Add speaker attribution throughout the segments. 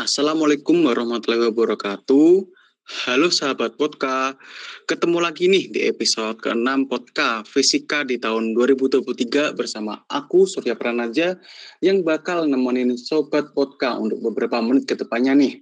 Speaker 1: Assalamualaikum warahmatullahi wabarakatuh. Halo sahabat Podka, ketemu lagi nih di episode ke-6 Podka Fisika di tahun 2023 bersama aku Surya Pranaja yang bakal nemenin sobat Podka untuk beberapa menit ke depannya nih.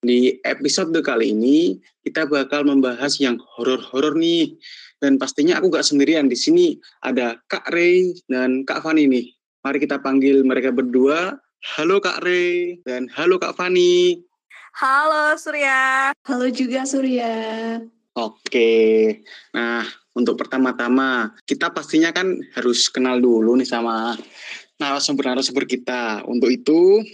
Speaker 1: Di episode kali ini kita bakal membahas yang horor-horor nih. Dan pastinya aku gak sendirian di sini ada Kak Ray dan Kak Fani nih. Mari kita panggil mereka berdua Halo Kak Ray dan halo Kak Fani.
Speaker 2: Halo Surya.
Speaker 3: Halo juga Surya.
Speaker 1: Oke, nah untuk pertama-tama kita pastinya kan harus kenal dulu nih sama narasumber-narasumber kita. Untuk itu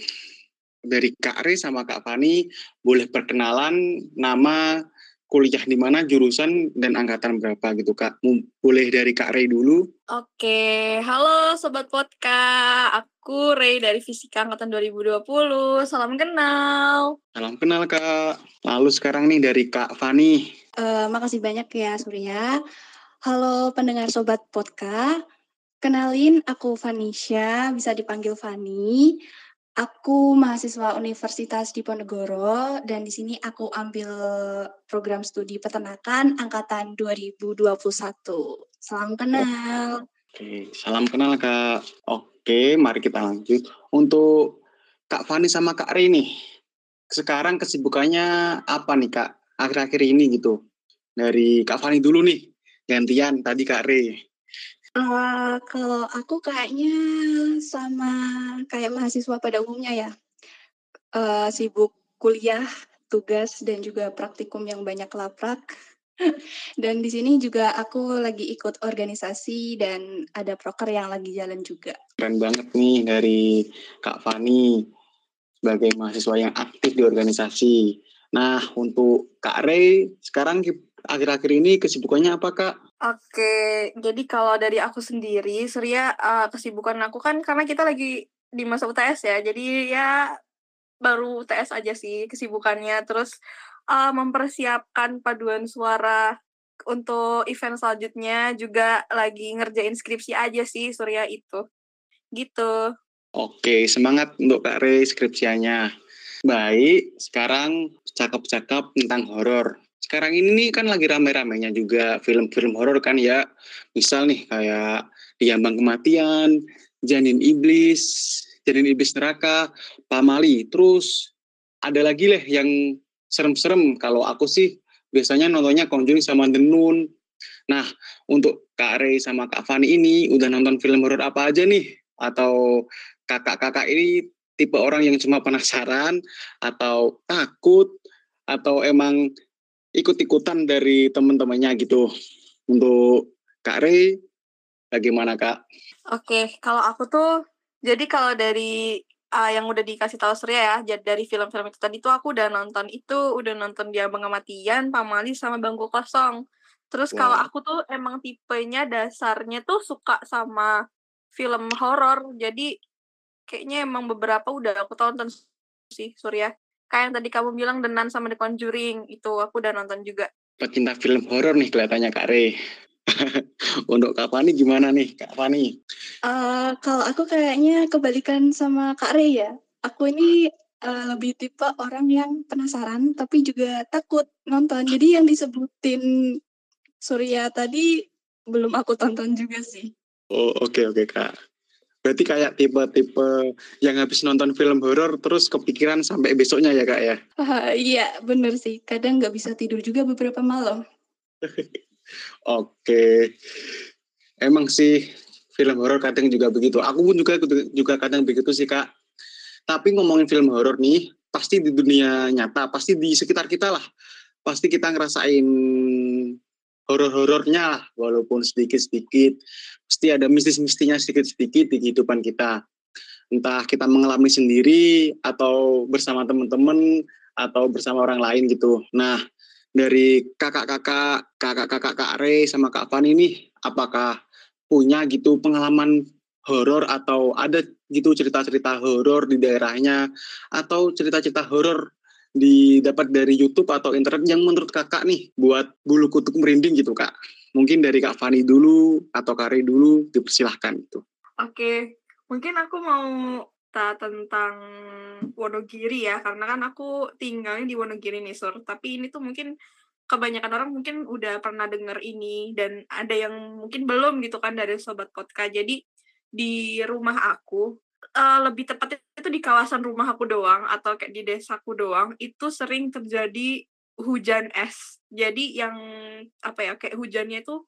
Speaker 1: dari Kak Ray sama Kak Fani boleh perkenalan nama kuliah di mana, jurusan, dan angkatan berapa gitu Kak. Boleh dari Kak Ray dulu.
Speaker 2: Oke, halo Sobat Podka. Aku Ray dari Fisika Angkatan 2020. Salam kenal.
Speaker 1: Salam kenal Kak. Lalu sekarang nih dari Kak Fani.
Speaker 3: Uh, makasih banyak ya Surya. Halo pendengar Sobat Podka. Kenalin aku Vanisha, bisa dipanggil Fani. Aku mahasiswa Universitas Diponegoro dan di sini aku ambil program studi peternakan angkatan 2021. Salam kenal.
Speaker 1: Oke, salam kenal Kak. Oke, mari kita lanjut. Untuk Kak Fani sama Kak Rini, sekarang kesibukannya apa nih Kak akhir-akhir ini gitu? Dari Kak Fani dulu nih, gantian tadi Kak Re.
Speaker 3: Uh, kalau aku kayaknya sama kayak mahasiswa pada umumnya ya, uh, sibuk kuliah, tugas, dan juga praktikum yang banyak laprak. dan di sini juga aku lagi ikut organisasi dan ada proker yang lagi jalan juga.
Speaker 1: Keren banget nih dari Kak Fani sebagai mahasiswa yang aktif di organisasi. Nah, untuk Kak Ray, sekarang akhir-akhir ini kesibukannya apa Kak?
Speaker 2: Oke, jadi kalau dari aku sendiri, Surya, uh, kesibukan aku kan karena kita lagi di masa UTS ya, jadi ya baru UTS aja sih kesibukannya. Terus uh, mempersiapkan paduan suara untuk event selanjutnya juga lagi ngerjain skripsi aja sih Surya itu. Gitu.
Speaker 1: Oke, semangat untuk Kak Re skripsianya. Baik, sekarang cakap-cakap tentang horor sekarang ini kan lagi rame-ramenya juga film-film horor kan ya. Misal nih kayak Diambang Kematian, Janin Iblis, Janin Iblis Neraka, Pamali. Terus ada lagi leh yang serem-serem. Kalau aku sih biasanya nontonnya Conjuring sama The Nun. Nah, untuk Kak Ray sama Kak Fani ini udah nonton film horor apa aja nih? Atau kakak-kakak ini tipe orang yang cuma penasaran atau takut atau emang ikut-ikutan dari teman-temannya gitu. Untuk Kak Rey, bagaimana Kak?
Speaker 2: Oke, kalau aku tuh, jadi kalau dari uh, yang udah dikasih tahu Surya ya, jadi dari film-film itu tadi tuh aku udah nonton itu, udah nonton dia Pengamatian, Pamali, sama Bangku Kosong. Terus wow. kalau aku tuh emang tipenya dasarnya tuh suka sama film horor, jadi kayaknya emang beberapa udah aku tonton sih Surya kayak yang tadi kamu bilang Denan sama The Conjuring itu aku udah nonton juga.
Speaker 1: Pecinta film horor nih kelihatannya Kak Re. Untuk Kak Fani gimana nih Kak Fani?
Speaker 3: Uh, kalau aku kayaknya kebalikan sama Kak Re ya. Aku ini uh, lebih tipe orang yang penasaran tapi juga takut nonton. Jadi yang disebutin Surya tadi belum aku tonton juga sih.
Speaker 1: Oh oke okay, oke okay, Kak. Berarti kayak tipe-tipe yang habis nonton film horor terus kepikiran sampai besoknya ya kak ya?
Speaker 3: Uh, iya bener sih. Kadang nggak bisa tidur juga beberapa malam.
Speaker 1: Oke. Emang sih film horor kadang juga begitu. Aku pun juga juga kadang begitu sih kak. Tapi ngomongin film horor nih, pasti di dunia nyata, pasti di sekitar kita lah. Pasti kita ngerasain horor-horornya lah, walaupun sedikit-sedikit. Pasti ada mistis-mistinya sedikit-sedikit di kehidupan kita. Entah kita mengalami sendiri, atau bersama teman-teman, atau bersama orang lain gitu. Nah, dari kakak-kakak, kakak-kakak Kak Re sama Kak Fani ini, apakah punya gitu pengalaman horor atau ada gitu cerita-cerita horor di daerahnya atau cerita-cerita horor didapat dari YouTube atau internet yang menurut kakak nih buat bulu kutuk merinding gitu kak? Mungkin dari Kak Fani dulu atau Kari dulu dipersilahkan itu.
Speaker 2: Oke, mungkin aku mau tak tentang Wonogiri ya, karena kan aku tinggalnya di Wonogiri nih, Sur. Tapi ini tuh mungkin kebanyakan orang mungkin udah pernah denger ini dan ada yang mungkin belum gitu kan dari sobat Kotka. Jadi di rumah aku uh, lebih tepatnya itu di kawasan rumah aku doang atau kayak di desaku doang itu sering terjadi hujan es. Jadi yang apa ya kayak hujannya itu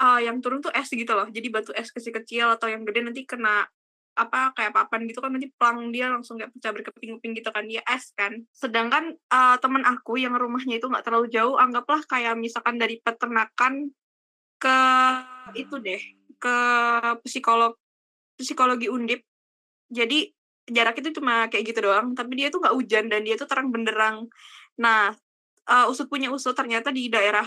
Speaker 2: uh, yang turun tuh es gitu loh. Jadi batu es kecil-kecil atau yang gede nanti kena apa kayak papan gitu kan nanti pelang dia langsung kayak pecah berkeping-keping gitu kan dia es kan sedangkan uh, temen aku yang rumahnya itu nggak terlalu jauh anggaplah kayak misalkan dari peternakan ke itu deh ke psikolog psikologi undip jadi jarak itu cuma kayak gitu doang tapi dia tuh nggak hujan dan dia tuh terang benderang nah uh, usut punya usut ternyata di daerah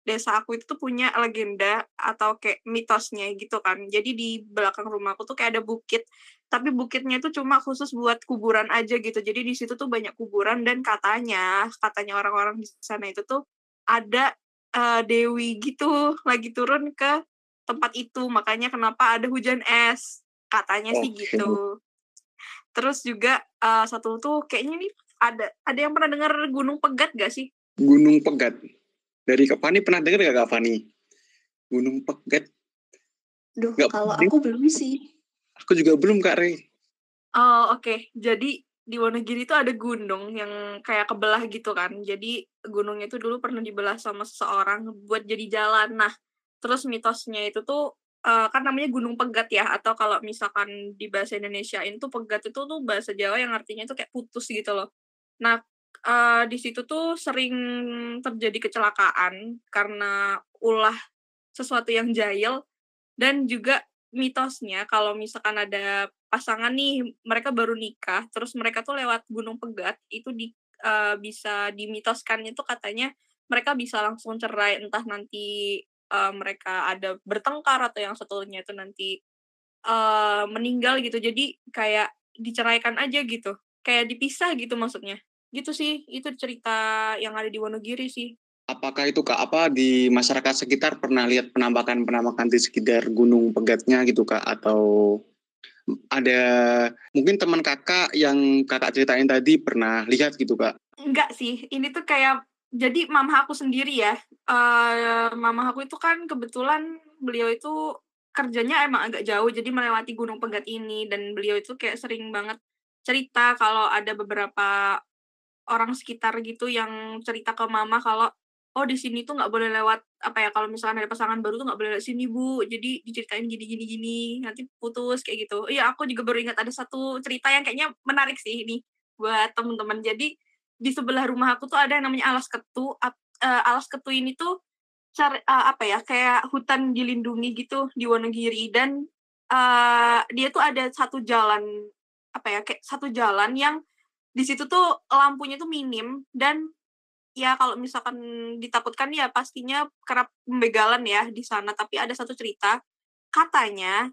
Speaker 2: desa aku itu tuh punya legenda atau kayak mitosnya gitu kan. Jadi di belakang rumahku tuh kayak ada bukit, tapi bukitnya itu cuma khusus buat kuburan aja gitu. Jadi di situ tuh banyak kuburan dan katanya, katanya orang-orang di sana itu tuh ada uh, dewi gitu lagi turun ke tempat itu. Makanya kenapa ada hujan es. Katanya oh, sih gitu. Terus juga uh, satu tuh kayaknya nih ada ada yang pernah dengar Gunung Pegat gak sih?
Speaker 1: Gunung Pegat. Dari Kak Fani pernah dengar gak Kak Fani? Gunung Pegat.
Speaker 3: Duh, gak kalau aku belum sih.
Speaker 1: Aku juga belum Kak Rey.
Speaker 2: Oh, oke. Okay. Jadi di Wonogiri itu ada gunung yang kayak kebelah gitu kan. Jadi gunungnya itu dulu pernah dibelah sama seseorang buat jadi jalan. Nah, terus mitosnya itu tuh uh, kan namanya Gunung Pegat ya atau kalau misalkan di bahasa Indonesia itu Pegat itu tuh bahasa Jawa yang artinya itu kayak putus gitu loh. Nah, uh, di situ tuh sering terjadi kecelakaan karena ulah sesuatu yang jahil dan juga mitosnya kalau misalkan ada pasangan nih mereka baru nikah terus mereka tuh lewat Gunung Pegat itu di uh, bisa dimitoskan itu katanya mereka bisa langsung cerai entah nanti uh, mereka ada bertengkar atau yang satunya itu nanti uh, meninggal gitu jadi kayak diceraikan aja gitu kayak dipisah gitu maksudnya Gitu sih, itu cerita yang ada di Wonogiri sih.
Speaker 1: Apakah itu Kak, apa di masyarakat sekitar pernah lihat penampakan-penampakan di sekitar Gunung Pegatnya gitu Kak? Atau ada mungkin teman kakak yang kakak ceritain tadi pernah lihat gitu Kak?
Speaker 2: Enggak sih, ini tuh kayak jadi mama aku sendiri ya. Uh, mama aku itu kan kebetulan beliau itu kerjanya emang agak jauh jadi melewati Gunung Pegat ini dan beliau itu kayak sering banget cerita kalau ada beberapa orang sekitar gitu yang cerita ke mama kalau oh di sini tuh nggak boleh lewat apa ya kalau misalnya ada pasangan baru tuh nggak boleh lewat sini bu jadi diceritain gini gini gini nanti putus kayak gitu iya aku juga baru ingat ada satu cerita yang kayaknya menarik sih ini buat temen-temen jadi di sebelah rumah aku tuh ada yang namanya alas ketu. Uh, alas ketu ini tuh cari uh, apa ya kayak hutan dilindungi gitu di Wonogiri. Dan uh, dia tuh ada satu jalan apa ya kayak satu jalan yang di situ tuh lampunya tuh minim. Dan ya kalau misalkan ditakutkan ya pastinya kerap pembegalan ya di sana. Tapi ada satu cerita katanya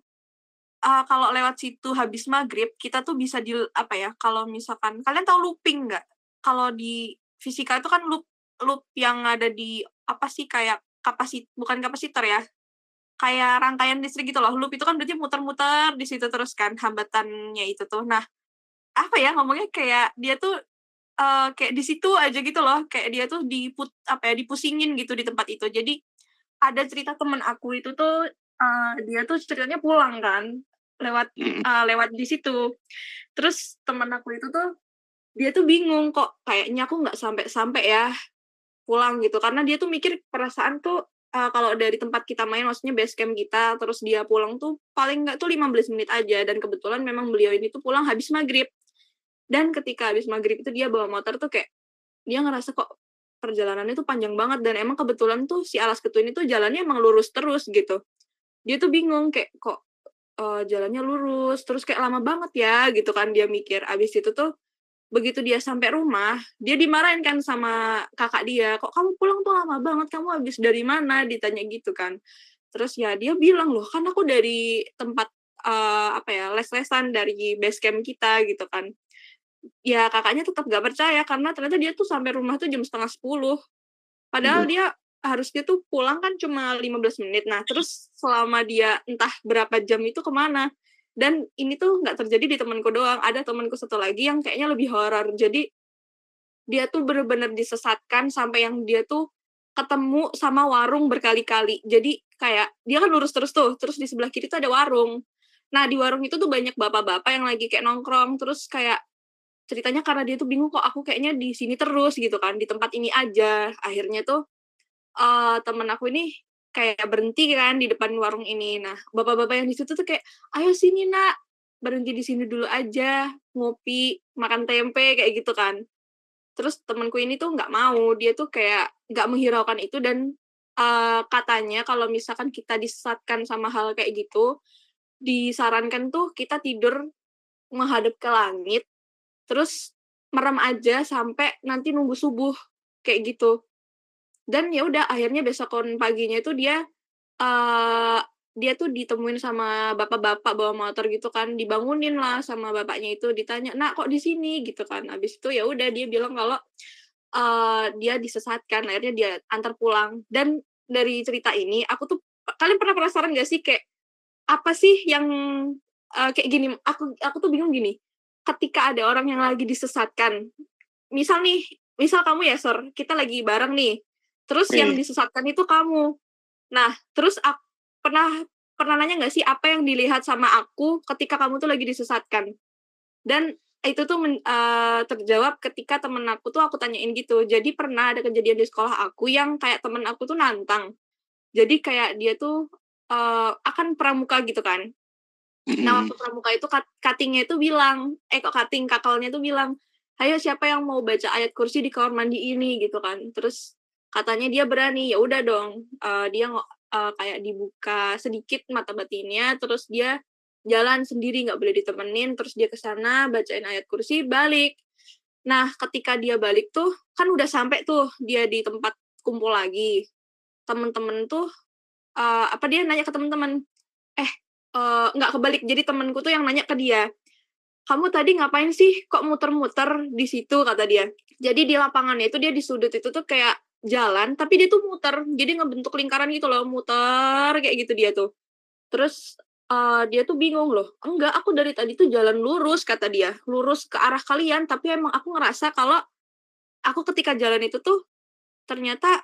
Speaker 2: uh, kalau lewat situ habis maghrib kita tuh bisa di apa ya kalau misalkan kalian tahu looping nggak kalau di fisika itu kan loop loop yang ada di apa sih kayak kapasit bukan kapasitor ya kayak rangkaian listrik gitu loh. Loop itu kan berarti muter-muter di situ terus kan hambatannya itu tuh. Nah apa ya ngomongnya kayak dia tuh uh, kayak di situ aja gitu loh. Kayak dia tuh diput apa ya dipusingin gitu di tempat itu. Jadi ada cerita temen aku itu tuh uh, dia tuh ceritanya pulang kan lewat uh, lewat di situ. Terus temen aku itu tuh dia tuh bingung kok kayaknya aku nggak sampai sampai ya pulang gitu. Karena dia tuh mikir perasaan tuh uh, kalau dari tempat kita main maksudnya base camp kita terus dia pulang tuh paling nggak tuh 15 menit aja. Dan kebetulan memang beliau ini tuh pulang habis maghrib. Dan ketika habis maghrib itu dia bawa motor tuh kayak dia ngerasa kok perjalanannya tuh panjang banget. Dan emang kebetulan tuh si alas ketu ini tuh jalannya emang lurus terus gitu. Dia tuh bingung kayak kok uh, jalannya lurus terus kayak lama banget ya gitu kan dia mikir. Abis itu tuh begitu dia sampai rumah dia dimarahin kan sama kakak dia kok kamu pulang tuh lama banget? Kamu habis dari mana? Ditanya gitu kan. Terus ya dia bilang loh kan aku dari tempat uh, apa ya les-lesan dari base camp kita gitu kan. Ya kakaknya tetap gak percaya karena ternyata dia tuh sampai rumah tuh jam setengah sepuluh. Padahal
Speaker 1: Aduh.
Speaker 2: dia harusnya tuh pulang kan cuma 15 menit. Nah terus selama dia entah berapa jam itu ke mana dan ini tuh nggak terjadi di temanku doang ada temanku satu lagi yang kayaknya lebih horor. Jadi dia tuh bener-bener disesatkan sampai yang dia tuh ketemu sama warung berkali-kali. Jadi kayak dia kan lurus terus tuh terus di sebelah kiri tuh ada warung. Nah di warung itu tuh banyak bapak-bapak yang lagi kayak nongkrong terus kayak ceritanya karena dia tuh bingung kok aku kayaknya di sini terus gitu kan di tempat ini aja. Akhirnya tuh uh, temen aku ini kayak berhenti kan di depan warung ini. Nah bapak-bapak yang di situ tuh kayak ayo sini nak berhenti di sini dulu aja ngopi makan tempe kayak gitu kan. Terus temanku ini tuh nggak mau dia tuh kayak nggak menghiraukan itu dan uh, katanya kalau misalkan kita disesatkan sama hal kayak gitu disarankan tuh kita tidur menghadap ke langit terus merem aja sampai nanti nunggu subuh kayak gitu dan ya udah akhirnya besokon paginya itu dia uh, dia tuh ditemuin sama bapak-bapak bawa motor gitu kan dibangunin lah sama bapaknya itu ditanya nak kok di sini? Gitu kan. Habis itu ya udah dia bilang kalau uh, dia disesatkan akhirnya dia antar pulang. Dan dari cerita ini aku tuh kalian pernah penasaran gak sih kayak apa sih yang uh, kayak gini aku aku tuh bingung gini ketika ada orang yang lagi disesatkan misal nih misal kamu ya Sor kita lagi bareng nih terus yang disesatkan itu kamu. Nah terus aku pernah pernah nanya nggak sih apa yang dilihat sama aku ketika kamu tuh lagi disesatkan? Dan itu tuh men, uh, terjawab ketika temen aku tuh aku tanyain gitu. Jadi pernah ada kejadian di sekolah aku yang kayak temen aku tuh nantang. Jadi kayak dia tuh uh, akan pramuka gitu kan. Nah waktu pramuka itu cuttingnya itu bilang eh kok cutting kakalnya tuh bilang ayo siapa yang mau baca ayat kursi di kamar mandi ini? gitu kan. Terus katanya dia berani ya udah dong uh, dia uh, kayak dibuka sedikit mata batinnya terus dia jalan sendiri nggak boleh ditemenin terus dia ke sana bacain ayat kursi balik. Nah ketika dia balik tuh kan udah sampai tuh dia di tempat kumpul lagi. Temen-temen tuh uh, apa dia nanya ke temen-temen eh uh, nggak kebalik jadi temenku tuh yang nanya ke dia kamu tadi ngapain sih kok muter-muter di situ? kata dia. Jadi di lapangannya itu dia di sudut itu tuh kayak jalan tapi dia tuh muter. Jadi ngebentuk lingkaran gitu loh muter kayak gitu dia tuh. Terus uh, dia tuh bingung loh enggak aku dari tadi tuh jalan lurus kata dia. Lurus ke arah kalian tapi emang aku ngerasa kalau aku ketika jalan itu tuh ternyata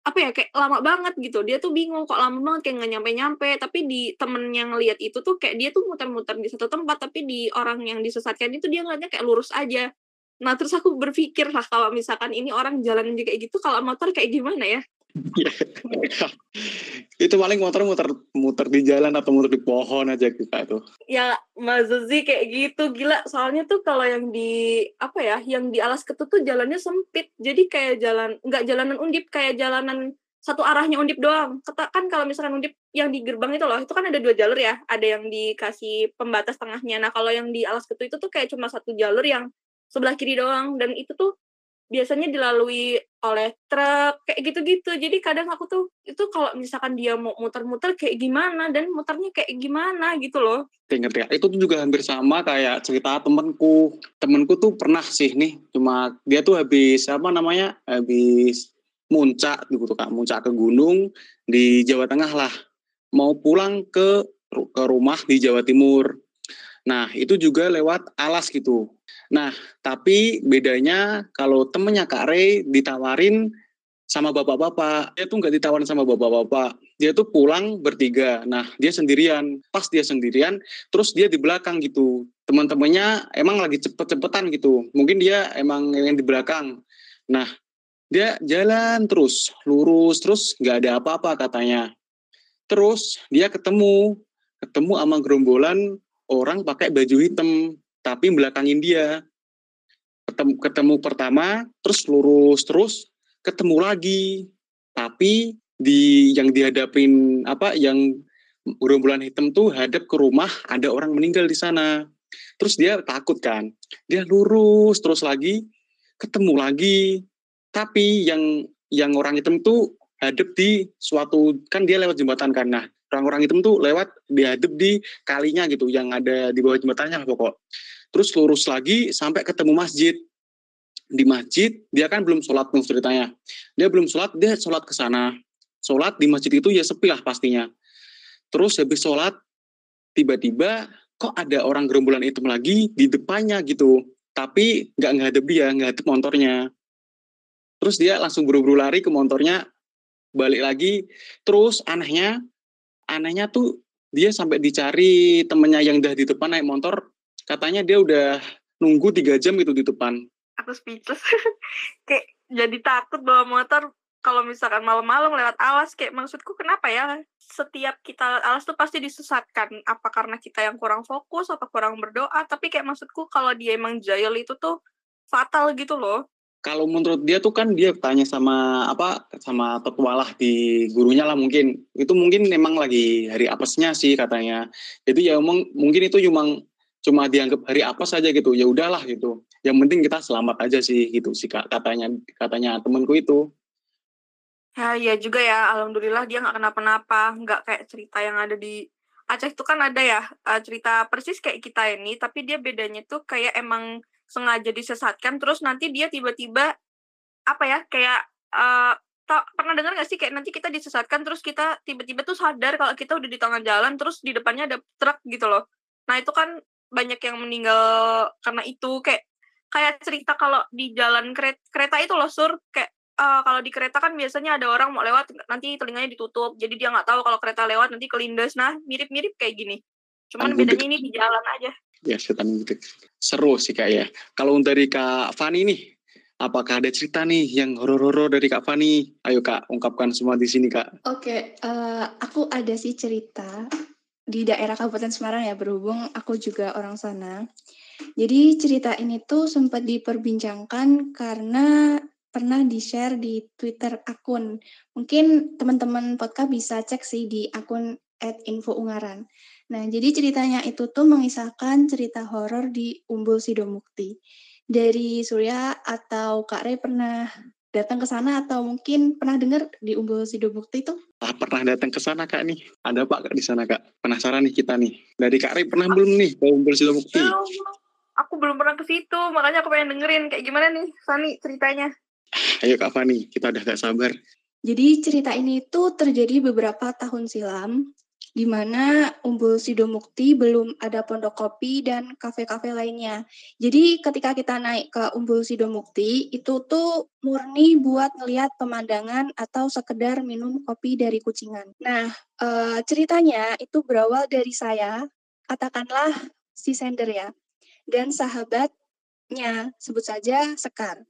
Speaker 2: apa ya kayak lama banget gitu. Dia tuh bingung kok lama banget kayak nggak nyampe nyampe tapi di temen yang lihat itu tuh kayak dia tuh muter-muter di satu tempat tapi di orang yang disesatkan itu dia ngeliatnya kayak lurus aja nah terus aku berpikir lah kalau misalkan ini orang jalan kayak gitu kalau motor kayak gimana ya?
Speaker 1: Itu paling motor muter muter di jalan atau muter di pohon aja kita tuh
Speaker 2: ya Mas Zuzi kayak gitu gila. Soalnya tuh kalau yang di apa ya yang di alas ketut tuh jalannya sempit. Jadi kayak jalan nggak jalanan undip kayak jalanan satu arahnya undip doang. Kan kalau misalkan undip yang di gerbang itu loh itu kan ada dua jalur ya. Ada yang dikasih pembatas tengahnya. Nah kalau yang di alas ketut itu tuh kayak cuma satu jalur yang sebelah kiri doang. Dan itu tuh biasanya dilalui oleh truk kayak gitu-gitu. Jadi kadang aku tuh itu kalau misalkan dia mau muter-muter kayak gimana? Dan muternya kayak gimana gitu loh.
Speaker 1: Inget ya itu tuh juga hampir sama kayak cerita temenku temenku tuh pernah sih nih cuma dia tuh habis apa namanya habis muncak gitu kan muncak ke gunung di Jawa Tengah lah. Mau pulang ke ke rumah di Jawa Timur. Nah itu juga lewat alas gitu Nah, tapi bedanya kalau temennya Kak Rey ditawarin sama bapak-bapak, dia tuh nggak ditawarin sama bapak-bapak. Dia tuh pulang bertiga. Nah, dia sendirian. Pas dia sendirian, terus dia di belakang gitu. Teman-temannya emang lagi cepet-cepetan gitu. Mungkin dia emang yang di belakang. Nah, dia jalan terus, lurus, terus nggak ada apa-apa katanya. Terus dia ketemu, ketemu sama gerombolan orang pakai baju hitam tapi belakangin dia. Ketemu, ketemu pertama terus lurus terus ketemu lagi. Tapi di yang dihadapin apa yang gerombolan hitam tuh hadap ke rumah ada orang meninggal di sana. Terus dia takut kan? Dia lurus terus lagi ketemu lagi. Tapi yang yang orang hitam tuh hadap di suatu kan dia lewat jembatan kan? Nah orang-orang hitam tuh lewat dihadap di kalinya gitu yang ada di bawah jembatannya pokok terus lurus lagi sampai ketemu masjid. Di masjid dia kan belum sholat nih ceritanya. Dia belum sholat dia sholat ke sana. Sholat di masjid itu ya sepi lah pastinya. Terus habis sholat tiba-tiba kok ada orang gerombolan hitam lagi di depannya gitu. Tapi nggak ngadep dia ngadep motornya. Terus dia langsung buru-buru lari ke motornya balik lagi. Terus anehnya anehnya tuh dia sampai dicari temennya yang udah di depan naik motor katanya dia udah nunggu tiga jam gitu di depan.
Speaker 2: Aku speechless. Kayak jadi takut bawa motor kalau misalkan malam-malam lewat alas. Kayak maksudku kenapa ya? Setiap kita alas tuh pasti disesatkan. Apa karena kita yang kurang fokus apa kurang berdoa? Tapi kayak maksudku kalau dia emang jahil itu tuh fatal gitu loh.
Speaker 1: Kalau menurut dia tuh kan dia tanya sama apa sama petualah di gurunya lah mungkin. Itu mungkin memang lagi hari apesnya sih katanya. Jadi ya emang mungkin itu cuma cuma dianggap hari apa saja gitu ya udahlah gitu. Yang penting kita selamat aja sih gitu sih katanya katanya temanku itu.
Speaker 2: Ya ya juga ya alhamdulillah dia nggak kenapa-napa nggak kayak cerita yang ada di Aceh itu kan ada ya uh, cerita persis kayak kita ini tapi dia bedanya tuh kayak emang sengaja disesatkan terus nanti dia tiba-tiba apa ya kayak uh, pernah dengar gak sih kayak nanti kita disesatkan terus kita tiba-tiba tuh sadar kalau kita udah di tengah jalan terus di depannya ada truk gitu loh. Nah itu kan banyak yang meninggal karena itu kayak kayak cerita kalau di jalan kereta, kereta itu loh sur. Kayak uh, kalau di kereta kan biasanya ada orang mau lewat nanti telinganya ditutup. Jadi dia nggak tahu kalau kereta lewat nanti kelindas nah mirip-mirip kayak gini. Cuman bedanya ini di jalan aja.
Speaker 1: Ya setan gitu. Seru sih kak ya. Kalau dari kak Fani nih apakah ada cerita nih yang horor-horor dari kak Fani? Ayo kak ungkapkan semua di sini kak.
Speaker 3: Oke okay, uh, eh, aku ada sih cerita di daerah Kabupaten Semarang ya berhubung aku juga orang sana jadi cerita ini tuh sempat diperbincangkan karena pernah di-share di Twitter akun. Mungkin teman-teman podcast bisa cek sih di akun @infoungaran. Nah, jadi ceritanya itu tuh mengisahkan cerita horor di Umbul Sidomukti. Dari Surya atau Kak Rey pernah datang ke sana atau mungkin pernah dengar di Umbul Sidomukti itu?
Speaker 1: Ah, pernah datang ke sana Kak nih. Ada Pak Kak di sana Kak? Penasaran nih kita nih. Dari Kak Rey pernah belum nih ke Umbul Sidomukti?
Speaker 2: Aku belum pernah ke situ, makanya aku pengen dengerin kayak gimana nih Fani ceritanya.
Speaker 1: Ayo Kak Fani, kita udah gak sabar.
Speaker 3: Jadi cerita ini tuh terjadi beberapa tahun silam di mana Umbul Sidomukti belum ada pondok kopi dan kafe-kafe lainnya. Jadi ketika kita naik ke Umbul Sidomukti, itu tuh murni buat ngeliat pemandangan atau sekedar minum kopi dari kucingan. Nah, e, ceritanya itu berawal dari saya, katakanlah si sender ya, dan sahabatnya, sebut saja Sekar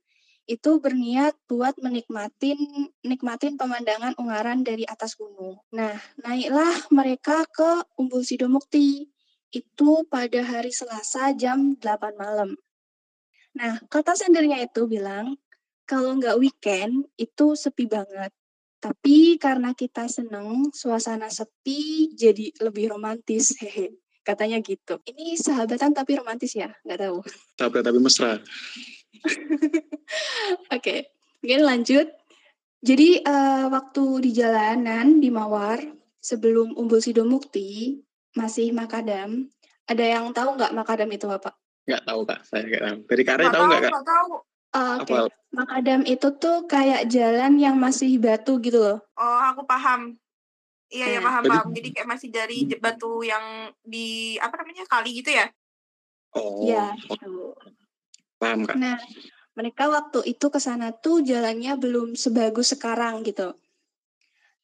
Speaker 3: itu berniat buat menikmatin nikmatin pemandangan Ungaran dari atas gunung. Nah, naiklah mereka ke Umbul Sidomukti. Itu pada hari Selasa jam 8 malam. Nah, kata sendernya itu bilang, kalau nggak weekend itu sepi banget. Tapi karena kita seneng, suasana sepi jadi lebih romantis. Hehe. Katanya gitu. Ini sahabatan tapi romantis ya? Nggak tahu.
Speaker 1: Sahabat tapi mesra.
Speaker 3: Oke, okay. mungkin lanjut. Jadi uh, waktu di jalanan di Mawar sebelum Umbul Sidomukti masih Makadam. Ada yang tahu nggak Makadam itu apa?
Speaker 1: Nggak tahu kak, saya nggak tahu. Dari Kare tahu nggak kak?
Speaker 2: Nggak tahu.
Speaker 3: Uh, Oke, okay. Makadam itu tuh kayak jalan yang masih batu gitu loh.
Speaker 2: Oh, aku paham. Iya, ya paham, paham. Jadi kayak masih dari batu yang di apa namanya kali gitu ya?
Speaker 1: Oh. Iya. Paham kak?
Speaker 3: Nah, mereka waktu itu ke sana tuh jalannya belum sebagus sekarang gitu.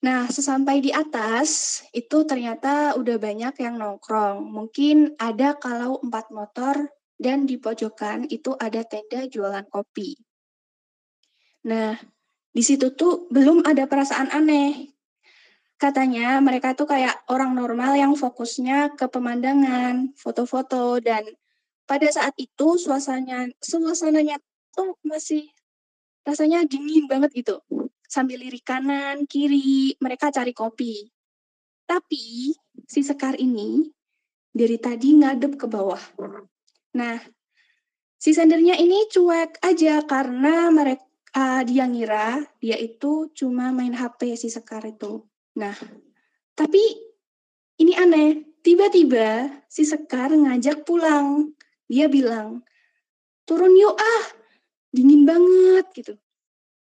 Speaker 3: Nah, sesampai di atas, itu ternyata udah banyak yang nongkrong. Mungkin ada kalau empat motor, dan di pojokan itu ada tenda jualan kopi. Nah, di situ tuh belum ada perasaan aneh. Katanya mereka tuh kayak orang normal yang fokusnya ke pemandangan, foto-foto, dan pada saat itu suasananya suasananya tuh masih rasanya dingin banget gitu. Sambil lirik kanan, kiri, mereka cari kopi. Tapi si Sekar ini dari tadi ngadep ke bawah. Nah, si sendernya ini cuek aja karena mereka uh, dia ngira dia itu cuma main HP si Sekar itu. Nah, tapi ini aneh. Tiba-tiba si Sekar ngajak pulang. Dia bilang, turun yuk ah, dingin banget gitu.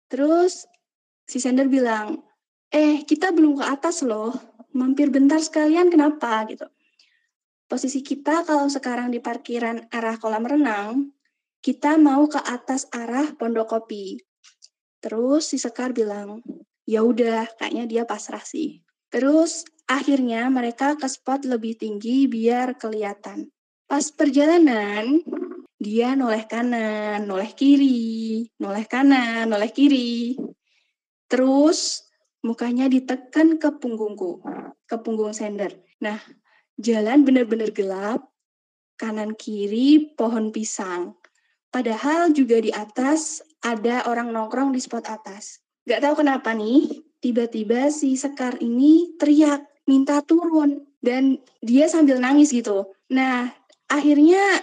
Speaker 3: Terus si Sender bilang, eh kita belum ke atas loh, mampir bentar sekalian kenapa gitu. Posisi kita kalau sekarang di parkiran arah kolam renang, kita mau ke atas arah pondok kopi. Terus si Sekar bilang, ya udah kayaknya dia pasrah sih. Terus akhirnya mereka ke spot lebih tinggi biar kelihatan. Pas perjalanan, dia noleh kanan, noleh kiri, noleh kanan, noleh kiri. Terus mukanya ditekan ke punggungku, ke punggung sender. Nah, jalan benar-benar gelap, kanan kiri pohon pisang. Padahal juga di atas ada orang nongkrong di spot atas. Gak tahu kenapa nih, tiba-tiba si Sekar ini teriak, minta turun. Dan dia sambil nangis gitu. Nah, akhirnya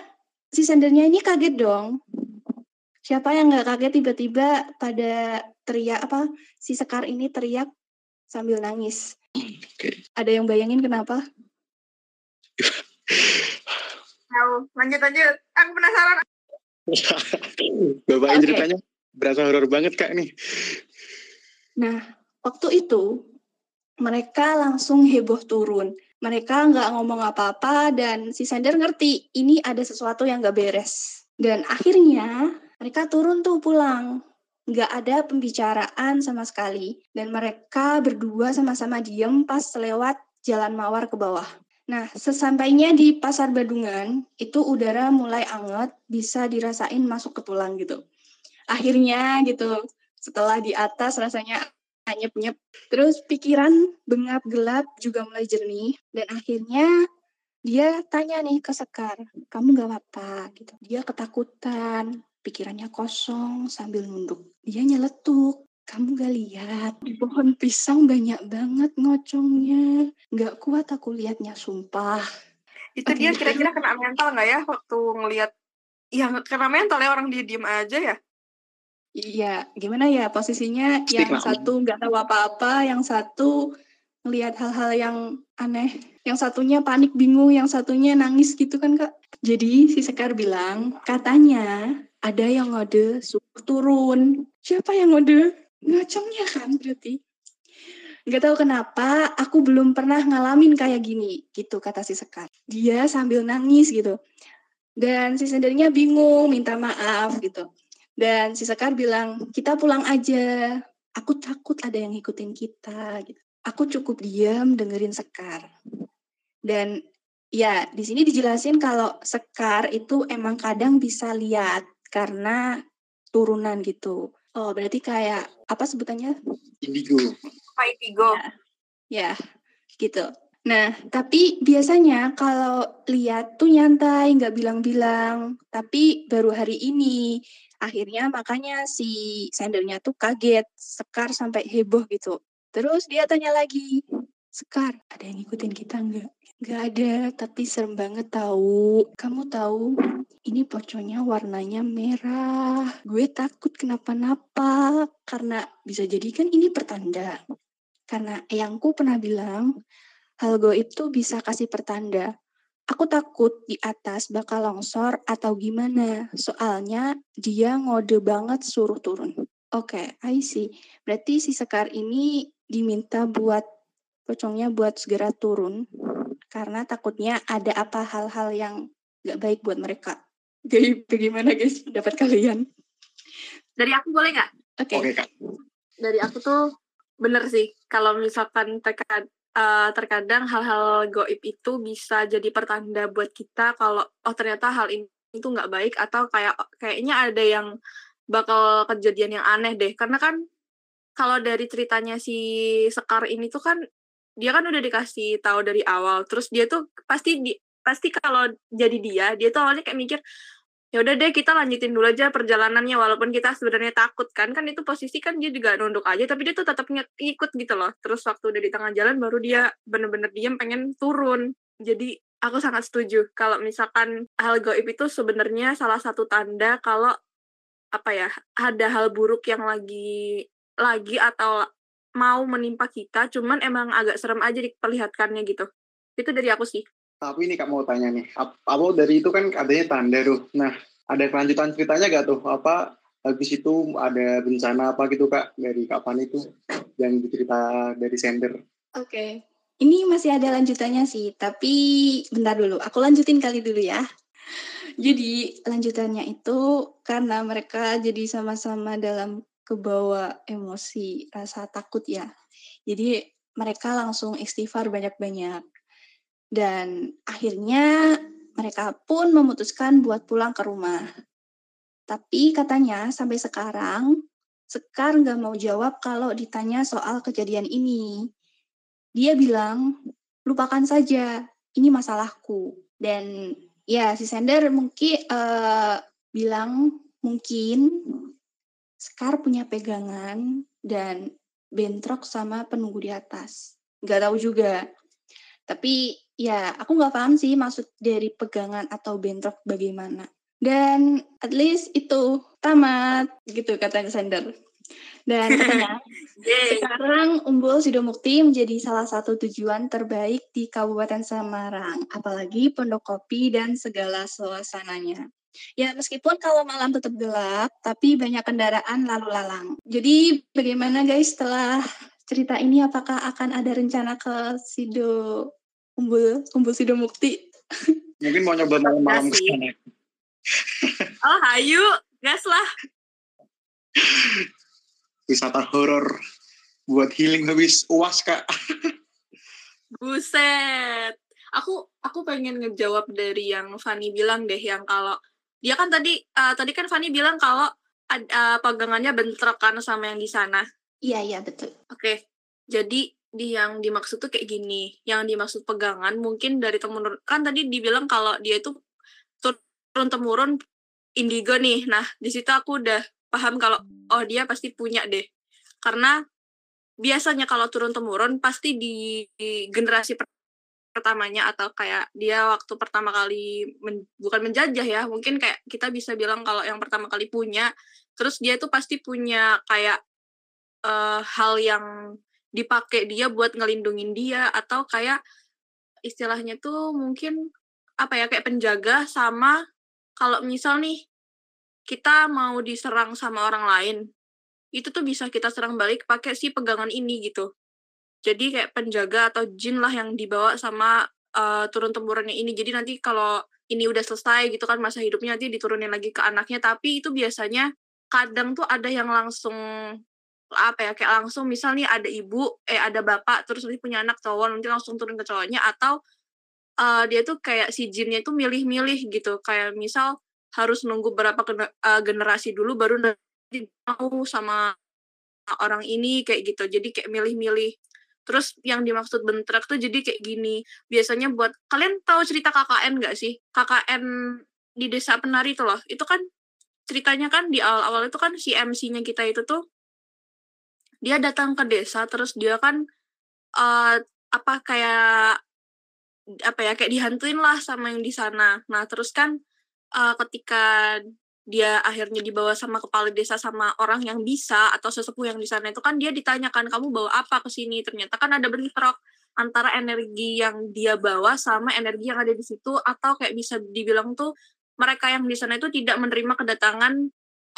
Speaker 3: si sendernya ini kaget dong. Siapa yang nggak kaget tiba-tiba pada teriak apa si Sekar ini teriak sambil nangis.
Speaker 1: Oke.
Speaker 3: Ada yang bayangin kenapa?
Speaker 2: Tahu. Lanjut lanjut. Aku penasaran.
Speaker 1: Bapak
Speaker 3: Oke.
Speaker 1: ceritanya berasa horor banget kak nih.
Speaker 3: Nah, waktu itu mereka langsung heboh turun. Mereka nggak ngomong apa-apa dan si Sender ngerti ini ada sesuatu yang nggak beres. Dan akhirnya mereka turun tuh pulang. Nggak ada pembicaraan sama sekali. Dan mereka berdua sama-sama diem pas lewat jalan mawar ke bawah. Nah, sesampainya di pasar Badungan, itu udara mulai anget, bisa dirasain masuk ke tulang gitu. Akhirnya gitu, setelah di atas rasanya anyep-nyep. Terus pikiran bengap gelap juga mulai jernih. Dan akhirnya dia tanya nih ke Sekar, kamu gak apa-apa gitu. Dia ketakutan, pikirannya kosong sambil nunduk. Dia nyeletuk, kamu gak lihat di pohon pisang banyak banget ngocongnya. Gak kuat aku lihatnya, sumpah.
Speaker 2: Itu dia kira-kira kena mental nggak ya waktu ngelihat ya kena mental ya orang dia diem aja ya.
Speaker 3: Iya, gimana ya posisinya
Speaker 1: Pasti
Speaker 3: yang satu nggak tahu apa-apa, yang satu ngelihat hal-hal yang aneh, yang satunya panik bingung, yang satunya nangis gitu kan kak. Jadi si Sekar bilang, katanya ada yang ngode suruh turun. Siapa yang ngode? Ngacongnya kan berarti. Nggak tahu kenapa aku belum pernah ngalamin kayak gini, gitu kata si Sekar. Dia sambil nangis gitu. Dan si sendernya bingung, minta maaf gitu. Dan si Sekar bilang, kita pulang aja. Aku takut ada yang ngikutin kita. Gitu. Aku cukup diam dengerin Sekar. Dan ya di sini dijelasin kalau Sekar itu emang kadang bisa lihat karena turunan gitu. Oh berarti kayak apa sebutannya?
Speaker 1: Indigo.
Speaker 2: Pak Itigo.
Speaker 3: Ya gitu. Nah tapi biasanya kalau lihat tuh nyantai nggak bilang-bilang. Tapi baru hari ini akhirnya makanya si sendernya tuh kaget Sekar sampai heboh gitu. Terus dia tanya lagi Sekar ada yang ngikutin kita nggak? Nggak ada tapi serem banget tahu kamu tahu ini pocongnya warnanya merah. Gue takut kenapa-napa karena bisa jadi kan ini pertanda. Karena eyangku pernah bilang hal goib tuh bisa kasih pertanda Aku takut di atas bakal longsor atau gimana. Soalnya dia ngode banget suruh turun. Oke, I see. Berarti si Sekar ini diminta buat pocongnya buat segera turun karena takutnya ada apa hal-hal yang gak baik buat mereka. Jadi bagaimana guys pendapat kalian?
Speaker 2: Dari aku boleh nggak?
Speaker 3: Oke.
Speaker 1: Oke kak.
Speaker 2: Dari aku tuh bener sih kalau misalkan terkad eh, terkadang hal-hal goib itu bisa jadi pertanda buat kita kalau oh ternyata hal ini itu nggak baik atau kayak kayaknya ada yang bakal kejadian yang aneh deh. Karena kan kalau dari ceritanya si Sekar ini tuh kan dia kan udah dikasih tahu dari awal. Terus dia tuh pasti di pasti kalau jadi dia dia tuh awalnya kayak mikir ya udah deh kita lanjutin dulu aja perjalanannya walaupun kita sebenarnya takut kan. Kan itu posisi kan dia juga nunduk aja tapi dia tuh tetap ngikut gitu loh. Terus waktu udah di tengah jalan baru dia bener-bener diem pengen turun. Jadi aku sangat setuju kalau misalkan hal goib itu sebenarnya salah satu tanda kalau apa ya ada hal buruk yang lagi lagi atau mau menimpa kita cuman emang agak serem aja diperlihatkannya gitu. Itu dari aku sih.
Speaker 1: Tapi ini Kak mau tanya nih, ap- apa dari itu kan adanya tanda tuh. Nah, ada kelanjutan ceritanya gak tuh? Apa habis itu ada bencana apa gitu Kak dari kapan itu yang dicerita dari sender?
Speaker 3: Oke. Ini masih ada lanjutannya sih, tapi bentar dulu. Aku lanjutin kali dulu ya. Jadi lanjutannya itu karena mereka jadi sama-sama dalam kebawa emosi rasa takut ya. Jadi mereka langsung istighfar banyak-banyak. Dan akhirnya mereka pun memutuskan buat pulang ke rumah. Tapi katanya sampai sekarang, Sekar nggak mau jawab kalau ditanya soal kejadian ini. Dia bilang, lupakan saja, ini masalahku. Dan ya si Sender mungkin uh, bilang mungkin Sekar punya pegangan dan bentrok sama penunggu di atas. Nggak tahu juga. Tapi ya aku nggak paham sih maksud dari pegangan atau bentrok bagaimana. Dan at least itu tamat gitu katanya Sender. Dan katanya, sekarang Umbul Sidomukti menjadi salah satu tujuan terbaik di Kabupaten Semarang, apalagi Pondok Kopi dan segala suasananya. Ya, meskipun kalau malam tetap gelap, tapi banyak kendaraan lalu lalang. Jadi, bagaimana guys setelah cerita ini, apakah akan ada rencana ke Sido Umbul, Umbul Sidomukti?
Speaker 1: Mungkin mau nyoba malam-malam ke sana.
Speaker 2: Oh, hayu, gas lah
Speaker 1: wisata horor buat healing habis uas kak.
Speaker 2: Buset. Aku aku pengen ngejawab dari yang Fanny bilang deh yang kalau dia kan tadi uh, tadi kan Fanny bilang kalau uh, pegangannya bentrok kan sama yang di sana.
Speaker 3: Iya iya betul.
Speaker 2: Oke. Okay. Jadi di yang dimaksud tuh kayak gini. Yang dimaksud pegangan mungkin dari temen kan tadi dibilang kalau dia itu turun temurun indigo nih. Nah, di situ aku udah paham kalau oh dia pasti punya deh karena biasanya kalau turun temurun pasti di, di generasi pertamanya atau kayak dia waktu pertama kali men, bukan menjajah ya mungkin kayak kita bisa bilang kalau yang pertama kali punya terus dia tuh pasti punya kayak uh, hal yang dipakai dia buat ngelindungin dia atau kayak istilahnya tuh mungkin apa ya kayak penjaga sama kalau misal nih kita mau diserang sama orang lain, itu tuh bisa kita serang balik pakai si pegangan ini gitu. Jadi kayak penjaga atau jin lah yang dibawa sama uh, turun temurunnya ini. Jadi nanti kalau ini udah selesai gitu kan masa hidupnya nanti diturunin lagi ke anaknya. Tapi itu biasanya kadang tuh ada yang langsung apa ya kayak langsung misal nih ada ibu eh ada bapak terus nanti punya anak cowok nanti langsung turun ke cowoknya atau uh, dia tuh kayak si jinnya itu milih-milih gitu. Kayak misal harus nunggu berapa uh, generasi dulu baru nanti mau sama orang ini kayak gitu. Jadi kayak milih-milih. Terus yang dimaksud bentrok tuh jadi kayak gini. Biasanya buat kalian tahu cerita KKN nggak sih? KKN di desa penari itu loh. Itu kan ceritanya kan di awal-awal itu kan si MC-nya kita itu tuh dia datang ke desa terus dia kan uh, apa kayak apa ya kayak dihantuin lah sama yang di sana. Nah terus kan uh, ketika dia akhirnya dibawa sama kepala desa sama orang yang bisa atau sesepuh yang di sana itu kan dia ditanyakan kamu bawa apa ke sini? Ternyata kan ada bentrok antara energi yang dia bawa sama energi yang ada di situ atau kayak bisa dibilang tuh mereka yang di sana itu tidak menerima kedatangan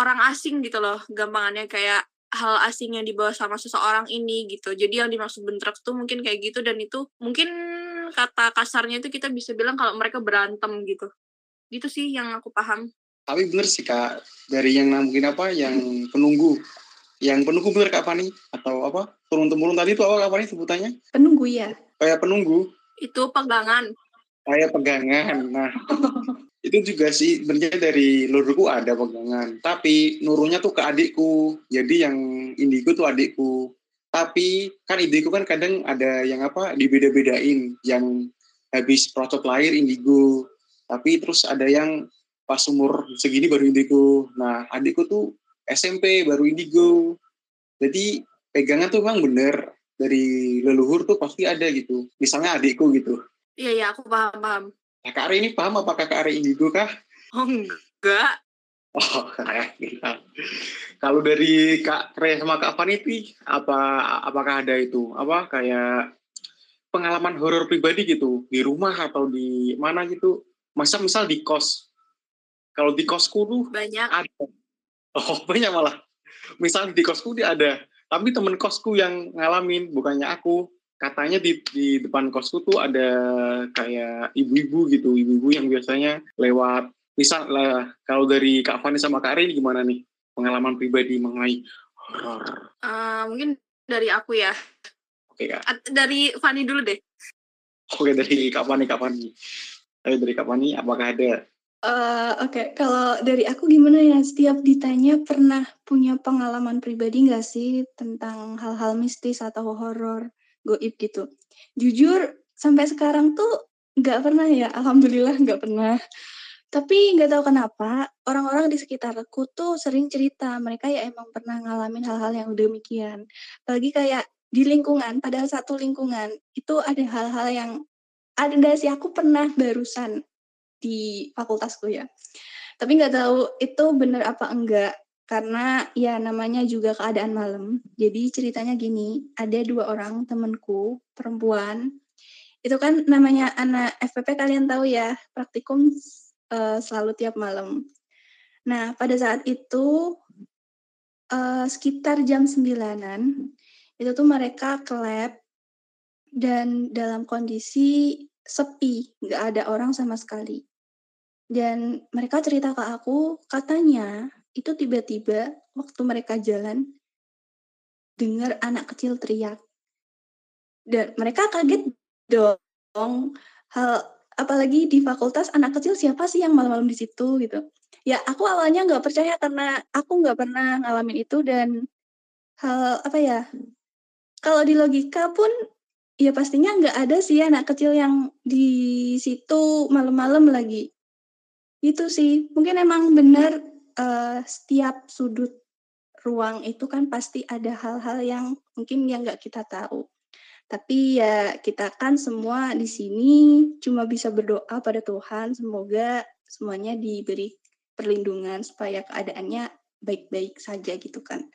Speaker 2: orang asing gitu loh gampangannya kayak hal asing yang dibawa sama seseorang ini gitu. Jadi yang dimaksud bentrok tuh mungkin kayak gitu dan itu mungkin kata kasarnya itu kita bisa bilang kalau mereka berantem gitu. Gitu sih yang aku paham.
Speaker 1: Tapi bener sih kak dari yang mungkin apa yang penunggu yang penunggu bener kak Fani atau apa turun temurun tadi itu apa kak Fani sebutannya?
Speaker 3: Penunggu ya
Speaker 1: kayak penunggu.
Speaker 2: Itu pegangan
Speaker 1: kayak pegangan. Nah itu juga sih sebenarnya dari leluhurku ada pegangan. Tapi nurunya tuh ke adikku. Jadi yang indigo tuh adikku. Tapi kan indigo kan kadang ada yang apa dibeda-bedain. Yang habis procot lahir indigo. Tapi terus ada yang pas umur segini baru indigo. Nah adikku tuh SMP baru indigo. Jadi pegangan tuh memang bener. Dari leluhur tuh pasti ada gitu. Misalnya adikku gitu
Speaker 2: iya iya aku paham paham.
Speaker 1: Nah, kak Ari ini paham apa kak Ari indigo kah?
Speaker 2: Oh enggak.
Speaker 1: Oh gitu. kalau dari kak Re sama kak Faniti apa apakah ada itu apa kayak pengalaman horor pribadi gitu? Di rumah atau di mana gitu? Masa misal di kos. Kalau di kosku tuh
Speaker 2: banyak.
Speaker 1: ada. Oh banyak malah. Misal di kosku dia ada. Tapi temen kosku yang ngalamin bukannya aku katanya di di depan kosku tuh ada kayak ibu-ibu gitu ibu-ibu yang biasanya lewat misal lah kalau dari Kak Fani sama Kak Rin gimana nih pengalaman pribadi mengenai horor
Speaker 2: uh, mungkin dari aku ya
Speaker 1: Oke kak.
Speaker 2: Dari Fani dulu deh.
Speaker 1: Oke dari Kak Fani, Kak Fani. Ayo dari Kak Fani, apakah ada?
Speaker 3: Uh, Oke, okay. kalau dari aku gimana ya? Setiap ditanya pernah punya pengalaman pribadi nggak sih tentang hal-hal mistis atau horor, goib gitu? Jujur, sampai sekarang tuh nggak pernah ya. Alhamdulillah nggak pernah. Tapi nggak tahu kenapa orang-orang di sekitarku tuh sering cerita mereka ya emang pernah ngalamin hal-hal yang demikian. Apalagi kayak di lingkungan, pada satu lingkungan itu ada hal-hal yang ada sih aku pernah barusan di fakultasku ya. Tapi nggak tahu itu benar apa enggak karena ya namanya juga keadaan malam. Jadi ceritanya gini, ada dua orang temanku perempuan. Itu kan namanya anak FPP kalian tahu ya, praktikum uh, selalu tiap malam. Nah, pada saat itu uh, sekitar jam sembilanan itu tuh mereka ke lab dan dalam kondisi sepi, nggak ada orang sama sekali. Dan mereka cerita ke aku, katanya itu tiba-tiba waktu mereka jalan, dengar anak kecil teriak. Dan mereka kaget dong, hal apalagi di fakultas anak kecil siapa sih yang malam-malam di situ gitu. Ya aku awalnya nggak percaya karena aku nggak pernah ngalamin itu dan hal apa ya kalau di logika pun ya pastinya nggak ada sih anak kecil yang di situ malam-malam lagi. Itu sih, mungkin emang benar uh, setiap sudut ruang itu kan pasti ada hal-hal yang mungkin yang nggak kita tahu. Tapi ya kita kan semua di sini cuma bisa berdoa pada Tuhan, semoga semuanya diberi perlindungan supaya keadaannya baik-baik saja gitu kan.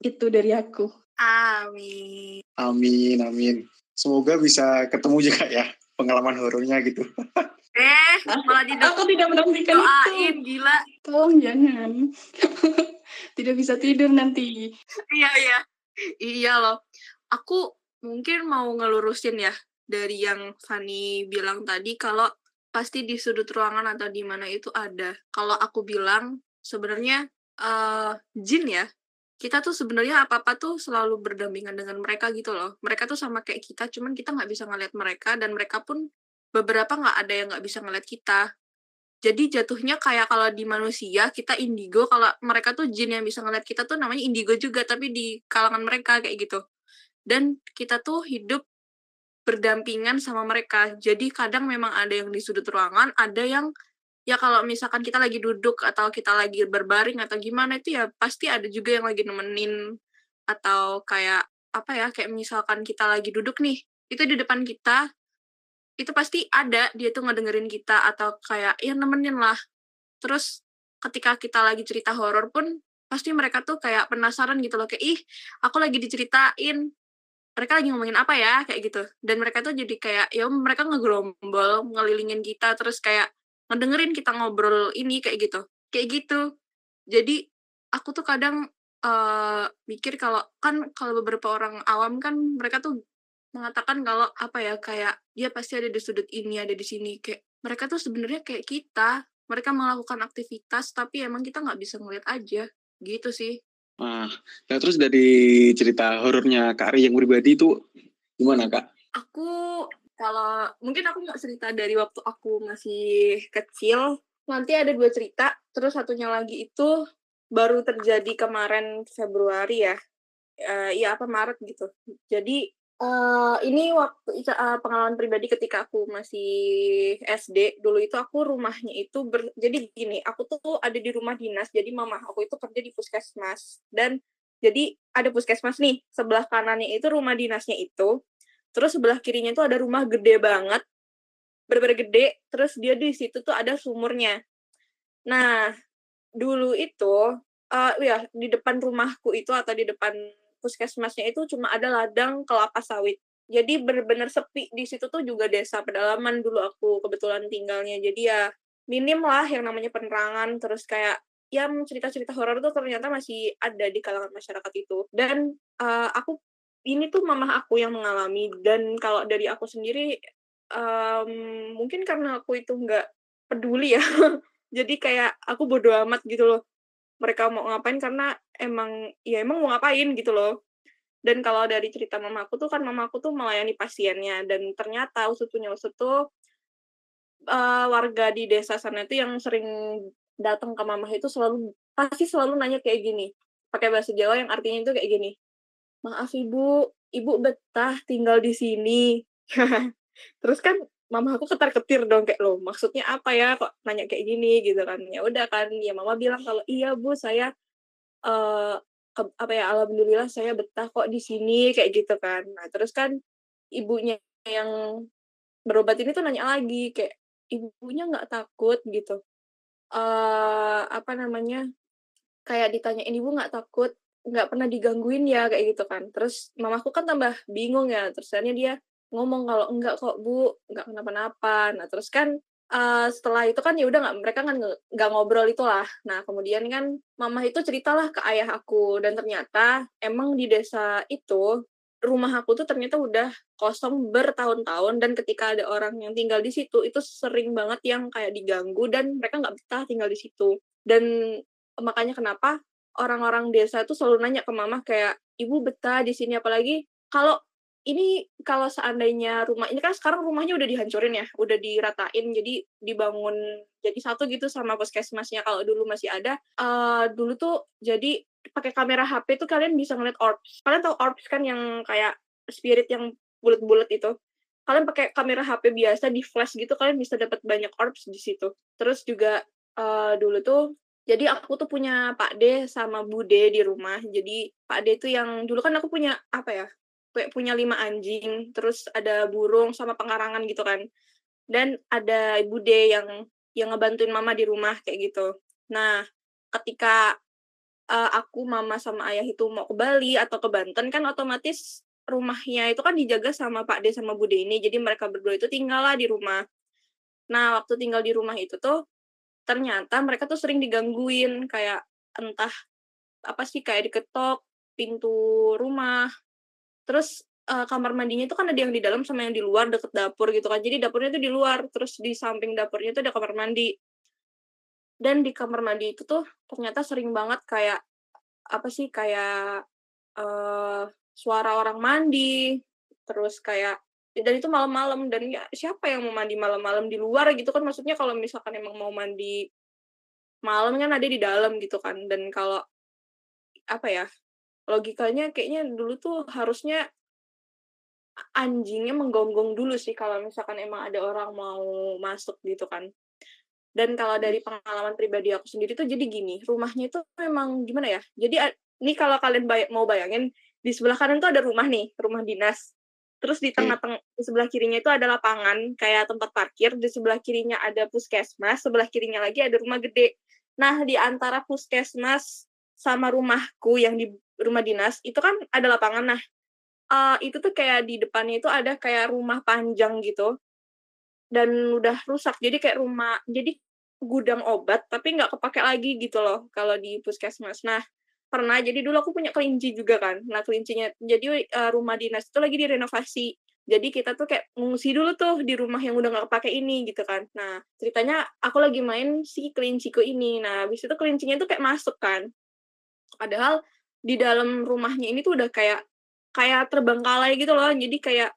Speaker 3: Itu dari aku.
Speaker 2: Amin.
Speaker 1: Amin, amin. Semoga bisa ketemu juga ya pengalaman horornya gitu.
Speaker 2: Eh, malah tidak
Speaker 3: aku tidak menantikan
Speaker 2: doain, itu. gila.
Speaker 3: Tolong jangan. tidak bisa tidur nanti.
Speaker 2: Iya, iya. Iya loh. Aku mungkin mau ngelurusin ya dari yang Fanny bilang tadi kalau pasti di sudut ruangan atau di mana itu ada. Kalau aku bilang sebenarnya uh, jin ya kita tuh sebenarnya apa-apa tuh selalu berdampingan dengan mereka gitu loh. Mereka tuh sama kayak kita, cuman kita nggak bisa ngeliat mereka dan mereka pun beberapa nggak ada yang nggak bisa ngeliat kita. Jadi jatuhnya kayak kalau di manusia kita indigo, kalau mereka tuh jin yang bisa ngeliat kita tuh namanya indigo juga, tapi di kalangan mereka kayak gitu. Dan kita tuh hidup berdampingan sama mereka. Jadi kadang memang ada yang di sudut ruangan, ada yang ya kalau misalkan kita lagi duduk atau kita lagi berbaring atau gimana itu ya pasti ada juga yang lagi nemenin atau kayak apa ya kayak misalkan kita lagi duduk nih itu di depan kita itu pasti ada dia tuh ngedengerin kita atau kayak ya nemenin lah. Terus ketika kita lagi cerita horor pun pasti mereka tuh kayak penasaran gitu loh kayak ih aku lagi diceritain mereka lagi ngomongin apa ya? Kayak gitu. Dan mereka tuh jadi kayak ya mereka ngegerombol ngelilingin kita terus kayak ngedengerin kita ngobrol ini kayak gitu. Kayak gitu. Jadi aku tuh kadang uh, mikir kalau kan kalau beberapa orang awam kan mereka tuh mengatakan kalau apa ya kayak dia pasti ada di sudut ini ada di sini. Kayak mereka tuh sebenarnya kayak kita mereka melakukan aktivitas tapi emang kita nggak bisa ngeliat aja gitu sih.
Speaker 1: Ah nah terus dari cerita horornya Kak Ari yang pribadi itu gimana Kak?
Speaker 2: Aku kalau mungkin aku nggak cerita dari waktu aku masih kecil. Nanti ada dua cerita terus satunya lagi itu baru terjadi kemarin Februari ya. Uh, ya apa Maret gitu. Jadi uh, ini waktu uh, pengalaman pribadi ketika aku masih SD dulu itu aku rumahnya itu ber, jadi gini aku tuh ada di rumah dinas jadi mama aku itu kerja di puskesmas. Dan jadi ada puskesmas nih sebelah kanannya itu rumah dinasnya itu terus sebelah kirinya itu ada rumah gede banget bener-bener gede terus dia di situ tuh ada sumurnya. Nah dulu itu uh, ya di depan rumahku itu atau di depan puskesmasnya itu cuma ada ladang kelapa sawit. Jadi bener-bener sepi di situ tuh juga desa pedalaman dulu aku kebetulan tinggalnya. Jadi ya minim lah yang namanya penerangan terus kayak ya cerita-cerita horor tuh ternyata masih ada di kalangan masyarakat itu. Dan uh, aku ini tuh mamah aku yang mengalami. Dan kalau dari aku sendiri um, mungkin karena aku itu nggak peduli ya. Jadi kayak aku bodo amat gitu loh mereka mau ngapain karena emang ya emang mau ngapain gitu loh. Dan kalau dari cerita mamaku tuh kan mamaku tuh melayani pasiennya dan ternyata usut punya usut tuh uh, warga di desa sana itu yang sering datang ke mama itu selalu pasti selalu nanya kayak gini pakai bahasa Jawa yang artinya itu kayak gini maaf ibu ibu betah tinggal di sini. Terus kan mama aku ketar ketir dong kayak lo maksudnya apa ya kok nanya kayak gini? Gitu kan. Ya udah kan ya mama bilang kalau iya bu saya uh, ke, apa ya alhamdulillah saya betah kok di sini kayak gitu kan. Nah terus kan ibunya yang berobat ini tuh nanya lagi kayak ibunya nggak takut? Gitu. Uh, apa namanya kayak ditanyain ibu nggak takut? Nggak pernah digangguin ya? Kayak gitu kan. Terus mamaku kan tambah bingung ya terus dia ngomong kalau enggak kok bu nggak kenapa-napa. Nah terus kan uh, setelah itu kan ya udah nggak mereka kan nggak ngobrol itulah. Nah kemudian kan mama itu ceritalah ke ayah aku dan ternyata emang di desa itu rumah aku tuh ternyata udah kosong bertahun-tahun dan ketika ada orang yang tinggal di situ itu sering banget yang kayak diganggu dan mereka nggak betah tinggal di situ. Dan makanya kenapa orang-orang desa itu selalu nanya ke mama kayak ibu betah di sini apalagi kalau ini kalau seandainya rumah ini kan sekarang rumahnya udah dihancurin ya, udah diratain jadi dibangun jadi satu gitu sama puskesmasnya kalau dulu masih ada. Uh, dulu tuh jadi pakai kamera HP tuh kalian bisa ngeliat orbs. Kalian tahu orbs kan yang kayak spirit yang bulat-bulat itu. Kalian pakai kamera HP biasa di flash gitu kalian bisa dapat banyak orbs di situ. Terus juga uh, dulu tuh jadi aku tuh punya Pak D sama Bude di rumah. Jadi Pak D itu yang dulu kan aku punya apa ya? Kayak punya lima anjing, terus ada burung sama pengarangan gitu kan. Dan ada ibu de yang yang ngebantuin mama di rumah kayak gitu. Nah, ketika uh, aku, mama sama ayah itu mau ke Bali atau ke Banten kan otomatis rumahnya itu kan dijaga sama Pak De sama Bude ini. Jadi mereka berdua itu tinggal lah di rumah. Nah, waktu tinggal di rumah itu tuh ternyata mereka tuh sering digangguin kayak entah apa sih kayak diketok pintu rumah Terus uh, kamar mandinya itu kan ada yang di dalam sama yang di luar deket dapur gitu kan. Jadi dapurnya itu di luar, terus di samping dapurnya itu ada kamar mandi. Dan di kamar mandi itu tuh ternyata sering banget kayak apa sih kayak uh, suara orang mandi, terus kayak dan itu malam-malam dan ya siapa yang mau mandi malam-malam di luar gitu kan maksudnya kalau misalkan emang mau mandi malam kan ada di dalam gitu kan dan kalau apa ya logikanya kayaknya dulu tuh harusnya anjingnya menggonggong dulu sih kalau misalkan emang ada orang mau masuk gitu kan. Dan kalau dari hmm. pengalaman pribadi aku sendiri tuh jadi gini, rumahnya itu memang gimana ya? Jadi ini kalau kalian bay mau bayangin di sebelah kanan tuh ada rumah nih, rumah dinas. Terus di hmm. tengah-tengah di sebelah kirinya itu ada lapangan kayak tempat parkir, di sebelah kirinya ada puskesmas, sebelah kirinya lagi ada rumah gede. Nah, di antara puskesmas sama rumahku yang di rumah dinas itu kan ada lapangan. Nah uh, itu tuh kayak di depannya itu ada kayak rumah panjang gitu. Dan udah rusak jadi kayak rumah jadi gudang obat tapi nggak kepake lagi gitu loh kalau di puskesmas. Nah pernah jadi dulu aku punya kelinci juga kan. Nah kelincinya jadi uh, rumah dinas itu lagi direnovasi. Jadi kita tuh kayak ngungsi dulu tuh di rumah yang udah nggak kepake ini gitu kan. Nah ceritanya aku lagi main si kelinciku ini. Nah habis itu kelincinya tuh kayak masuk kan. Padahal di dalam rumahnya ini tuh udah kayak kayak terbengkalai gitu loh. Jadi kayak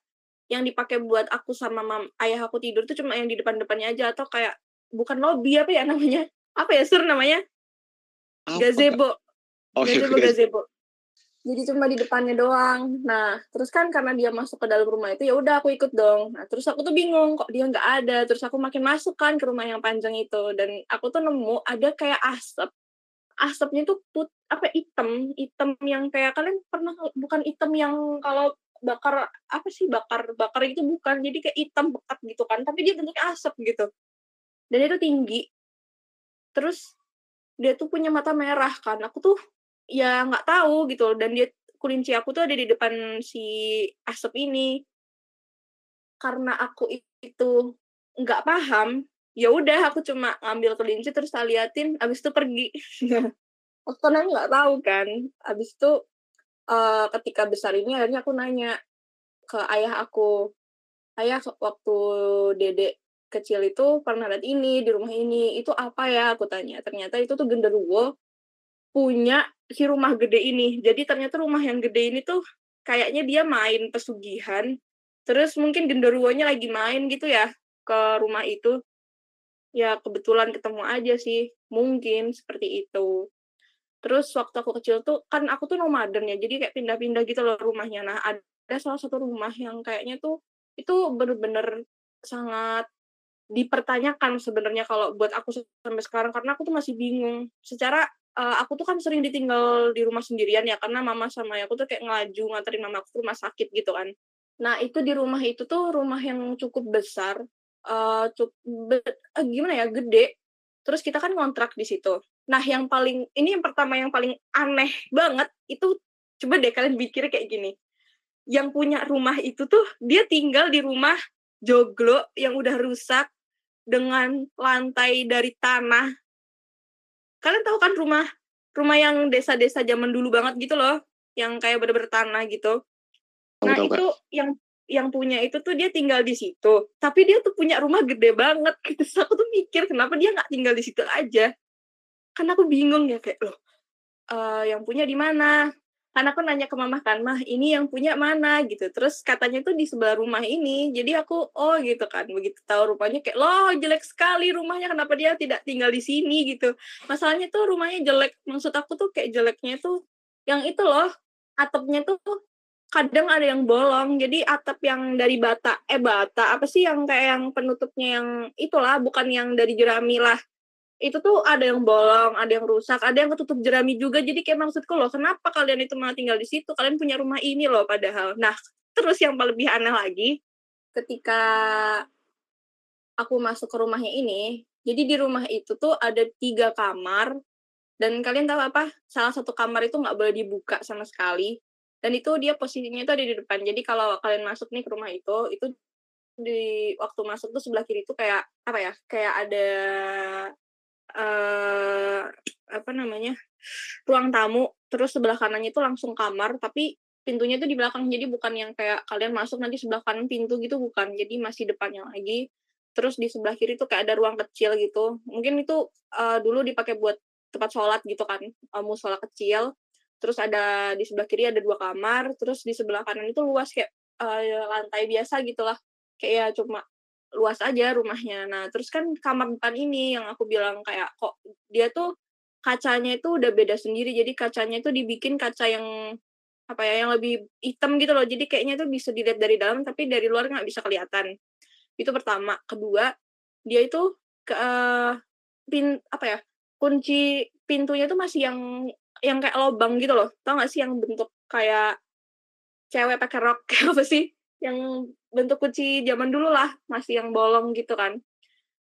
Speaker 2: yang dipakai buat aku sama mam, ayah aku tidur tuh cuma yang di depan-depannya aja atau kayak bukan lobby apa ya namanya? Apa ya? Sur namanya? Apa? gazebo. oh, gazebo okay. gazebo. Jadi cuma di depannya doang. Nah terus kan karena dia masuk ke dalam rumah itu ya udah aku ikut dong. Nah terus aku tuh bingung kok dia nggak ada? Terus aku makin masuk kan ke rumah yang panjang itu. Dan aku tuh nemu ada kayak asap asapnya tuh put apa hitam hitam yang kayak kalian pernah bukan hitam yang kalau bakar apa sih bakar bakar itu bukan jadi kayak hitam bekat gitu kan tapi dia bentuknya asap gitu. Dan itu tinggi. Terus dia tuh punya mata merah kan aku tuh ya nggak tahu gitu dan dia kulinci aku tuh ada di depan si asap ini. Karena aku itu nggak paham ya udah aku cuma ngambil kelinci terus tak liatin abis itu pergi. Aku nggak tahu kan abis itu uh, ketika besar ini akhirnya aku nanya ke ayah aku ayah waktu dedek kecil itu pernah lihat ini di rumah ini itu apa ya? Aku tanya. Ternyata itu tuh genderuwo punya si rumah gede ini. Jadi ternyata rumah yang gede ini tuh kayaknya dia main pesugihan terus mungkin genderuwonya lagi main gitu ya ke rumah itu ya kebetulan ketemu aja sih mungkin seperti itu. Terus waktu aku kecil tuh kan aku tuh nomaden ya jadi kayak pindah-pindah gitu loh rumahnya. Nah ada salah satu rumah yang kayaknya tuh itu bener-bener sangat dipertanyakan sebenarnya kalau buat aku sampai sekarang karena aku tuh masih bingung. Secara uh, aku tuh kan sering ditinggal di rumah sendirian ya karena mama sama aku tuh kayak ngelaju nganterin mama aku ke rumah sakit gitu kan. Nah itu di rumah itu tuh rumah yang cukup besar uh, cukup uh, gimana ya gede. Terus kita kan ngontrak di situ. Nah yang paling ini yang pertama yang paling aneh banget itu coba deh kalian pikir kayak gini. Yang punya rumah itu tuh dia tinggal di rumah joglo yang udah rusak dengan lantai dari tanah. Kalian tahu kan rumah rumah yang desa-desa zaman dulu banget gitu loh yang kayak bener-bener tanah gitu? Nah itu yang yang punya itu tuh dia tinggal di situ. Tapi dia tuh punya rumah gede banget. Gitu Terus aku tuh mikir kenapa dia nggak tinggal di situ aja? Karena aku bingung ya kayak loh uh, yang punya di mana? Karena aku nanya ke mama kan mah ini yang punya mana? Gitu. Terus katanya tuh di sebelah rumah ini. Jadi aku oh gitu kan. Begitu tahu rumahnya kayak loh jelek sekali rumahnya. Kenapa dia tidak tinggal di sini? Gitu. Masalahnya tuh rumahnya jelek. Maksud aku tuh kayak jeleknya tuh yang itu loh atapnya tuh kadang ada yang bolong. Jadi atap yang dari bata eh bata apa sih yang kayak yang penutupnya yang itulah bukan yang dari jerami lah. Itu tuh ada yang bolong ada yang rusak ada yang ketutup jerami juga. Jadi kayak maksudku loh kenapa kalian itu malah tinggal di situ? Kalian punya rumah ini loh padahal. Nah terus yang lebih aneh lagi ketika aku masuk ke rumahnya ini jadi di rumah itu tuh ada tiga kamar. Dan kalian tahu apa? Salah satu kamar itu nggak boleh dibuka sama sekali dan itu dia posisinya itu ada di depan. Jadi kalau kalian masuk nih ke rumah itu itu di waktu masuk tuh sebelah kiri itu kayak apa ya kayak ada uh, apa namanya ruang tamu. Terus sebelah kanannya itu langsung kamar tapi pintunya itu di belakang. Jadi bukan yang kayak kalian masuk nanti sebelah kanan pintu gitu bukan. Jadi masih depannya lagi. Terus di sebelah kiri tuh kayak ada ruang kecil gitu. Mungkin itu uh, dulu dipakai buat tempat sholat gitu kan uh, musola kecil terus ada di sebelah kiri ada dua kamar terus di sebelah kanan itu luas kayak uh, lantai biasa gitulah. Kayak ya cuma luas aja rumahnya. Nah terus kan kamar depan ini yang aku bilang kayak kok dia tuh kacanya itu udah beda sendiri. Jadi kacanya itu dibikin kaca yang apa ya yang lebih hitam gitu loh. Jadi kayaknya tuh bisa dilihat dari dalam tapi dari luar nggak bisa kelihatan. Itu pertama. Kedua dia itu ke uh, pin apa ya kunci pintunya tuh masih yang yang kayak lobang gitu loh. Tau gak sih yang bentuk kayak cewek pakai rok kayak apa sih? Yang bentuk kunci zaman dulu lah masih yang bolong gitu kan.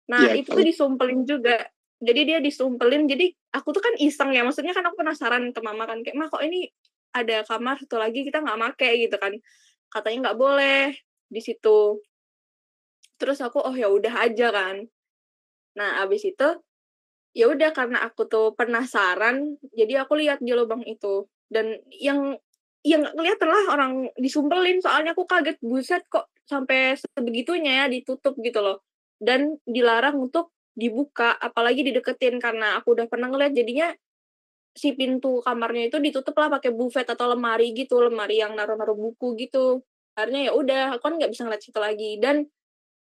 Speaker 2: Nah ya, itu tuh disumpelin juga. Jadi dia disumpelin jadi aku tuh kan iseng ya. Maksudnya kan aku penasaran ke mama kan kayak mah kok ini ada kamar satu lagi kita nggak make gitu kan. Katanya nggak boleh di situ. Terus aku oh ya udah aja kan. Nah abis itu ya udah karena aku tuh penasaran jadi aku lihat di lubang itu. Dan yang yang kelihatan lah orang disumpelin soalnya aku kaget buset kok sampai sebegitunya ya ditutup gitu loh. Dan dilarang untuk dibuka apalagi dideketin karena aku udah pernah ngeliat jadinya si pintu kamarnya itu ditutup lah pakai buffet atau lemari gitu lemari yang naruh-naruh buku gitu. Akhirnya ya udah aku kan nggak bisa ngeliat situ lagi. Dan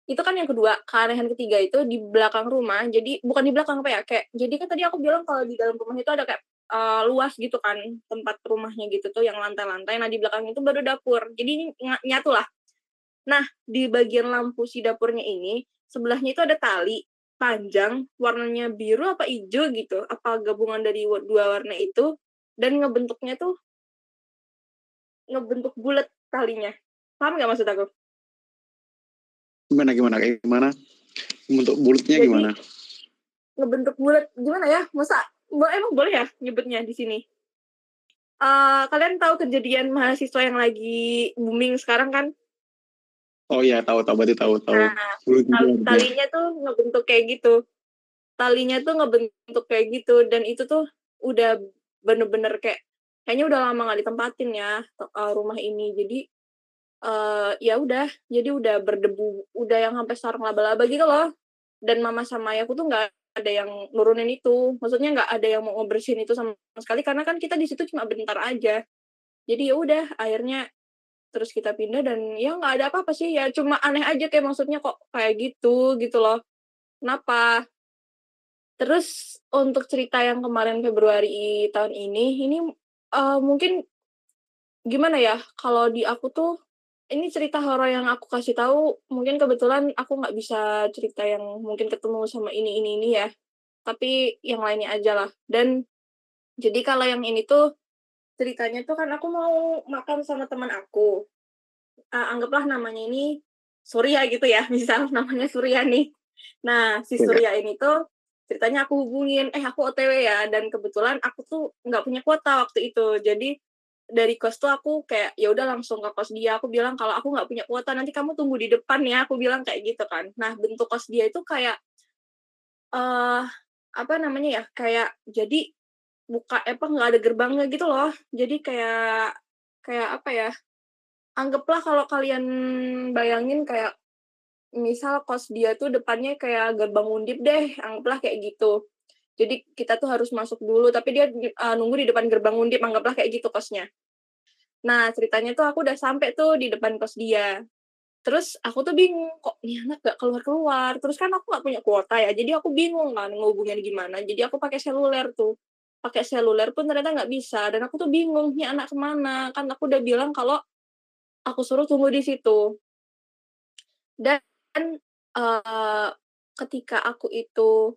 Speaker 2: itu kan yang kedua keanehan ketiga itu di belakang rumah. Jadi bukan di belakang apa ya kayak jadi kan tadi aku bilang kalau di dalam rumah itu ada kayak uh, luas gitu kan tempat rumahnya gitu tuh yang lantai-lantai. Nah di belakang itu baru dapur. Jadi ini nyatu lah. Nah di bagian lampu si dapurnya ini sebelahnya itu ada tali panjang warnanya biru apa hijau gitu apa gabungan dari dua warna itu dan ngebentuknya tuh ngebentuk bulat talinya. Paham nggak maksud aku
Speaker 1: gimana gimana? Kayak gimana? Bentuk bulatnya gimana?
Speaker 2: ngebentuk bulat gimana ya? Masa emang boleh ya nyebutnya di sini? Uh, kalian tahu kejadian mahasiswa yang lagi booming sekarang kan?
Speaker 1: Oh iya, tahu tahu berarti tahu tahu.
Speaker 2: Nah, tali, talinya tuh ngebentuk kayak gitu. Talinya tuh ngebentuk kayak gitu dan itu tuh udah bener-bener kayak kayaknya udah lama nggak ditempatin ya uh, rumah ini. Jadi uh, ya udah, jadi udah berdebu, udah yang sampai sarang laba-laba gitu loh. Dan mama sama ayahku tuh nggak ada yang nurunin itu. Maksudnya nggak ada yang mau ngebersihin itu sama sekali karena kan kita di situ cuma bentar aja. Jadi ya udah, akhirnya terus kita pindah dan ya nggak ada apa-apa sih ya cuma aneh aja kayak maksudnya kok kayak gitu gitu loh kenapa terus untuk cerita yang kemarin Februari tahun ini ini uh, mungkin gimana ya kalau di aku tuh ini cerita horor yang aku kasih tahu mungkin kebetulan aku nggak bisa cerita yang mungkin ketemu sama ini ini ini ya tapi yang lainnya aja lah dan jadi kalau yang ini tuh ceritanya tuh kan aku mau makan sama teman aku. Uh, anggaplah namanya ini Surya gitu ya, misal namanya Surya nih. Nah, si iya. Surya ini tuh ceritanya aku hubungin, eh aku OTW ya, dan kebetulan aku tuh nggak punya kuota waktu itu. Jadi dari kos tuh aku kayak ya udah langsung ke kos dia. Aku bilang kalau aku nggak punya kuota nanti kamu tunggu di depan ya. Aku bilang kayak gitu kan. Nah bentuk kos dia itu kayak uh, apa namanya ya? Kayak jadi buka apa nggak ada gerbangnya gitu loh jadi kayak kayak apa ya anggaplah kalau kalian bayangin kayak misal kos dia tuh depannya kayak gerbang undip deh anggaplah kayak gitu jadi kita tuh harus masuk dulu tapi dia uh, nunggu di depan gerbang undip anggaplah kayak gitu kosnya nah ceritanya tuh aku udah sampai tuh di depan kos dia. Terus aku tuh bingung kok nih anak gak keluar keluar terus kan aku gak punya kuota ya jadi aku bingung kan ngehubungin gimana. Jadi aku pakai seluler tuh. Pakai seluler pun ternyata nggak bisa dan aku tuh bingung nih anak ke mana? Kan aku udah bilang kalau aku suruh tunggu di situ. Dan uh, ketika aku itu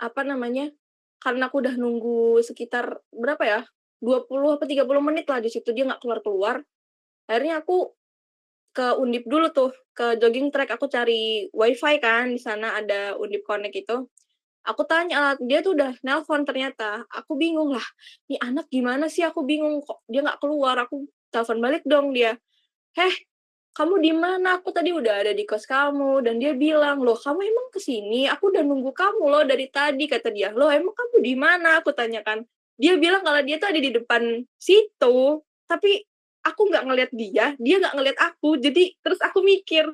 Speaker 2: apa namanya karena aku udah nunggu sekitar berapa ya 20 apa 30 menit lah di situ dia nggak keluar keluar akhirnya aku ke Undip dulu tuh ke jogging track aku cari wifi kan di sana ada Undip Connect itu Aku tanya, dia tuh udah nelpon ternyata. Aku bingung lah, nih anak gimana sih? Aku bingung kok dia nggak keluar. Aku telepon balik dong dia. Heh, kamu di mana? Aku tadi udah ada di kos kamu. Dan dia bilang, loh kamu emang ke sini? Aku udah nunggu kamu loh dari tadi, kata dia. Loh emang kamu di mana? Aku tanyakan. Dia bilang kalau dia tuh ada di depan situ. Tapi aku nggak ngeliat dia, dia nggak ngeliat aku. Jadi terus aku mikir,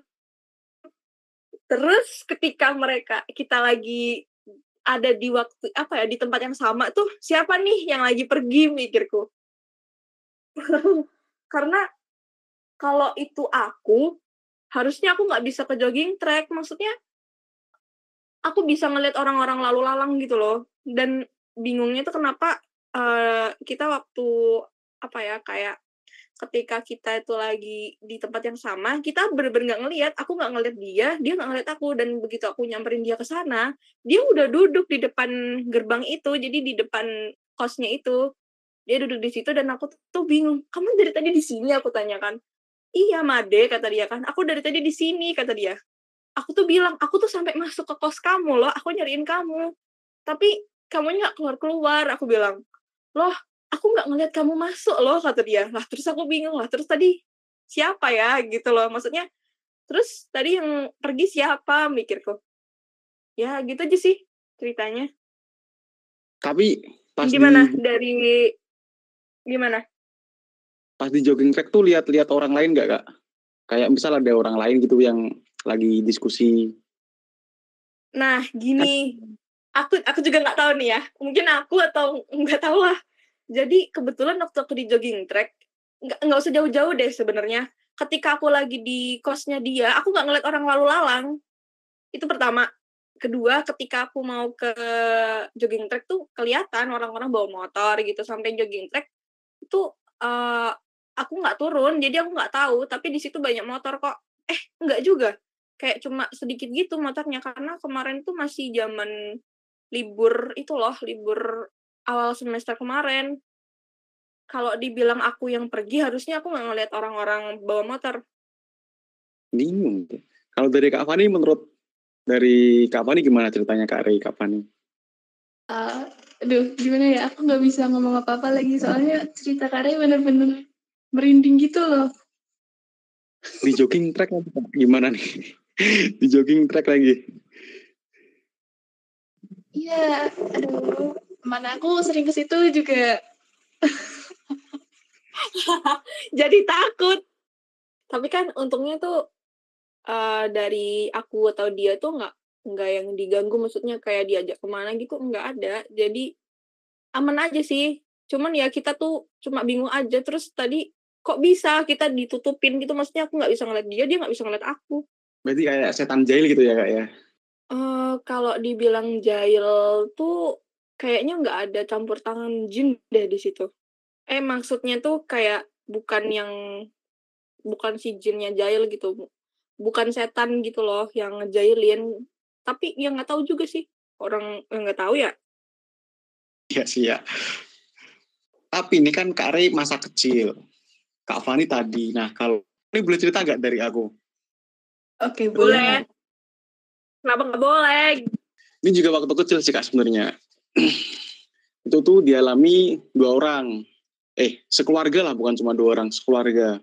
Speaker 2: Terus ketika mereka kita lagi ada di waktu apa ya di tempat yang sama tuh siapa nih yang lagi pergi mikirku karena kalau itu aku harusnya aku nggak bisa ke jogging track maksudnya aku bisa ngeliat orang-orang lalu lalang gitu loh dan bingungnya tuh kenapa kita waktu apa ya kayak ketika kita itu lagi di tempat yang sama, kita bener-bener nggak ngelihat, aku nggak ngelihat dia, dia nggak ngelihat aku, dan begitu aku nyamperin dia ke sana, dia udah duduk di depan gerbang itu, jadi di depan kosnya itu, dia duduk di situ dan aku tuh bingung, kamu dari tadi di sini? aku tanyakan, iya Made kata dia kan, aku dari tadi di sini kata dia, aku tuh bilang, aku tuh sampai masuk ke kos kamu loh, aku nyariin kamu, tapi kamu nggak keluar keluar, aku bilang, loh aku nggak ngeliat kamu masuk loh kata dia. Lah terus aku bingung lah terus tadi siapa ya? Gitu loh maksudnya terus tadi yang pergi siapa? Mikirku. Ya gitu aja sih ceritanya.
Speaker 1: Tapi
Speaker 2: pas gimana? di, dari gimana?
Speaker 1: Pas di jogging track tuh lihat-lihat orang lain nggak kak? Kayak misal ada orang lain gitu yang lagi diskusi.
Speaker 2: Nah gini. Aku aku juga nggak tahu nih ya. Mungkin aku atau nggak tahu lah jadi kebetulan waktu aku di jogging track, nggak nggak usah jauh-jauh deh sebenarnya. Ketika aku lagi di kosnya dia, aku nggak ngeliat orang lalu lalang. Itu pertama. Kedua, ketika aku mau ke jogging track tuh kelihatan orang-orang bawa motor gitu sampai jogging track itu uh, aku nggak turun, jadi aku nggak tahu. Tapi di situ banyak motor kok. Eh, nggak juga. Kayak cuma sedikit gitu motornya karena kemarin tuh masih zaman libur itu loh, libur awal semester kemarin. Kalau dibilang aku yang pergi, harusnya aku nggak ngeliat orang-orang bawa motor.
Speaker 1: Bingung. Kalau dari Kak Fani, menurut dari Kak Fani gimana ceritanya Kak Rey, Kak Fani?
Speaker 3: Uh, aduh, gimana ya? Aku nggak bisa ngomong apa-apa lagi, soalnya cerita Kak Rey bener-bener merinding gitu loh.
Speaker 1: di jogging track gimana nih di jogging track lagi
Speaker 3: Iya, aduh, mana aku sering ke situ juga.
Speaker 2: Jadi takut. Tapi kan untungnya tuh uh, dari aku atau dia tuh nggak nggak yang diganggu. Maksudnya kayak diajak ke mana gitu nggak ada. Jadi aman aja sih. Cuman ya kita tuh cuma bingung aja. Terus tadi kok bisa kita ditutupin gitu? Maksudnya aku nggak bisa ngeliat dia dia nggak bisa ngeliat aku.
Speaker 1: Berarti kayak setan jahil gitu ya kak ya?
Speaker 2: Uh, kalau dibilang jahil tuh kayaknya nggak ada campur tangan jin deh di situ eh maksudnya tuh kayak bukan yang bukan si jinnya jahil gitu bukan setan gitu loh yang ngejailin tapi yang nggak tahu juga sih orang yang nggak tahu ya
Speaker 1: Iya sih ya tapi ini kan Kak Rey masa kecil Kak Fani tadi. Nah, kalau ini boleh cerita nggak dari aku?
Speaker 3: Oke,
Speaker 2: boleh. boleh. Kenapa nggak boleh?
Speaker 1: Ini juga waktu kecil sih Kak sebenarnya. itu tuh dialami dua orang. Eh, sekeluarga lah, bukan cuma dua orang, sekeluarga.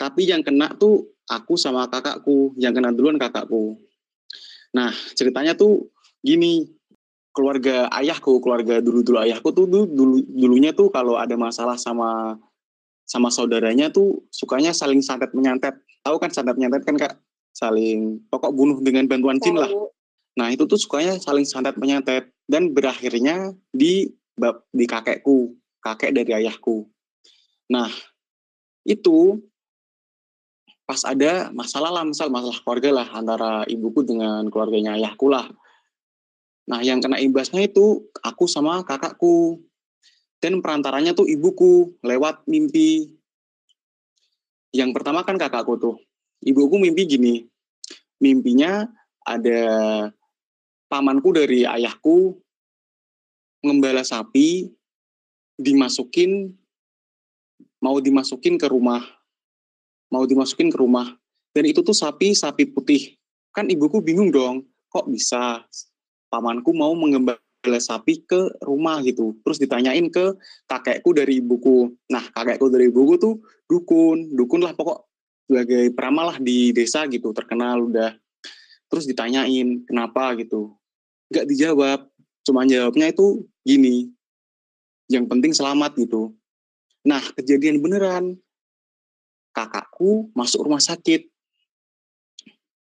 Speaker 1: Tapi yang kena tuh aku sama kakakku, yang kena duluan kakakku. Nah, ceritanya tuh gini, keluarga ayahku, keluarga dulu-dulu ayahku tuh dulu dulunya tuh kalau ada masalah sama sama saudaranya tuh sukanya saling santet menyantet. Tahu kan santet menyantet kan kak? Saling pokok bunuh dengan bantuan jin lah. Nah itu tuh sukanya saling santet menyantet dan berakhirnya di di kakekku, kakek dari ayahku. Nah itu pas ada masalah lah, misal masalah keluarga lah antara ibuku dengan keluarganya ayahku lah. Nah yang kena imbasnya itu aku sama kakakku dan perantaranya tuh ibuku lewat mimpi. Yang pertama kan kakakku tuh. Ibuku mimpi gini. Mimpinya ada pamanku dari ayahku ngembala sapi dimasukin mau dimasukin ke rumah mau dimasukin ke rumah dan itu tuh sapi sapi putih kan ibuku bingung dong kok bisa pamanku mau mengembala sapi ke rumah gitu. Terus ditanyain ke kakekku dari ibuku. Nah, kakekku dari ibuku tuh dukun. Dukun lah pokok sebagai peramal lah di desa gitu, terkenal udah. Terus ditanyain kenapa gitu. Gak dijawab. Cuma jawabnya itu gini. Yang penting selamat gitu. Nah, kejadian beneran. Kakakku masuk rumah sakit.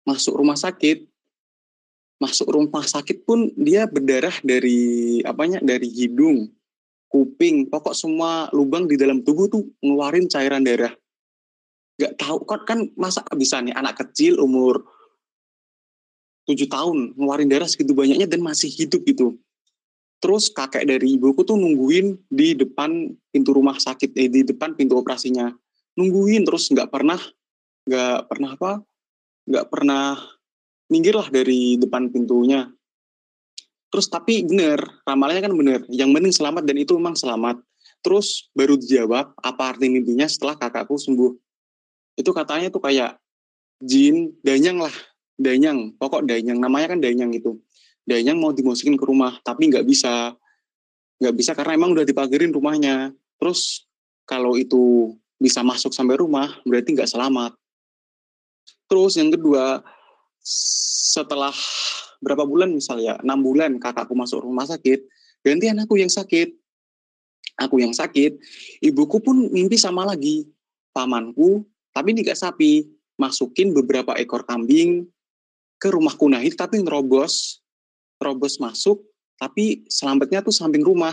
Speaker 1: Masuk rumah sakit, masuk rumah sakit pun dia berdarah dari apanya dari hidung kuping pokok semua lubang di dalam tubuh tuh ngeluarin cairan darah Gak tahu kan kan masa bisa nih anak kecil umur tujuh tahun ngeluarin darah segitu banyaknya dan masih hidup gitu terus kakek dari ibuku tuh nungguin di depan pintu rumah sakit eh, di depan pintu operasinya nungguin terus nggak pernah nggak pernah apa nggak pernah minggirlah dari depan pintunya. Terus tapi bener, ramalannya kan bener. Yang penting selamat dan itu memang selamat. Terus baru dijawab apa arti mimpinya setelah kakakku sembuh. Itu katanya tuh kayak jin, danyang lah. Danyang, pokok danyang. Namanya kan danyang itu. Danyang mau dimasukin ke rumah, tapi nggak bisa. Nggak bisa karena emang udah dipagerin rumahnya. Terus kalau itu bisa masuk sampai rumah, berarti nggak selamat. Terus yang kedua, setelah berapa bulan misalnya enam bulan kakakku masuk rumah sakit gantian aku yang sakit aku yang sakit ibuku pun mimpi sama lagi pamanku tapi ini gak sapi masukin beberapa ekor kambing ke rumah kunahit tapi nerobos. Terobos masuk tapi selamatnya tuh samping rumah.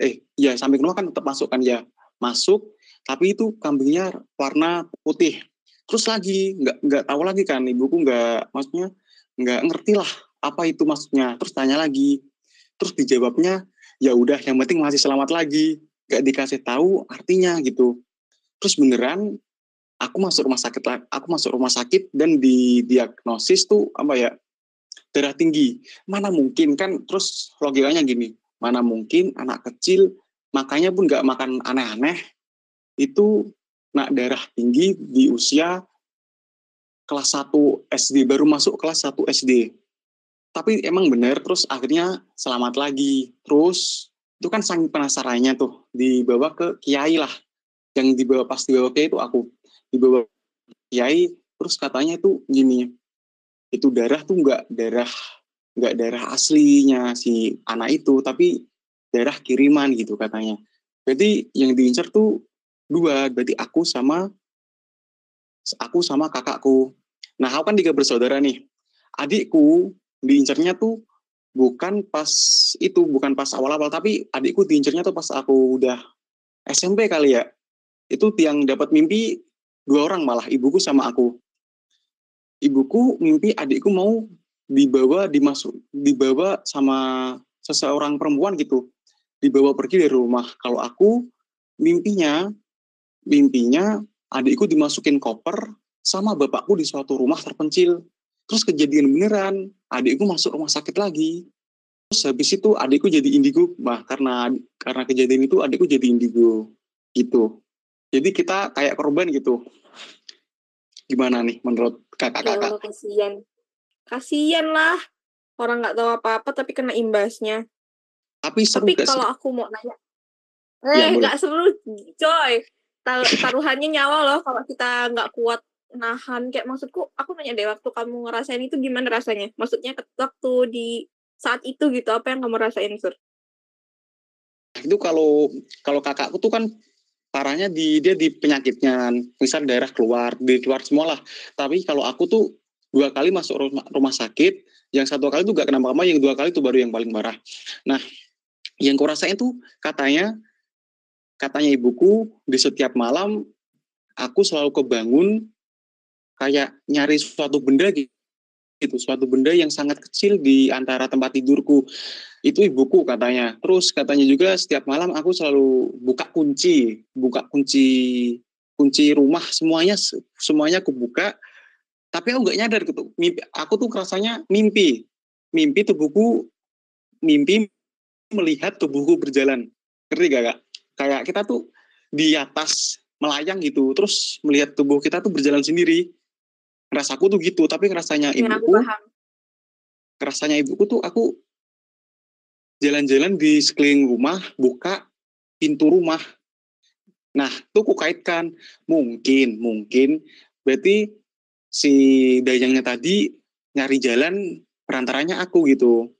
Speaker 1: Eh ya samping rumah kan tetap masuk kan ya. Masuk tapi itu kambingnya warna putih. Terus lagi nggak nggak tahu lagi kan ibuku nggak maksudnya nggak ngerti lah apa itu maksudnya. Terus tanya lagi. Terus dijawabnya ya udah yang penting masih selamat lagi. Nggak dikasih tahu artinya gitu. Terus beneran aku masuk rumah sakit aku masuk rumah sakit dan di diagnosis tuh apa ya darah tinggi mana mungkin kan terus logikanya gini mana mungkin anak kecil makanya pun nggak makan aneh-aneh itu kena darah tinggi di usia kelas 1 SD, baru masuk kelas 1 SD. Tapi emang bener, terus akhirnya selamat lagi. Terus itu kan saking penasarannya tuh, dibawa ke kiai lah. Yang dibawa pas dibawa kiai itu aku. Dibawa kiai terus katanya itu gini itu darah tuh nggak darah nggak darah aslinya si anak itu tapi darah kiriman gitu katanya. Berarti yang diincar tuh dua berarti aku sama aku sama kakakku. Nah aku kan tiga bersaudara nih. Adikku diincarnya tuh bukan pas itu bukan pas awal-awal tapi adikku diincarnya tuh pas aku udah SMP kali ya. Itu yang dapat mimpi dua orang malah ibuku sama aku. Ibuku mimpi adikku mau dibawa dimasuk dibawa sama seseorang perempuan gitu. Dibawa pergi dari rumah. Kalau aku mimpinya mimpinya adikku dimasukin koper sama bapakku di suatu rumah terpencil. Terus kejadian beneran adikku masuk rumah sakit lagi. Terus habis itu adikku jadi indigo. Bah karena karena kejadian itu adikku jadi indigo. Gitu jadi kita kayak korban gitu gimana nih menurut kakak-kakak
Speaker 2: Ya kasihan. Kasihan lah. Orang nggak tahu apa-apa tapi kena imbasnya.
Speaker 1: tapi seru
Speaker 2: Tapi
Speaker 1: gak
Speaker 2: kalau aku mau nanya,
Speaker 1: Ya,
Speaker 2: eh nggak seru, coy. Tar- Taruhannya nyawa loh kalau kita nggak kuat nahan. Kayak maksudku, aku nanya deh waktu kamu ngerasain itu gimana rasanya? Maksudnya waktu di saat itu gitu, apa yang kamu rasain, Sur?
Speaker 1: itu kalau kalau kakakku tuh kan parahnya di dia di penyakitnya misal daerah keluar di keluar semua lah tapi kalau aku tuh dua kali masuk rumah, rumah sakit yang satu kali tuh gak kenapa-kenapa yang dua kali tuh baru yang paling parah. Nah yang kurasain tuh katanya katanya ibuku di setiap malam aku selalu kebangun kayak nyari suatu benda gitu gitu. Suatu benda yang sangat kecil di antara tempat tidurku. Itu ibuku katanya. Terus katanya juga setiap malam aku selalu buka kunci. Buka kunci kunci rumah. Semuanya semuanya aku buka. Tapi aku nggak nyadar gitu. Mimpi aku tuh rasanya mimpi. Mimpi tubuhku mimpi melihat tubuhku berjalan. Ngerti gak kak? Kayak kita tuh di atas melayang gitu. Terus melihat tubuh kita tuh berjalan sendiri rasaku tuh gitu tapi rasanya
Speaker 2: Ya,
Speaker 1: ibuku rasanya ibuku tuh aku jalan-jalan di sekeliling rumah buka pintu rumah. Nah tuh ku kaitkan mungkin mungkin. Berarti si dayangnya tadi nyari jalan perantaranya aku gitu.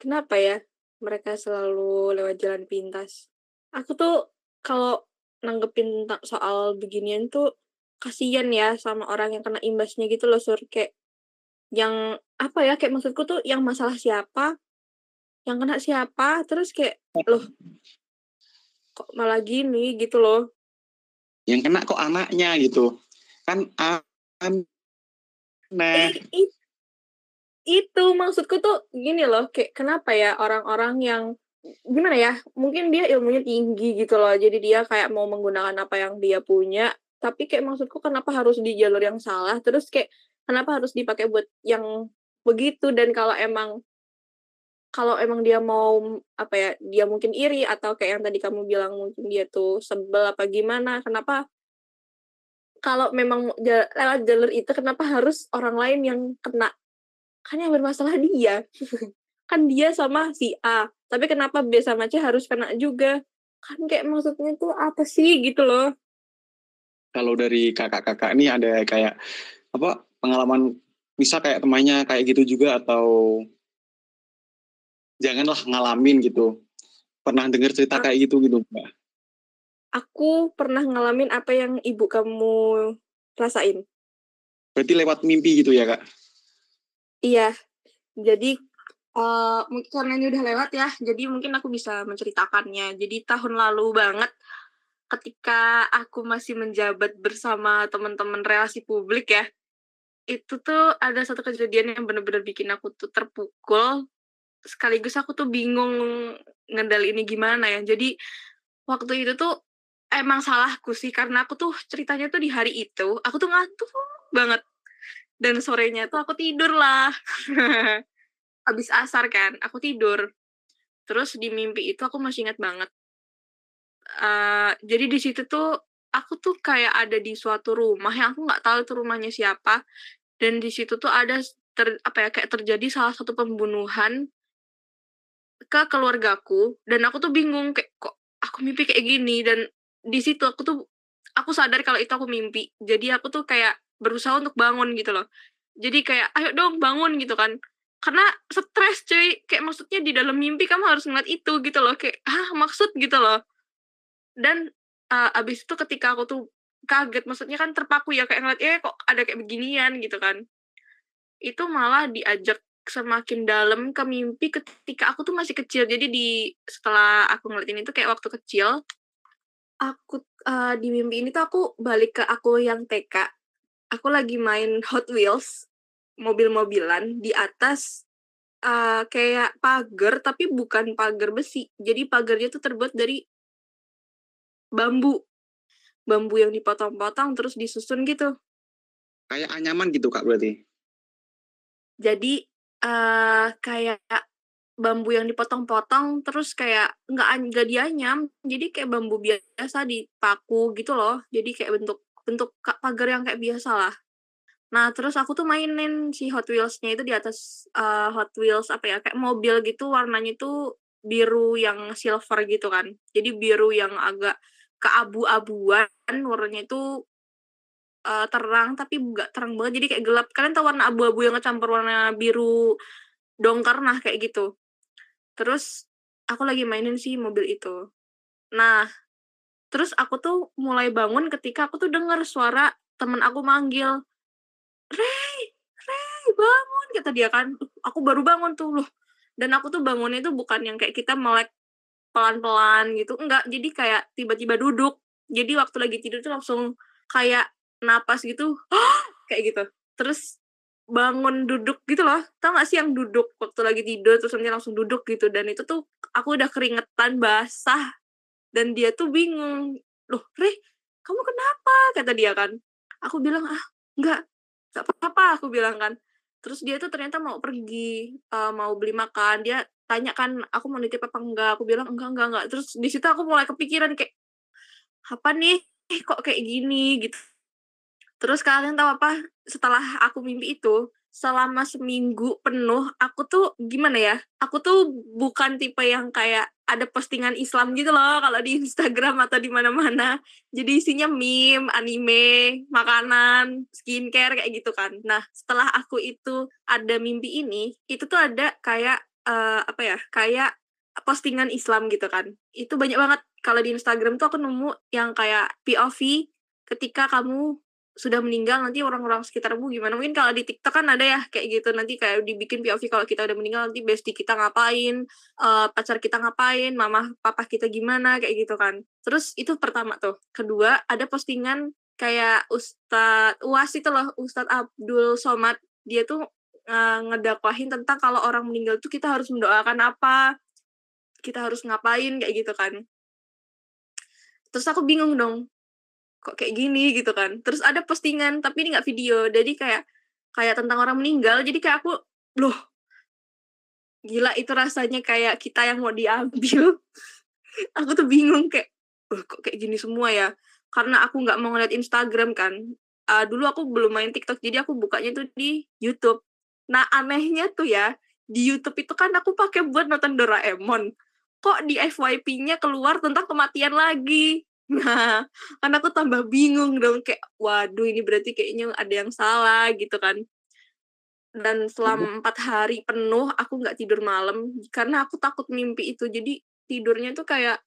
Speaker 2: Kenapa ya mereka selalu lewat jalan pintas? Aku tuh kalau nanggepin soal beginian tuh kasihan ya sama orang yang kena imbasnya gitu loh, Sur. Kayak yang apa ya, kayak maksudku tuh yang masalah siapa, yang kena siapa, terus kayak loh kok malah gini gitu loh.
Speaker 1: yang kena kok anaknya gitu kan aneh
Speaker 2: Eh, i- itu maksudku tuh gini loh, kayak kenapa ya orang-orang yang gimana ya? Mungkin dia ilmunya tinggi gitu loh. Jadi dia kayak mau menggunakan apa yang dia punya, tapi kayak maksudku kenapa harus di jalur yang salah? Terus kayak kenapa harus dipakai buat yang begitu? Dan kalau emang kalau emang dia mau apa ya dia mungkin iri atau kayak yang tadi kamu bilang mungkin dia tuh sebel apa gimana kenapa kalau memang lewat jalur itu kenapa harus orang lain yang kena? Kan yang bermasalah dia. Kan dia sama si A. Tapi kenapa B sama C harus kena juga? Kan kayak maksudnya tuh apa sih gitu loh
Speaker 1: kalau dari kakak-kakak ini ada kayak apa pengalaman bisa kayak temannya kayak gitu juga atau janganlah ngalamin gitu pernah dengar cerita
Speaker 2: Ah.
Speaker 1: kayak gitu gitu mbak
Speaker 2: aku pernah ngalamin apa yang ibu kamu rasain
Speaker 1: berarti lewat mimpi gitu ya kak
Speaker 2: Iya, jadi eh mungkin karena ini udah lewat ya, jadi mungkin aku bisa menceritakannya. Jadi tahun lalu banget, ketika aku masih menjabat bersama teman-teman relasi publik ya, itu tuh ada satu kejadian yang bener-bener bikin aku tuh terpukul, sekaligus aku tuh bingung ngedal ini gimana ya. Jadi waktu itu tuh emang salahku sih, karena aku tuh ceritanya tuh di hari itu, aku tuh ngantuk banget. Dan sorenya tuh aku tidur lah. Habis asar kan aku tidur. Terus di mimpi itu aku masih ingat banget Eh, jadi di situ tuh aku tuh kayak ada di suatu rumah yang aku nggak tahu itu rumahnya siapa dan di situ tuh ada ter, apa ya kayak terjadi salah satu pembunuhan ke keluargaku dan aku tuh bingung kayak kok aku mimpi kayak gini? Dan di situ aku tuh aku sadar kalau itu aku mimpi jadi aku tuh kayak berusaha untuk bangun gitu loh. Jadi kayak ayo dong bangun gitu kan. Karena stres cuy kayak maksudnya di dalam mimpi kamu harus ngeliat itu gitu loh kayak ah maksud? gitu loh dan uh, abis itu ketika aku tuh kaget maksudnya kan terpaku ya kayak ngeliat eh kok ada kayak beginian gitu kan. Itu malah diajak semakin dalam ke mimpi ketika aku tuh masih kecil. Jadi di setelah aku ngeliatin itu kayak waktu kecil aku uh, di mimpi ini tuh aku balik ke aku yang TK aku lagi main Hot Wheels mobil-mobilan di atas uh, kayak pagar tapi bukan pagar besi. Jadi pagarnya tuh terbuat dari bambu. Bambu yang dipotong-potong terus disusun gitu.
Speaker 1: Kayak anyaman gitu Kak berarti.
Speaker 2: Jadi uh, kayak bambu yang dipotong-potong terus kayak nggak nggak dianyam jadi kayak bambu biasa dipaku gitu loh jadi kayak bentuk bentuk pagar yang kayak biasa lah Nah, terus aku tuh mainin si Hot Wheels-nya itu di atas uh, Hot Wheels apa ya, kayak mobil gitu warnanya itu biru yang silver gitu kan. Jadi biru yang agak keabu-abuan, warnanya itu uh, terang tapi enggak terang banget. Jadi kayak gelap. Kalian tahu warna abu-abu yang kecampur warna biru dongker nah kayak gitu. Terus aku lagi mainin si mobil itu. Nah, terus aku tuh mulai bangun ketika aku tuh dengar suara temen aku manggil Rey, Rey, bangun kata dia kan. Aku baru bangun tuh loh. Dan aku tuh bangunnya itu bukan yang kayak kita melek pelan-pelan gitu. Enggak, jadi kayak tiba-tiba duduk. Jadi waktu lagi tidur tuh langsung kayak napas gitu. kayak gitu. Terus bangun duduk gitu loh. Tau gak sih yang duduk waktu lagi tidur terus nanti langsung duduk gitu. Dan itu tuh aku udah keringetan basah. Dan dia tuh bingung. Loh, Rey, kamu kenapa? Kata dia kan. Aku bilang, ah, enggak, gak apa-apa aku bilang kan terus dia tuh ternyata mau pergi uh, mau beli makan dia tanya kan aku mau nitip apa enggak? Aku bilang enggak enggak enggak. Terus di situ aku mulai kepikiran kayak apa nih? Eh, kok kayak gini? Gitu. Terus kalian tahu apa? Setelah aku mimpi itu selama seminggu penuh aku tuh gimana ya? Aku tuh bukan tipe yang kayak ada postingan Islam gitu loh kalau di Instagram atau di mana-mana. Jadi isinya meme anime makanan skincare kayak gitu kan. Nah setelah aku itu ada mimpi ini itu tuh ada kayak uh, apa ya kayak postingan Islam gitu kan. Itu banyak banget. Kalau di Instagram tuh aku nemu yang kayak POV ketika kamu sudah meninggal nanti orang-orang sekitarmu gimana? Mungkin kalau di TikTok kan ada ya kayak gitu. Nanti kayak dibikin POV kalau kita udah meninggal nanti bestie kita ngapain uh, pacar kita ngapain mama papa kita gimana kayak gitu kan. Terus itu pertama tuh. Kedua ada postingan kayak Ustadz Uas itu loh Ustadz Abdul Somad. Dia tuh uh, ngedakwahin tentang kalau orang meninggal tuh kita harus mendoakan apa kita harus ngapain kayak gitu kan. Terus aku bingung dong kok kayak gini gitu kan. Terus ada postingan tapi ini nggak video jadi kayak kayak tentang orang meninggal jadi kayak aku loh gila itu rasanya kayak kita yang mau diambil. Aku tuh bingung kayak loh kok kayak gini semua ya? Karena aku nggak mau ngeliat Instagram kan. Uh, dulu aku belum main TikTok jadi aku bukanya tuh di YouTube nah anehnya tuh ya di YouTube itu kan aku pakai buat nonton Doraemon kok di FYP-nya keluar tentang kematian lagi Nah, kan aku tambah bingung dong kayak waduh ini berarti kayaknya ada yang salah gitu kan. Dan selama empat hari penuh aku nggak tidur malam karena aku takut mimpi itu. Jadi tidurnya tuh kayak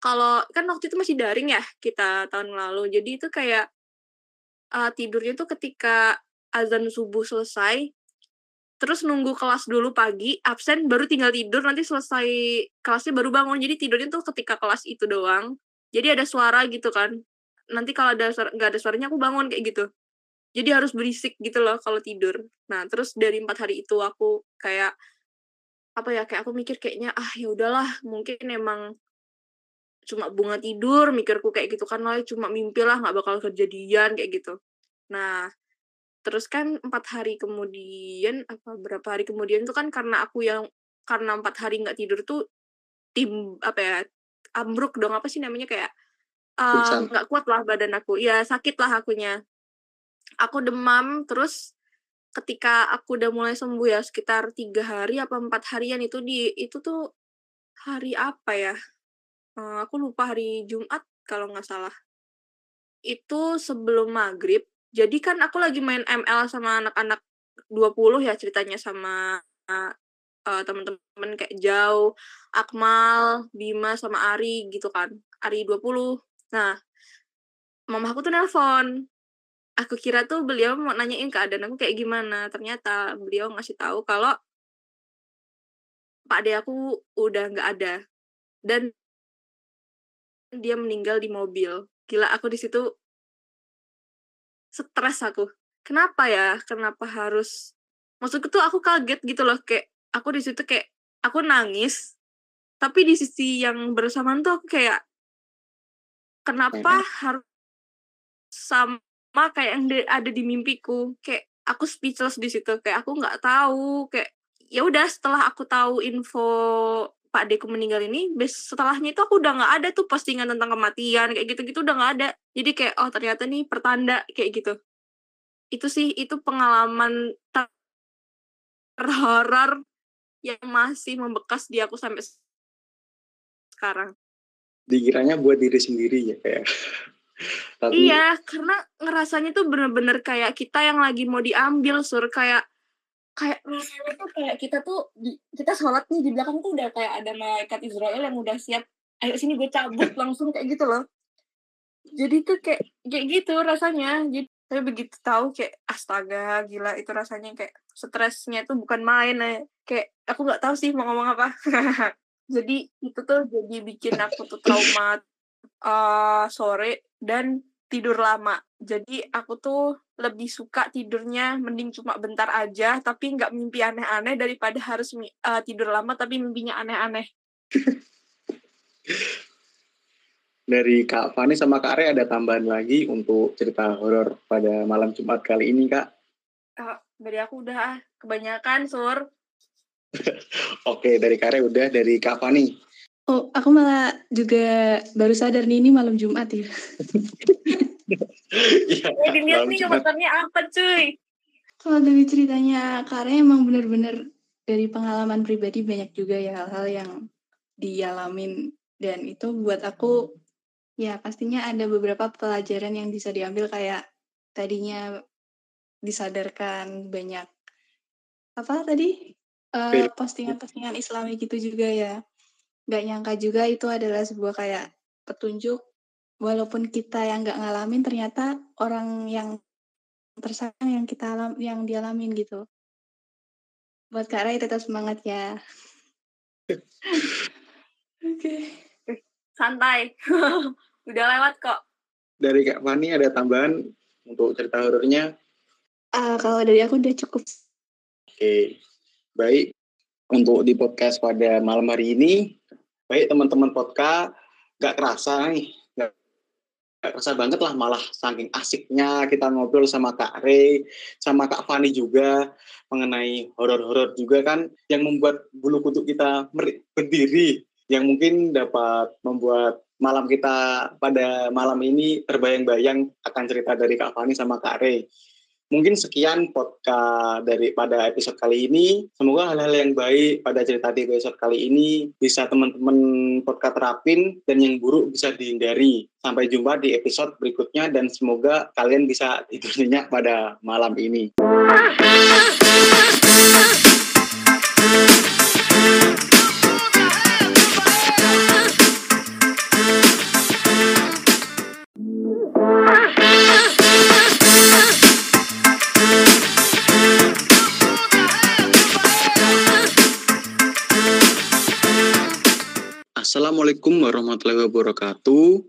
Speaker 2: kalau kan waktu itu masih daring ya kita tahun lalu. Jadi itu kayak uh, tidurnya tuh ketika azan subuh selesai terus nunggu kelas dulu pagi, absen baru tinggal tidur, nanti selesai kelasnya baru bangun. Jadi tidurnya tuh ketika kelas itu doang. Jadi ada suara gitu kan. Nanti kalau ada nggak ada suaranya aku bangun kayak gitu. Jadi harus berisik gitu loh kalau tidur. Nah terus dari empat hari itu aku kayak apa ya kayak aku mikir kayaknya ah ya udahlah mungkin emang cuma bunga tidur mikirku kayak gitu kan lah cuma mimpi lah nggak bakal kejadian kayak gitu. Nah terus kan empat hari kemudian apa berapa hari kemudian itu kan karena aku yang karena empat hari nggak tidur tuh tim apa ya ambruk dong apa sih namanya kayak nggak uh, kuat lah badan aku ya sakit lah akunya. Aku demam terus ketika aku udah mulai sembuh ya sekitar tiga hari apa empat harian itu di itu tuh hari apa ya? Uh, aku lupa hari Jumat kalau nggak salah. Itu sebelum maghrib. Jadi kan aku lagi main ML sama anak-anak 20 ya ceritanya sama uh, teman-teman kayak Jauh, Akmal, Bima sama Ari gitu kan. Ari 20. Nah, mama aku tuh nelpon. Aku kira tuh beliau mau nanyain keadaan aku kayak gimana. Ternyata beliau ngasih tahu kalau Pak De aku udah nggak ada. Dan dia meninggal di mobil. Gila aku di situ stres aku. Kenapa ya? Kenapa harus maksudku tuh aku kaget gitu loh kayak aku di situ kayak aku nangis tapi di sisi yang bersamaan tuh aku kayak kenapa harus sama kayak yang ada di mimpiku kayak aku speechless di situ kayak aku nggak tahu kayak ya udah setelah aku tahu info Pak Deku meninggal ini, bes setelahnya itu aku udah nggak ada tuh postingan tentang kematian kayak gitu-gitu udah nggak ada. Jadi kayak oh ternyata nih pertanda kayak gitu. Itu sih itu pengalaman terhoror yang masih membekas di aku sampai sekarang.
Speaker 1: Dikiranya buat diri sendiri ya kayak.
Speaker 2: Tapi... Iya, karena ngerasanya tuh bener-bener kayak kita yang lagi mau diambil sur kayak kayak rasanya tuh kayak kita tuh kita sholat nih di belakang tuh udah kayak ada malaikat Israel yang udah siap ayo sini gue cabut langsung kayak gitu loh. Jadi tuh kayak kayak gitu rasanya. Jadi tapi begitu tahu kayak astaga gila itu rasanya kayak stresnya tuh bukan main eh. kayak aku nggak tahu sih mau ngomong apa. Jadi itu tuh jadi bikin aku tuh trauma uh, sore dan tidur lama jadi aku tuh lebih suka tidurnya mending cuma bentar aja tapi nggak mimpi aneh-aneh daripada harus uh, tidur lama tapi mimpinya aneh-aneh.
Speaker 1: Dari Kak Fani sama Kak Re ada tambahan lagi untuk cerita horor pada malam Jumat kali ini Kak?
Speaker 2: Uh, dari aku udah kebanyakan Sur.
Speaker 1: Oke dari Kak Re udah dari Kak Fani.
Speaker 3: Oh, aku malah juga baru sadar nih ini malam Jumat ya.
Speaker 2: ya, dilihat nih komentarnya apa cuy?
Speaker 3: Kalau dari ceritanya Kare emang bener-bener dari pengalaman pribadi banyak juga ya hal-hal yang dialamin. Dan itu buat aku ya pastinya ada beberapa pelajaran yang bisa diambil kayak tadinya disadarkan banyak apa tadi? Uh, postingan-postingan Islami gitu juga ya nggak nyangka juga itu adalah sebuah kayak petunjuk. Walaupun kita yang nggak ngalamin ternyata orang yang tersayang yang kita alam yang dialamin gitu. Buat Kak Rai tetap semangat ya.
Speaker 2: Oke. Okay. santai. Udah lewat kok.
Speaker 1: Dari Kak Fani ada tambahan untuk cerita horornya?
Speaker 3: Uh, kalau dari aku udah cukup. Oke.
Speaker 1: Okay. baik. Untuk di podcast pada malam hari ini baik teman-teman podcast gak kerasa nih gak kerasa banget lah malah saking asiknya kita ngobrol sama Kak Ray, sama Kak Fani juga mengenai horor-horor juga kan yang membuat bulu kuduk kita berdiri yang mungkin dapat membuat malam kita pada malam ini terbayang-bayang akan cerita dari Kak Fani sama Kak Ray. Mungkin sekian podcast dari pada episode kali ini. Semoga hal-hal yang baik pada cerita di episode kali ini bisa teman-teman podcast terapin dan yang buruk bisa dihindari. Sampai jumpa di episode berikutnya dan semoga kalian bisa tidur nyenyak pada malam ini. Assalamualaikum warahmatullahi wabarakatuh.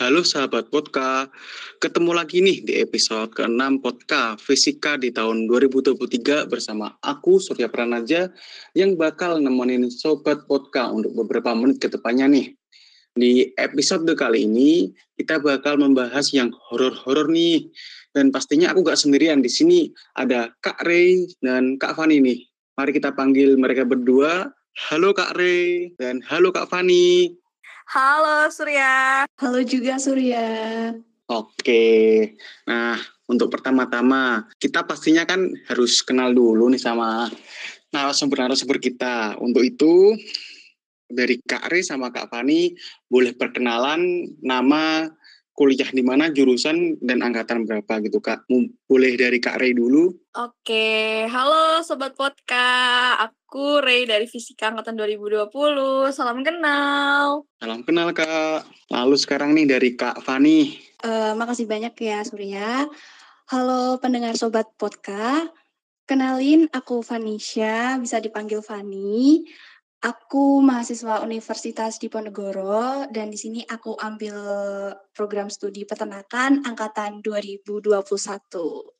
Speaker 1: Halo sahabat Podka, ketemu lagi nih di episode ke-6 Podka Fisika di tahun 2023 bersama aku Surya Pranaja yang bakal nemenin Sobat Podka untuk beberapa menit ke depannya nih. Di episode kali ini kita bakal membahas yang horor-horor nih. Dan pastinya aku gak sendirian di sini ada Kak Ray dan Kak Fani nih. Mari kita panggil mereka berdua Halo Kak Re dan halo Kak Fani.
Speaker 2: Halo Surya.
Speaker 3: Halo juga Surya.
Speaker 1: Oke, nah untuk pertama-tama kita pastinya kan harus kenal dulu nih sama narasumber-narasumber kita. Untuk itu dari Kak Re sama Kak Fani boleh perkenalan nama kuliah di mana, jurusan, dan angkatan berapa gitu Kak? Boleh dari Kak Ray dulu.
Speaker 2: Oke, halo Sobat Podka. Aku Ray dari Fisika Angkatan 2020. Salam kenal.
Speaker 1: Salam kenal Kak. Lalu sekarang nih dari Kak Fani.
Speaker 3: Uh, makasih banyak ya Surya. Halo pendengar Sobat Podka. Kenalin aku Vanisha, bisa dipanggil Fani. Aku mahasiswa Universitas Diponegoro dan di sini aku ambil program studi peternakan angkatan 2021.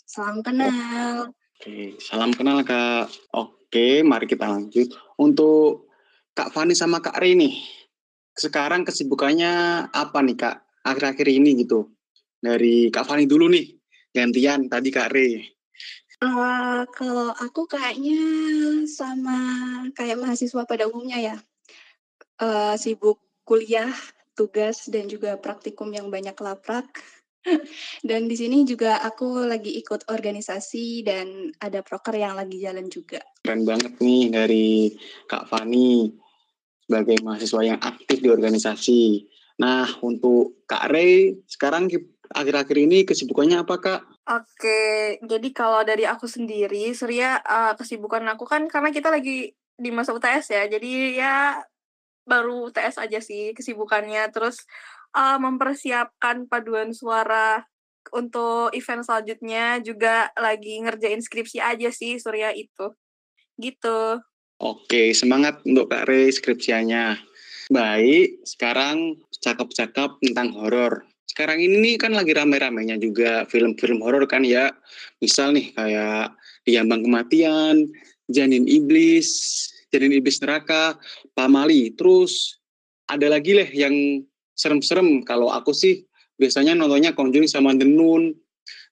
Speaker 3: Salam kenal.
Speaker 1: Oke, salam kenal Kak. Oke, mari kita lanjut. Untuk Kak Fani sama Kak Rini, sekarang kesibukannya apa nih Kak akhir-akhir ini gitu? Dari Kak Fani dulu nih, gantian tadi Kak Re.
Speaker 3: Uh, kalau aku kayaknya sama kayak mahasiswa pada umumnya ya, uh, sibuk kuliah, tugas, dan juga praktikum yang banyak laprak. Dan di sini juga aku lagi ikut organisasi dan ada proker yang lagi jalan juga.
Speaker 1: Keren banget nih dari Kak Fani sebagai mahasiswa yang aktif di organisasi. Nah, untuk Kak Ray, sekarang akhir-akhir ini kesibukannya apa Kak?
Speaker 2: Oke, jadi kalau dari aku sendiri, Surya uh, kesibukan aku kan karena kita lagi di masa UTS ya, jadi ya baru UTS aja sih kesibukannya. Terus uh, mempersiapkan paduan suara untuk event selanjutnya juga lagi ngerjain skripsi aja sih Surya itu. Gitu.
Speaker 1: Oke, semangat untuk Kak Re skripsianya. Baik, sekarang cakap-cakap tentang horor sekarang ini kan lagi rame-ramenya juga film-film horor kan ya. Misal nih kayak Diambang Kematian, Janin Iblis, Janin Iblis Neraka, Pamali. Terus ada lagi leh yang serem-serem. Kalau aku sih biasanya nontonnya Conjuring sama The Nun.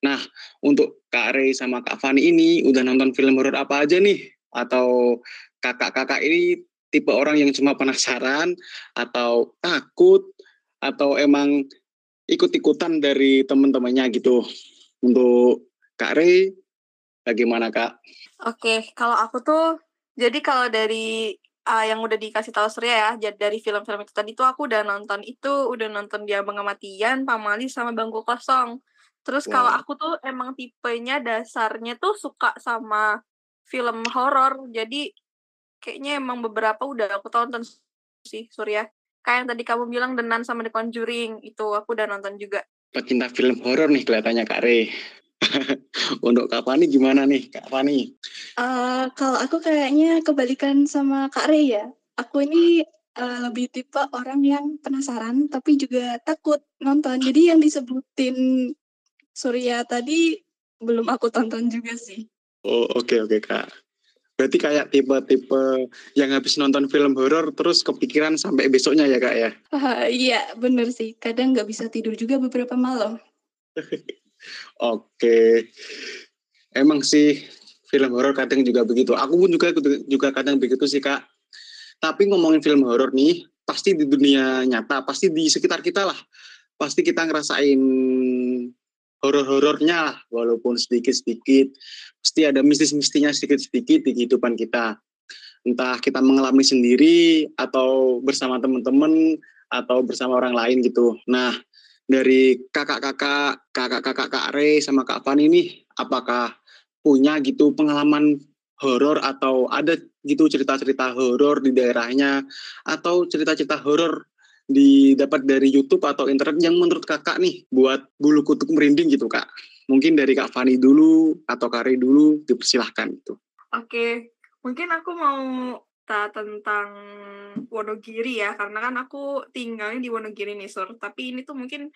Speaker 1: Nah, untuk Kak Ray sama Kak Fani ini udah nonton film horor apa aja nih? Atau kakak-kakak ini tipe orang yang cuma penasaran atau takut atau emang ikut-ikutan dari teman-temannya gitu. Untuk Kak Rey, bagaimana Kak?
Speaker 2: Oke, kalau aku tuh, jadi kalau dari uh, yang udah dikasih tahu Surya ya, dari film-film itu tadi tuh aku udah nonton itu, udah nonton dia Pengamatian, Pamali, sama Bangku Kosong. Terus wow. kalau aku tuh emang tipenya dasarnya tuh suka sama film horor, jadi kayaknya emang beberapa udah aku tonton sih Surya kayak yang tadi kamu bilang Denan sama The Conjuring itu aku udah nonton juga.
Speaker 1: Pecinta film horor nih kelihatannya Kak Re. Untuk Kak Fani gimana nih Kak Fani?
Speaker 3: Uh, kalau aku kayaknya kebalikan sama Kak Re ya. Aku ini uh, lebih tipe orang yang penasaran tapi juga takut nonton. Jadi yang disebutin Surya tadi belum aku tonton juga sih.
Speaker 1: Oh oke okay, oke okay, Kak. Berarti kayak tipe-tipe yang habis nonton film horor terus kepikiran sampai besoknya ya kak ya?
Speaker 3: Uh, iya bener sih. Kadang nggak bisa tidur juga beberapa malam.
Speaker 1: Oke. Emang sih film horor kadang juga begitu. Aku pun juga juga kadang begitu sih kak. Tapi ngomongin film horor nih, pasti di dunia nyata, pasti di sekitar kita lah. Pasti kita ngerasain horor-horornya lah, walaupun sedikit-sedikit. Pasti ada mistis-mistinya sedikit-sedikit di kehidupan kita. Entah kita mengalami sendiri, atau bersama teman-teman, atau bersama orang lain gitu. Nah, dari kakak-kakak, kakak-kakak Kak Re sama Kak Fani ini, apakah punya gitu pengalaman horor atau ada gitu cerita-cerita horor di daerahnya atau cerita-cerita horor didapat dari YouTube atau internet yang menurut kakak nih buat bulu kutuk merinding gitu kak? Mungkin dari Kak Fani dulu atau Kari dulu dipersilahkan itu.
Speaker 2: Oke, mungkin aku mau ta tentang Wonogiri ya, karena kan aku tinggalnya di Wonogiri nih Sur. Tapi ini tuh mungkin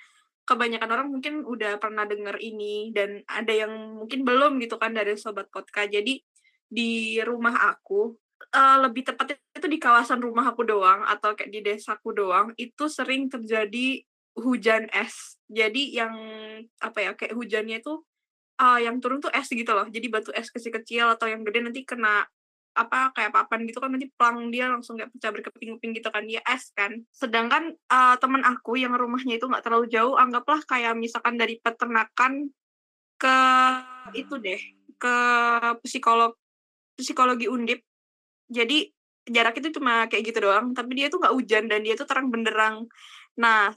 Speaker 2: kebanyakan orang mungkin udah pernah denger ini dan ada yang mungkin belum gitu kan dari sobat podcast. Jadi di rumah aku uh, lebih tepatnya itu di kawasan rumah aku doang atau kayak di desaku doang itu sering terjadi hujan es. Jadi yang apa ya kayak hujannya itu uh, yang turun tuh es gitu loh. Jadi batu es kecil-kecil atau yang gede nanti kena apa kayak papan gitu kan nanti pelang dia langsung kayak pecah berkeping-keping gitu kan dia es kan sedangkan uh, temen aku yang rumahnya itu nggak terlalu jauh anggaplah kayak misalkan dari peternakan ke itu deh ke psikolog psikologi undip jadi jarak itu cuma kayak gitu doang tapi dia tuh nggak hujan dan dia tuh terang benderang nah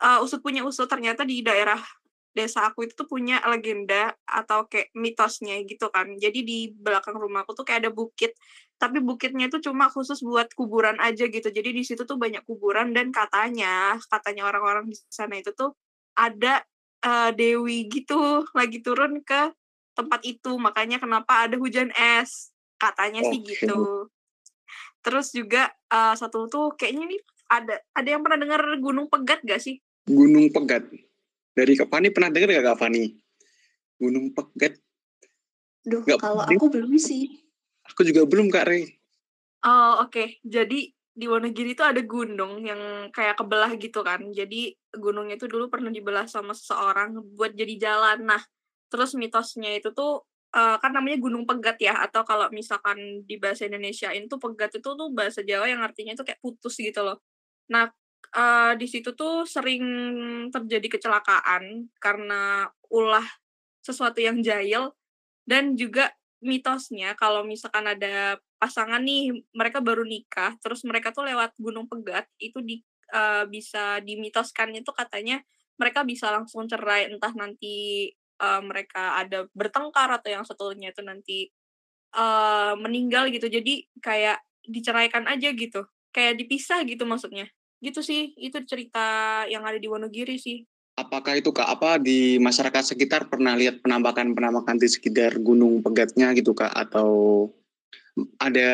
Speaker 2: uh, usut punya usut ternyata di daerah desa aku itu tuh punya legenda atau kayak mitosnya gitu kan. Jadi di belakang rumahku tuh kayak ada bukit, tapi bukitnya itu cuma khusus buat kuburan aja gitu. Jadi di situ tuh banyak kuburan dan katanya, katanya orang-orang di sana itu tuh ada uh, dewi gitu lagi turun ke tempat itu. Makanya kenapa ada hujan es. Katanya sih gitu. Terus juga uh, satu tuh kayaknya nih ada ada yang pernah dengar Gunung Pegat gak sih?
Speaker 1: Gunung Pegat. Dari Kak Fani pernah dengar gak Kak Fani? Gunung Pegat.
Speaker 3: Duh, gak kalau aku belum sih.
Speaker 1: Aku juga belum Kak Rey.
Speaker 2: Oh, oke. Okay. Jadi di Wonogiri itu ada gunung yang kayak kebelah gitu kan. Jadi gunungnya itu dulu pernah dibelah sama seseorang buat jadi jalan. Nah, terus mitosnya itu tuh uh, kan namanya Gunung Pegat ya atau kalau misalkan di bahasa Indonesia itu Pegat itu tuh bahasa Jawa yang artinya itu kayak putus gitu loh. Nah, uh, di situ tuh sering terjadi kecelakaan karena ulah sesuatu yang jahil dan juga mitosnya kalau misalkan ada pasangan nih mereka baru nikah terus mereka tuh lewat Gunung Pegat itu di uh, bisa dimitoskan itu katanya mereka bisa langsung cerai entah nanti uh, mereka ada bertengkar atau yang satunya itu nanti uh, meninggal gitu. Jadi kayak diceraikan aja gitu kayak dipisah gitu maksudnya. Gitu sih itu cerita yang ada di Wonogiri sih.
Speaker 1: Apakah itu kak apa di masyarakat sekitar pernah lihat penampakan penampakan di sekitar gunung pegatnya gitu kak? Atau ada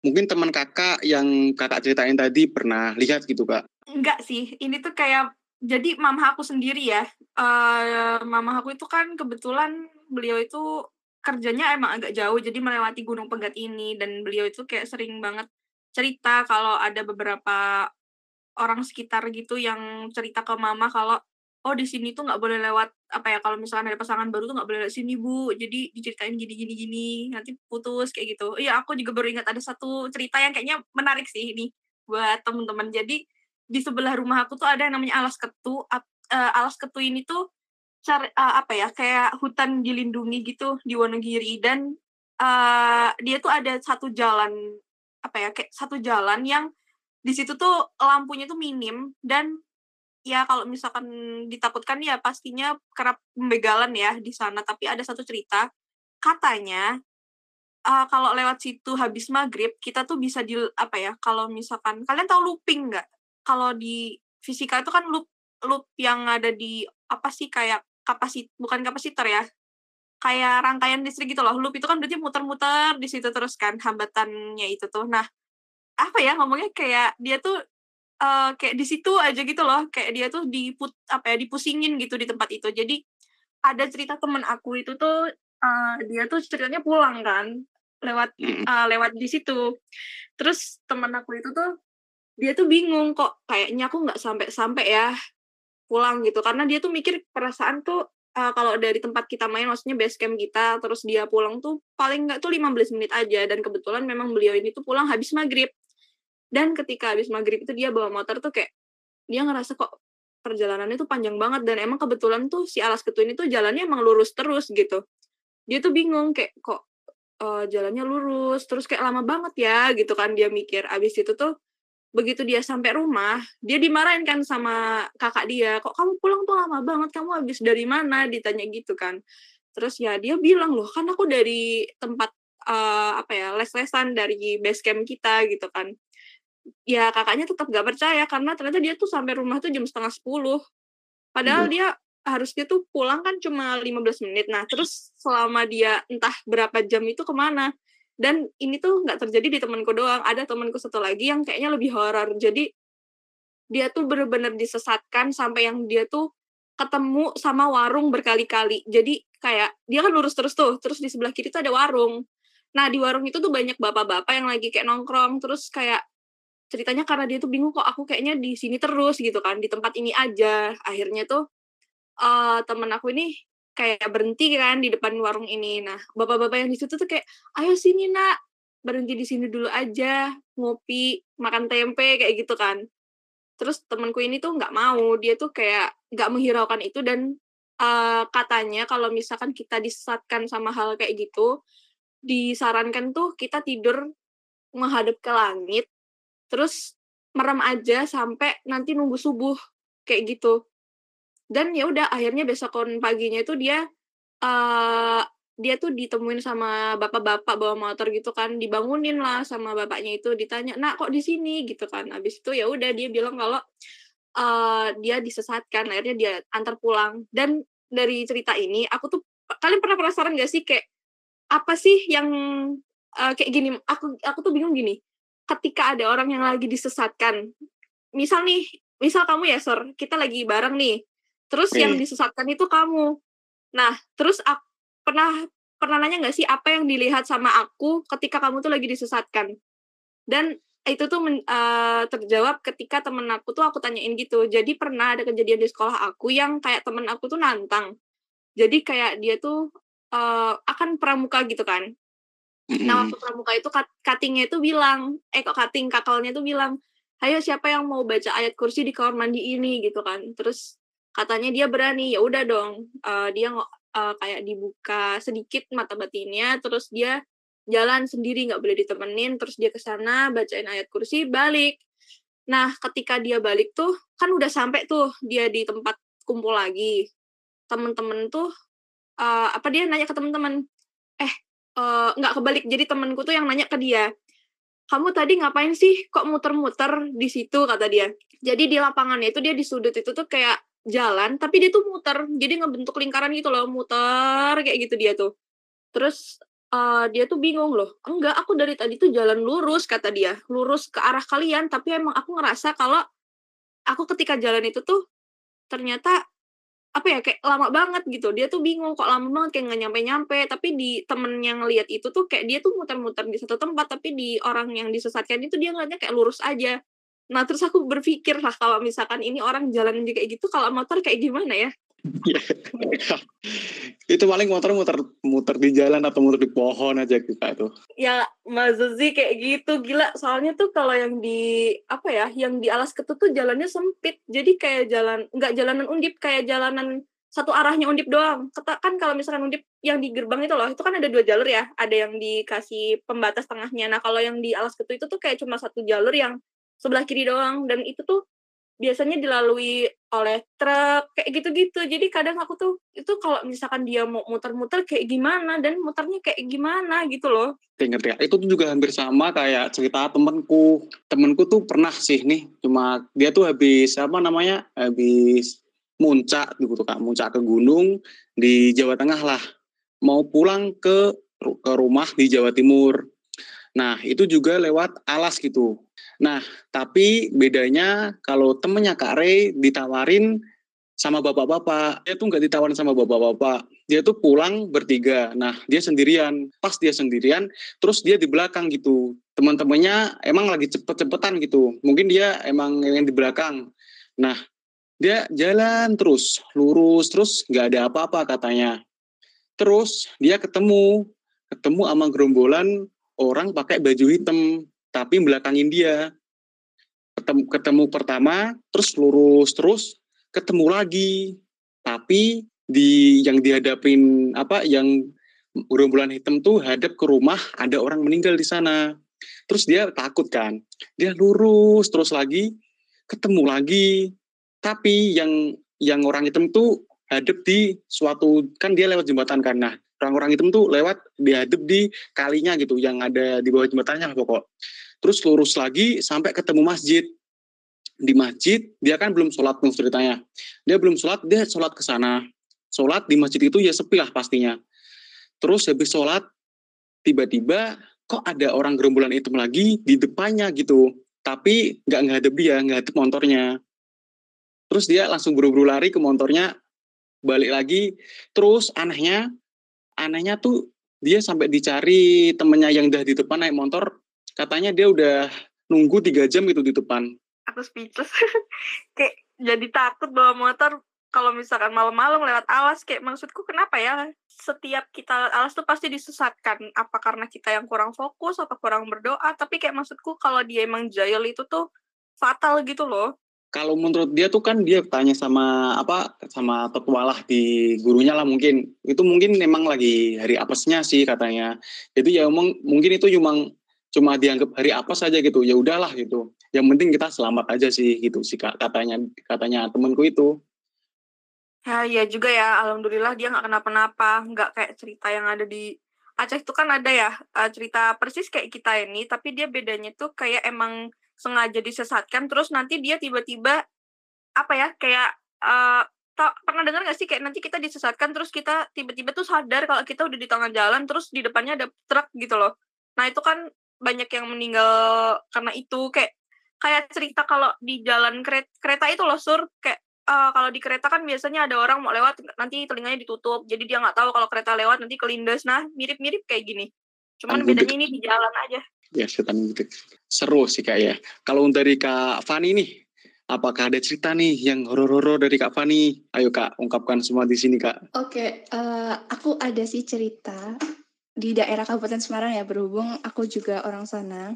Speaker 1: mungkin teman kakak yang kakak ceritain tadi pernah lihat gitu kak?
Speaker 2: Enggak sih ini tuh kayak jadi mama aku sendiri ya uh, mama aku itu kan kebetulan beliau itu kerjanya emang agak jauh jadi melewati gunung pegat ini dan beliau itu kayak sering banget cerita kalau ada beberapa orang sekitar gitu yang cerita ke mama kalau oh di sini tuh nggak boleh lewat apa ya kalau misalkan ada pasangan baru tuh nggak boleh lewat sini bu. Jadi diceritain gini gini gini nanti putus kayak gitu. Iya aku juga baru ingat ada satu cerita yang kayaknya menarik sih ini buat temen-temen. Jadi di sebelah rumah aku tuh ada yang namanya alas ketu uh, alas ketu ini tuh cari uh, apa ya kayak hutan dilindungi gitu di Wonogiri dan uh, dia tuh ada satu jalan apa ya kayak satu jalan yang di situ tuh lampunya tuh minim dan ya kalau misalkan ditakutkan ya pastinya kerap pembegalan ya di sana. Tapi ada satu cerita katanya uh, kalau lewat situ habis maghrib kita tuh bisa di apa ya kalau misalkan kalian tahu looping nggak kalau di fisika itu kan loop loop yang ada di apa sih kayak kapasit bukan kapasitor ya kayak rangkaian listrik gitu loh. Loop itu kan berarti muter-muter di situ terus kan hambatannya itu tuh. Nah apa ya ngomongnya kayak dia tuh uh, kayak di situ aja gitu loh. Kayak dia tuh diput apa ya dipusingin gitu di tempat itu. Jadi ada cerita temen aku itu tuh uh, dia tuh ceritanya pulang kan lewat uh, lewat di situ. Terus temen aku itu tuh dia tuh bingung kok kayaknya aku nggak sampai sampai ya pulang gitu. Karena dia tuh mikir perasaan tuh uh, kalau dari tempat kita main maksudnya base camp kita terus dia pulang tuh paling nggak tuh 15 menit aja. Dan kebetulan memang beliau ini tuh pulang habis maghrib. Dan ketika habis maghrib itu dia bawa motor tuh kayak dia ngerasa kok perjalanannya tuh panjang banget. Dan emang kebetulan tuh si alas ketu ini tuh jalannya emang lurus terus gitu. Dia tuh bingung kayak kok uh, jalannya lurus terus kayak lama banget ya gitu kan dia mikir. Abis itu tuh begitu dia sampai rumah dia dimarahin kan sama kakak dia kok kamu pulang tuh lama banget? Kamu habis dari mana? Ditanya gitu kan. Terus ya dia bilang loh kan aku dari tempat uh, apa ya les-lesan dari base camp kita gitu kan. Ya kakaknya tetap gak percaya karena ternyata dia tuh sampai rumah tuh jam setengah sepuluh. Padahal hmm. dia harusnya tuh pulang kan cuma 15 menit. Nah terus selama dia entah berapa jam itu ke mana dan ini tuh nggak terjadi di temanku doang ada temanku satu lagi yang kayaknya lebih horor. Jadi dia tuh bener-bener disesatkan sampai yang dia tuh ketemu sama warung berkali-kali. Jadi kayak dia kan lurus terus tuh terus di sebelah kiri tuh ada warung. Nah di warung itu tuh banyak bapak-bapak yang lagi kayak nongkrong terus kayak ceritanya karena dia tuh bingung kok aku kayaknya di sini terus gitu kan di tempat ini aja. Akhirnya tuh uh, temen aku ini kayak berhenti kan di depan warung ini. Nah, bapak-bapak yang di situ tuh kayak, ayo sini nak, berhenti di sini dulu aja, ngopi, makan tempe kayak gitu kan. Terus temanku ini tuh nggak mau, dia tuh kayak nggak menghiraukan itu dan uh, katanya kalau misalkan kita disesatkan sama hal kayak gitu, disarankan tuh kita tidur menghadap ke langit, terus merem aja sampai nanti nunggu subuh kayak gitu dan ya udah akhirnya besokon paginya itu dia uh, dia tuh ditemuin sama bapak-bapak bawa motor gitu kan dibangunin lah sama bapaknya itu ditanya nak kok di sini? Gitu kan. Habis itu ya udah dia bilang kalau uh, dia disesatkan akhirnya dia antar pulang. Dan dari cerita ini aku tuh kalian pernah penasaran gak sih kayak apa sih yang uh, kayak gini aku aku tuh bingung gini ketika ada orang yang lagi disesatkan misal nih misal kamu ya Sor kita lagi bareng nih terus yang disesatkan itu kamu. Nah terus aku pernah pernah nanya nggak sih apa yang dilihat sama aku ketika kamu tuh lagi disesatkan? Dan itu tuh men, uh, terjawab ketika temen aku tuh aku tanyain gitu. Jadi pernah ada kejadian di sekolah aku yang kayak temen aku tuh nantang. Jadi kayak dia tuh uh, akan pramuka gitu kan. Nah waktu pramuka itu cuttingnya itu bilang, eh kok cutting kakalnya itu bilang, ayo siapa yang mau baca ayat kursi di kamar mandi ini? gitu kan. Terus katanya dia berani, ya udah dong. Uh, dia uh, kayak dibuka sedikit mata batinnya, terus dia jalan sendiri nggak boleh ditemenin, terus dia ke sana bacain ayat kursi, balik. Nah ketika dia balik tuh kan udah sampai tuh dia di tempat kumpul lagi. Temen-temen tuh uh, apa dia nanya ke temen-temen, eh uh, nggak kebalik jadi temenku tuh yang nanya ke dia kamu tadi ngapain sih kok muter-muter di situ kata dia jadi di lapangannya itu dia di sudut itu tuh kayak jalan tapi dia tuh muter. Jadi ngebentuk lingkaran gitu loh muter kayak gitu dia tuh. Terus uh, dia tuh bingung loh enggak aku dari tadi tuh jalan lurus kata dia. Lurus ke arah kalian tapi emang aku ngerasa kalau aku ketika jalan itu tuh ternyata apa ya kayak lama banget gitu. Dia tuh bingung kok lama banget kayak nggak nyampe nyampe tapi di temen yang ngeliat itu tuh kayak dia tuh muter-muter di satu tempat tapi di orang yang disesatkan itu dia ngeliatnya kayak lurus aja nah terus aku berpikir lah kalau misalkan ini orang jalan juga kayak gitu kalau motor kayak gimana ya
Speaker 1: itu paling motor muter muter di jalan atau muter di pohon aja kita itu.
Speaker 2: Ya Mas Zuzi kayak gitu gila. Soalnya tuh kalau yang di apa ya, yang di alas ketut tuh jalannya sempit. Jadi kayak jalan nggak jalanan undip kayak jalanan satu arahnya undip doang. Kan kalau misalkan undip yang di gerbang itu loh, itu kan ada dua jalur ya. Ada yang dikasih pembatas tengahnya. Nah kalau yang di alas ketut itu tuh kayak cuma satu jalur yang sebelah kiri doang. Dan itu tuh biasanya dilalui oleh truk kayak gitu-gitu. Jadi kadang aku tuh itu kalau misalkan dia mau muter-muter kayak gimana? Dan muternya kayak gimana gitu loh.
Speaker 1: Inget ya itu tuh juga hampir sama kayak cerita temenku temenku tuh pernah sih nih cuma dia tuh habis apa namanya habis muncak gitu kak. Muncak ke gunung di Jawa Tengah lah. Mau pulang ke ke rumah di Jawa Timur. Nah itu juga lewat alas gitu Nah, tapi bedanya kalau temennya Kak Ray ditawarin sama bapak-bapak, dia tuh nggak ditawarin sama bapak-bapak. Dia tuh pulang bertiga. Nah, dia sendirian. Pas dia sendirian, terus dia di belakang gitu. Teman-temannya emang lagi cepet-cepetan gitu. Mungkin dia emang yang di belakang. Nah, dia jalan terus, lurus, terus nggak ada apa-apa katanya. Terus dia ketemu, ketemu sama gerombolan orang pakai baju hitam tapi belakangin dia. Ketemu, ketemu pertama terus lurus terus ketemu lagi. Tapi di yang dihadapin apa yang gerombolan hitam tuh hadap ke rumah ada orang meninggal di sana. Terus dia takut kan? Dia lurus terus lagi ketemu lagi. Tapi yang yang orang hitam tuh hadap di suatu kan dia lewat jembatan kan? Nah orang-orang hitam tuh lewat dihadap di kalinya gitu yang ada di bawah jembatannya pokok. Terus lurus lagi sampai ketemu masjid. Di masjid dia kan belum sholat nih ceritanya. Dia belum sholat dia sholat ke sana. Sholat di masjid itu ya sepi lah pastinya. Terus habis sholat tiba-tiba kok ada orang gerombolan itu lagi di depannya gitu. Tapi nggak ngadep dia ngadep motornya. Terus dia langsung buru-buru lari ke motornya balik lagi. Terus anehnya anehnya tuh dia sampai dicari temennya yang udah di depan naik motor katanya dia udah nunggu tiga jam gitu di depan.
Speaker 2: Aku speechless. Kayak jadi takut bawa motor kalau misalkan malam-malam lewat alas. Kayak maksudku kenapa ya? Setiap kita alas tuh pasti disesatkan. Apa karena kita yang kurang fokus atau kurang berdoa? Tapi kayak maksudku kalau dia emang jahil itu tuh fatal gitu loh
Speaker 1: kalau menurut dia tuh kan dia tanya sama apa sama petualah di gurunya lah mungkin. Itu mungkin memang lagi hari apesnya sih katanya. Jadi ya emang mungkin itu cuma cuma dianggap hari apa saja gitu. Ya udahlah gitu. Yang penting kita selamat aja sih gitu sih katanya katanya temanku itu.
Speaker 2: Ya, ya juga ya. Alhamdulillah dia nggak kenapa-napa. Nggak kayak cerita yang ada di Aceh itu kan ada ya uh, cerita persis kayak kita ini, tapi dia bedanya tuh kayak emang sengaja disesatkan, terus nanti dia tiba-tiba apa ya kayak uh, tak pernah dengar nggak sih kayak nanti kita disesatkan terus kita tiba-tiba tuh sadar kalau kita udah di tengah jalan terus di depannya ada truk gitu loh. Nah itu kan banyak yang meninggal karena itu kayak kayak cerita kalau di jalan kereta, kereta itu loh sur. Kayak uh, kalau di kereta kan biasanya ada orang mau lewat nanti telinganya ditutup jadi dia nggak tahu kalau kereta lewat nanti kelindes. Nah mirip-mirip kayak gini. Cuman bedanya ini di jalan aja
Speaker 1: ya setan gitu. Seru sih kak ya. Kalau dari kak Fani nih apakah ada cerita nih yang horor-horor dari kak Fani? Ayo kak ungkapkan semua di sini kak.
Speaker 3: Oke okay, uh, eh, aku ada sih cerita di daerah Kabupaten Semarang ya berhubung aku juga orang sana.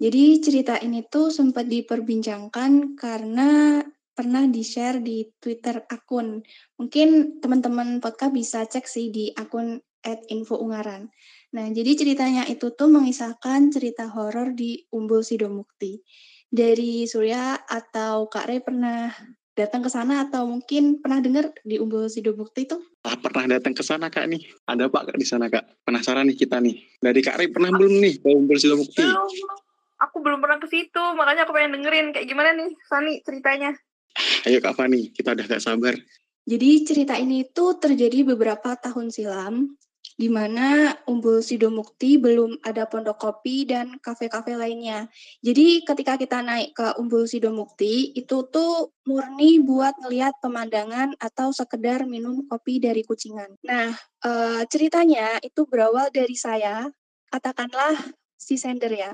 Speaker 3: Jadi cerita ini tuh sempat diperbincangkan karena pernah di-share di Twitter akun. Mungkin teman-teman podcast bisa cek sih di akun @infoungaran. Nah, jadi ceritanya itu tuh mengisahkan cerita horor di Umbul Sidomukti. Dari Surya atau Kak Rey pernah datang ke sana atau mungkin pernah dengar di Umbul Sidomukti itu?
Speaker 1: Ah, pernah datang ke sana Kak nih. Ada Pak Kak di sana Kak. Penasaran nih kita nih. Dari Kak Rey pernah belum nih ke Umbul Sidomukti?
Speaker 2: Belum. Aku belum pernah ke situ, makanya aku pengen dengerin kayak gimana nih Sani ceritanya.
Speaker 1: Ayo Kak Fani, kita udah gak sabar.
Speaker 3: Jadi cerita ini itu terjadi beberapa tahun silam, di mana Umbul Sidomukti belum ada pondok kopi dan kafe-kafe lainnya. Jadi ketika kita naik ke Umbul Sidomukti, itu tuh murni buat ngeliat pemandangan atau sekedar minum kopi dari kucingan. Nah, e, ceritanya itu berawal dari saya, katakanlah si sender ya,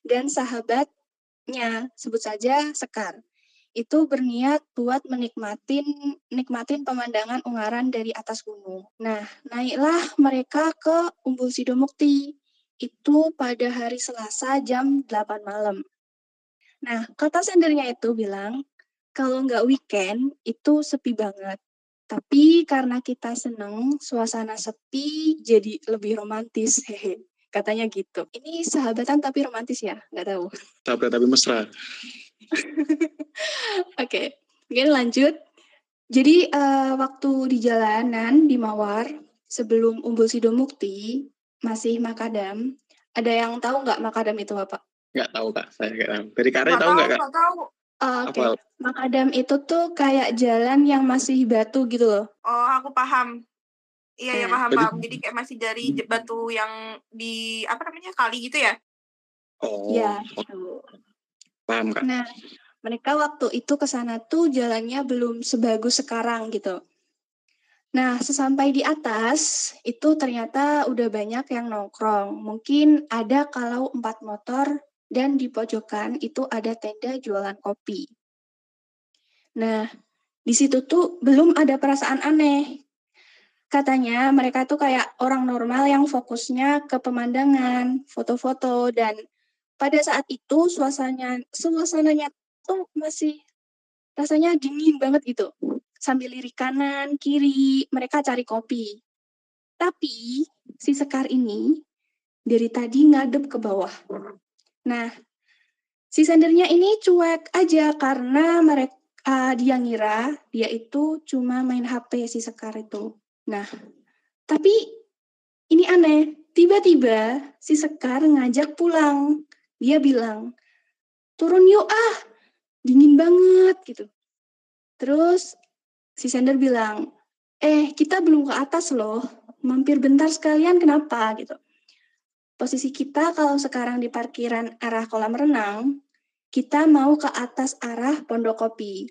Speaker 3: dan sahabatnya, sebut saja Sekar itu berniat buat menikmatin nikmatin pemandangan Ungaran dari atas gunung. Nah, naiklah mereka ke Umbul Sidomukti. Itu pada hari Selasa jam 8 malam. Nah, kata sendernya itu bilang, kalau nggak weekend itu sepi banget. Tapi karena kita seneng, suasana sepi jadi lebih romantis. Hehe. Katanya gitu. Ini sahabatan tapi romantis ya? Nggak tahu.
Speaker 1: Sahabat tapi mesra.
Speaker 3: Oke, mungkin lanjut. Jadi uh, waktu di jalanan di Mawar sebelum Umbul Sidomukti masih Makadam. Ada yang tahu nggak Makadam itu apa?
Speaker 1: Nggak tahu kak, saya nggak tahu. Dari Kare tahu nggak kak?
Speaker 2: Nggak tahu.
Speaker 3: Uh, Oke, okay. Makadam itu tuh kayak jalan yang masih batu gitu loh.
Speaker 2: Oh, aku paham. Iya, ya, ya paham, paham. Jadi kayak masih dari batu yang di apa namanya kali gitu ya?
Speaker 1: Oh. Iya. Paham kak?
Speaker 3: Nah, mereka waktu itu ke sana tuh jalannya belum sebagus sekarang gitu. Nah, sesampai di atas, itu ternyata udah banyak yang nongkrong. Mungkin ada kalau empat motor, dan di pojokan itu ada tenda jualan kopi. Nah, di situ tuh belum ada perasaan aneh. Katanya mereka tuh kayak orang normal yang fokusnya ke pemandangan, foto-foto, dan pada saat itu suasananya suasananya tuh masih rasanya dingin banget gitu. Sambil lirik kanan, kiri, mereka cari kopi. Tapi si Sekar ini dari tadi ngadep ke bawah. Nah, si sendernya ini cuek aja karena mereka uh, dia ngira dia itu cuma main HP si Sekar itu. Nah, tapi ini aneh. Tiba-tiba si Sekar ngajak pulang dia bilang, turun yuk ah, dingin banget gitu. Terus si sender bilang, eh kita belum ke atas loh, mampir bentar sekalian kenapa gitu. Posisi kita kalau sekarang di parkiran arah kolam renang, kita mau ke atas arah pondok kopi.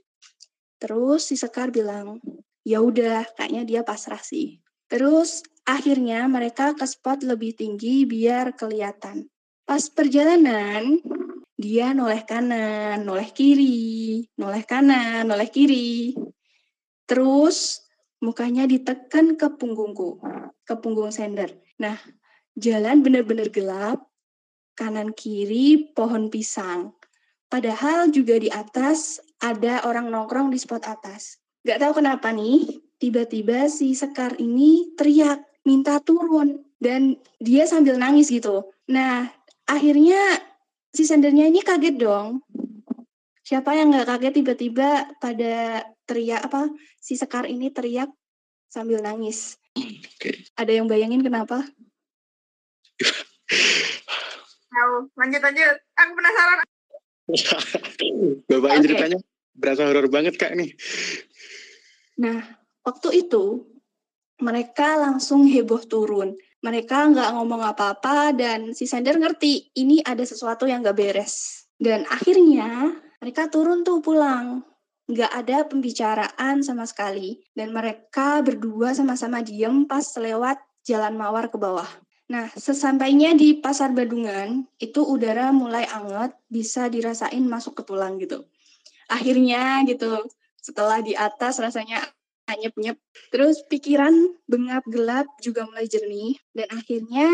Speaker 3: Terus si Sekar bilang, ya udah, kayaknya dia pasrah sih. Terus akhirnya mereka ke spot lebih tinggi biar kelihatan. Pas perjalanan, dia noleh kanan, noleh kiri, noleh kanan, noleh kiri. Terus mukanya ditekan ke punggungku, ke punggung sender. Nah, jalan benar-benar gelap, kanan kiri pohon pisang. Padahal juga di atas ada orang nongkrong di spot atas. Gak tahu kenapa nih, tiba-tiba si Sekar ini teriak, minta turun. Dan dia sambil nangis gitu. Nah, akhirnya si sendernya ini kaget dong. Siapa yang nggak kaget tiba-tiba pada teriak apa si Sekar ini teriak sambil nangis.
Speaker 1: Oke.
Speaker 3: Ada yang bayangin kenapa?
Speaker 2: Tahu. Lanjut lanjut. Aku penasaran.
Speaker 1: Bapak
Speaker 3: Oke.
Speaker 1: ceritanya berasa horor banget kak nih.
Speaker 3: Nah, waktu itu mereka langsung heboh turun. Mereka nggak ngomong apa-apa dan si Sender ngerti ini ada sesuatu yang nggak beres. Dan akhirnya mereka turun tuh pulang. Nggak ada pembicaraan sama sekali. Dan mereka berdua sama-sama diem pas lewat jalan mawar ke bawah. Nah, sesampainya di pasar Badungan, itu udara mulai anget, bisa dirasain masuk ke tulang gitu. Akhirnya gitu, setelah di atas rasanya anyep-nyep. Terus pikiran bengap gelap juga mulai jernih. Dan akhirnya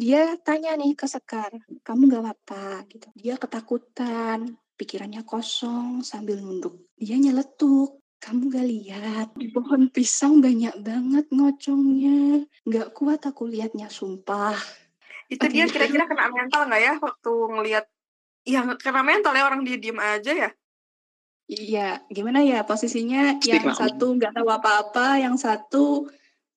Speaker 3: dia tanya nih ke Sekar, kamu gak apa-apa gitu. Dia ketakutan, pikirannya kosong sambil nunduk. Dia nyeletuk, kamu gak lihat di pohon pisang banyak banget ngocongnya. Gak kuat aku liatnya, sumpah.
Speaker 2: Itu dia kira-kira kena mental nggak ya waktu ngelihat yang kena mental ya orang dia diem aja ya.
Speaker 3: Iya, gimana ya posisinya
Speaker 1: Pasti
Speaker 3: yang satu nggak tahu apa-apa, yang satu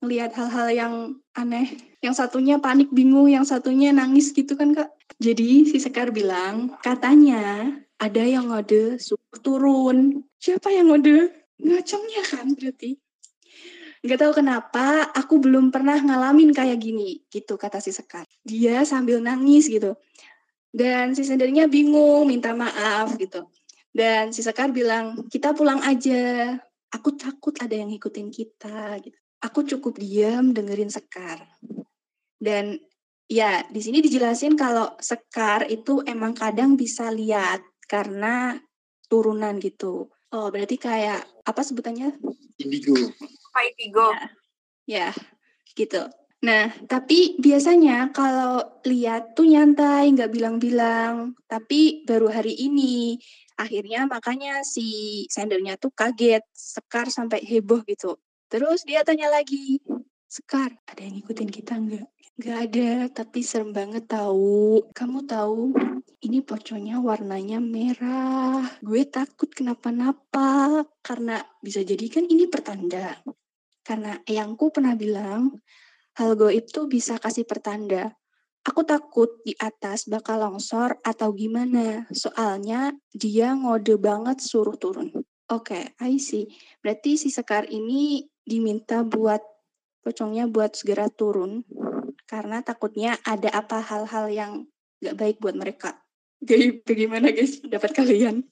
Speaker 3: ngelihat hal-hal yang aneh, yang satunya panik bingung, yang satunya nangis gitu kan kak. Jadi si Sekar bilang, katanya ada yang ngode suruh turun. Siapa yang ngode? Ngacongnya kan berarti. Nggak tahu kenapa aku belum pernah ngalamin kayak gini, gitu kata si Sekar. Dia sambil nangis gitu. Dan si sendernya bingung, minta maaf gitu. Dan si Sekar bilang, kita pulang aja. Aku takut ada yang ngikutin kita. Gitu. Aku cukup diam dengerin Sekar. Dan ya di sini dijelasin kalau Sekar itu emang kadang bisa lihat karena turunan gitu. Oh berarti kayak apa sebutannya?
Speaker 1: Indigo.
Speaker 2: Pak Ipigo.
Speaker 3: Ya gitu. Nah tapi biasanya kalau lihat tuh nyantai nggak bilang-bilang. Tapi baru hari ini akhirnya makanya si sendernya tuh kaget Sekar sampai heboh gitu. Terus dia tanya lagi Sekar ada yang ngikutin kita nggak? Nggak ada tapi serem banget tahu kamu tahu ini pocongnya warnanya merah. Gue takut kenapa-napa karena bisa jadi kan ini pertanda. Karena eyangku pernah bilang hal goib tuh bisa kasih pertanda Aku takut di atas bakal longsor atau gimana. Soalnya dia ngode banget suruh turun. Oke, I see. Berarti si Sekar ini diminta buat pocongnya buat segera turun karena takutnya ada apa hal-hal yang gak baik buat mereka. Jadi bagaimana guys pendapat kalian?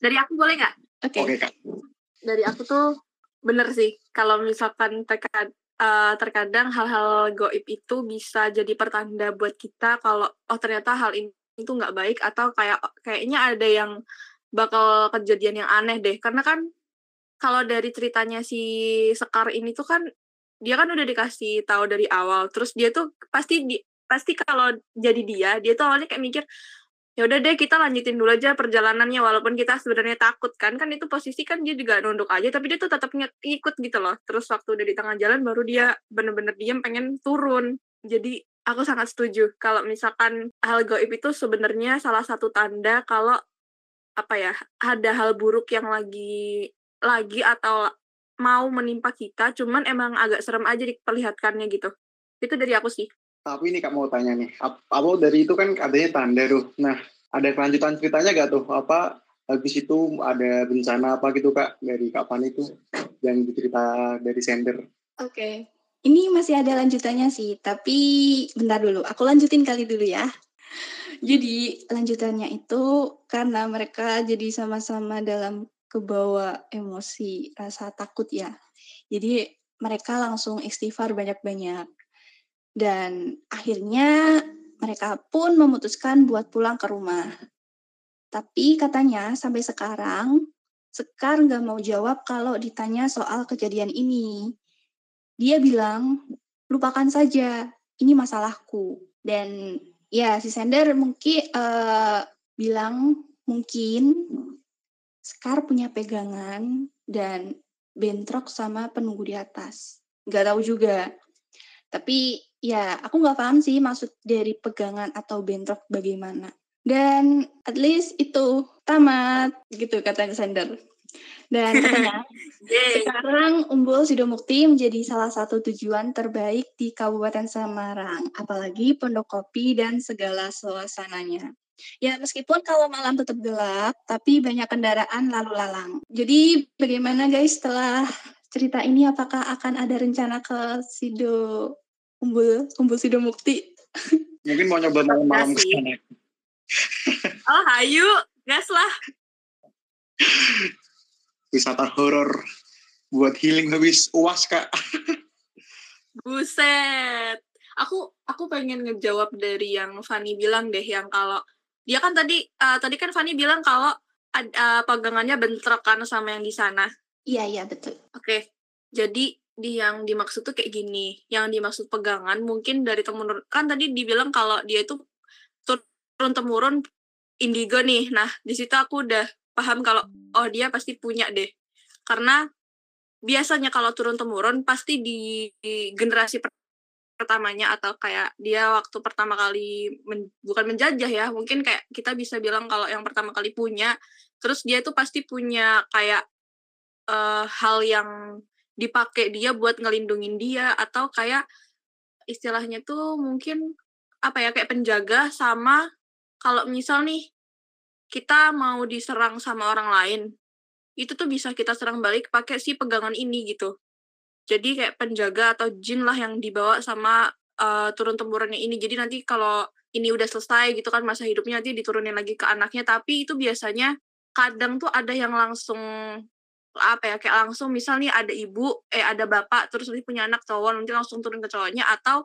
Speaker 2: Dari aku boleh nggak?
Speaker 3: Oke.
Speaker 1: Oke kak.
Speaker 2: Dari aku tuh bener sih kalau misalkan terkad eh, terkadang hal-hal goib itu bisa jadi pertanda buat kita kalau oh ternyata hal ini itu nggak baik atau kayak kayaknya ada yang bakal kejadian yang aneh deh. Karena kan kalau dari ceritanya si Sekar ini tuh kan dia kan udah dikasih tahu dari awal terus dia tuh pasti di pasti kalau jadi dia dia tuh awalnya kayak mikir ya udah deh kita lanjutin dulu aja perjalanannya walaupun kita sebenarnya takut kan. Kan itu posisi kan dia juga nunduk aja tapi dia tuh tetap ngikut gitu loh. Terus waktu udah di tengah jalan baru dia bener-bener diem pengen turun. Jadi aku sangat setuju kalau misalkan hal goib itu sebenarnya salah satu tanda kalau apa ya ada hal buruk yang lagi lagi atau mau menimpa kita cuman emang agak serem aja diperlihatkannya gitu. Itu dari aku sih
Speaker 1: Tapi ini kak mau tanya nih, ap- apa dari itu kan adanya tanda tuh. Nah, ada kelanjutan ceritanya gak tuh? Apa habis itu ada bencana apa gitu kak dari kapan itu yang dicerita dari sender?
Speaker 3: Oke. Ini masih ada lanjutannya sih, tapi bentar dulu. Aku lanjutin kali dulu ya. Jadi lanjutannya itu karena mereka jadi sama-sama dalam kebawa emosi rasa takut ya. Jadi mereka langsung istighfar banyak-banyak. Dan akhirnya mereka pun memutuskan buat pulang ke rumah. Tapi katanya sampai sekarang Sekar nggak mau jawab kalau ditanya soal kejadian ini. Dia bilang, lupakan saja, ini masalahku. Dan ya si Sender mungkin eh, bilang mungkin Sekar punya pegangan dan bentrok sama penunggu di atas. Nggak tahu juga. Tapi ya aku nggak paham sih maksud dari pegangan atau bentrok bagaimana. Dan at least itu tamat gitu kata Sander. Dan katanya sekarang Umbul Sidomukti menjadi salah satu tujuan terbaik di Kabupaten Semarang, apalagi Pondok Kopi dan segala suasananya. Ya, meskipun kalau malam tetap gelap, tapi banyak kendaraan lalu lalang. Jadi, bagaimana guys setelah cerita ini apakah akan ada rencana ke Sido Umbul, Umbul Sido Mukti?
Speaker 1: Mungkin mau nyoba malam-malam ke sana.
Speaker 2: oh, hayu, gas lah.
Speaker 1: Wisata horor buat healing habis uas kak.
Speaker 2: Buset. Aku aku pengen ngejawab dari yang Fanny bilang deh yang kalau dia kan tadi uh, tadi kan Fanny bilang kalau uh, pegangannya bentrok kan sama yang di sana.
Speaker 3: Iya iya betul.
Speaker 2: Oke. Okay. Jadi di yang dimaksud tuh kayak gini. Yang dimaksud pegangan mungkin dari temen kan tadi dibilang kalau dia itu turun temurun indigo nih. Nah, di situ aku udah paham kalau oh dia pasti punya deh. Karena biasanya kalau turun temurun pasti di, di generasi pertamanya atau kayak dia waktu pertama kali men, bukan menjajah ya mungkin kayak kita bisa bilang kalau yang pertama kali punya terus dia itu pasti punya kayak uh, hal yang dipakai dia buat ngelindungin dia atau kayak istilahnya tuh mungkin apa ya kayak penjaga sama kalau misal nih kita mau diserang sama orang lain itu tuh bisa kita serang balik pakai si pegangan ini gitu. Jadi kayak penjaga atau jin lah yang dibawa sama uh, turun temurunnya ini. Jadi nanti kalau ini udah selesai gitu kan masa hidupnya nanti diturunin lagi ke anaknya. Tapi itu biasanya kadang tuh ada yang langsung apa ya kayak langsung misal nih ada ibu eh ada bapak terus nanti punya anak cowok nanti langsung turun ke cowoknya atau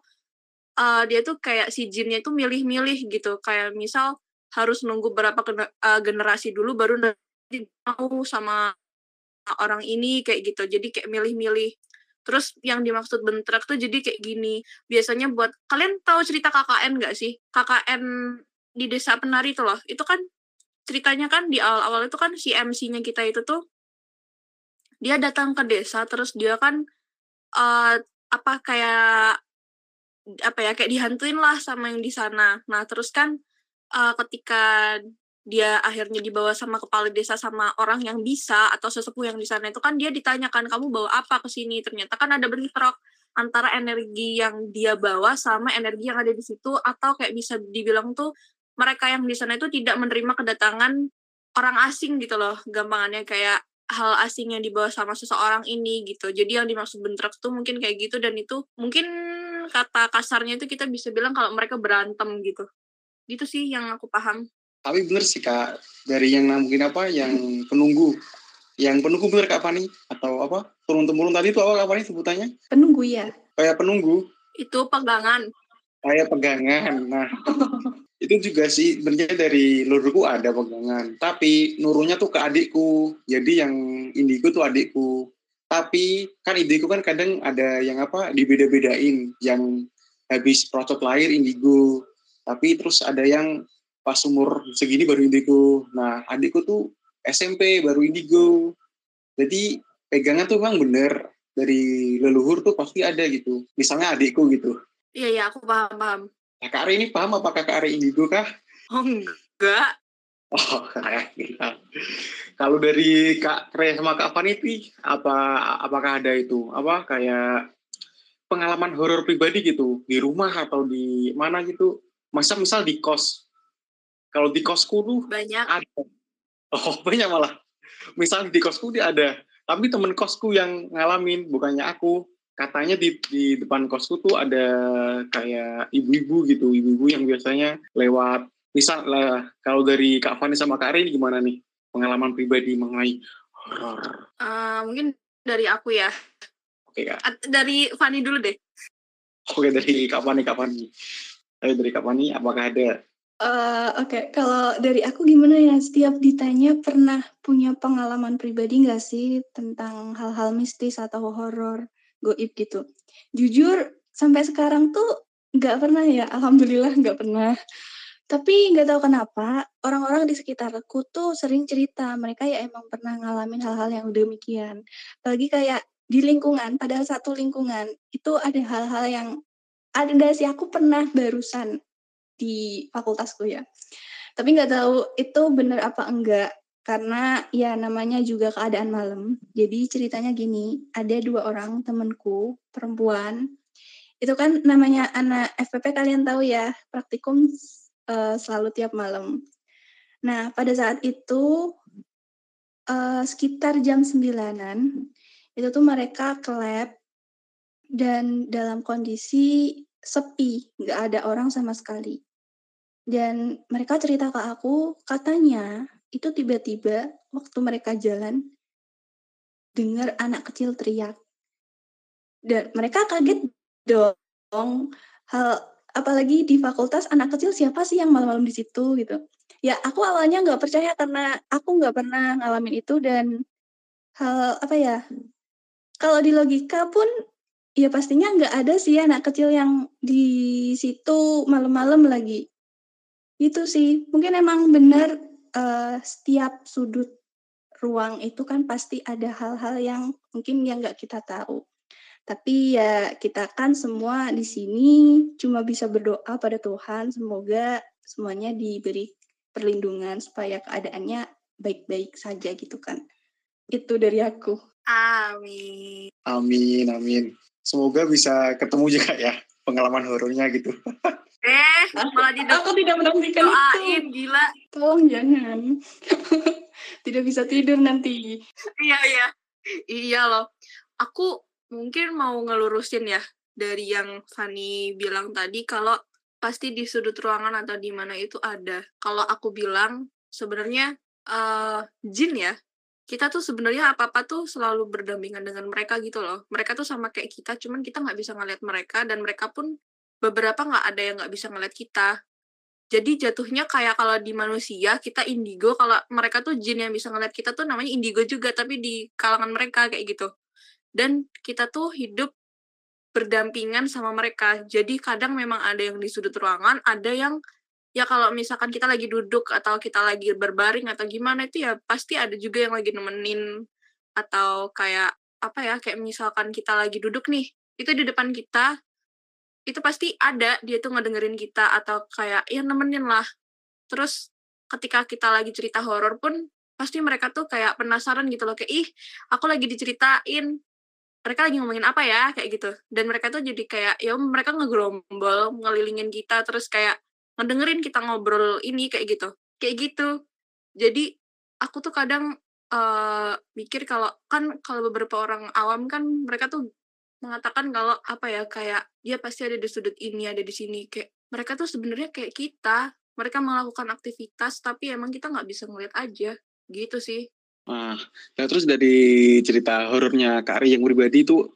Speaker 2: uh, dia tuh kayak si jinnya itu milih-milih gitu kayak misal harus nunggu berapa uh, generasi dulu baru nanti mau sama orang ini kayak gitu jadi kayak milih-milih Terus yang dimaksud bentrok tuh jadi kayak gini. Biasanya buat kalian tahu cerita KKN nggak sih? KKN di desa penari itu loh. Itu kan ceritanya kan di awal-awal itu kan si MC-nya kita itu tuh dia datang ke desa terus dia kan uh, apa kayak apa ya kayak dihantuin lah sama yang di sana. Nah terus kan uh, ketika dia akhirnya dibawa sama kepala desa sama orang yang bisa atau sesepuh yang di sana itu kan dia ditanyakan kamu bawa apa ke sini ternyata kan ada bentrok antara energi yang dia bawa sama energi yang ada di situ atau kayak bisa dibilang tuh mereka yang di sana itu tidak menerima kedatangan orang asing gitu loh gampangannya kayak hal asing yang dibawa sama seseorang ini gitu. Jadi yang dimaksud bentrok tuh mungkin kayak gitu dan itu mungkin kata kasarnya itu kita bisa bilang kalau mereka berantem gitu. Gitu sih yang aku paham.
Speaker 1: Tapi bener sih kak dari yang mungkin apa yang penunggu yang penunggu bener kak Fani atau apa turun temurun tadi itu apa kak Fani sebutannya?
Speaker 3: Penunggu ya?
Speaker 1: Kayak penunggu.
Speaker 2: Itu pegangan.
Speaker 1: Kayak pegangan nah itu juga sih sebenarnya dari lurku ada pegangan tapi nurunya tuh ke adikku jadi yang indigo tuh adikku tapi kan indigo kan kadang ada yang apa dibeda-bedain yang habis procot lahir indigo tapi terus ada yang pas umur segini baru indigo. Nah, adikku tuh SMP baru indigo. Jadi pegangan tuh memang bener dari leluhur tuh pasti ada gitu. Misalnya adikku gitu.
Speaker 2: Iya, iya, aku paham, paham.
Speaker 1: Kak Ari ini paham apa Kak Ari indigo kah?
Speaker 2: Oh, enggak.
Speaker 1: Oh, gitu. Kalau dari Kak Re sama Kak Fani itu apa apakah ada itu apa kayak pengalaman horor pribadi gitu di rumah atau di mana gitu? Masa misal di kos kalau di kosku tuh
Speaker 2: banyak.
Speaker 1: Ada. Oh banyak malah. Misalnya di kosku dia ada. Tapi temen kosku yang ngalamin, bukannya aku. Katanya di, di depan kosku tuh ada kayak ibu-ibu gitu. Ibu-ibu yang biasanya lewat. Misal lah, kalau dari Kak Fani sama Kak Rini gimana nih? Pengalaman pribadi mengenai horor.
Speaker 2: Uh, mungkin dari aku ya.
Speaker 1: Oke Kak.
Speaker 2: Dari Fani dulu deh.
Speaker 1: Oke dari Kak Fani, Kak Fani. Ayo dari Kak Fani, apakah ada
Speaker 3: Uh, Oke, okay. kalau dari aku gimana ya? Setiap ditanya pernah punya pengalaman pribadi nggak sih tentang hal-hal mistis atau horor, goib gitu? Jujur, sampai sekarang tuh nggak pernah ya. Alhamdulillah nggak pernah. Tapi nggak tahu kenapa orang-orang di sekitarku tuh sering cerita mereka ya emang pernah ngalamin hal-hal yang demikian. Apalagi kayak di lingkungan, pada satu lingkungan itu ada hal-hal yang ada sih aku pernah barusan di fakultasku ya. Tapi nggak tahu itu benar apa enggak karena ya namanya juga keadaan malam. Jadi ceritanya gini, ada dua orang temanku perempuan. Itu kan namanya anak FPP kalian tahu ya, praktikum uh, selalu tiap malam. Nah, pada saat itu uh, sekitar jam sembilanan itu tuh mereka ke lab dan dalam kondisi sepi, nggak ada orang sama sekali. Dan mereka cerita ke aku, katanya itu tiba-tiba waktu mereka jalan dengar anak kecil teriak. Dan mereka kaget dong. Hal apalagi di fakultas anak kecil siapa sih yang malam-malam di situ gitu. Ya aku awalnya nggak percaya karena aku nggak pernah ngalamin itu dan hal apa ya kalau di logika pun ya pastinya nggak ada sih anak kecil yang di situ malam-malam lagi. Itu sih mungkin emang benar uh, setiap sudut ruang itu kan pasti ada hal-hal yang mungkin yang nggak kita tahu. Tapi ya kita kan semua di sini cuma bisa berdoa pada Tuhan semoga semuanya diberi perlindungan supaya keadaannya baik-baik saja gitu kan. Itu dari aku.
Speaker 2: Amin.
Speaker 1: Amin, amin. Semoga bisa ketemu juga ya pengalaman horornya gitu.
Speaker 2: Eh, malah tidak
Speaker 3: aku tidak menantikan
Speaker 2: doain, itu. gila.
Speaker 3: Tolong jangan. tidak bisa tidur nanti.
Speaker 2: Iya, iya. Iya loh. Aku mungkin mau ngelurusin ya dari yang Fanny bilang tadi kalau pasti di sudut ruangan atau di mana itu ada. Kalau aku bilang sebenarnya uh, jin ya. Kita tuh sebenarnya apa-apa tuh selalu berdampingan dengan mereka gitu loh. Mereka tuh sama kayak kita, cuman kita nggak bisa ngeliat mereka dan mereka pun beberapa nggak ada yang nggak bisa ngeliat kita. Jadi jatuhnya kayak kalau di manusia kita indigo, kalau mereka tuh jin yang bisa ngeliat kita tuh namanya indigo juga, tapi di kalangan mereka kayak gitu. Dan kita tuh hidup berdampingan sama mereka. Jadi kadang memang ada yang di sudut ruangan, ada yang ya kalau misalkan kita lagi duduk atau kita lagi berbaring atau gimana itu ya pasti ada juga yang lagi nemenin atau kayak apa ya kayak misalkan kita lagi duduk nih itu di depan kita itu pasti ada dia tuh ngedengerin kita atau kayak ya nemenin lah. Terus ketika kita lagi cerita horor pun pasti mereka tuh kayak penasaran gitu loh kayak ih aku lagi diceritain mereka lagi ngomongin apa ya? Kayak gitu. Dan mereka tuh jadi kayak ya mereka ngegerombol ngelilingin kita terus kayak ngedengerin kita ngobrol ini kayak gitu. Kayak gitu. Jadi aku tuh kadang uh, mikir kalau kan kalau beberapa orang awam kan mereka tuh mengatakan kalau apa ya kayak dia pasti ada di sudut ini ada di sini. Kayak mereka tuh sebenarnya kayak kita mereka melakukan aktivitas tapi emang kita nggak bisa ngeliat aja gitu sih.
Speaker 1: Ah nah terus dari cerita horornya kak Ari yang pribadi itu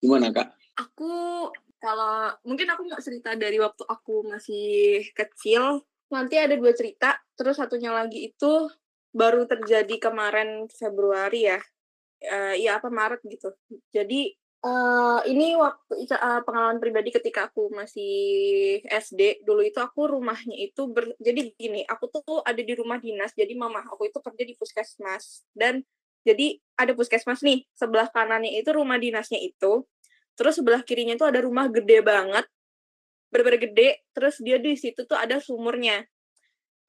Speaker 1: gimana kak?
Speaker 2: Aku kalau mungkin aku nggak cerita dari waktu aku masih kecil. Nanti ada dua cerita terus satunya lagi itu baru terjadi kemarin Februari ya. Uh, ya apa Maret gitu. Jadi Uh, ini waktu uh, pengalaman pribadi ketika aku masih SD dulu itu aku rumahnya itu ber, jadi gini aku tuh ada di rumah dinas jadi mama aku itu kerja di puskesmas. Dan jadi ada puskesmas nih sebelah kanannya itu rumah dinasnya itu terus sebelah kirinya itu ada rumah gede banget bener-bener gede terus dia di situ tuh ada sumurnya.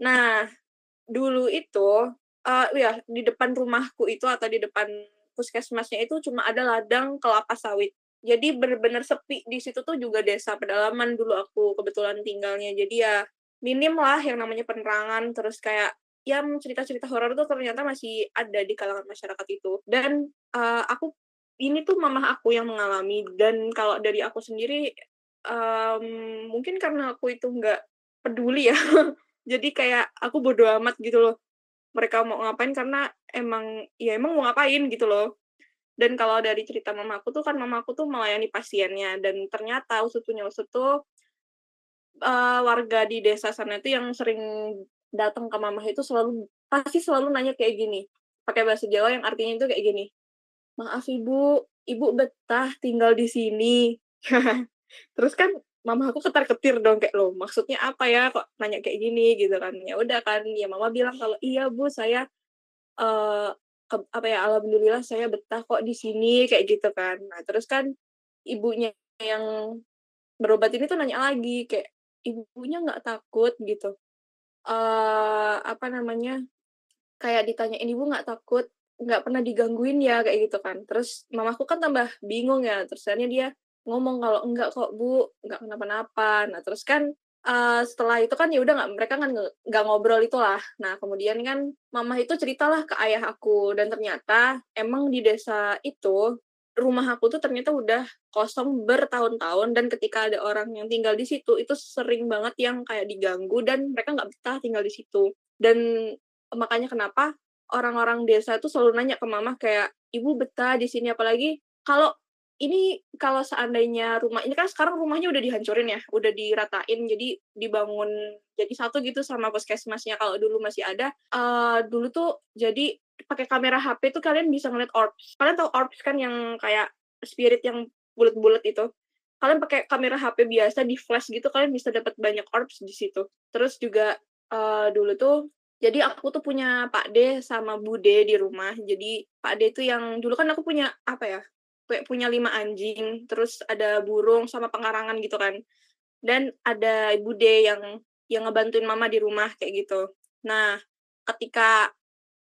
Speaker 2: Nah dulu itu uh, ya di depan rumahku itu atau di depan puskesmasnya itu cuma ada ladang kelapa sawit. Jadi benar-benar sepi di situ tuh juga desa pedalaman dulu aku kebetulan tinggalnya. Jadi ya minim lah yang namanya penerangan terus kayak ya cerita-cerita horor tuh ternyata masih ada di kalangan masyarakat itu. Dan uh, aku ini tuh mama aku yang mengalami dan kalau dari aku sendiri um, mungkin karena aku itu nggak peduli ya. Jadi kayak aku bodo amat gitu loh mereka mau ngapain karena emang ya emang mau ngapain gitu loh. Dan kalau dari cerita mamaku tuh kan mamaku tuh melayani pasiennya dan ternyata usut punya usut tuh uh, warga di desa sana itu yang sering datang ke mama itu selalu pasti selalu nanya kayak gini pakai bahasa Jawa yang artinya itu kayak gini maaf ibu ibu betah tinggal di sini. Terus kan mama aku ketar ketir dong kayak lo maksudnya apa ya kok nanya kayak gini? Gitu kan. Ya udah kan ya mama bilang kalau iya bu saya uh, ke, apa ya alhamdulillah saya betah kok di sini kayak gitu kan. Nah terus kan ibunya yang berobat ini tuh nanya lagi kayak ibunya nggak takut? Gitu. Uh, apa namanya, kayak ditanyain, "Ibu nggak takut? Nggak pernah digangguin ya?" Kayak gitu kan. Terus mamaku kan tambah bingung ya, terus akhirnya dia ngomong kalau, "Enggak kok Bu, nggak kenapa-napa." Nah terus kan, uh, setelah itu kan ya udah nggak mereka kan nggak ngobrol itulah. Nah kemudian kan mama itu ceritalah ke ayah aku dan ternyata emang di desa itu, rumah aku tuh ternyata udah kosong bertahun-tahun dan ketika ada orang yang tinggal di situ, itu sering banget yang kayak diganggu dan mereka nggak betah tinggal di situ. Dan makanya kenapa orang-orang desa tuh selalu nanya ke mama kayak, "Ibu betah di sini?" Apalagi kalau ini kalau seandainya rumah ini kan sekarang rumahnya udah dihancurin ya, udah diratain jadi dibangun jadi satu gitu sama puskesmasnya. Kalau dulu masih ada, uh, dulu tuh jadi pakai kamera HP tuh kalian bisa ngeliat orbs. Kalian tahu orbs kan yang kayak spirit yang bulat-bulat itu? Kalian pakai kamera HP biasa di flash gitu kalian bisa dapat banyak orbs di situ. Terus juga uh, dulu tuh jadi aku tuh punya Pak D sama Bude di rumah. Jadi Pak D itu yang dulu kan aku punya apa ya? Kayak punya lima anjing, terus ada burung sama pengarangan gitu kan. Dan ada ibu de yang yang ngebantuin mama di rumah kayak gitu. Nah, ketika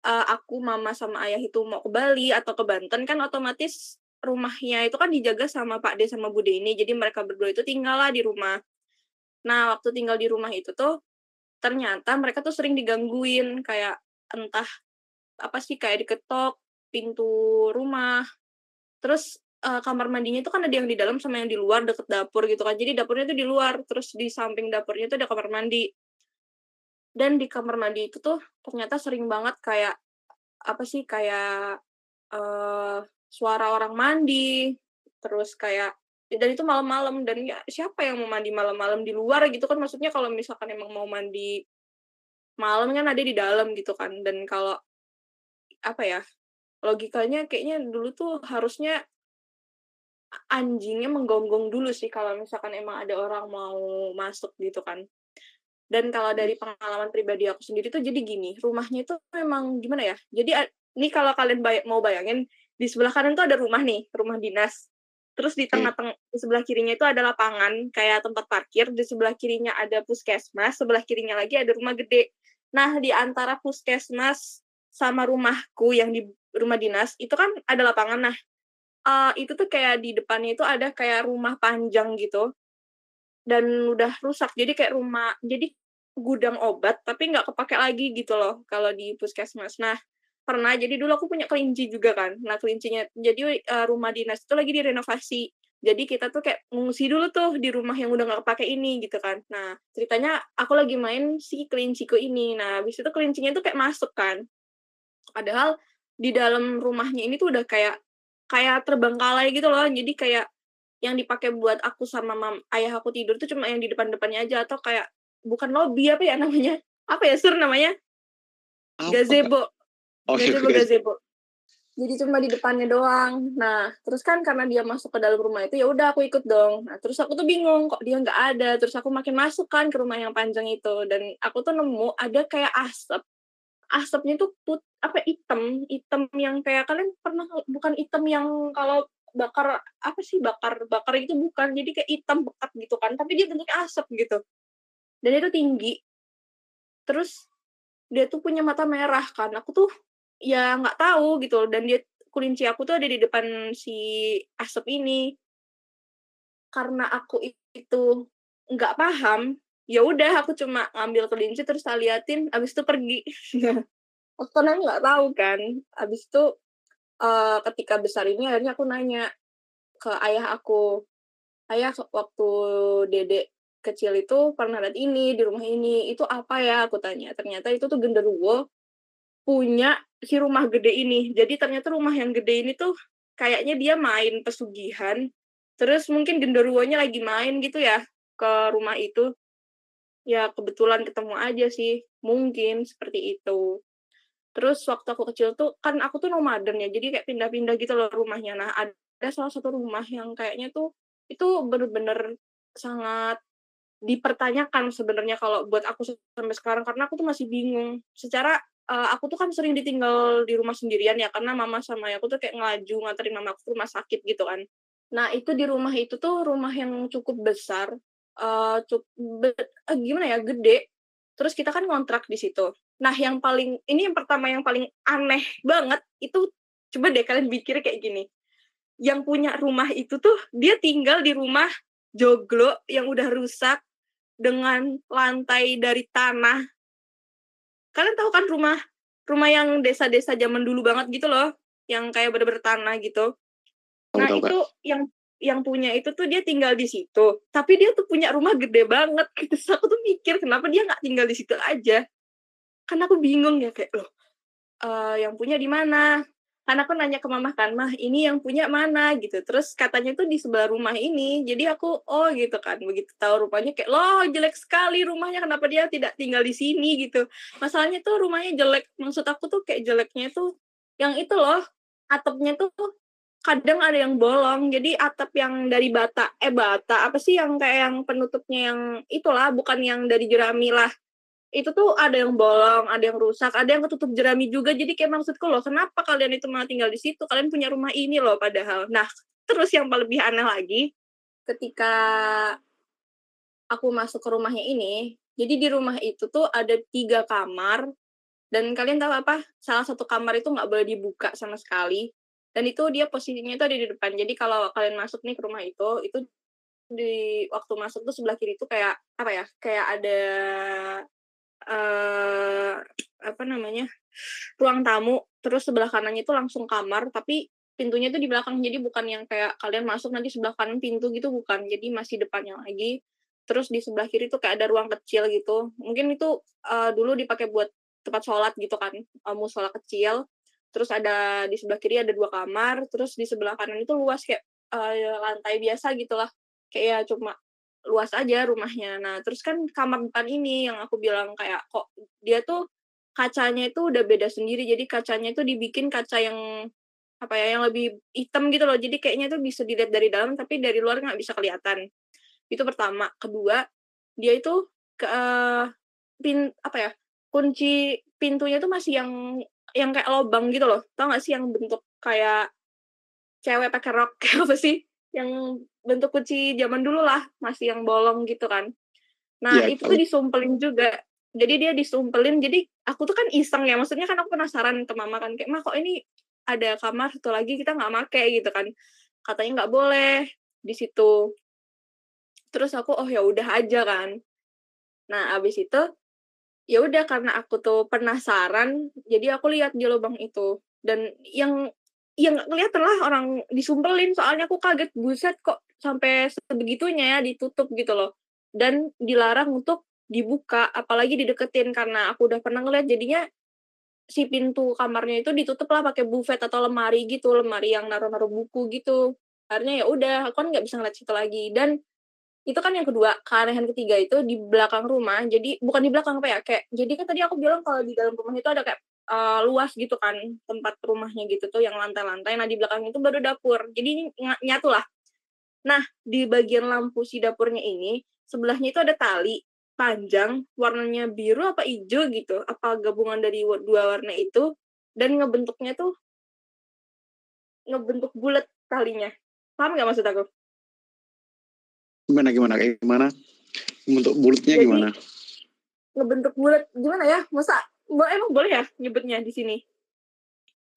Speaker 2: uh, aku, mama sama ayah itu mau ke Bali atau ke Banten kan otomatis rumahnya itu kan dijaga sama Pak De sama Bude ini. Jadi mereka berdua itu tinggal lah di rumah. Nah, waktu tinggal di rumah itu tuh ternyata mereka tuh sering digangguin kayak entah apa sih kayak diketok pintu rumah Terus, uh, kamar mandinya itu kan ada yang di dalam sama yang di luar deket dapur gitu kan. Jadi dapurnya itu di luar, terus di samping dapurnya itu ada kamar mandi. Dan di kamar mandi itu tuh ternyata sering banget kayak, apa sih, kayak, uh, suara orang mandi, terus kayak dan itu malam-malam dan ya siapa yang mau mandi malam-malam di luar gitu kan, maksudnya kalau misalkan emang mau mandi malam kan ada di dalam gitu kan. Dan kalau, apa ya, logikanya kayaknya dulu tuh harusnya anjingnya menggonggong dulu sih kalau misalkan emang ada orang mau masuk gitu kan. Dan kalau dari pengalaman pribadi aku sendiri tuh jadi gini, rumahnya itu memang gimana ya? Jadi ini kalau kalian bay mau bayangin di sebelah kanan tuh ada rumah nih, rumah dinas. Terus di tengah-tengah di sebelah kirinya itu ada lapangan kayak tempat parkir, di sebelah kirinya ada puskesmas, sebelah kirinya lagi ada rumah gede. Nah, di antara puskesmas sama rumahku yang di rumah dinas itu kan ada lapangan. Nah uh, itu tuh kayak di depannya itu ada kayak rumah panjang gitu. Dan udah rusak. Jadi kayak rumah jadi gudang obat tapi nggak kepake lagi gitu loh kalau di puskesmas. Nah pernah. Jadi dulu aku punya kelinci juga kan. Nah kelincinya jadi uh, rumah dinas itu lagi direnovasi. Jadi kita tuh kayak ngungsi dulu tuh di rumah yang udah nggak kepake ini gitu kan. Nah ceritanya aku lagi main si kelinciku ini. Nah habis itu kelincinya tuh kayak masuk kan. Padahal di dalam rumahnya ini tuh udah kayak kayak terbengkalai gitu loh. Jadi kayak yang dipakai buat aku sama mam, ayah aku tidur tuh cuma yang di depan-depannya aja atau kayak bukan lobby apa ya namanya? Apa ya sur namanya? Apa? Gazebo. Oh, gazebo gazebo. Jadi cuma di depannya doang. Nah, terus kan karena dia masuk ke dalam rumah itu ya udah aku ikut dong. Nah, terus aku tuh bingung kok dia nggak ada. Terus aku makin masuk kan ke rumah yang panjang itu dan aku tuh nemu ada kayak asap asapnya tuh put apa hitam hitam yang kayak kalian pernah bukan hitam yang kalau bakar apa sih bakar bakar itu bukan jadi kayak hitam bekat gitu kan tapi dia bentuknya asap gitu. Dan itu tinggi. Terus dia tuh punya mata merah kan aku tuh ya nggak tahu gitu dan dia kulinci aku tuh ada di depan si asap ini. Karena aku itu nggak paham ya udah aku cuma ngambil kelinci terus tak liatin abis itu pergi. Aku nggak tahu kan abis itu uh, ketika besar ini akhirnya aku nanya ke ayah aku ayah waktu dedek kecil itu pernah lihat ini di rumah ini itu apa ya? Aku tanya. Ternyata itu tuh genderuwo punya si rumah gede ini. Jadi ternyata rumah yang gede ini tuh kayaknya dia main pesugihan terus mungkin genderuwonya lagi main gitu ya ke rumah itu ya kebetulan ketemu aja sih mungkin seperti itu. Terus waktu aku kecil tuh kan aku tuh nomaden ya jadi kayak pindah-pindah gitu loh rumahnya. Nah ada salah satu rumah yang kayaknya tuh itu bener-bener sangat dipertanyakan sebenarnya kalau buat aku sampai sekarang karena aku tuh masih bingung. Secara uh, aku tuh kan sering ditinggal di rumah sendirian ya karena mama sama aku tuh kayak ngelaju nganterin mama aku ke rumah sakit gitu kan. Nah itu di rumah itu tuh rumah yang cukup besar uh, cuk be, uh, gimana ya gede. Terus kita kan ngontrak di situ. Nah yang paling ini yang pertama yang paling aneh banget itu coba deh kalian pikir kayak gini. Yang punya rumah itu tuh dia tinggal di rumah joglo yang udah rusak dengan lantai dari tanah. Kalian tahu kan rumah rumah yang desa-desa zaman dulu banget gitu loh yang kayak bener-bener tanah gitu? Nah itu yang yang punya itu tuh dia tinggal di situ. Tapi dia tuh punya rumah gede banget. Gitu Terus aku tuh mikir kenapa dia nggak tinggal di situ aja? Kan aku bingung ya kayak loh eh, yang punya di mana? Kan aku nanya ke mama kan mah ini yang punya mana? Gitu. Terus katanya tuh di sebelah rumah ini. Jadi aku oh gitu kan. Begitu tahu rumahnya kayak loh jelek sekali rumahnya. Kenapa dia tidak tinggal di sini? Gitu. Masalahnya tuh rumahnya jelek. Maksud aku tuh kayak jeleknya tuh yang itu loh atapnya tuh kadang ada yang bolong. Jadi atap yang dari bata eh bata apa sih yang kayak yang penutupnya yang itulah bukan yang dari jerami lah. Itu tuh ada yang bolong ada yang rusak ada yang ketutup jerami juga. Jadi kayak maksudku loh kenapa kalian itu malah tinggal di situ? Kalian punya rumah ini loh padahal. Nah terus yang lebih aneh lagi ketika aku masuk ke rumahnya ini jadi di rumah itu tuh ada tiga kamar. Dan kalian tahu apa? Salah satu kamar itu nggak boleh dibuka sama sekali dan itu dia posisinya itu ada di depan. Jadi kalau kalian masuk nih ke rumah itu itu di waktu masuk tuh sebelah kiri itu kayak apa ya kayak ada eh apa namanya ruang tamu. Terus sebelah kanannya itu langsung kamar tapi pintunya itu di belakang. Jadi bukan yang kayak kalian masuk nanti sebelah kanan pintu gitu bukan. Jadi masih depannya lagi. Terus di sebelah kiri tuh kayak ada ruang kecil gitu. Mungkin itu eh, dulu dipakai buat tempat sholat gitu kan uh, musola kecil terus ada di sebelah kiri ada dua kamar terus di sebelah kanan itu luas kayak eh, lantai biasa gitulah. Kayak ya cuma luas aja rumahnya. Nah terus kan kamar depan ini yang aku bilang kayak kok dia tuh kacanya itu udah beda sendiri. Jadi kacanya itu dibikin kaca yang apa ya yang lebih hitam gitu loh. Jadi kayaknya tuh bisa dilihat dari dalam tapi dari luar nggak bisa kelihatan. Itu pertama. Kedua dia itu ke eh, pin apa ya kunci pintunya tuh masih yang yang kayak lobang gitu loh. Tau gak sih yang bentuk kayak cewek pakai rok kayak apa sih? Yang bentuk kunci zaman dulu lah masih yang bolong gitu kan. Nah
Speaker 1: Iya,
Speaker 2: itu tuh disumpelin juga. Jadi dia disumpelin jadi aku tuh kan iseng ya maksudnya kan aku penasaran ke mama kan kayak mah kok ini ada kamar satu lagi kita nggak make gitu kan. Katanya nggak boleh di situ. Terus aku oh ya udah aja kan. Nah abis itu ya udah karena aku tuh penasaran jadi aku lihat di lubang itu. Dan yang yang kelihatan lah orang disumpelin soalnya aku kaget buset kok sampai sebegitunya ya ditutup gitu loh. Dan dilarang untuk dibuka apalagi dideketin karena aku udah pernah ngeliat jadinya si pintu kamarnya itu ditutup lah pakai buffet atau lemari gitu lemari yang naruh-naruh buku gitu. Akhirnya ya udah aku kan nggak bisa ngeliat situ lagi. Dan itu kan yang kedua keanehan ketiga itu di belakang rumah. Jadi bukan di belakang apa ya kayak jadi kan tadi aku bilang kalau di dalam rumah itu ada kayak eh, luas gitu kan tempat rumahnya gitu tuh yang lantai-lantai. Nah di belakang itu baru dapur. Jadi ng- nyatu lah. Nah di bagian lampu si dapurnya ini sebelahnya itu ada tali panjang warnanya biru apa hijau gitu apa gabungan dari dua warna itu dan ngebentuknya tuh ngebentuk bulat talinya. Paham nggak maksud aku
Speaker 1: Gimana gimana? Kayak gimana? Bentuk bulutnya
Speaker 2: Jadi-
Speaker 1: gimana?
Speaker 2: ngebentuk bulat gimana ya? Masa emang boleh ya nyebutnya di sini?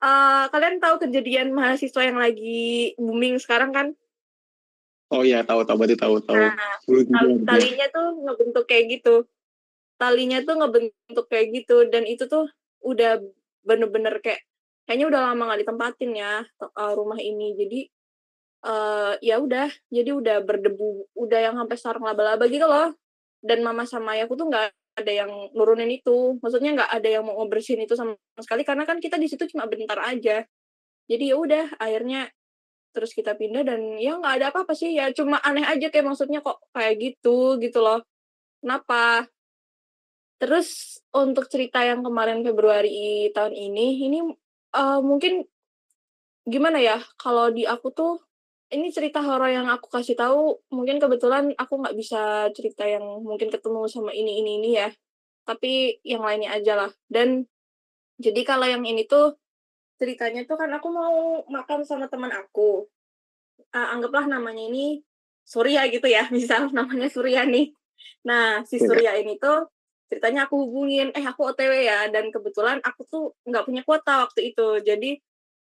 Speaker 2: Eh kalian tahu kejadian mahasiswa yang lagi booming sekarang kan?
Speaker 1: Oh iya tahu tahu. Berarti tahu tahu.
Speaker 2: nah tal- talinya tuh ngebentuk kayak gitu. Talinya tuh ngebentuk kayak gitu dan itu tuh udah bener-bener kayak kayaknya udah lama nggak ditempatin ya eh, rumah ini. Jadi eh ya udah jadi udah berdebu udah yang sampai sarang laba-laba gitu loh. Dan mama sama ayahku tuh nggak ada yang nurunin itu. Maksudnya nggak ada yang mau ngebersihin itu sama sekali karena kan kita di situ cuma bentar aja. Jadi ya udah akhirnya terus kita pindah dan ya nggak ada apa-apa sih. Ya cuma aneh aja kayak maksudnya kok kayak gitu gitu loh. Kenapa? Terus untuk cerita yang kemarin Februari tahun ini ini eh, mungkin gimana ya? Kalau di aku tuh ini cerita horor yang aku kasih tahu mungkin kebetulan aku nggak bisa cerita yang mungkin ketemu sama ini ini ini ya. Tapi yang lainnya aja lah. Dan jadi kalau yang ini tuh ceritanya tuh kan aku mau makan sama teman aku. Ah, anggaplah namanya ini Surya gitu ya misal namanya Surya nih. Nah si
Speaker 1: Oke.
Speaker 2: Surya ini tuh ceritanya aku hubungin eh aku otw ya dan kebetulan aku tuh nggak punya kuota waktu itu. Jadi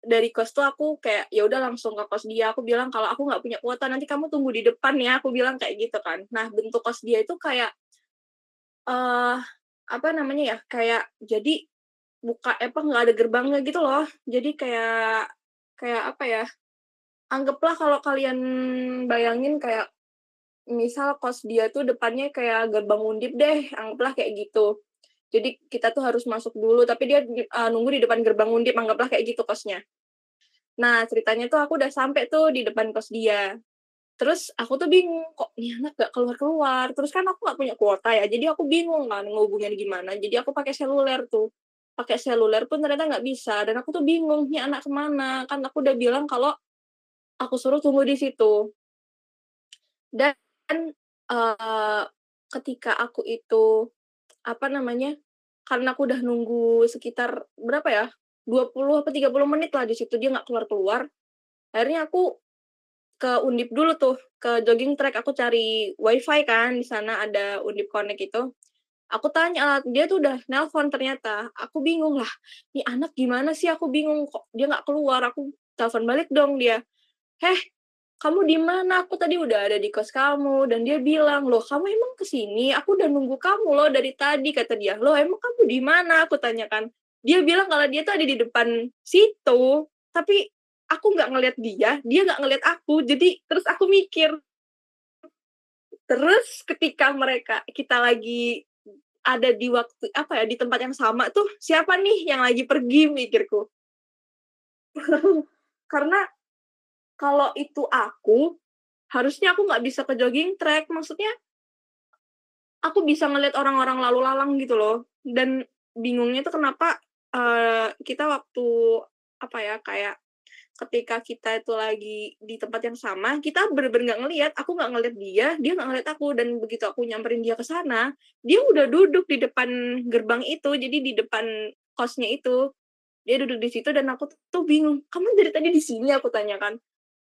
Speaker 2: dari kos tuh aku kayak ya udah langsung ke kos dia. Aku bilang kalau aku nggak punya kuota nanti kamu tunggu di depan ya. Aku bilang kayak gitu kan. Nah bentuk kos dia itu kayak eh uh, apa namanya ya kayak jadi buka apa nggak ada gerbangnya gitu loh. Jadi kayak kayak apa ya anggaplah kalau kalian bayangin kayak misal kos dia tuh depannya kayak gerbang undip deh anggaplah kayak gitu. Jadi kita tuh harus masuk dulu tapi dia uh, nunggu di depan gerbang undip anggaplah kayak gitu kosnya nah ceritanya tuh aku udah sampai tuh di depan kos dia. Terus aku tuh bingung kok nih anak gak keluar keluar terus kan aku gak punya kuota ya jadi aku bingung kan ngehubungin gimana. Jadi aku pakai seluler tuh. Pakai seluler pun ternyata nggak bisa dan aku tuh bingung nih anak ke mana? Kan aku udah bilang kalau aku suruh tunggu di situ. Dan uh, ketika aku itu apa namanya karena aku udah nunggu sekitar berapa ya 20 apa 30 menit lah di situ dia nggak keluar keluar akhirnya aku ke undip dulu tuh ke jogging track aku cari wifi kan di sana ada undip connect itu aku tanya dia tuh udah nelpon ternyata aku bingung lah nih anak gimana sih aku bingung kok dia nggak keluar aku telepon balik dong dia heh kamu di mana? Aku tadi udah ada di kos kamu dan dia bilang, "Loh, kamu emang ke sini? Aku udah nunggu kamu loh dari tadi," kata dia. "Loh, emang kamu di mana?" Aku tanyakan. Dia bilang kalau dia tuh ada di depan situ, tapi aku nggak ngeliat dia, dia nggak ngeliat aku. Jadi terus aku mikir. Terus ketika mereka kita lagi ada di waktu apa ya di tempat yang sama tuh siapa nih yang lagi pergi mikirku. Karena kalau itu aku, harusnya aku nggak bisa ke jogging track. Maksudnya, aku bisa ngeliat orang-orang lalu lalang gitu loh. Dan bingungnya itu kenapa uh, kita waktu apa ya kayak ketika kita itu lagi di tempat yang sama, kita bener-bener nggak ngeliat, aku nggak ngeliat dia, dia nggak ngeliat aku, dan begitu aku nyamperin dia ke sana, dia udah duduk di depan gerbang itu, jadi di depan kosnya itu, dia duduk di situ dan aku tuh bingung, kamu dari tadi di sini aku tanyakan,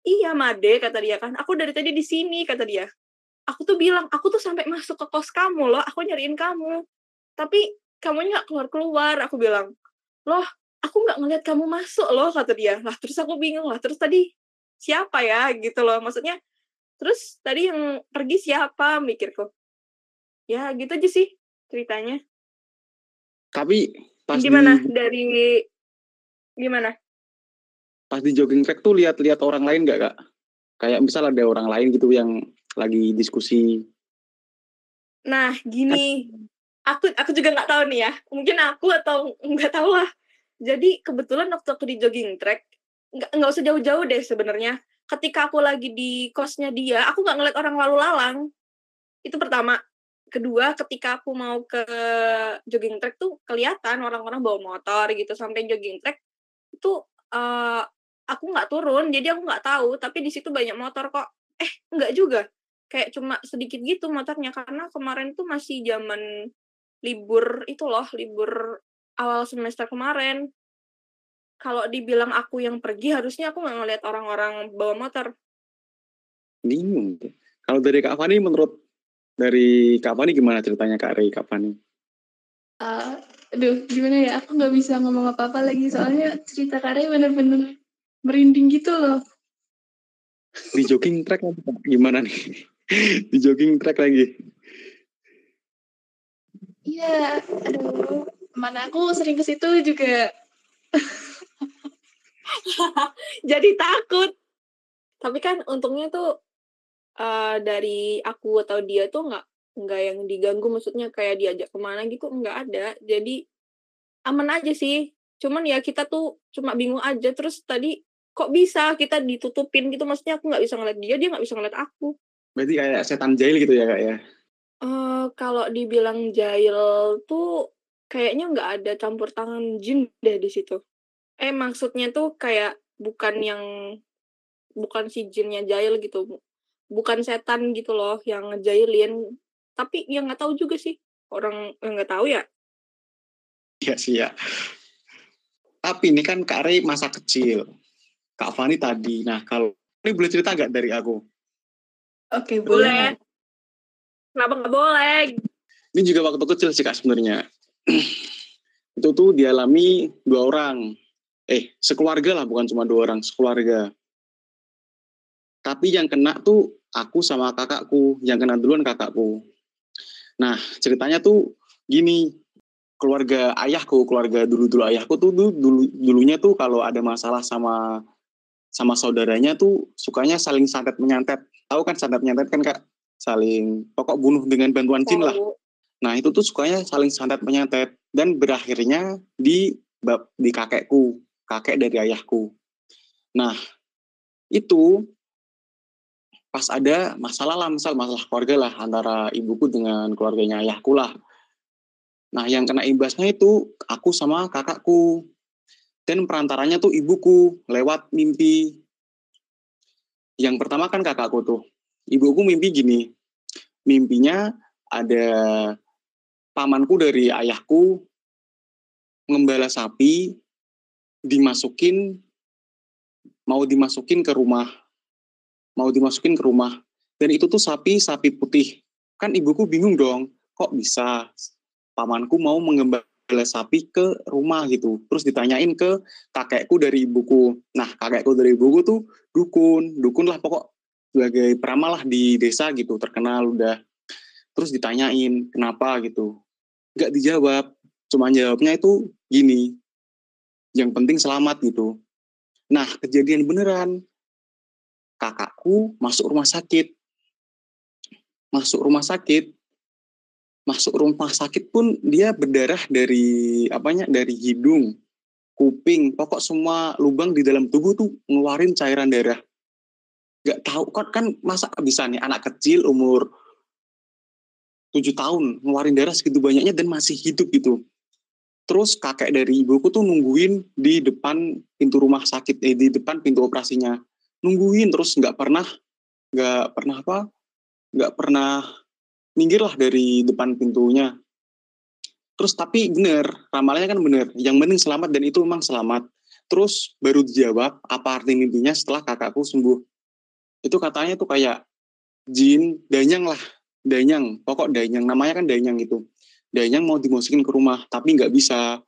Speaker 2: Iya, Made, kata dia kan. Aku dari tadi di sini, kata dia. Aku tuh bilang, aku tuh sampai masuk ke kos kamu loh, aku nyariin kamu. Tapi kamu nggak keluar-keluar, aku bilang. Loh, aku nggak ngeliat kamu masuk loh, kata dia. Lah, terus aku bingung lah. Terus tadi siapa ya, gitu loh. Maksudnya, terus tadi yang pergi siapa, mikirku. Ya, gitu aja sih ceritanya.
Speaker 1: Tapi
Speaker 2: pas gimana di... dari gimana?
Speaker 1: pas di jogging track tuh lihat-lihat orang lain nggak kak? Kayak misal ada orang lain gitu yang lagi diskusi.
Speaker 2: Nah gini, aku aku juga nggak tahu nih ya. Mungkin aku atau nggak tahu lah. Jadi kebetulan waktu aku di jogging track nggak nggak usah jauh-jauh deh sebenarnya. Ketika aku lagi di kosnya dia, aku nggak ngeliat orang lalu lalang. Itu pertama. Kedua, ketika aku mau ke jogging track tuh kelihatan orang-orang bawa motor gitu sampai jogging track itu uh, aku nggak turun jadi aku nggak tahu tapi di situ banyak motor kok eh nggak juga kayak cuma sedikit gitu motornya karena kemarin tuh masih zaman libur itu loh libur awal semester kemarin kalau dibilang aku yang pergi harusnya aku nggak ngeliat orang-orang bawa motor
Speaker 1: bingung kalau dari kak Fani menurut dari kak Fani gimana ceritanya kak Rey kak Fani
Speaker 3: uh, aduh gimana ya aku nggak bisa ngomong apa-apa lagi soalnya cerita kak Rey bener-bener merinding gitu loh.
Speaker 1: Di jogging track gimana nih? Di jogging track lagi.
Speaker 3: Iya, aduh, mana aku sering ke situ juga.
Speaker 2: Jadi takut. Tapi kan untungnya tuh uh, dari aku atau dia tuh nggak nggak yang diganggu, maksudnya kayak diajak ke mana gitu nggak ada. Jadi aman aja sih. Cuman ya kita tuh cuma bingung aja. Terus tadi kok bisa kita ditutupin gitu maksudnya aku nggak bisa ngeliat dia dia nggak bisa ngeliat aku
Speaker 1: berarti kayak setan jahil gitu ya kak ya
Speaker 2: uh, kalau dibilang jahil tuh kayaknya nggak ada campur tangan jin deh di situ eh maksudnya tuh kayak bukan yang bukan si jinnya jahil gitu bukan setan gitu loh yang ngejailin tapi yang nggak tahu juga sih orang yang nggak tahu ya
Speaker 1: Iya sih ya tapi ini kan Kak Rey masa kecil Kak Fani tadi. Nah, kalau ini boleh cerita nggak dari aku?
Speaker 2: Oke, boleh. Kenapa nggak boleh?
Speaker 1: Ini juga waktu kecil sih kak sebenarnya. itu tuh dialami dua orang. Eh, sekeluarga lah, bukan cuma dua orang, sekeluarga. Tapi yang kena tuh aku sama kakakku, yang kena duluan kakakku. Nah, ceritanya tuh gini, keluarga ayahku, keluarga dulu-dulu ayahku tuh dulu dulunya tuh kalau ada masalah sama sama saudaranya tuh sukanya saling santet menyantet. Tahu kan santet menyantet kan Kak? Saling pokok bunuh dengan bantuan jin lah. Nah, itu tuh sukanya saling santet menyantet dan berakhirnya di di kakekku, kakek dari ayahku. Nah, itu pas ada masalah lah, misal masalah keluarga lah antara ibuku dengan keluarganya ayahku lah. Nah, yang kena imbasnya itu aku sama kakakku dan perantaranya tuh ibuku lewat mimpi. Yang pertama kan kakakku tuh. Ibuku mimpi gini. Mimpinya ada pamanku dari ayahku ngembala sapi dimasukin mau dimasukin ke rumah mau dimasukin ke rumah dan itu tuh sapi sapi putih kan ibuku bingung dong kok bisa pamanku mau mengembala sapi ke rumah gitu. Terus ditanyain ke kakekku dari ibuku. Nah, kakekku dari ibuku tuh dukun. Dukun lah pokok sebagai peramal lah di desa gitu, terkenal udah. Terus ditanyain kenapa gitu. Gak dijawab. Cuma jawabnya itu gini. Yang penting selamat gitu. Nah, kejadian beneran. Kakakku masuk rumah sakit. Masuk rumah sakit, masuk rumah sakit pun dia berdarah dari apanya dari hidung kuping pokok semua lubang di dalam tubuh tuh ngeluarin cairan darah nggak tahu kan kan masa bisa nih anak kecil umur tujuh tahun ngeluarin darah segitu banyaknya dan masih hidup gitu terus kakek dari ibuku tuh nungguin di depan pintu rumah sakit eh di depan pintu operasinya nungguin terus nggak pernah nggak pernah apa nggak pernah minggirlah dari depan pintunya. Terus tapi bener, ramalannya kan bener. Yang penting selamat dan itu memang selamat. Terus baru dijawab apa arti mimpinya setelah kakakku sembuh. Itu katanya tuh kayak jin, danyang lah. Danyang, pokok danyang. Namanya kan danyang itu. Danyang mau dimasukin ke rumah, tapi nggak bisa.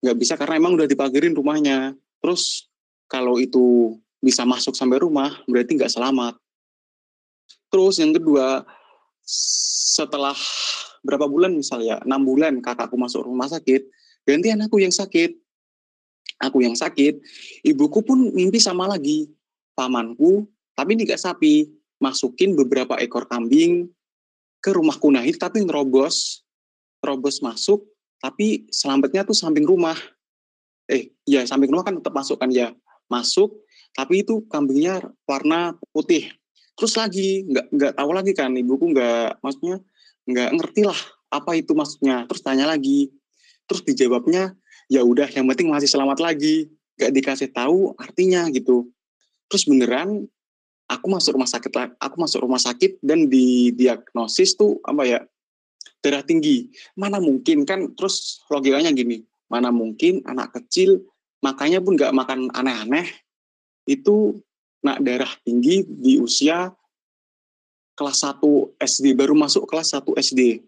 Speaker 1: Nggak bisa karena emang udah dipagerin rumahnya. Terus kalau itu bisa masuk sampai rumah, berarti nggak selamat. Terus yang kedua, setelah berapa bulan misalnya enam bulan kakakku masuk rumah sakit gantian aku yang sakit aku yang sakit ibuku pun mimpi sama lagi pamanku tapi ini gak sapi masukin beberapa ekor kambing ke rumah kunahit tapi nerobos terobos masuk tapi selamatnya tuh samping rumah. Eh ya samping rumah kan tetap masuk kan ya masuk tapi itu kambingnya warna putih. Terus lagi nggak nggak tahu lagi kan ibuku nggak maksudnya nggak ngerti lah apa itu maksudnya. Terus tanya lagi. Terus dijawabnya ya udah yang penting masih selamat lagi. Nggak dikasih tahu artinya gitu. Terus beneran aku masuk rumah sakit aku masuk rumah sakit dan di diagnosis tuh apa ya darah tinggi mana mungkin kan terus logikanya gini mana mungkin anak kecil makanya pun nggak makan aneh-aneh itu nak darah tinggi di usia kelas 1 SD, baru masuk kelas 1 SD.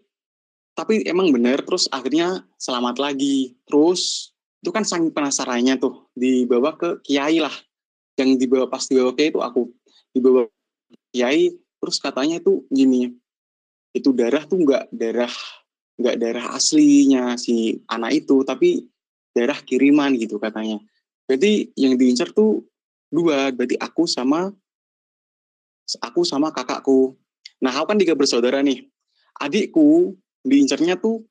Speaker 1: Tapi emang bener, terus akhirnya selamat lagi. Terus itu kan sangat penasarannya tuh, dibawa ke kiai lah. Yang dibawa pas dibawa kiai itu aku. Dibawa kiai, terus katanya itu gini, itu darah tuh nggak darah nggak darah aslinya si anak itu, tapi darah kiriman gitu katanya. Jadi yang diincar tuh dua berarti aku sama aku sama kakakku. Nah aku kan tiga bersaudara nih. Adikku diincernya tuh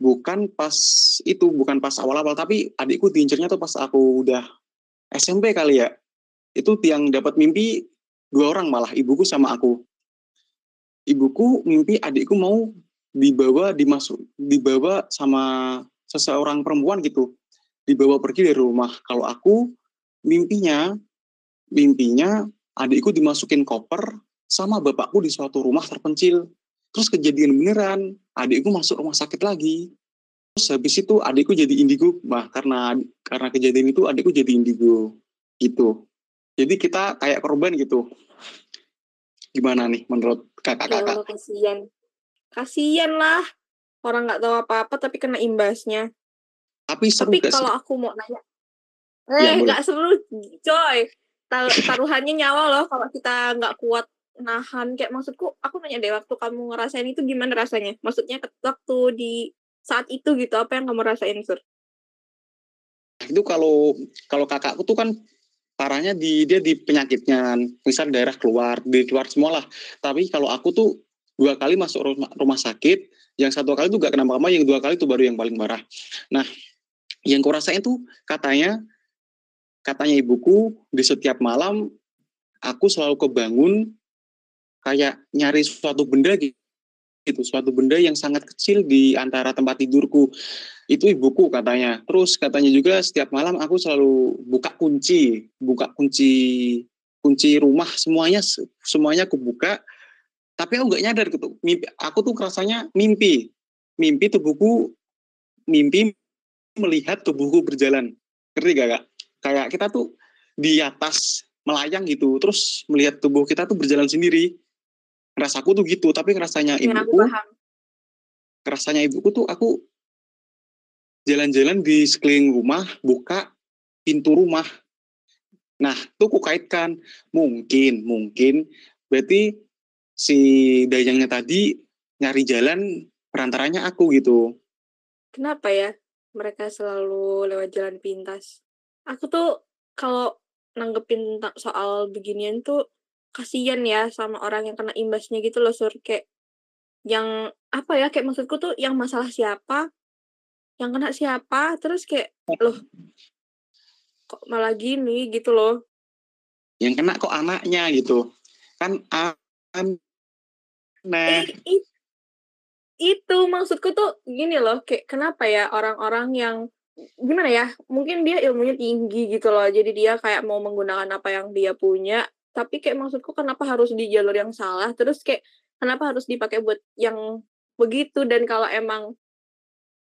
Speaker 1: bukan pas itu bukan pas awal-awal tapi adikku diincernya tuh pas aku udah SMP kali ya. Itu yang dapat mimpi dua orang malah ibuku sama aku ibuku mimpi adikku mau dibawa dimasuk dibawa sama seseorang perempuan gitu dibawa pergi dari rumah kalau aku mimpinya mimpinya adikku dimasukin koper sama bapakku di suatu rumah terpencil. Terus kejadian beneran, adikku masuk rumah sakit lagi. Terus habis itu adikku jadi indigo, bah karena karena kejadian itu adikku jadi indigo gitu. Jadi kita kayak korban gitu. Gimana nih menurut kakak-kakak?
Speaker 2: kasihan. Kasihan lah. orang nggak tahu apa-apa tapi kena imbasnya.
Speaker 1: Tapi seru
Speaker 2: Tapi kalau aku mau nanya,
Speaker 1: Ya,
Speaker 2: eh nggak seru, coy. Tar- Taruhannya nyawa loh kalau kita nggak kuat nahan. Kayak maksudku, aku nanya deh waktu kamu ngerasain itu gimana rasanya? Maksudnya waktu di saat itu gitu, apa yang kamu rasain, Sur?
Speaker 1: itu kalau kalau kakakku tuh kan parahnya di dia di penyakitnya misal daerah keluar di luar semua lah tapi kalau aku tuh dua kali masuk rumah, rumah sakit yang satu kali tuh gak kenapa-napa yang dua kali tuh baru yang paling parah. Nah yang kurasain tuh katanya katanya ibuku di setiap malam aku selalu kebangun kayak nyari suatu benda gitu. Suatu benda yang sangat kecil di antara tempat tidurku itu ibuku katanya. Terus katanya juga setiap malam aku selalu buka kunci buka kunci kunci rumah semuanya semuanya aku buka. Tapi aku nggak nyadar gitu. Mimpi aku tuh rasanya mimpi. Mimpi tubuhku mimpi melihat tubuhku berjalan. Ngerti gak kak? Kayak kita tuh di atas melayang gitu terus melihat tubuh kita tuh berjalan sendiri. Rasaku tuh gitu tapi rasanya
Speaker 2: Ya, aku
Speaker 1: ibuku
Speaker 2: paham.
Speaker 1: rasanya ibuku tuh aku jalan-jalan di sekeliling rumah buka pintu rumah. Nah tuh ku kaitkan mungkin mungkin. Berarti si dayangnya tadi nyari jalan perantaranya aku gitu.
Speaker 2: Kenapa ya mereka selalu lewat jalan pintas? Aku tuh kalau nanggepin soal beginian tuh kasihan ya sama orang yang kena imbasnya gitu loh sur. Kayak yang apa ya kayak maksudku tuh yang masalah siapa yang kena siapa terus kayak loh kok malah gini? Gitu loh.
Speaker 1: Yang kena kok anaknya gitu. Kan aneh.
Speaker 2: Eh, i- itu maksudku tuh gini loh kayak kenapa ya orang-orang yang gimana ya mungkin dia ilmunya tinggi gitu loh jadi dia kayak mau menggunakan apa yang dia punya tapi kayak maksudku kenapa harus di jalur yang salah terus kayak kenapa harus dipakai buat yang begitu dan kalau emang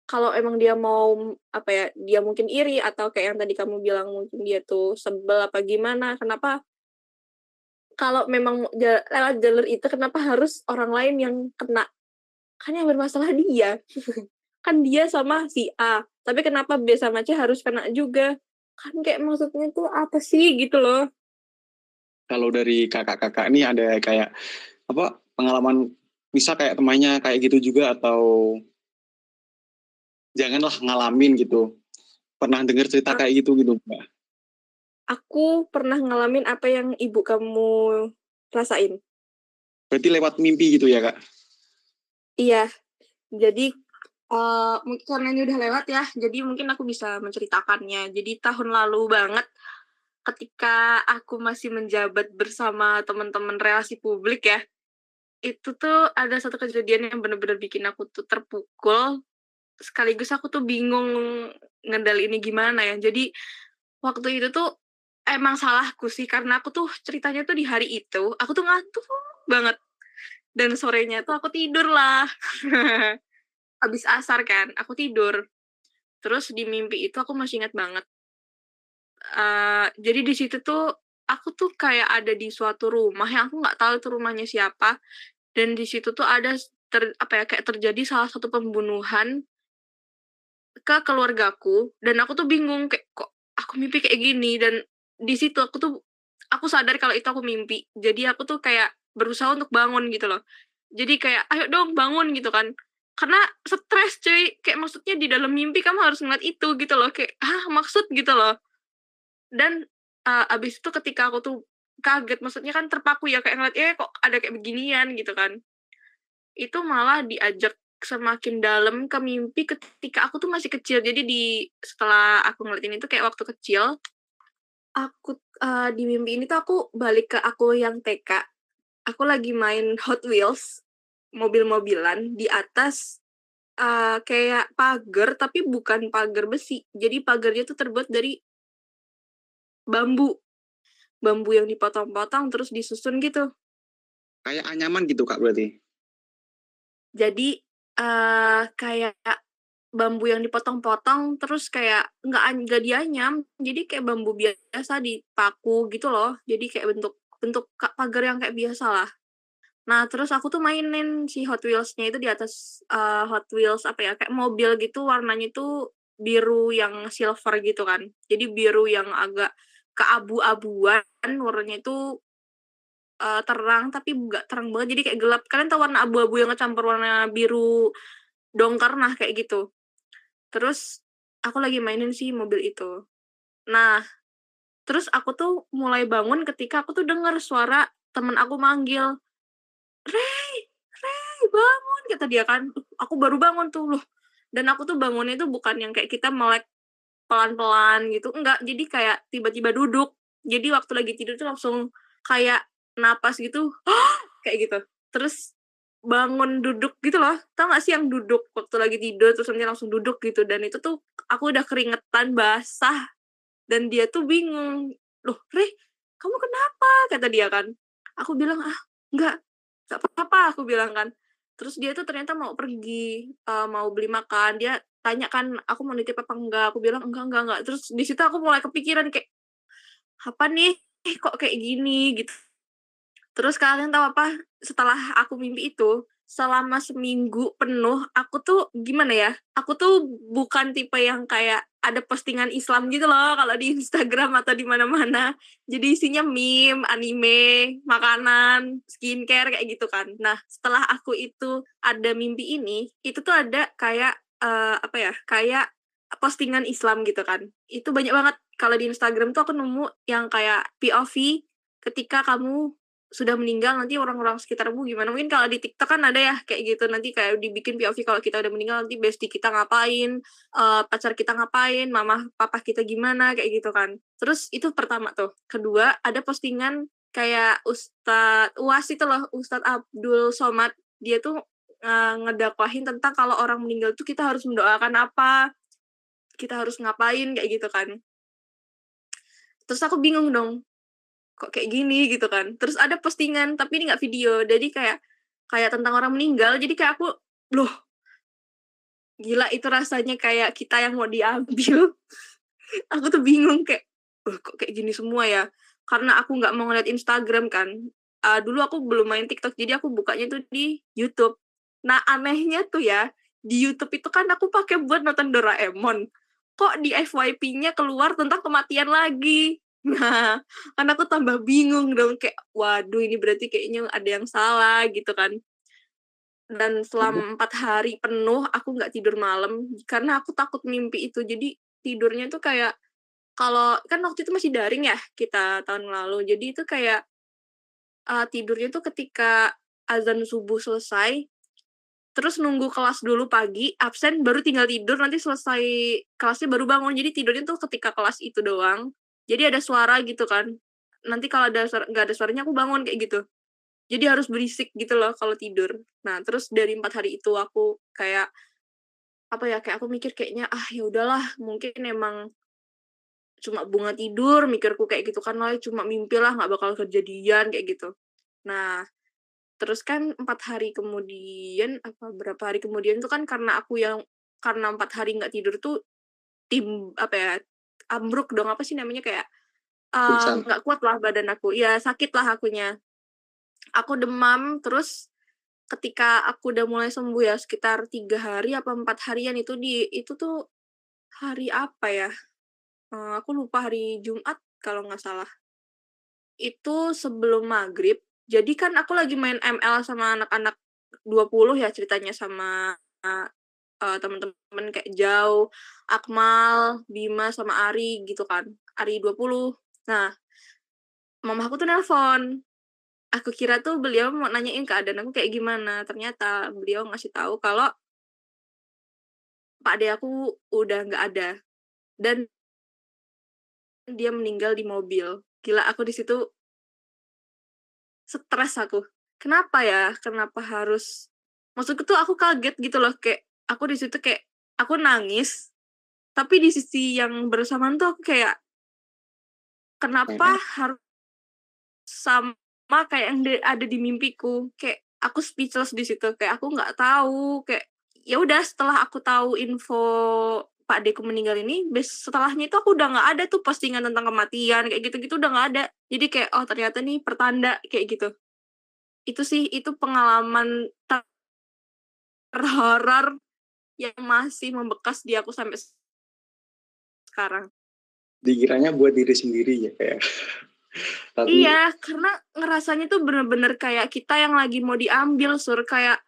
Speaker 2: kalau emang dia mau apa ya dia mungkin iri atau kayak yang tadi kamu bilang mungkin dia tuh sebel apa gimana kenapa kalau memang lewat jalur itu kenapa harus orang lain yang kena? Kan yang bermasalah dia. Kan dia sama si A tapi kenapa B sama C harus kena juga? Kan kayak maksudnya tuh apa sih gitu loh.
Speaker 1: Kalau dari kakak-kakak ini ada kayak apa pengalaman bisa kayak temannya kayak gitu juga atau janganlah ngalamin gitu. Pernah dengar cerita
Speaker 2: Ah.
Speaker 1: kayak gitu gitu mbak?
Speaker 2: Aku pernah ngalamin apa yang ibu kamu rasain.
Speaker 1: Berarti lewat mimpi gitu ya kak?
Speaker 2: Iya, jadi eh mungkin karena ini udah lewat ya, jadi mungkin aku bisa menceritakannya. Jadi tahun lalu banget, ketika aku masih menjabat bersama teman-teman relasi publik ya, itu tuh ada satu kejadian yang bener-bener bikin aku tuh terpukul, sekaligus aku tuh bingung ngendaliinnya gimana ya. Jadi waktu itu tuh emang salahku sih, karena aku tuh ceritanya tuh di hari itu, aku tuh ngantuk banget. Dan sorenya tuh aku tidur lah. Habis asar kan aku tidur. Terus di mimpi itu aku masih ingat banget. Eh, jadi di situ tuh aku tuh kayak ada di suatu rumah yang aku nggak tahu itu rumahnya siapa. Dan di situ tuh ada ter, apa ya kayak terjadi salah satu pembunuhan ke keluargaku dan aku tuh bingung kayak kok aku mimpi kayak gini? Dan di situ aku tuh aku sadar kalau itu aku mimpi. Jadi aku tuh kayak berusaha untuk bangun gitu loh. Jadi kayak ayo dong bangun gitu kan. Karena stres cuy. Kayak maksudnya di dalam mimpi kamu harus ngeliat itu gitu loh. Kayak ah maksud? gitu loh. Dan uh, abis itu ketika aku tuh kaget maksudnya kan terpaku ya kayak ngeliat eh kok ada kayak beginian? gitu kan. Itu malah diajak semakin dalam ke mimpi ketika aku tuh masih kecil. Jadi di setelah aku ngeliatin itu kayak waktu kecil aku uh, di mimpi ini tuh aku balik ke aku yang TK aku lagi main Hot Wheels mobil-mobilan di atas uh, kayak pagar tapi bukan pagar besi. Jadi pagarnya tuh terbuat dari bambu. Bambu yang dipotong-potong terus disusun gitu.
Speaker 1: Kayak anyaman gitu kak berarti?
Speaker 2: Jadi uh, kayak bambu yang dipotong-potong terus kayak nggak nggak dianyam jadi kayak bambu biasa dipaku gitu loh jadi kayak bentuk bentuk pagar yang kayak biasa lah Nah, terus aku tuh mainin si Hot Wheels-nya itu di atas uh, Hot Wheels apa ya, kayak mobil gitu warnanya itu biru yang silver gitu kan. Jadi biru yang agak keabu-abuan, warnanya itu uh, terang tapi enggak terang banget jadi kayak gelap. Kalian tahu warna abu-abu yang kecampur warna biru dongker nah kayak gitu. Terus aku lagi mainin si mobil itu. Nah, terus aku tuh mulai bangun ketika aku tuh dengar suara temen aku manggil Rey, Rey, bangun kata dia kan. Aku baru bangun tuh loh. Dan aku tuh bangunnya itu bukan yang kayak kita melek pelan-pelan gitu. Enggak, jadi kayak tiba-tiba duduk. Jadi waktu lagi tidur tuh langsung kayak napas gitu. kayak gitu. Terus bangun duduk gitu loh. Tau gak sih yang duduk waktu lagi tidur terus nanti langsung duduk gitu. Dan itu tuh aku udah keringetan basah. Dan dia tuh bingung. Loh, Rey, kamu kenapa? Kata dia kan. Aku bilang, ah, enggak, gak apa-apa aku bilang kan terus dia tuh ternyata mau pergi uh, mau beli makan dia tanya kan aku mau nitip apa enggak aku bilang enggak enggak enggak terus di situ aku mulai kepikiran kayak apa nih eh, kok kayak gini gitu terus kalian tahu apa? Setelah aku mimpi itu selama seminggu penuh aku tuh gimana ya? Aku tuh bukan tipe yang kayak ada postingan Islam gitu loh kalau di Instagram atau di mana-mana. Jadi isinya meme anime makanan skincare kayak gitu kan. Nah setelah aku itu ada mimpi ini itu tuh ada kayak uh, apa ya? Kayak postingan Islam gitu kan. Itu banyak banget. Kalau di Instagram tuh aku nemu yang kayak POV ketika kamu sudah meninggal nanti orang-orang sekitarmu gimana? Mungkin kalau di TikTok kan ada ya kayak gitu. Nanti kayak dibikin POV kalau kita udah meninggal nanti bestie kita ngapain? Uh, pacar kita ngapain? Mama papa kita gimana? Kayak gitu kan. Terus itu pertama tuh. Kedua ada postingan kayak Ustadz Uas itu loh Ustadz Abdul Somad. Dia tuh uh, ngedakwahin tentang kalau orang meninggal tuh kita harus mendoakan apa? Kita harus ngapain? Kayak gitu kan. Terus aku bingung dong kok kayak gini gitu kan. Terus ada postingan tapi ini nggak video. Jadi kayak kayak tentang orang meninggal. Jadi kayak aku loh gila itu rasanya kayak kita yang mau diambil. Aku tuh bingung kayak kok kayak gini semua ya? Karena aku nggak mau ngeliat Instagram kan. Uh, dulu aku belum main TikTok jadi aku bukanya tuh di YouTube. Nah anehnya tuh ya di YouTube itu kan aku pakai buat nonton Doraemon. Kok di FYP-nya keluar tentang kematian lagi Nah, kan aku tambah bingung dong kayak waduh ini berarti kayaknya ada yang salah gitu kan. Dan selama empat hari penuh aku nggak tidur malam karena aku takut mimpi itu. Jadi tidurnya tuh kayak kalau kan waktu itu masih daring ya kita tahun lalu. Jadi itu kayak uh, tidurnya tuh ketika azan subuh selesai terus nunggu kelas dulu pagi, absen baru tinggal tidur, nanti selesai kelasnya baru bangun. Jadi tidurnya tuh ketika kelas itu doang jadi ada suara gitu kan. Nanti kalau ada nggak ada suaranya aku bangun kayak gitu. Jadi harus berisik gitu loh kalau tidur. Nah terus dari empat hari itu aku kayak apa ya kayak aku mikir kayaknya ah ya udahlah mungkin emang cuma bunga tidur mikirku kayak gitu kan lah cuma mimpi lah nggak bakal kejadian kayak gitu. Nah terus kan empat hari kemudian apa berapa hari kemudian itu kan karena aku yang karena empat hari nggak tidur tuh tim apa ya ambruk dong apa sih namanya kayak nggak uh, kuat lah badan aku. Ya sakit lah akunya. Aku demam terus ketika aku udah mulai sembuh ya sekitar tiga hari apa empat harian itu di itu tuh hari apa ya? Uh, aku lupa hari Jumat kalau nggak salah. Itu sebelum maghrib. Jadi kan aku lagi main ML sama anak-anak 20 ya ceritanya sama uh, teman-teman kayak Jauh, Akmal, Bima sama Ari gitu kan. Ari 20. Nah, mama aku tuh nelpon. Aku kira tuh beliau mau nanyain keadaan aku kayak gimana. Ternyata beliau ngasih tahu kalau Pak Ade aku udah nggak ada. Dan dia meninggal di mobil. Gila aku di situ stres aku. Kenapa ya? Kenapa harus maksudku tuh aku kaget gitu loh kayak aku di situ kayak aku nangis tapi di sisi yang bersamaan tuh aku kayak kenapa harus sama kayak yang ada di mimpiku kayak aku speechless di situ kayak aku nggak tahu kayak ya udah setelah aku tahu info Pak Deku meninggal ini, setelahnya itu aku udah nggak ada tuh postingan tentang kematian kayak gitu-gitu udah nggak ada. Jadi kayak oh ternyata nih pertanda kayak gitu. itu sih itu pengalaman terhoror yang masih membekas di aku sampai sekarang.
Speaker 1: Dikiranya buat diri sendiri ya kayak.
Speaker 2: Tapi... Iya, karena ngerasanya tuh bener-bener kayak kita yang lagi mau diambil sur kayak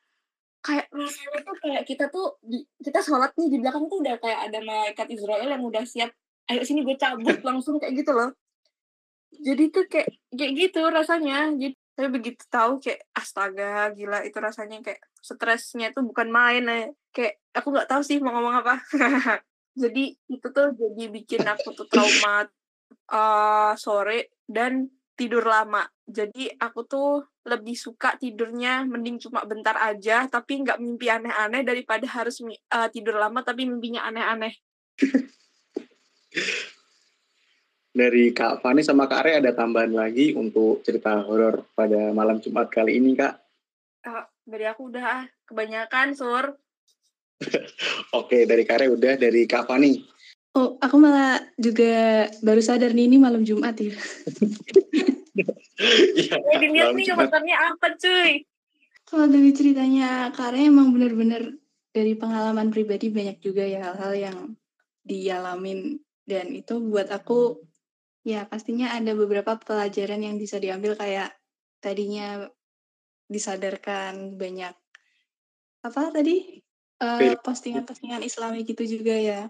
Speaker 2: kayak rasanya tuh kayak kita tuh di, kita sholat nih di belakang tuh udah kayak ada malaikat Israel yang udah siap ayo sini gue cabut langsung kayak gitu loh jadi tuh kayak kayak gitu rasanya jadi tapi begitu tahu kayak astaga gila itu rasanya kayak stresnya tuh bukan main eh. Kayak aku nggak tahu sih mau ngomong apa jadi itu tuh jadi bikin aku tuh trauma uh, sore dan tidur lama jadi aku tuh lebih suka tidurnya mending cuma bentar aja tapi nggak mimpi aneh-aneh daripada harus uh, tidur lama tapi mimpinya aneh-aneh
Speaker 1: dari Kak Fani sama Kak Re ada tambahan lagi untuk cerita horor pada malam Jumat kali ini Kak?
Speaker 2: Uh, dari aku udah kebanyakan Sur.
Speaker 1: Oke dari Kak Re udah dari Kak Fani.
Speaker 3: Oh, aku malah juga baru sadar nih ini malam Jumat ya.
Speaker 2: ya, ya dilihat nih komentarnya apa cuy.
Speaker 3: Kalau dari ceritanya Kare emang bener-bener dari pengalaman pribadi banyak juga ya hal-hal yang dialamin dan itu buat aku ya pastinya ada beberapa pelajaran yang bisa diambil kayak tadinya disadarkan banyak apa tadi uh, postingan-postingan Islami gitu juga ya.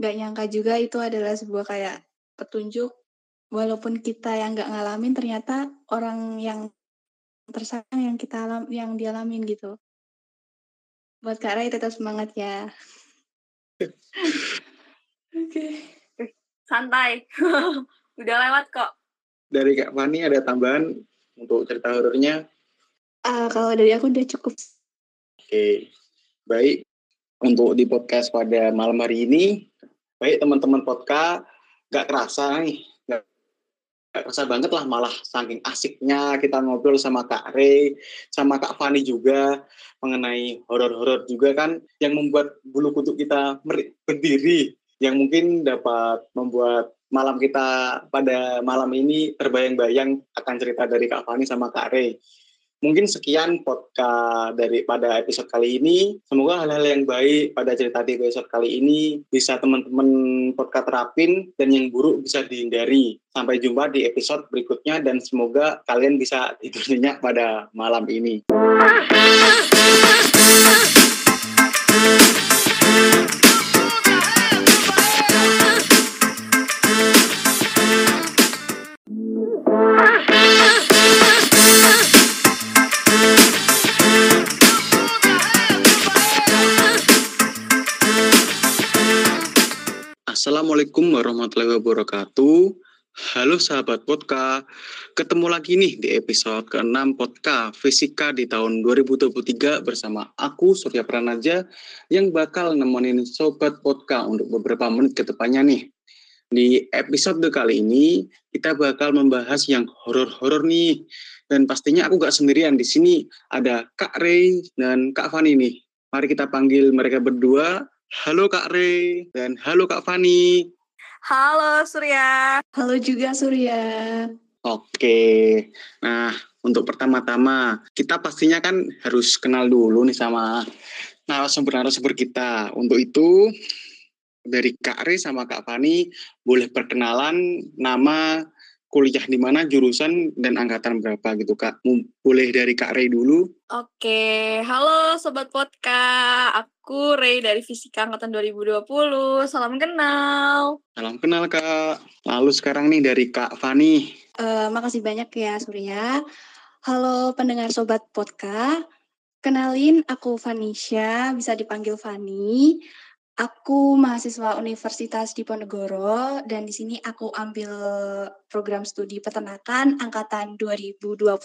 Speaker 3: Nggak nyangka juga itu adalah sebuah kayak petunjuk. Walaupun kita yang nggak ngalamin ternyata orang yang tersayang yang kita alam yang dialamin gitu. Buat Kak Rai tetap semangat ya.
Speaker 2: Oke. Okay santai. Udah lewat kok.
Speaker 1: Dari Kak Fani ada tambahan untuk cerita horornya?
Speaker 3: Uh, kalau dari aku udah cukup.
Speaker 1: Oke baik untuk di podcast pada malam hari ini baik teman-teman podcast gak kerasa nih gak, gak kerasa banget lah malah saking asiknya kita ngobrol sama Kak Rey sama Kak Fani juga mengenai horor-horor juga kan yang membuat bulu kuduk kita berdiri yang mungkin dapat membuat malam kita pada malam ini terbayang-bayang akan cerita dari Kak Fani sama Kak Rey. Mungkin sekian podcast dari pada episode kali ini. Semoga hal-hal yang baik pada cerita di episode kali ini bisa teman-teman podcast terapin dan yang buruk bisa dihindari. Sampai jumpa di episode berikutnya dan semoga kalian bisa tidur nyenyak pada malam ini. Assalamualaikum warahmatullahi wabarakatuh. Halo sahabat Podka, ketemu lagi nih di episode ke-6 Podka Fisika di tahun 2023 bersama aku Surya Pranaja yang bakal nemenin sobat Podka untuk beberapa menit ke depannya nih. Di episode kali ini kita bakal membahas yang horor-horor nih. Dan pastinya aku gak sendirian di sini ada Kak Ray dan Kak Fani nih. Mari kita panggil mereka berdua Halo Kak Re dan halo Kak Fani.
Speaker 2: Halo Surya.
Speaker 3: Halo juga Surya.
Speaker 1: Oke, nah untuk pertama-tama kita pastinya kan harus kenal dulu nih sama narasumber-narasumber kita. Untuk itu dari Kak Re sama Kak Fani boleh perkenalan nama kuliah di mana, jurusan, dan angkatan berapa gitu Kak? Boleh dari Kak Ray dulu?
Speaker 2: Oke, halo Sobat Podka. Aku Ray dari Fisika Angkatan 2020. Salam kenal.
Speaker 1: Salam kenal Kak. Lalu sekarang nih dari Kak Fani.
Speaker 3: Uh, makasih banyak ya Surya. Halo pendengar Sobat Podka. Kenalin, aku Vanisha, bisa dipanggil Fani. Aku mahasiswa Universitas Diponegoro dan di sini aku ambil program studi peternakan angkatan 2021.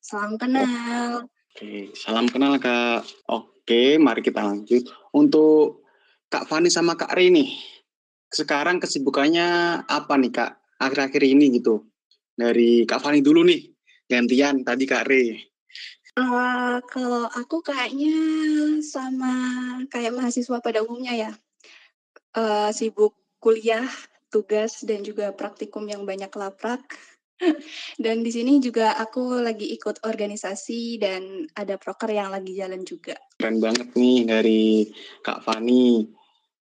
Speaker 3: Salam kenal.
Speaker 1: Oke, salam kenal Kak. Oke, mari kita lanjut. Untuk Kak Fani sama Kak Ri nih, sekarang kesibukannya apa nih Kak akhir-akhir ini gitu? Dari Kak Fani dulu nih, gantian tadi Kak Ri.
Speaker 3: Uh, kalau aku kayaknya sama kayak mahasiswa pada umumnya ya, uh, sibuk kuliah, tugas, dan juga praktikum yang banyak laprak. Dan di sini juga aku lagi ikut organisasi dan ada proker yang lagi jalan juga.
Speaker 1: Keren banget nih dari Kak Fani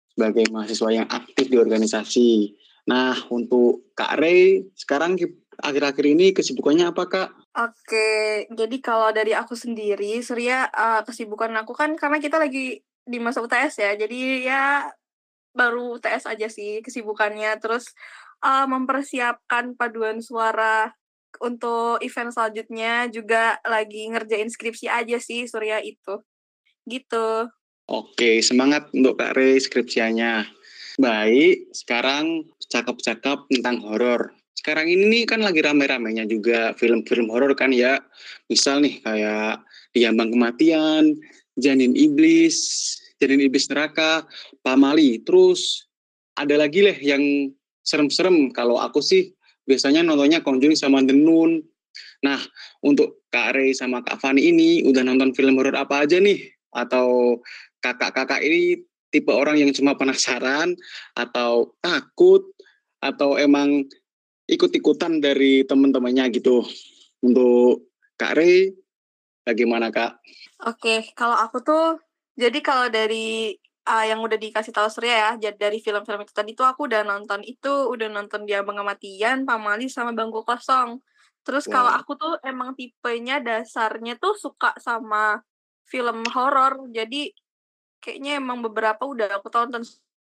Speaker 1: sebagai mahasiswa yang aktif di organisasi. Nah, untuk Kak Ray, sekarang akhir-akhir ini kesibukannya apa, Kak?
Speaker 2: Oke, jadi kalau dari aku sendiri, Surya, uh, kesibukan aku kan karena kita lagi di masa UTS ya, jadi ya baru UTS aja sih kesibukannya. Terus uh, mempersiapkan paduan suara untuk event selanjutnya juga lagi ngerjain skripsi aja sih Surya itu. Gitu.
Speaker 1: Oke, semangat untuk Kak Ray skripsianya. Baik, sekarang cakap-cakap tentang horor. Sekarang ini kan lagi rame-ramenya juga film-film horor kan ya. Misal nih kayak Diambang Kematian, Janin Iblis, Janin Iblis Neraka, Pamali. Terus ada lagi lah yang serem-serem. Kalau aku sih biasanya nontonnya Conjuring sama The Nun. Nah, untuk Kak Ray sama Kak Fani ini udah nonton film horor apa aja nih? Atau kakak-kakak ini tipe orang yang cuma penasaran atau takut atau emang ikut-ikutan dari teman-temannya gitu. Untuk Kak Rey, bagaimana Kak?
Speaker 2: Oke, kalau aku tuh, jadi kalau dari uh, yang udah dikasih tahu Surya ya, dari film-film itu tadi tuh aku udah nonton itu, udah nonton dia Pengamatian, Pamali, sama Bangku Kosong. Terus wow. kalau aku tuh emang tipenya dasarnya tuh suka sama film horor, jadi kayaknya emang beberapa udah aku tonton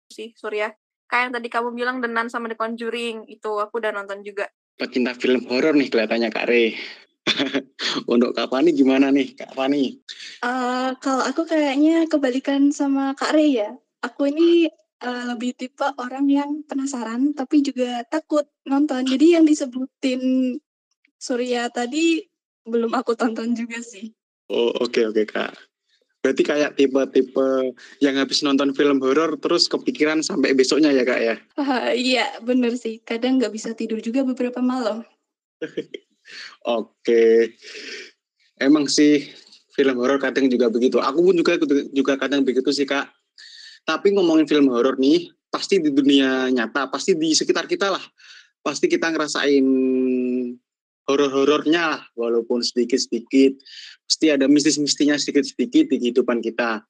Speaker 2: sih Surya kayak yang tadi kamu bilang Denan sama The Conjuring itu aku udah nonton juga
Speaker 1: pecinta film horor nih kelihatannya Kak Re untuk Kak Fani gimana nih Kak Fani?
Speaker 3: Uh, kalau aku kayaknya kebalikan sama Kak Re ya aku ini uh, lebih tipe orang yang penasaran tapi juga takut nonton jadi yang disebutin Surya tadi belum aku tonton juga sih.
Speaker 1: Oh oke okay, oke okay, kak. Berarti kayak tipe-tipe yang habis nonton film horor terus kepikiran sampai besoknya ya kak ya?
Speaker 3: Uh, iya bener sih. Kadang nggak bisa tidur juga beberapa malam.
Speaker 1: Oke. Emang sih film horor kadang juga begitu. Aku pun juga juga kadang begitu sih kak. Tapi ngomongin film horor nih, pasti di dunia nyata, pasti di sekitar kita lah. Pasti kita ngerasain horor-horornya lah, walaupun sedikit-sedikit. Pasti ada mistis-mistinya sedikit-sedikit di kehidupan kita.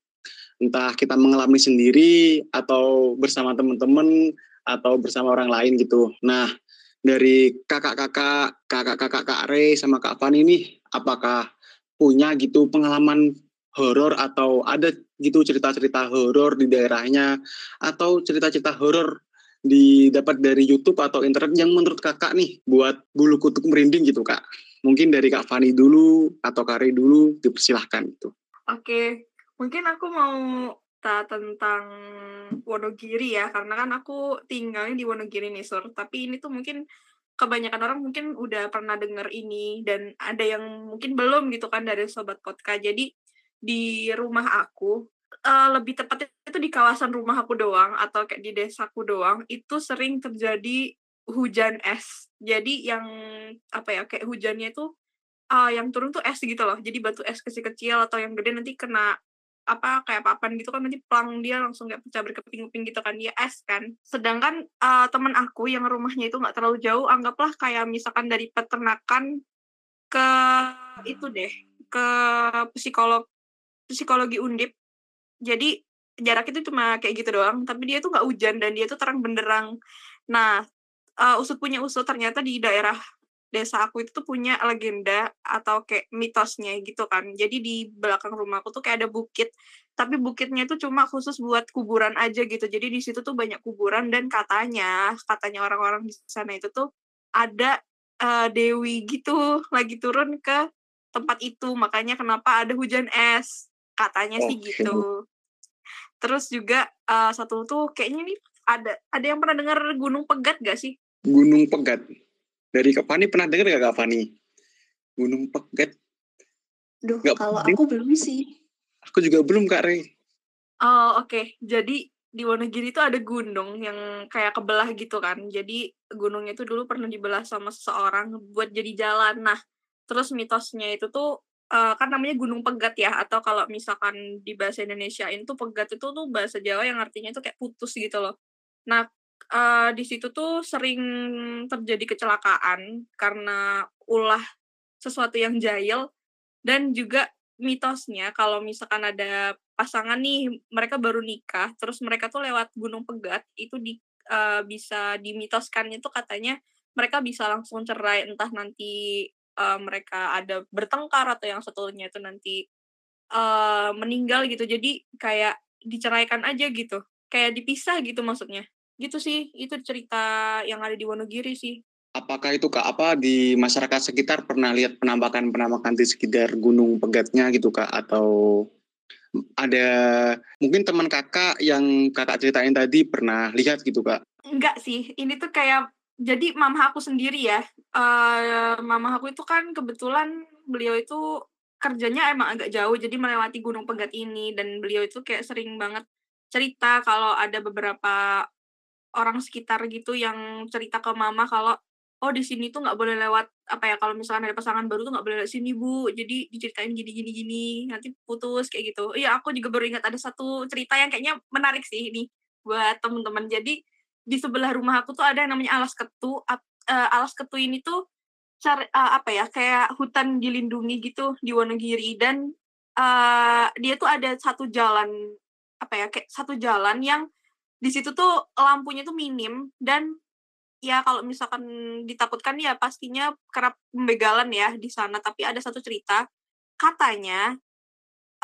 Speaker 1: Entah kita mengalami sendiri, atau bersama teman-teman, atau bersama orang lain gitu. Nah, dari kakak-kakak, kakak-kakak Kak Re sama Kak Fani ini, apakah punya gitu pengalaman horor atau ada gitu cerita-cerita horor di daerahnya atau cerita-cerita horor didapat dari YouTube atau internet yang menurut kakak nih buat bulu kutuk merinding gitu kak? Mungkin dari Kak Fani dulu atau Kari dulu dipersilahkan itu.
Speaker 2: Oke, mungkin aku mau tak tentang Wonogiri ya, karena kan aku tinggalnya di Wonogiri nih Sur. Tapi ini tuh mungkin kebanyakan orang mungkin udah pernah denger ini dan ada yang mungkin belum gitu kan dari sobat podcast. Jadi di rumah aku uh, lebih tepatnya itu di kawasan rumah aku doang atau kayak di desaku doang itu sering terjadi hujan es. Jadi yang apa ya kayak hujannya itu uh, yang turun tuh es gitu loh. Jadi batu es kecil-kecil atau yang gede nanti kena apa kayak papan gitu kan nanti pelang dia langsung kayak pecah berkeping-keping gitu kan dia es kan sedangkan uh, teman aku yang rumahnya itu nggak terlalu jauh anggaplah kayak misalkan dari peternakan ke itu deh ke psikolog psikologi undip jadi jarak itu cuma kayak gitu doang tapi dia tuh nggak hujan dan dia tuh terang benderang. Nah uh, usut punya usut ternyata di daerah desa aku itu tuh punya legenda atau kayak mitosnya gitu kan. Jadi di belakang rumahku tuh kayak ada bukit tapi bukitnya itu cuma khusus buat kuburan aja gitu. Jadi di situ tuh banyak kuburan dan katanya katanya orang-orang di sana itu tuh ada uh, dewi gitu lagi turun ke tempat itu. Makanya kenapa ada hujan es katanya okay. sih gitu terus juga uh, satu tuh kayaknya nih ada ada yang pernah dengar Gunung Pegat gak sih
Speaker 1: Gunung Pegat dari Kak Fani pernah dengar gak Kak Fani Gunung Pegat
Speaker 3: Duh, gak kalau aku belum sih
Speaker 1: aku juga belum Kak Rey
Speaker 2: oh oke okay. jadi di Wonogiri itu ada gunung yang kayak kebelah gitu kan. Jadi gunungnya itu dulu pernah dibelah sama seseorang buat jadi jalan. Nah, terus mitosnya itu tuh uh, kan namanya Gunung Pegat ya atau kalau misalkan di bahasa Indonesia itu Pegat itu tuh bahasa Jawa yang artinya itu kayak putus gitu loh. Nah, uh, di situ tuh sering terjadi kecelakaan karena ulah sesuatu yang jahil dan juga mitosnya kalau misalkan ada pasangan nih mereka baru nikah terus mereka tuh lewat Gunung Pegat itu di uh, bisa dimitoskan itu katanya mereka bisa langsung cerai entah nanti uh, mereka ada bertengkar atau yang satunya itu nanti uh, meninggal gitu. Jadi kayak diceraikan aja gitu. Kayak dipisah gitu maksudnya. Gitu sih itu cerita yang ada di Wonogiri sih.
Speaker 1: Apakah itu kak apa di masyarakat sekitar pernah lihat penampakan penampakan di sekitar gunung pegatnya gitu kak? Atau ada mungkin teman kakak yang kakak ceritain tadi pernah lihat gitu kak?
Speaker 2: Enggak sih. Ini tuh kayak jadi mama aku sendiri ya uh, mama aku itu kan kebetulan beliau itu kerjanya emang agak jauh jadi melewati gunung pegat ini dan beliau itu kayak sering banget cerita kalau ada beberapa orang sekitar gitu yang cerita ke mama kalau oh di sini tuh nggak boleh lewat apa ya kalau misalkan ada pasangan baru tuh nggak boleh lewat sini bu. Jadi diceritain gini gini gini nanti putus kayak gitu. Iya aku juga baru ingat ada satu cerita yang kayaknya menarik sih ini buat temen-temen jadi di sebelah rumah aku tuh ada yang namanya alas ketu. Uh, alas ketu ini tuh uh, apa ya kayak hutan dilindungi gitu di Wonogiri. Dan uh, dia tuh ada satu jalan apa ya kayak satu jalan yang di situ tuh lampunya tuh minim. Dan ya kalau misalkan ditakutkan ya pastinya kerap pembegalan ya di sana. Tapi ada satu cerita katanya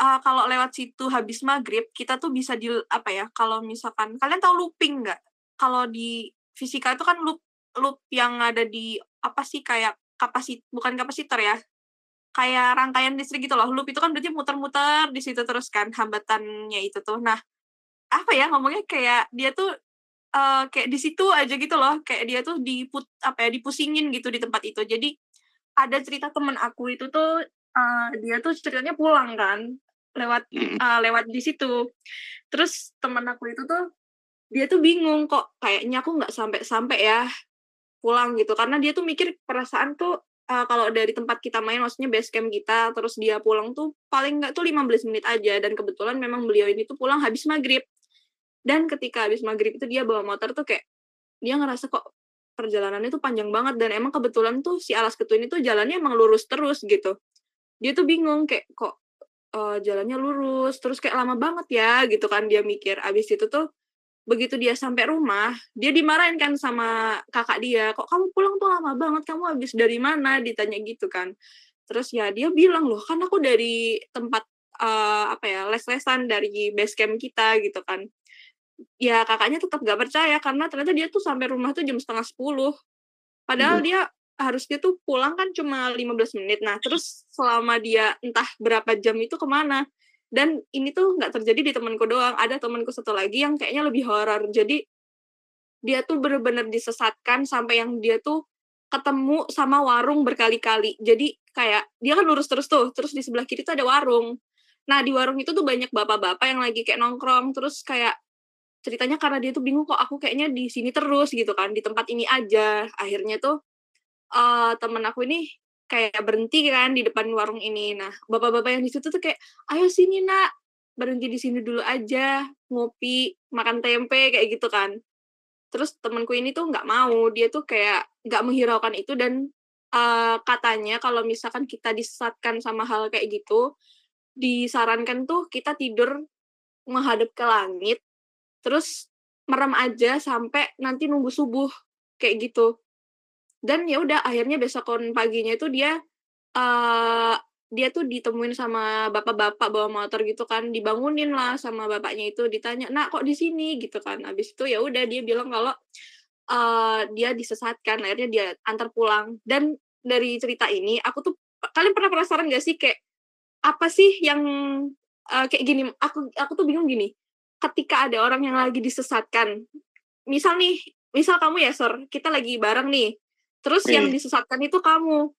Speaker 2: uh, kalau lewat situ habis maghrib kita tuh bisa di apa ya kalau misalkan kalian tahu looping nggak kalau di fisika itu kan loop loop yang ada di apa sih kayak kapasit bukan kapasitor ya kayak rangkaian listrik gitu loh. Loop itu kan berarti muter-muter di situ terus kan hambatannya itu tuh. Nah apa ya ngomongnya kayak dia tuh uh, kayak di situ aja gitu loh kayak dia tuh diput apa ya dipusingin gitu di tempat itu. Jadi ada cerita temen aku itu tuh uh, dia tuh ceritanya pulang kan lewat uh, lewat di situ. Terus temen aku itu tuh dia tuh bingung kok kayaknya aku nggak sampai sampai ya pulang gitu. Karena dia tuh mikir perasaan tuh uh, kalau dari tempat kita main maksudnya base camp kita terus dia pulang tuh paling nggak tuh 15 menit aja. Dan kebetulan memang beliau ini tuh pulang habis maghrib. Dan ketika habis maghrib itu dia bawa motor tuh kayak dia ngerasa kok perjalanannya tuh panjang banget. Dan emang kebetulan tuh si alas ketu ini tuh jalannya emang lurus terus gitu. Dia tuh bingung kayak kok uh, jalannya lurus terus kayak lama banget ya gitu kan dia mikir. Abis itu tuh begitu dia sampai rumah dia dimarahin kan sama kakak dia kok kamu pulang tuh lama banget kamu habis dari mana? Ditanya gitu kan. Terus ya dia bilang loh kan aku dari tempat uh, apa ya les-lesan dari base camp kita gitu kan. Ya kakaknya tetap gak percaya karena ternyata dia tuh sampai rumah tuh jam setengah sepuluh. Padahal hmm. dia harusnya tuh pulang kan cuma 15 menit. Nah terus selama dia entah berapa jam itu ke mana dan ini tuh nggak terjadi di temanku doang ada temanku satu lagi yang kayaknya lebih horor. Jadi dia tuh bener-bener disesatkan sampai yang dia tuh ketemu sama warung berkali-kali. Jadi kayak dia kan lurus terus tuh terus di sebelah kiri tuh ada warung. Nah di warung itu tuh banyak bapak-bapak yang lagi kayak nongkrong terus kayak ceritanya karena dia tuh bingung kok aku kayaknya di sini terus gitu kan di tempat ini aja. Akhirnya tuh uh, temen aku ini kayak berhenti kan di depan warung ini. Nah bapak-bapak yang di situ tuh kayak ayo sini nak berhenti di sini dulu aja ngopi makan tempe kayak gitu kan. Terus temanku ini tuh nggak mau dia tuh kayak nggak menghiraukan itu dan uh, katanya kalau misalkan kita disesatkan sama hal kayak gitu disarankan tuh kita tidur menghadap ke langit terus merem aja sampai nanti nunggu subuh kayak gitu dan ya udah akhirnya besokon paginya itu dia uh, dia tuh ditemuin sama bapak-bapak bawa motor gitu kan dibangunin lah sama bapaknya itu ditanya nak kok di sini? Gitu kan. Habis itu ya udah dia bilang kalau uh, dia disesatkan akhirnya dia antar pulang. Dan dari cerita ini aku tuh kalian pernah penasaran gak sih kayak apa sih yang uh, kayak gini aku aku tuh bingung gini ketika ada orang yang lagi disesatkan misal nih misal kamu ya Sor kita lagi bareng nih terus hmm. yang disesatkan itu kamu.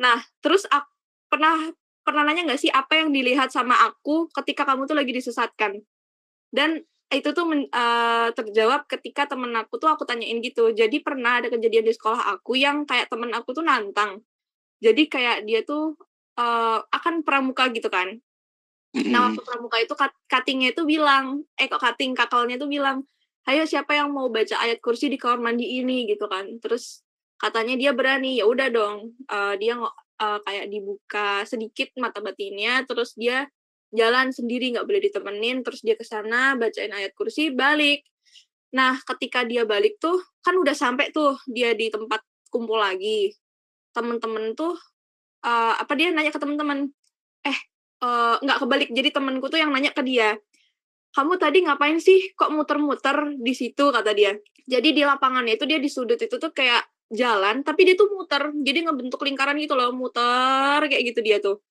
Speaker 2: Nah terus aku pernah pernah nanya nggak sih apa yang dilihat sama aku ketika kamu tuh lagi disesatkan? Dan itu tuh men, uh, terjawab ketika temen aku tuh aku tanyain gitu. Jadi pernah ada kejadian di sekolah aku yang kayak temen aku tuh nantang. Jadi kayak dia tuh uh, akan pramuka gitu kan. Nah waktu pramuka itu cuttingnya itu bilang, eh kok cutting kakalnya itu bilang, ayo siapa yang mau baca ayat kursi di kamar mandi ini? Gitu kan. Terus katanya dia berani ya udah dong uh, dia uh, kayak dibuka sedikit mata batinnya terus dia jalan sendiri nggak boleh ditemenin terus dia ke sana bacain ayat kursi balik. Nah ketika dia balik tuh kan udah sampai tuh dia di tempat kumpul lagi. Temen-temen tuh uh, apa dia nanya ke temen-temen eh uh, nggak kebalik jadi temenku tuh yang nanya ke dia. Kamu tadi ngapain sih kok muter-muter di situ? kata dia. Jadi di lapangannya itu dia di sudut itu tuh kayak jalan tapi dia tuh muter. Jadi ngebentuk lingkaran gitu loh muter kayak gitu dia tuh.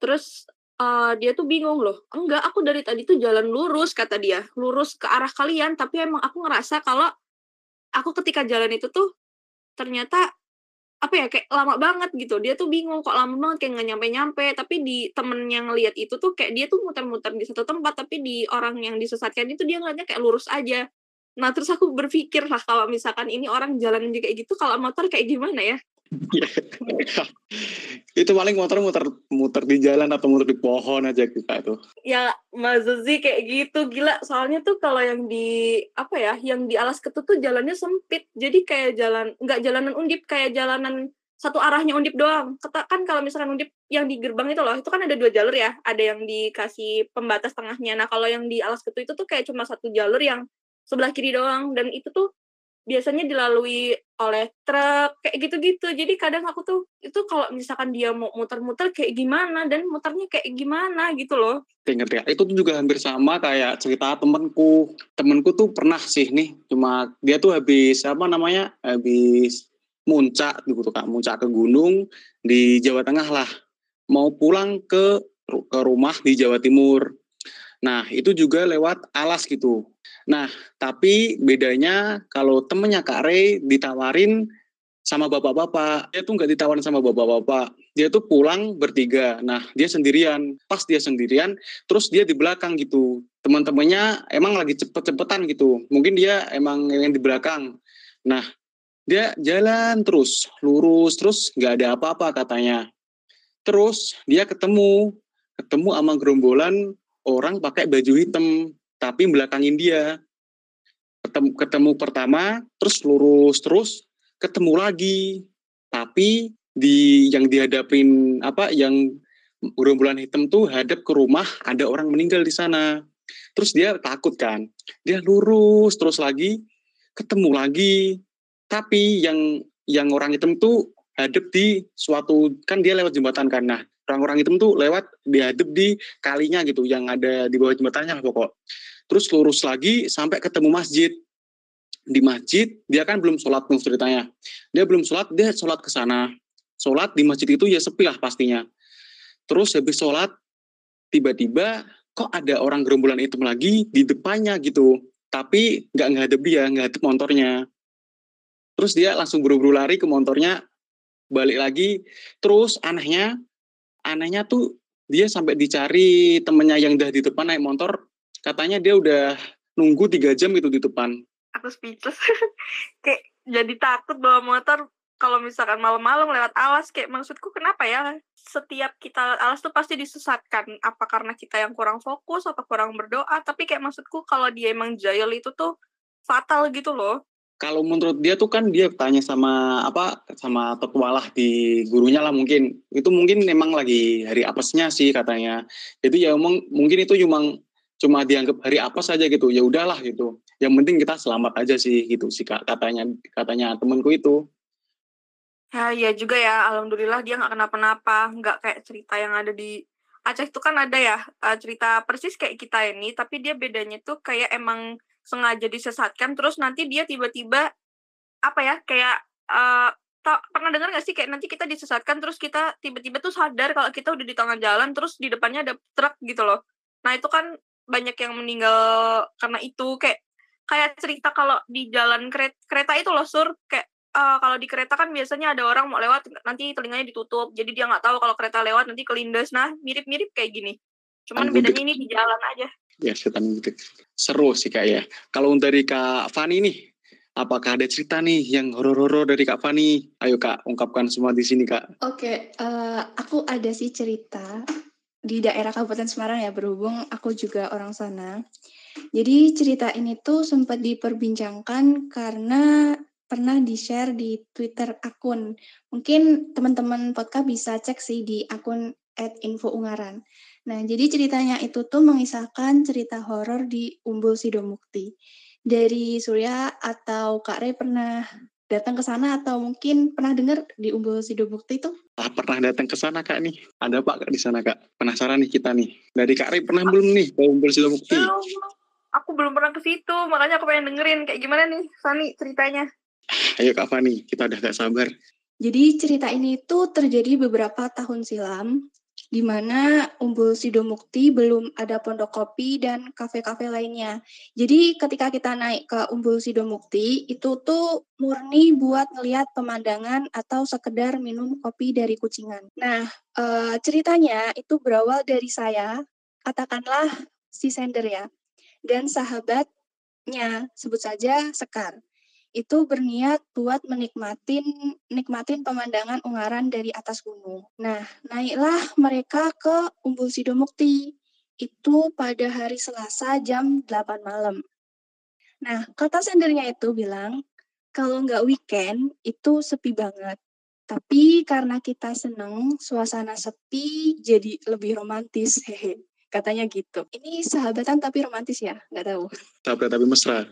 Speaker 2: Terus uh, dia tuh bingung loh enggak aku dari tadi tuh jalan lurus kata dia. Lurus ke arah kalian tapi emang aku ngerasa kalau aku ketika jalan itu tuh ternyata apa ya kayak lama banget gitu. Dia tuh bingung kok lama banget kayak nggak nyampe nyampe tapi di temen yang ngeliat itu tuh kayak dia tuh muter-muter di satu tempat tapi di orang yang disesatkan itu dia ngeliatnya kayak lurus aja Nah, terus aku berpikir lah kalau misalkan ini orang jalan juga kayak gitu, kalau motor kayak gimana ya?
Speaker 1: itu paling motor muter muter di jalan atau muter di pohon aja kita tuh.
Speaker 2: Ya, Mas Zuzi kayak gitu gila. Soalnya tuh kalau yang di apa ya, yang di alas ketut tuh jalannya sempit. Jadi kayak jalan nggak jalanan undip, kayak jalanan satu arahnya undip doang. Kan kalau misalkan undip yang di gerbang itu loh, itu kan ada dua jalur ya. Ada yang dikasih pembatas tengahnya. Nah, kalau yang di alas ketut itu tuh kayak cuma satu jalur yang sebelah kiri doang. Dan itu tuh biasanya dilalui oleh truk kayak gitu-gitu. Jadi kadang aku tuh itu kalau misalkan dia mau muter-muter kayak gimana dan muternya kayak gimana gitu loh.
Speaker 1: Inget ya itu tuh juga hampir sama kayak cerita temenku temenku tuh pernah sih nih cuma dia tuh habis apa namanya habis muncak gitu kak. Muncak ke gunung di Jawa Tengah lah. Mau pulang ke ke rumah di Jawa Timur. Nah itu juga lewat alas gitu Nah, tapi bedanya kalau temennya Kak Ray ditawarin sama bapak-bapak, dia tuh nggak ditawarin sama bapak-bapak. Dia tuh pulang bertiga. Nah, dia sendirian. Pas dia sendirian, terus dia di belakang gitu. Teman-temannya emang lagi cepet-cepetan gitu. Mungkin dia emang yang di belakang. Nah, dia jalan terus, lurus, terus nggak ada apa-apa katanya. Terus dia ketemu, ketemu sama gerombolan orang pakai baju hitam tapi belakangin dia. Ketemu, ketemu pertama terus lurus terus ketemu lagi. Tapi di yang dihadapin apa yang gerombolan hitam tuh hadap ke rumah ada orang meninggal di sana. Terus dia takut kan? Dia lurus terus lagi ketemu lagi. Tapi yang yang orang hitam tuh hadap di suatu kan dia lewat jembatan nah orang-orang hitam tuh lewat dihadap di kalinya gitu yang ada di bawah jembatannya pokok. Terus lurus lagi sampai ketemu masjid. Di masjid dia kan belum sholat nih ceritanya. Dia belum sholat dia sholat ke sana. Sholat di masjid itu ya sepi lah pastinya. Terus habis sholat tiba-tiba kok ada orang gerombolan itu lagi di depannya gitu. Tapi nggak ngadep dia ngadep motornya. Terus dia langsung buru-buru lari ke motornya balik lagi terus anehnya anehnya tuh dia sampai dicari temennya yang udah di depan naik motor katanya dia udah nunggu tiga jam itu di depan.
Speaker 2: Aku speechless. kayak jadi takut bawa motor kalau misalkan malam-malam lewat alas kayak maksudku kenapa ya setiap kita alas tuh pasti disesatkan apa karena kita yang kurang fokus atau kurang berdoa tapi kayak maksudku kalau dia emang jahil itu tuh fatal gitu loh
Speaker 1: kalau menurut dia tuh kan dia tanya sama apa sama petualah di gurunya lah mungkin. Itu mungkin memang lagi hari apesnya sih katanya. Jadi ya mungkin itu cuma cuma dianggap hari apa saja gitu. Ya udahlah gitu. Yang penting kita selamat aja sih gitu sih katanya katanya temanku itu.
Speaker 2: Ya ya juga ya. Alhamdulillah dia nggak kenapa-napa. Nggak kayak cerita yang ada di Aceh itu kan ada ya uh, cerita persis kayak kita ini. Tapi dia bedanya tuh kayak emang sengaja disesatkan terus nanti dia tiba-tiba apa ya kayak uh, pernah dengar gak sih kayak nanti kita disesatkan terus kita tiba-tiba tuh sadar kalau kita udah di tengah jalan terus di depannya ada truk gitu loh. Nah itu kan banyak yang meninggal karena itu kayak kayak cerita kalau di jalan kereta, kereta itu loh sur. Kayak uh, kalau di kereta kan biasanya ada orang mau lewat nanti telinganya ditutup jadi dia nggak tahu kalau kereta lewat nanti kelindes. Nah mirip-mirip kayak gini. Cuman bedanya ini di jalan aja
Speaker 1: ya setan gitu seru sih kak ya kalau dari kak Fani nih apakah ada cerita nih yang horor-horor dari Kak Fani? Ayo Kak, ungkapkan semua di sini Kak.
Speaker 3: Oke, uh, aku ada sih cerita di daerah Kabupaten Semarang ya berhubung aku juga orang sana. Jadi cerita ini tuh sempat diperbincangkan karena pernah di-share di Twitter akun. Mungkin teman-teman podcast bisa cek sih di akun @infoungaran. Nah, jadi ceritanya itu tuh mengisahkan cerita horor di Umbul Sidomukti. Dari Surya atau Kak Rey pernah datang ke sana atau mungkin pernah dengar di Umbul Sidomukti itu?
Speaker 1: Ah, pernah datang ke sana Kak nih. Ada Pak Kak di sana Kak? Penasaran nih kita nih. Dari Kak Rey pernah belum nih ke Umbul Sidomukti?
Speaker 2: Belum, aku belum pernah ke situ, makanya aku pengen dengerin kayak gimana nih Fani ceritanya.
Speaker 1: Ayo Kak Fani, kita udah gak sabar.
Speaker 3: Jadi cerita ini tuh terjadi beberapa tahun silam di mana Umbul Sidomukti belum ada pondok kopi dan kafe-kafe lainnya. Jadi ketika kita naik ke Umbul Sidomukti, itu tuh murni buat ngeliat pemandangan atau sekedar minum kopi dari kucingan. Nah, e, ceritanya itu berawal dari saya, katakanlah si sender ya, dan sahabatnya, sebut saja Sekar itu berniat buat menikmatin nikmatin pemandangan Ungaran dari atas gunung. Nah, naiklah mereka ke Umbul Sidomukti. Itu pada hari Selasa jam 8 malam. Nah, kata sendernya itu bilang, kalau nggak weekend itu sepi banget. Tapi karena kita seneng, suasana sepi jadi lebih romantis. Hehe. Katanya gitu. Ini sahabatan tapi romantis ya? Nggak tahu.
Speaker 1: Sahabat tapi mesra.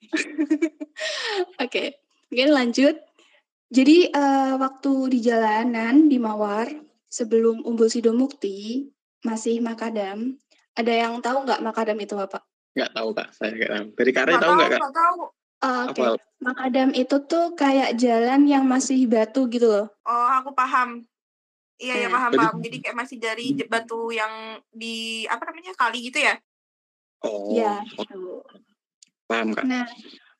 Speaker 3: Oke, okay. lanjut. Jadi uh, waktu di jalanan di Mawar sebelum Umbul Sidomukti masih Makadam. Ada yang tahu nggak Makadam itu apa?
Speaker 1: Nggak tahu kak, saya nggak tahu. Dari Kare tahu nggak kak?
Speaker 2: Nggak tahu.
Speaker 3: Uh, Oke, okay. Makadam itu tuh kayak jalan yang masih batu gitu loh.
Speaker 2: Oh, aku paham. Iya, ya, ya paham, paham. Jadi kayak masih dari batu yang di apa namanya kali gitu ya?
Speaker 1: Oh. Iya. Gitu. Paham kak.
Speaker 3: Nah,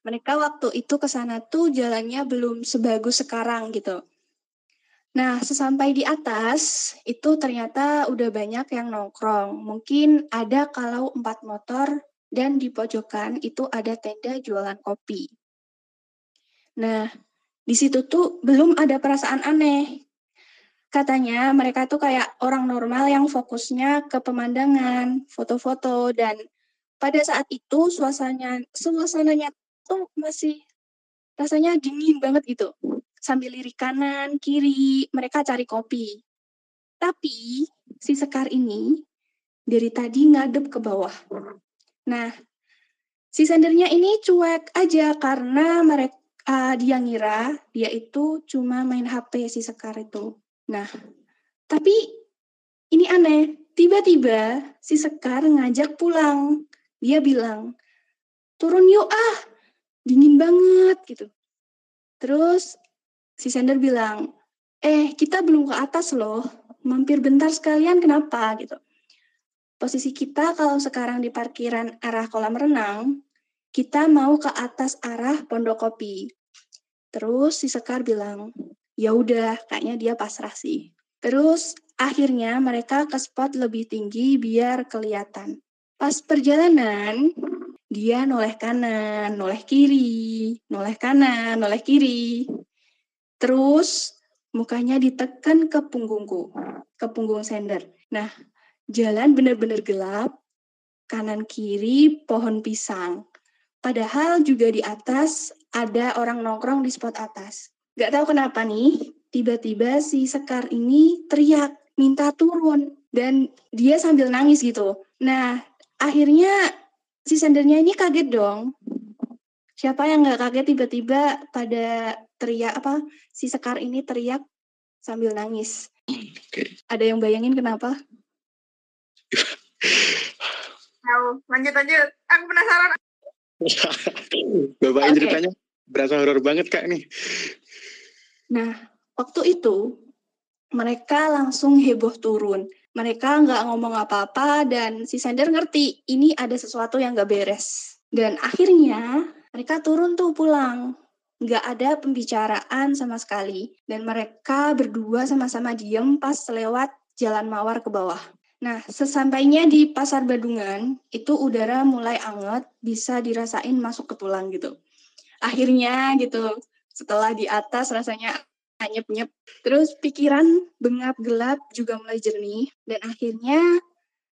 Speaker 3: mereka waktu itu ke sana tuh jalannya belum sebagus sekarang gitu. Nah, sesampai di atas, itu ternyata udah banyak yang nongkrong. Mungkin ada kalau empat motor, dan di pojokan itu ada tenda jualan kopi. Nah, di situ tuh belum ada perasaan aneh. Katanya mereka tuh kayak orang normal yang fokusnya ke pemandangan, foto-foto, dan pada saat itu suasananya suasananya tuh masih rasanya dingin banget gitu. Sambil lirik kanan, kiri, mereka cari kopi. Tapi si Sekar ini dari tadi ngadep ke bawah. Nah, si sendernya ini cuek aja karena mereka uh, dia ngira dia itu cuma main HP si Sekar itu. Nah, tapi ini aneh. Tiba-tiba si Sekar ngajak pulang dia bilang, turun yuk ah, dingin banget gitu. Terus si sender bilang, eh kita belum ke atas loh, mampir bentar sekalian kenapa gitu. Posisi kita kalau sekarang di parkiran arah kolam renang, kita mau ke atas arah pondok kopi. Terus si Sekar bilang, ya udah, kayaknya dia pasrah sih. Terus akhirnya mereka ke spot lebih tinggi biar kelihatan. Pas perjalanan, dia noleh kanan, noleh kiri, noleh kanan, noleh kiri. Terus mukanya ditekan ke punggungku, ke punggung sender. Nah, jalan benar-benar gelap, kanan kiri pohon pisang. Padahal juga di atas ada orang nongkrong di spot atas. Gak tahu kenapa nih, tiba-tiba si Sekar ini teriak, minta turun. Dan dia sambil nangis gitu. Nah, akhirnya si sendernya ini kaget dong. Siapa yang nggak kaget tiba-tiba pada teriak apa si Sekar ini teriak sambil nangis. Okay. Ada yang bayangin kenapa?
Speaker 2: Tahu, lanjut lanjut. Aku penasaran.
Speaker 1: Bapak okay. ceritanya berasa horor banget kak nih.
Speaker 3: Nah, waktu itu mereka langsung heboh turun mereka nggak ngomong apa-apa dan si sender ngerti ini ada sesuatu yang nggak beres. Dan akhirnya mereka turun tuh pulang. Nggak ada pembicaraan sama sekali. Dan mereka berdua sama-sama diem pas lewat jalan mawar ke bawah. Nah, sesampainya di pasar Badungan, itu udara mulai anget, bisa dirasain masuk ke tulang gitu. Akhirnya gitu, setelah di atas rasanya nyep-nyep. Terus pikiran bengap gelap juga mulai jernih dan akhirnya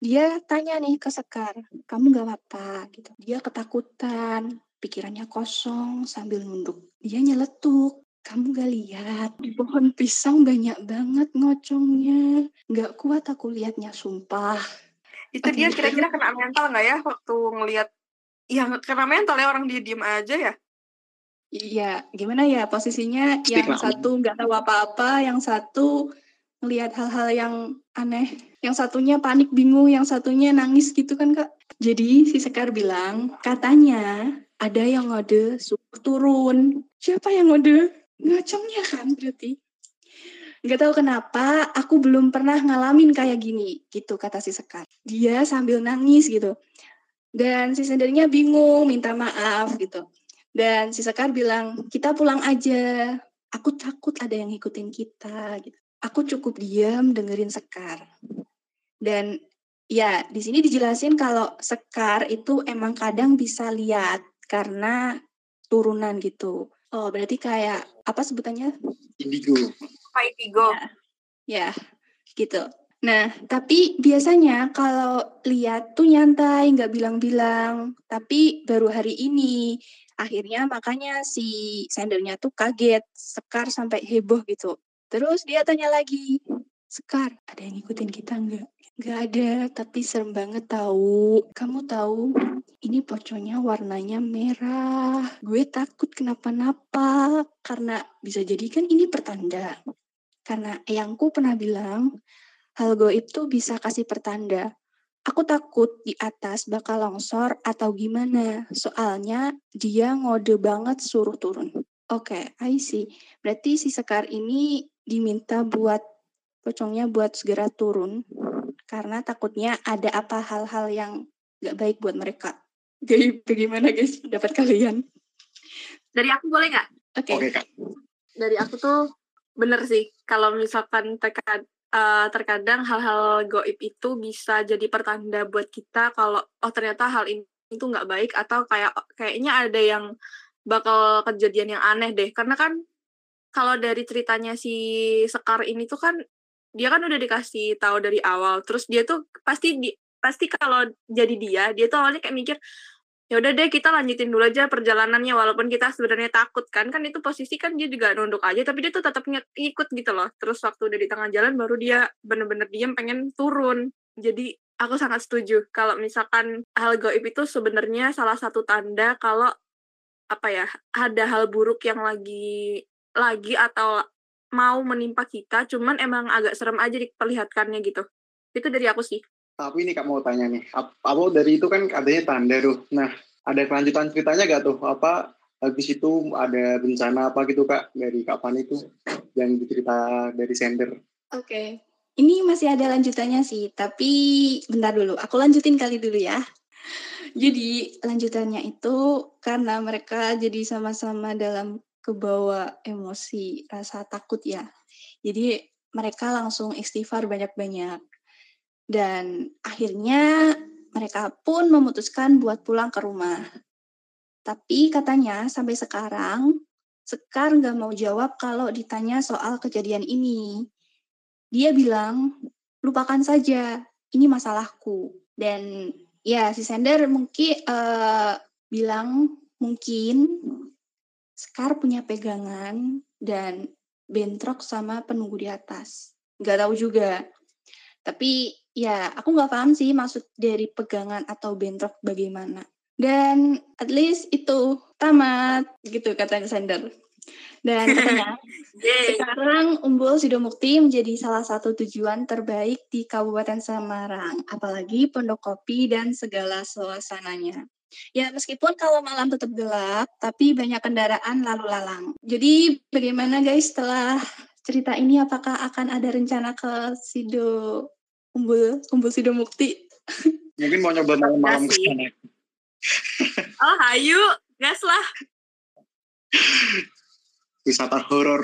Speaker 3: dia tanya nih ke Sekar, kamu gak apa-apa gitu. Dia ketakutan, pikirannya kosong sambil nunduk. Dia nyeletuk, kamu gak lihat di pohon pisang banyak banget ngocongnya. Gak kuat aku lihatnya, sumpah.
Speaker 2: Itu dia kira-kira kena mental nggak ya waktu ngelihat yang kena mental ya orang dia diem aja ya?
Speaker 3: Iya, gimana ya posisinya yang satu nggak tahu apa-apa, yang satu ngelihat hal-hal yang aneh yang satunya panik bingung, yang satunya nangis gitu kan kak. Jadi si Sekar bilang, katanya ada yang ngode suruh turun. Siapa yang ngode? Ngacongnya kan berarti. Gak tahu kenapa aku belum pernah ngalamin kayak gini gitu kata si Sekar. Dia sambil nangis gitu. Dan si sendernya bingung minta maaf gitu. Dan si Sekar bilang, kita pulang aja. Aku takut ada yang ngikutin kita gitu. Aku cukup diam dengerin Sekar. Dan ya di sini dijelasin kalau sekar itu emang kadang bisa lihat karena turunan gitu. Oh, berarti kayak apa sebutannya?
Speaker 1: Indigo.
Speaker 2: Apa indigo?
Speaker 3: Ya, ya gitu. Nah, tapi biasanya kalau lihat tuh nyantai, nggak bilang-bilang. Tapi baru hari ini, akhirnya makanya si sendernya tuh kaget, sekar sampai heboh gitu. Terus dia tanya lagi, Sekar, ada yang ngikutin kita nggak? Nggak ada, tapi serem banget tahu. Kamu tahu, ini pocongnya warnanya merah. Gue takut kenapa-napa, karena bisa jadi kan ini pertanda. Karena eyangku pernah bilang, hal goib itu bisa kasih pertanda. Aku takut di atas bakal longsor atau gimana. Soalnya dia ngode banget suruh turun. Oke, okay, I see. Berarti si Sekar ini diminta buat pocongnya buat segera turun karena takutnya ada apa hal-hal yang gak baik buat mereka. Jadi bagaimana guys pendapat kalian?
Speaker 2: Dari aku boleh nggak?
Speaker 3: Oke. Okay.
Speaker 1: Okay,
Speaker 2: Dari aku tuh bener sih kalau misalkan terkad, uh, terkadang hal-hal goib itu bisa jadi pertanda buat kita kalau oh ternyata hal ini itu nggak baik atau kayak kayaknya ada yang bakal kejadian yang aneh deh. Karena kan kalau dari ceritanya si Sekar ini tuh kan dia kan udah dikasih tahu dari awal terus dia tuh pasti di pasti kalau jadi dia dia tuh awalnya kayak mikir ya udah deh kita lanjutin dulu aja perjalanannya walaupun kita sebenarnya takut kan kan itu posisi kan dia juga nunduk aja tapi dia tuh tetap ngikut gitu loh terus waktu udah di tengah jalan baru dia bener-bener diem pengen turun jadi aku sangat setuju kalau misalkan hal goib itu sebenarnya salah satu tanda kalau apa ya ada hal buruk yang lagi lagi atau mau menimpa kita, cuman emang agak serem aja diperlihatkannya gitu. Itu dari aku sih.
Speaker 1: Tapi ini kak mau tanya nih, apa dari itu kan adanya tanda tuh. Nah, ada kelanjutan ceritanya gak tuh? Apa habis itu ada bencana apa gitu kak dari kapan itu yang dicerita dari sender?
Speaker 3: Oke, okay. ini masih ada lanjutannya sih, tapi bentar dulu. Aku lanjutin kali dulu ya. Jadi lanjutannya itu karena mereka jadi sama-sama dalam kebawa emosi rasa takut ya. Jadi mereka langsung istighfar banyak-banyak. Dan akhirnya mereka pun memutuskan buat pulang ke rumah. Tapi katanya sampai sekarang, Sekar nggak mau jawab kalau ditanya soal kejadian ini. Dia bilang, lupakan saja, ini masalahku. Dan ya si Sender mungkin uh, bilang mungkin Sekar punya pegangan dan bentrok sama penunggu di atas. Gak tahu juga. Tapi ya aku nggak paham sih maksud dari pegangan atau bentrok bagaimana. Dan at least itu tamat gitu kata Sender. Dan katanya sekarang Umbul Sidomukti menjadi salah satu tujuan terbaik di Kabupaten Semarang, apalagi Pondok Kopi dan segala suasananya. Ya, meskipun kalau malam tetap gelap, tapi banyak kendaraan lalu lalang. Jadi, bagaimana guys setelah cerita ini apakah akan ada rencana ke Sido Umbul, Umbul Sido Mukti?
Speaker 1: Mungkin mau nyoba malam-malam ke sana.
Speaker 2: Oh, hayu, gas lah.
Speaker 1: Wisata horor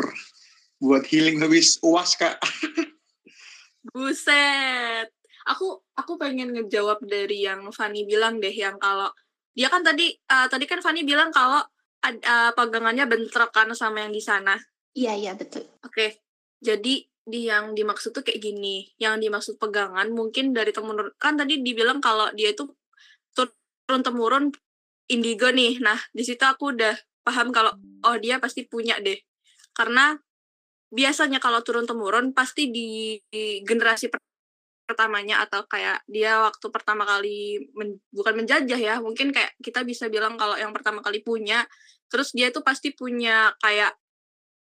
Speaker 1: buat healing habis uas, Kak.
Speaker 2: Buset. Aku aku pengen ngejawab dari yang Fanny bilang deh yang kalau dia kan tadi uh, tadi kan Fanny bilang kalau uh, pegangannya bentrok kan sama yang di sana.
Speaker 3: Iya iya betul.
Speaker 2: Oke, okay. jadi di yang dimaksud tuh kayak gini. Yang dimaksud pegangan mungkin dari temurun kan tadi dibilang kalau dia itu turun temurun indigo nih. Nah, di situ aku udah paham kalau oh dia pasti punya deh. Karena biasanya kalau turun temurun pasti di, di generasi pertamanya atau kayak dia waktu pertama kali men, bukan menjajah ya mungkin kayak kita bisa bilang kalau yang pertama kali punya terus dia tuh pasti punya kayak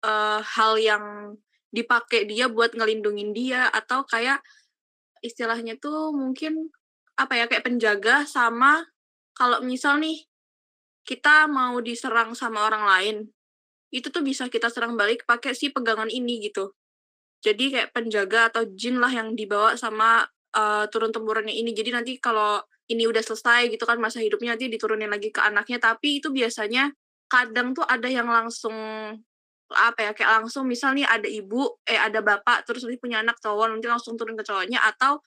Speaker 2: uh, hal yang dipakai dia buat ngelindungin dia atau kayak istilahnya tuh mungkin apa ya kayak penjaga sama kalau misal nih kita mau diserang sama orang lain itu tuh bisa kita serang balik pakai si pegangan ini gitu. Jadi kayak penjaga atau jin lah yang dibawa sama uh, turun temurunnya ini. Jadi nanti kalau ini udah selesai gitu kan masa hidupnya nanti diturunin lagi ke anaknya. Tapi itu biasanya kadang tuh ada yang langsung apa ya kayak langsung misal nih ada ibu eh ada bapak terus nanti punya anak cowok nanti langsung turun ke cowoknya atau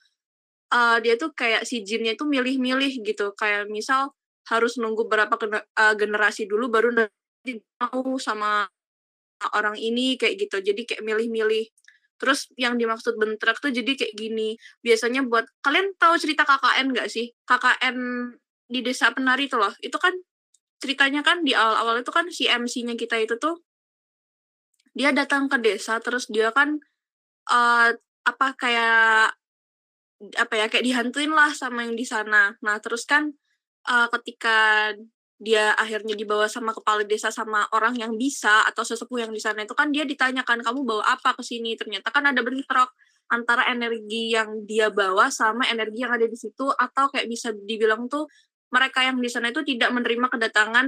Speaker 2: uh, dia tuh kayak si jinnya itu milih-milih gitu kayak misal harus nunggu berapa uh, generasi dulu baru nanti mau sama orang ini kayak gitu jadi kayak milih-milih Terus yang dimaksud bentrek tuh jadi kayak gini. Biasanya buat kalian tahu cerita KKN nggak sih? KKN di desa penari itu loh. Itu kan ceritanya kan di awal-awal itu kan si MC-nya kita itu tuh dia datang ke desa terus dia kan uh, apa kayak apa ya kayak dihantuin lah sama yang di sana. Nah terus kan uh, ketika dia akhirnya dibawa sama kepala desa sama orang yang bisa atau sesepuh yang di sana itu kan dia ditanyakan kamu bawa apa ke sini ternyata kan ada bentrok antara energi yang dia bawa sama energi yang ada di situ atau kayak bisa dibilang tuh mereka yang di sana itu tidak menerima kedatangan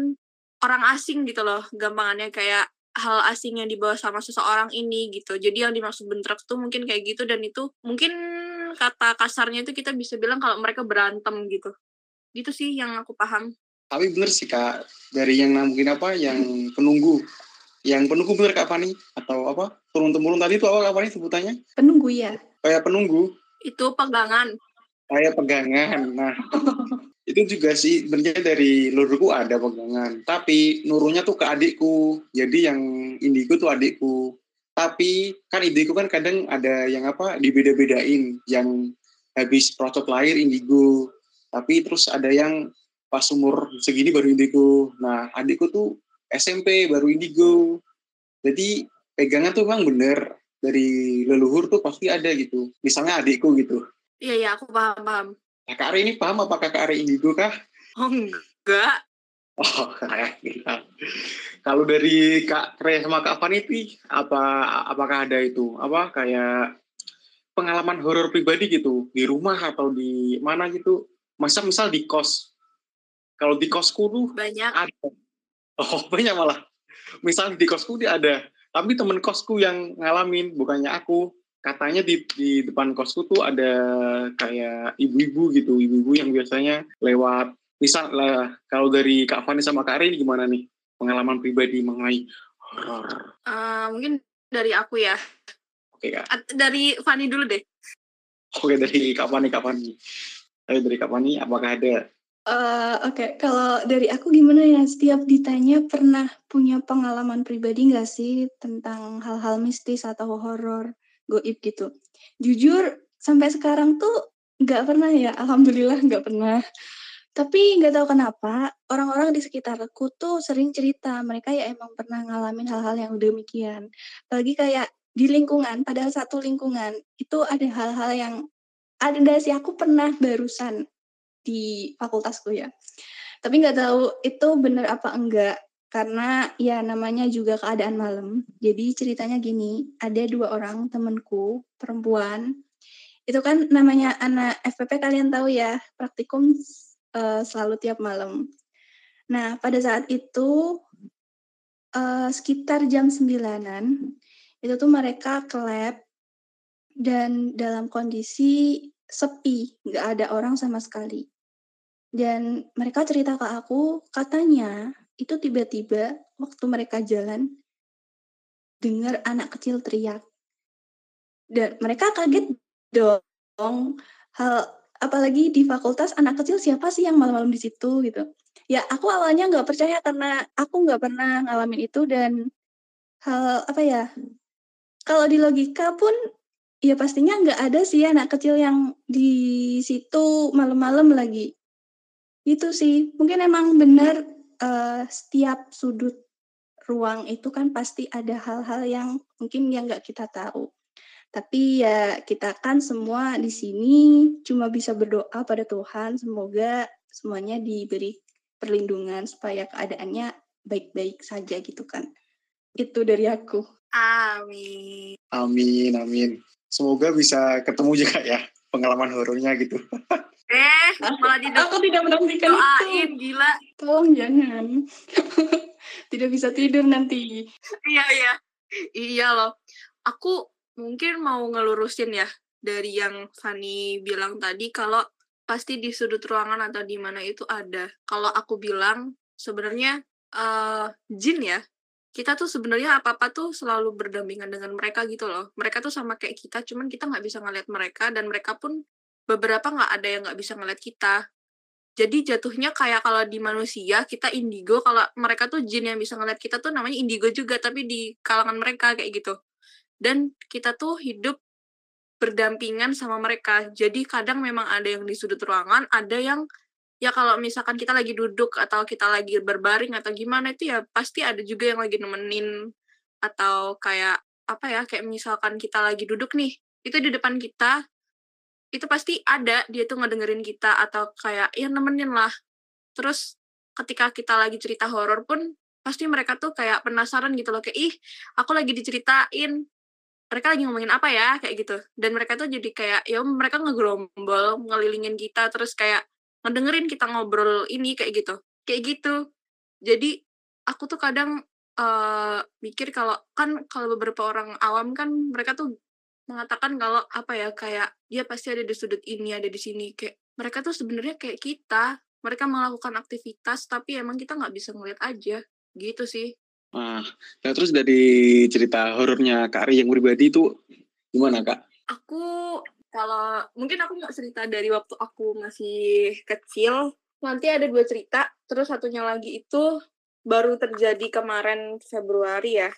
Speaker 2: orang asing gitu loh gampangannya kayak hal asing yang dibawa sama seseorang ini gitu. Jadi yang dimaksud bentrok tuh mungkin kayak gitu dan itu mungkin kata kasarnya itu kita bisa bilang kalau mereka berantem gitu. Gitu sih yang aku paham.
Speaker 1: Tapi bener sih kak dari yang mungkin apa yang penunggu yang penunggu bener kak Fani atau apa turun temurun tadi itu apa kak Fani sebutannya?
Speaker 3: Penunggu ya?
Speaker 1: Kayak penunggu.
Speaker 2: Itu pegangan
Speaker 1: kayak pegangan nah itu juga sih sebenarnya dari luruku ada pegangan tapi nurunya tuh ke adikku jadi yang indigo tuh adikku tapi kan indigo kan kadang ada yang apa dibeda-bedain yang habis procot lahir indigo tapi terus ada yang pas umur segini baru indigo. Nah, adikku tuh SMP baru indigo. Jadi pegangan tuh memang bener dari leluhur tuh pasti ada gitu. Misalnya adikku gitu.
Speaker 2: Iya, iya, aku paham, paham.
Speaker 1: Nah, Kak Ari ini paham apa Kak Ari indigo kah?
Speaker 2: Oh, enggak.
Speaker 1: Oh. Kalau dari Kak Re sama Kak Faniti, apa apakah ada itu? Apa kayak pengalaman horor pribadi gitu di rumah atau di mana gitu? Masa misal di kos kalau di kosku tuh
Speaker 2: banyak.
Speaker 1: Ada. Oh banyak malah. Misalnya di kosku dia ada. Tapi temen kosku yang ngalamin, bukannya aku. Katanya di, di depan kosku tuh ada kayak ibu-ibu gitu. Ibu-ibu yang biasanya lewat. Misal lah, kalau dari Kak Fani sama Kak Rini gimana nih? Pengalaman pribadi mengenai horor.
Speaker 2: Uh, mungkin dari aku ya.
Speaker 1: Oke Kak.
Speaker 2: Dari Fani dulu deh.
Speaker 1: Oke dari Kak Fani, Kak Fani. Ayo dari Kak Fani, apakah ada
Speaker 3: Uh, Oke, okay. kalau dari aku gimana ya? Setiap ditanya pernah punya pengalaman pribadi nggak sih tentang hal-hal mistis atau horor, goib gitu? Jujur, sampai sekarang tuh nggak pernah ya. Alhamdulillah nggak pernah. Tapi nggak tahu kenapa orang-orang di sekitarku tuh sering cerita mereka ya emang pernah ngalamin hal-hal yang demikian. Apalagi kayak di lingkungan, pada satu lingkungan itu ada hal-hal yang ada sih aku pernah barusan di fakultasku ya. Tapi nggak tahu itu benar apa enggak karena ya namanya juga keadaan malam. Jadi ceritanya gini, ada dua orang temanku perempuan. Itu kan namanya anak FPP kalian tahu ya, praktikum uh, selalu tiap malam. Nah, pada saat itu uh, sekitar jam sembilanan itu tuh mereka ke lab dan dalam kondisi sepi, nggak ada orang sama sekali. Dan mereka cerita ke aku, katanya itu tiba-tiba waktu mereka jalan, dengar anak kecil teriak. Dan mereka kaget dong, hal apalagi di fakultas anak kecil siapa sih yang malam-malam di situ gitu. Ya aku awalnya nggak percaya karena aku nggak pernah ngalamin itu dan hal apa ya kalau di logika pun ya pastinya nggak ada sih anak kecil yang di situ malam-malam lagi. Itu sih, mungkin emang benar uh, setiap sudut ruang itu kan pasti ada hal-hal yang mungkin yang nggak kita tahu. Tapi ya kita kan semua di sini cuma bisa berdoa pada Tuhan semoga semuanya diberi perlindungan supaya keadaannya baik-baik saja gitu kan. Itu dari aku.
Speaker 2: Amin.
Speaker 1: Amin, amin. Semoga bisa ketemu juga ya pengalaman horornya gitu.
Speaker 2: Eh, malah di
Speaker 3: aku tidak menantikan
Speaker 2: doain, itu. gila.
Speaker 3: Tolong jangan. tidak bisa tidur nanti.
Speaker 2: Iya, iya. Iya loh. Aku mungkin mau ngelurusin ya dari yang Fanny bilang tadi kalau pasti di sudut ruangan atau di mana itu ada. Kalau aku bilang sebenarnya uh, jin ya kita tuh sebenarnya apa-apa tuh selalu berdampingan dengan mereka gitu loh. Mereka tuh sama kayak kita, cuman kita nggak bisa ngeliat mereka dan mereka pun beberapa nggak ada yang nggak bisa ngeliat kita. Jadi jatuhnya kayak kalau di manusia kita indigo, kalau mereka tuh jin yang bisa ngeliat kita tuh namanya indigo juga, tapi di kalangan mereka kayak gitu dan kita tuh hidup berdampingan sama mereka. Jadi kadang memang ada yang di sudut ruangan, ada yang ya kalau misalkan kita lagi duduk atau kita lagi berbaring atau gimana itu ya pasti ada juga yang lagi nemenin atau kayak apa ya kayak misalkan kita lagi duduk nih itu di depan kita itu pasti ada dia tuh ngedengerin kita atau kayak ya nemenin lah. Terus ketika kita lagi cerita horor pun pasti mereka tuh kayak penasaran gitu loh kayak ih aku lagi diceritain mereka lagi ngomongin apa ya? Kayak gitu. Dan mereka tuh jadi kayak ya mereka ngegerombol ngelilingin kita terus kayak ngedengerin kita ngobrol ini kayak gitu. Kayak gitu. Jadi aku tuh kadang uh, mikir kalau kan kalau beberapa orang awam kan mereka tuh mengatakan kalau apa ya kayak dia pasti ada di sudut ini ada di sini kayak mereka tuh sebenarnya kayak kita mereka melakukan aktivitas tapi emang kita nggak bisa ngeliat aja gitu sih
Speaker 1: Nah, ya terus dari cerita horornya Kak Ari yang pribadi itu gimana Kak?
Speaker 2: Aku kalau mungkin aku nggak cerita dari waktu aku masih kecil. Nanti ada dua cerita, terus satunya lagi itu baru terjadi kemarin Februari ya.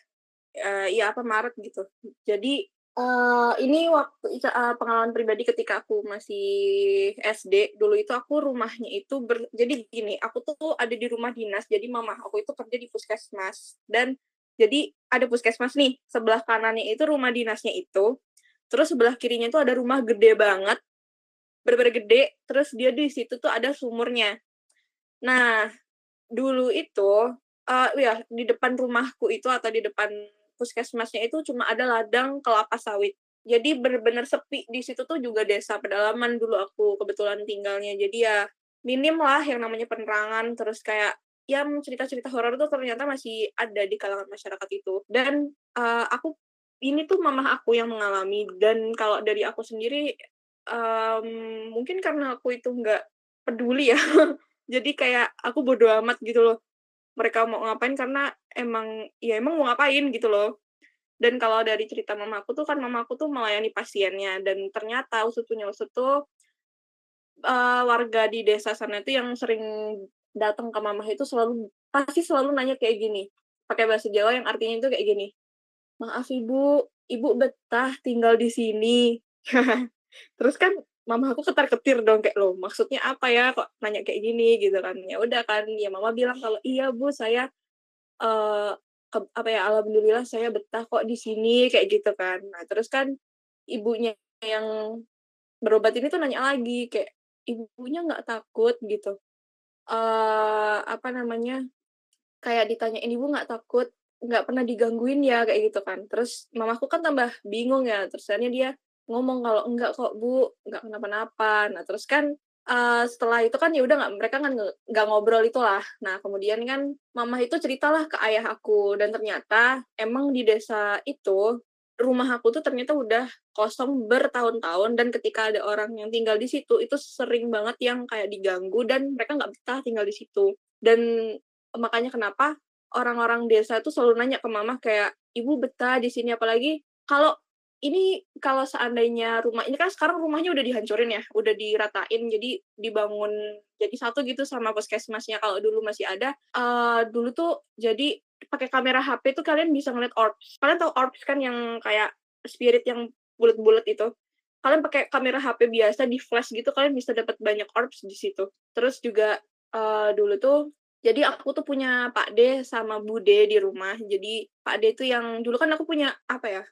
Speaker 2: Uh, ya apa Maret gitu. Jadi Uh, ini waktu uh, pengalaman pribadi ketika aku masih SD dulu itu aku rumahnya itu ber, jadi gini aku tuh ada di rumah dinas jadi mama aku itu kerja di puskesmas dan jadi ada puskesmas nih sebelah kanannya itu rumah dinasnya itu terus sebelah kirinya itu ada rumah gede banget bener gede terus dia di situ tuh ada sumurnya. Nah dulu itu uh, ya di depan rumahku itu atau di depan puskesmasnya itu cuma ada ladang kelapa sawit. Jadi benar-benar sepi di situ tuh juga desa pedalaman dulu aku kebetulan tinggalnya. Jadi ya minim lah yang namanya penerangan terus kayak ya cerita-cerita horor tuh ternyata masih ada di kalangan masyarakat itu. Dan uh, aku ini tuh mama aku yang mengalami dan kalau dari aku sendiri um, mungkin karena aku itu nggak peduli ya. Jadi kayak aku bodo amat gitu loh mereka mau ngapain karena emang ya emang mau ngapain gitu loh. Dan kalau dari cerita mamaku tuh kan mamaku tuh melayani pasiennya dan ternyata usut punya usut tuh uh, warga di desa sana itu yang sering datang ke mama itu selalu pasti selalu nanya kayak gini pakai bahasa Jawa yang artinya itu kayak gini maaf ibu ibu betah tinggal di sini. Terus kan mama aku ketar ketir dong kayak lo maksudnya apa ya kok nanya kayak gini? Gitu kan. Ya udah kan ya mama bilang kalau iya bu saya uh, ke, apa ya alhamdulillah saya betah kok di sini kayak gitu kan. Nah terus kan ibunya yang berobat ini tuh nanya lagi kayak ibunya nggak takut? Gitu. Uh, apa namanya kayak ditanyain ibu nggak takut? Nggak pernah digangguin ya? Kayak gitu kan. Terus mamaku kan tambah bingung ya. Terus dia ngomong kalau enggak kok bu enggak kenapa-napa. Nah terus kan uh, setelah itu kan ya udah nggak mereka kan nggak ngobrol itulah. Nah kemudian kan mama itu ceritalah ke ayah aku dan ternyata emang di desa itu rumah aku tuh ternyata udah kosong bertahun-tahun dan ketika ada orang yang tinggal di situ itu sering banget yang kayak diganggu dan mereka nggak betah tinggal di situ. Dan makanya kenapa orang-orang desa itu selalu nanya ke mama kayak ibu betah di sini apalagi kalau ini kalau seandainya rumah ini kan sekarang rumahnya udah dihancurin ya, udah diratain jadi dibangun jadi satu gitu sama puskesmasnya kalau dulu masih ada. Uh, dulu tuh jadi pakai kamera HP tuh kalian bisa ngeliat orbs. Kalian tahu orbs kan yang kayak spirit yang bulat-bulat itu. Kalian pakai kamera HP biasa di flash gitu kalian bisa dapat banyak orbs di situ. Terus juga uh, dulu tuh jadi aku tuh punya Pak D sama Bude di rumah. Jadi Pak D tuh yang dulu kan aku punya apa ya?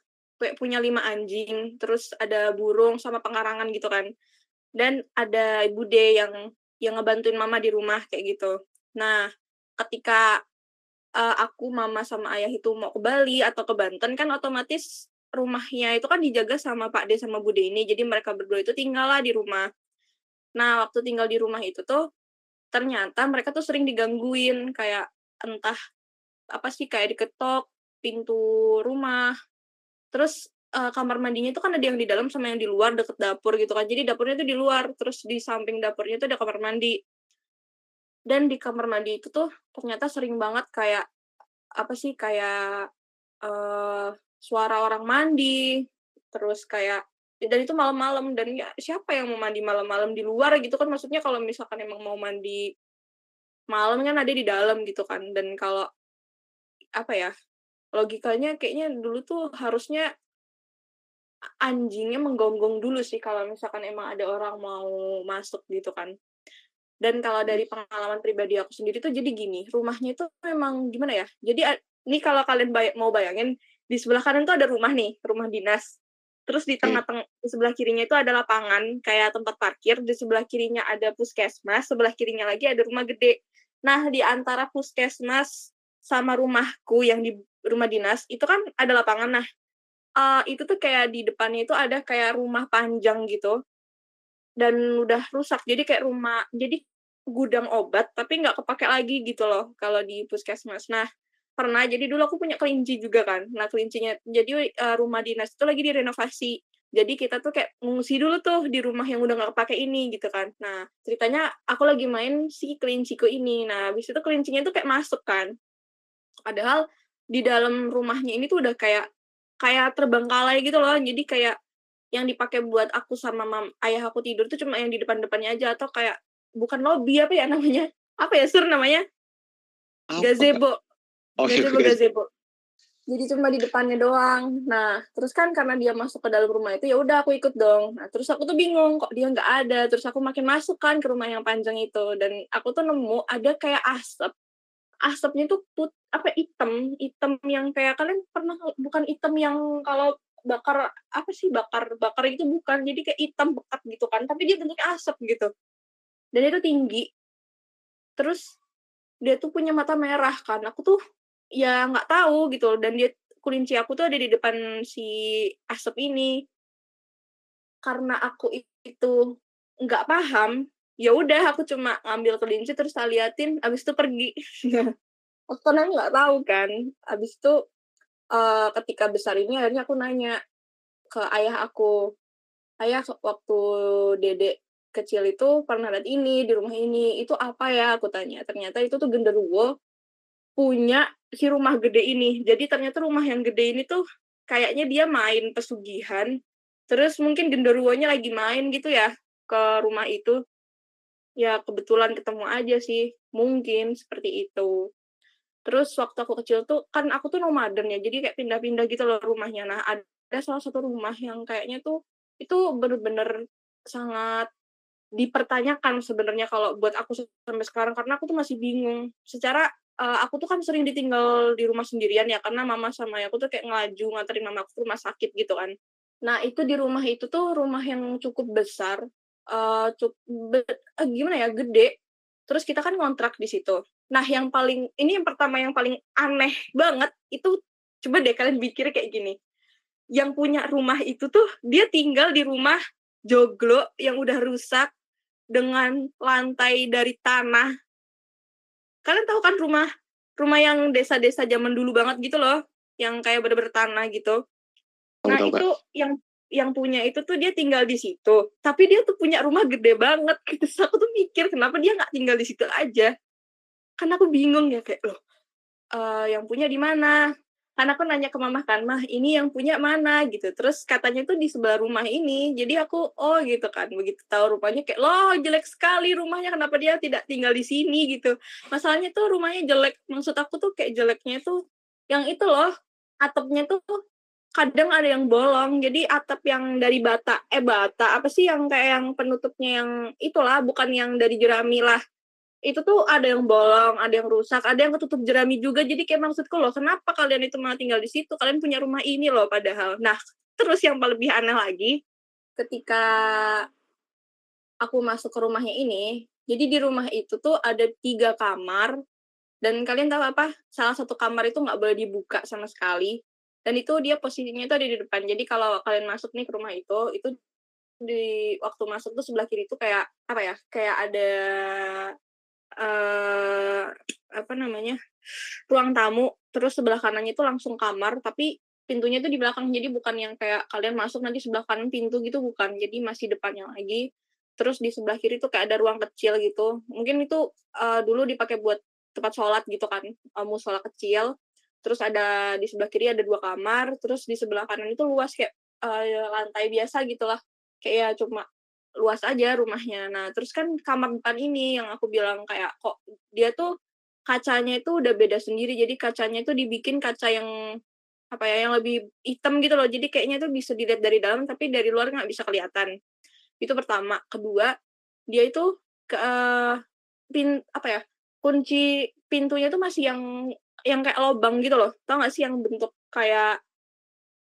Speaker 2: Kayak punya lima anjing, terus ada burung sama pengarangan gitu kan. Dan ada Bude yang yang ngebantuin mama di rumah kayak gitu. Nah, ketika uh, aku, mama, sama ayah itu mau ke Bali atau ke Banten kan otomatis rumahnya itu kan dijaga sama Pak D sama Bude ini. Jadi mereka berdua itu tinggal lah di rumah. Nah, waktu tinggal di rumah itu tuh ternyata mereka tuh sering digangguin kayak entah apa sih kayak diketok pintu rumah. Terus uh, kamar mandinya itu kan ada yang di dalam sama yang di luar deket dapur gitu kan. Jadi dapurnya itu di luar, terus di samping dapurnya itu ada kamar mandi. Dan di kamar mandi itu tuh ternyata sering banget kayak apa sih kayak uh, suara orang mandi. Terus kayak dan itu malam-malam dan ya siapa yang mau mandi malam-malam di luar gitu kan? Maksudnya kalau misalkan emang mau mandi malam kan ada di dalam gitu kan. Dan kalau apa ya logikanya kayaknya dulu tuh harusnya anjingnya menggonggong dulu sih kalau misalkan emang ada orang mau masuk gitu kan dan kalau dari pengalaman pribadi aku sendiri tuh jadi gini, rumahnya itu memang gimana ya? Jadi ini kalau kalian bay mau bayangin di sebelah kanan tuh ada rumah nih, rumah dinas. Terus di tengah-tengah di sebelah kirinya itu ada lapangan kayak tempat parkir, di sebelah kirinya ada puskesmas, sebelah kirinya lagi ada rumah gede. Nah, di antara puskesmas sama rumahku yang di rumah dinas itu kan ada lapangan. Nah, uh, itu tuh kayak di depannya itu ada kayak rumah panjang gitu dan udah rusak jadi kayak rumah jadi gudang obat tapi nggak kepake lagi gitu loh kalau di puskesmas. Nah pernah jadi dulu aku punya kelinci juga kan. Nah kelincinya jadi uh, rumah dinas itu lagi direnovasi. Jadi kita tuh kayak ngungsi dulu tuh di rumah yang udah nggak kepake ini gitu kan. Nah ceritanya aku lagi main si kelinciku ini. Nah habis itu kelincinya tuh kayak masuk kan. Padahal di dalam rumahnya ini tuh udah kayak kayak terbengkalai gitu loh. Jadi kayak yang dipakai buat aku sama mam, ayah aku tidur tuh cuma yang di depan-depannya aja. Atau kayak bukan lobby apa ya namanya? Apa ya sur namanya? Apa? gazebo. oh, gazebo gazebo. Jadi cuma di depannya doang. Nah terus kan karena dia masuk ke dalam rumah itu ya udah aku ikut dong. Nah terus aku tuh bingung kok dia nggak ada? Terus aku makin masuk kan ke rumah yang panjang itu. Dan aku tuh nemu ada kayak asap asapnya tuh put apa hitam hitam yang kayak kalian pernah bukan hitam yang kalau bakar apa sih bakar bakar itu bukan jadi kayak hitam bekat gitu kan tapi dia bentuknya asap gitu. Dan itu tinggi. Terus dia tuh punya mata merah kan aku tuh ya nggak tahu gitu dan dia kulinci aku tuh ada di depan si asap ini. Karena aku itu nggak paham ya udah aku cuma ngambil kelinci terus tak liatin abis itu pergi. Aku kan nggak tahu kan. Abis itu uh, ketika besar ini akhirnya aku nanya ke ayah aku ayah waktu dedek kecil itu pernah lihat ini di rumah ini itu apa ya? Aku tanya. Ternyata itu tuh genderuwo punya si rumah gede ini. Jadi ternyata rumah yang gede ini tuh kayaknya dia main pesugihan terus mungkin genderuwonya lagi main gitu ya ke rumah itu ya kebetulan ketemu aja sih mungkin seperti itu terus waktu aku kecil tuh kan aku tuh nomaden ya jadi kayak pindah-pindah gitu loh rumahnya nah ada salah satu rumah yang kayaknya tuh itu bener-bener sangat dipertanyakan sebenarnya kalau buat aku sampai sekarang karena aku tuh masih bingung. Secara uh, aku tuh kan sering ditinggal di rumah sendirian ya karena mama sama aku tuh kayak ngelaju nganterin mama aku ke rumah sakit gitu kan. Nah itu di rumah itu tuh rumah yang cukup besar, uh, cukup uh, gimana ya gede. Terus kita kan ngontrak di situ. Nah yang paling ini yang pertama yang paling aneh banget itu coba deh kalian pikir kayak gini. Yang punya rumah itu tuh dia tinggal di rumah joglo yang udah rusak dengan lantai dari tanah. Kalian tahu kan rumah rumah yang desa-desa zaman dulu banget gitu loh, yang kayak bener-bener tanah gitu. Nah, itu yang yang punya itu tuh dia tinggal di situ. Tapi dia tuh punya rumah gede banget gitu. Aku tuh mikir kenapa dia nggak tinggal di situ aja. Karena aku bingung ya kayak loh, uh, yang punya di mana? kan aku nanya ke mama kan mah ini yang punya mana gitu terus katanya tuh di sebelah rumah ini jadi aku oh gitu kan begitu tahu rumahnya kayak loh jelek sekali rumahnya kenapa dia tidak tinggal di sini gitu masalahnya tuh rumahnya jelek maksud aku tuh kayak jeleknya tuh yang itu loh atapnya tuh kadang ada yang bolong jadi atap yang dari bata eh bata apa sih yang kayak yang penutupnya yang itulah bukan yang dari jerami lah itu tuh ada yang bolong, ada yang rusak, ada yang ketutup jerami juga. Jadi kayak maksudku loh, kenapa kalian itu malah tinggal di situ? Kalian punya rumah ini loh padahal. Nah, terus yang lebih aneh lagi, ketika aku masuk ke rumahnya ini, jadi di rumah itu tuh ada tiga kamar, dan kalian tahu apa? Salah satu kamar itu nggak boleh dibuka sama sekali. Dan itu dia posisinya itu ada di depan. Jadi kalau kalian masuk nih ke rumah itu, itu di waktu masuk tuh sebelah kiri itu kayak apa ya? Kayak ada uh, apa namanya ruang tamu. Terus sebelah kanannya itu langsung kamar tapi pintunya itu di belakang. Jadi bukan yang kayak kalian masuk nanti sebelah kanan pintu gitu bukan. Jadi masih depannya lagi. Terus di sebelah kiri tuh kayak ada ruang kecil gitu. Mungkin itu uh, dulu dipakai buat tempat sholat gitu kan uh, musola kecil terus ada di sebelah kiri ada dua kamar terus di sebelah kanan itu luas kayak uh, lantai biasa gitulah kayak ya cuma luas aja rumahnya. Nah, terus kan kamar depan ini yang aku bilang kayak kok dia tuh kacanya itu udah beda sendiri. Jadi kacanya itu dibikin kaca yang apa ya yang lebih hitam gitu loh. Jadi kayaknya tuh bisa dilihat dari dalam tapi dari luar nggak bisa kelihatan. Itu pertama. Kedua, dia itu ke uh, pin apa ya? kunci pintunya tuh masih yang yang kayak lobang gitu loh. Tau gak sih yang bentuk kayak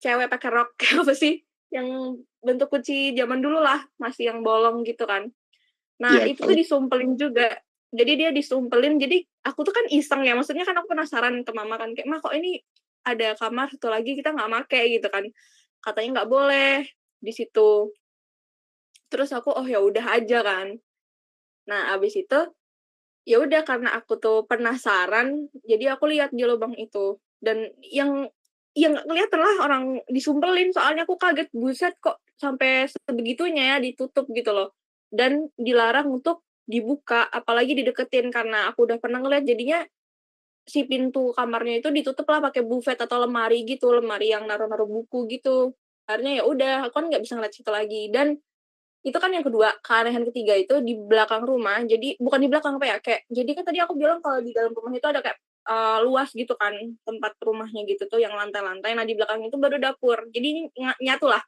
Speaker 2: cewek pakai rok apa sih? Yang bentuk kunci zaman dulu lah masih yang bolong gitu kan. Nah ya, itu tuh disumpelin juga. Jadi dia disumpelin jadi aku tuh kan iseng ya maksudnya kan aku penasaran ke mama kan kayak mah kok ini ada kamar satu lagi kita nggak make gitu kan. Katanya nggak boleh di situ. Terus aku oh ya udah aja kan. Nah abis itu ya udah karena aku tuh penasaran jadi aku lihat di lubang itu. Dan yang yang kelihatan lah orang disumpelin soalnya aku kaget buset kok sampai sebegitunya ya ditutup gitu loh. Dan dilarang untuk dibuka apalagi dideketin karena aku udah pernah ngeliat jadinya si pintu kamarnya itu ditutup lah pakai buffet atau lemari gitu lemari yang naruh-naruh buku gitu. Akhirnya ya udah aku kan nggak bisa ngeliat situ lagi. Dan itu kan yang kedua keanehan ketiga itu di belakang rumah jadi bukan di belakang apa ya kayak jadi kan tadi aku bilang kalau di dalam rumah itu ada kayak uh, luas gitu kan tempat rumahnya gitu tuh yang lantai-lantai nah di belakang itu baru dapur jadi nyatu lah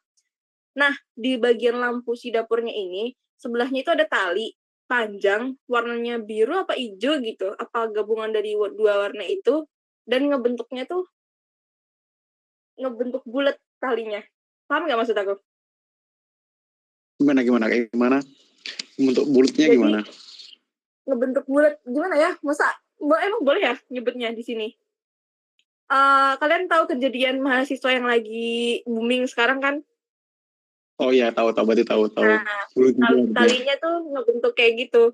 Speaker 2: Nah, di bagian lampu si dapurnya ini, sebelahnya itu ada tali panjang, warnanya biru apa hijau gitu, apa gabungan dari dua warna itu, dan ngebentuknya tuh ngebentuk bulat talinya. Paham nggak maksud aku?
Speaker 1: Gimana gimana kayak gimana? Bentuk bulatnya gimana?
Speaker 2: Ngebentuk bulat gimana ya? Masa emang boleh ya nyebutnya di sini? Uh, kalian tahu kejadian mahasiswa yang lagi booming sekarang kan?
Speaker 1: Oh iya, tahu tahu berarti tahu tahu. Nah,
Speaker 2: tali, talinya tuh ngebentuk kayak gitu.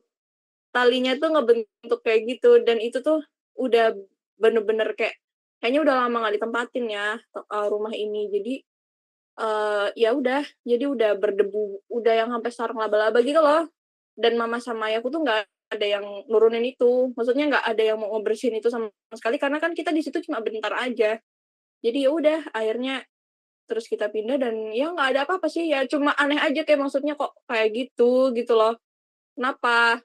Speaker 2: Talinya tuh ngebentuk kayak gitu dan itu tuh udah bener-bener kayak kayaknya udah lama nggak ditempatin ya uh, rumah ini. Jadi uh, ya udah, jadi udah berdebu, udah yang sampai sarang laba-laba gitu loh. Dan mama sama ayahku tuh nggak ada yang nurunin itu. Maksudnya nggak ada yang mau ngebersihin itu sama sekali karena kan kita di situ cuma bentar aja. Jadi ya udah, akhirnya terus kita pindah dan ya nggak ada apa-apa sih ya cuma aneh aja kayak maksudnya kok kayak gitu gitu loh kenapa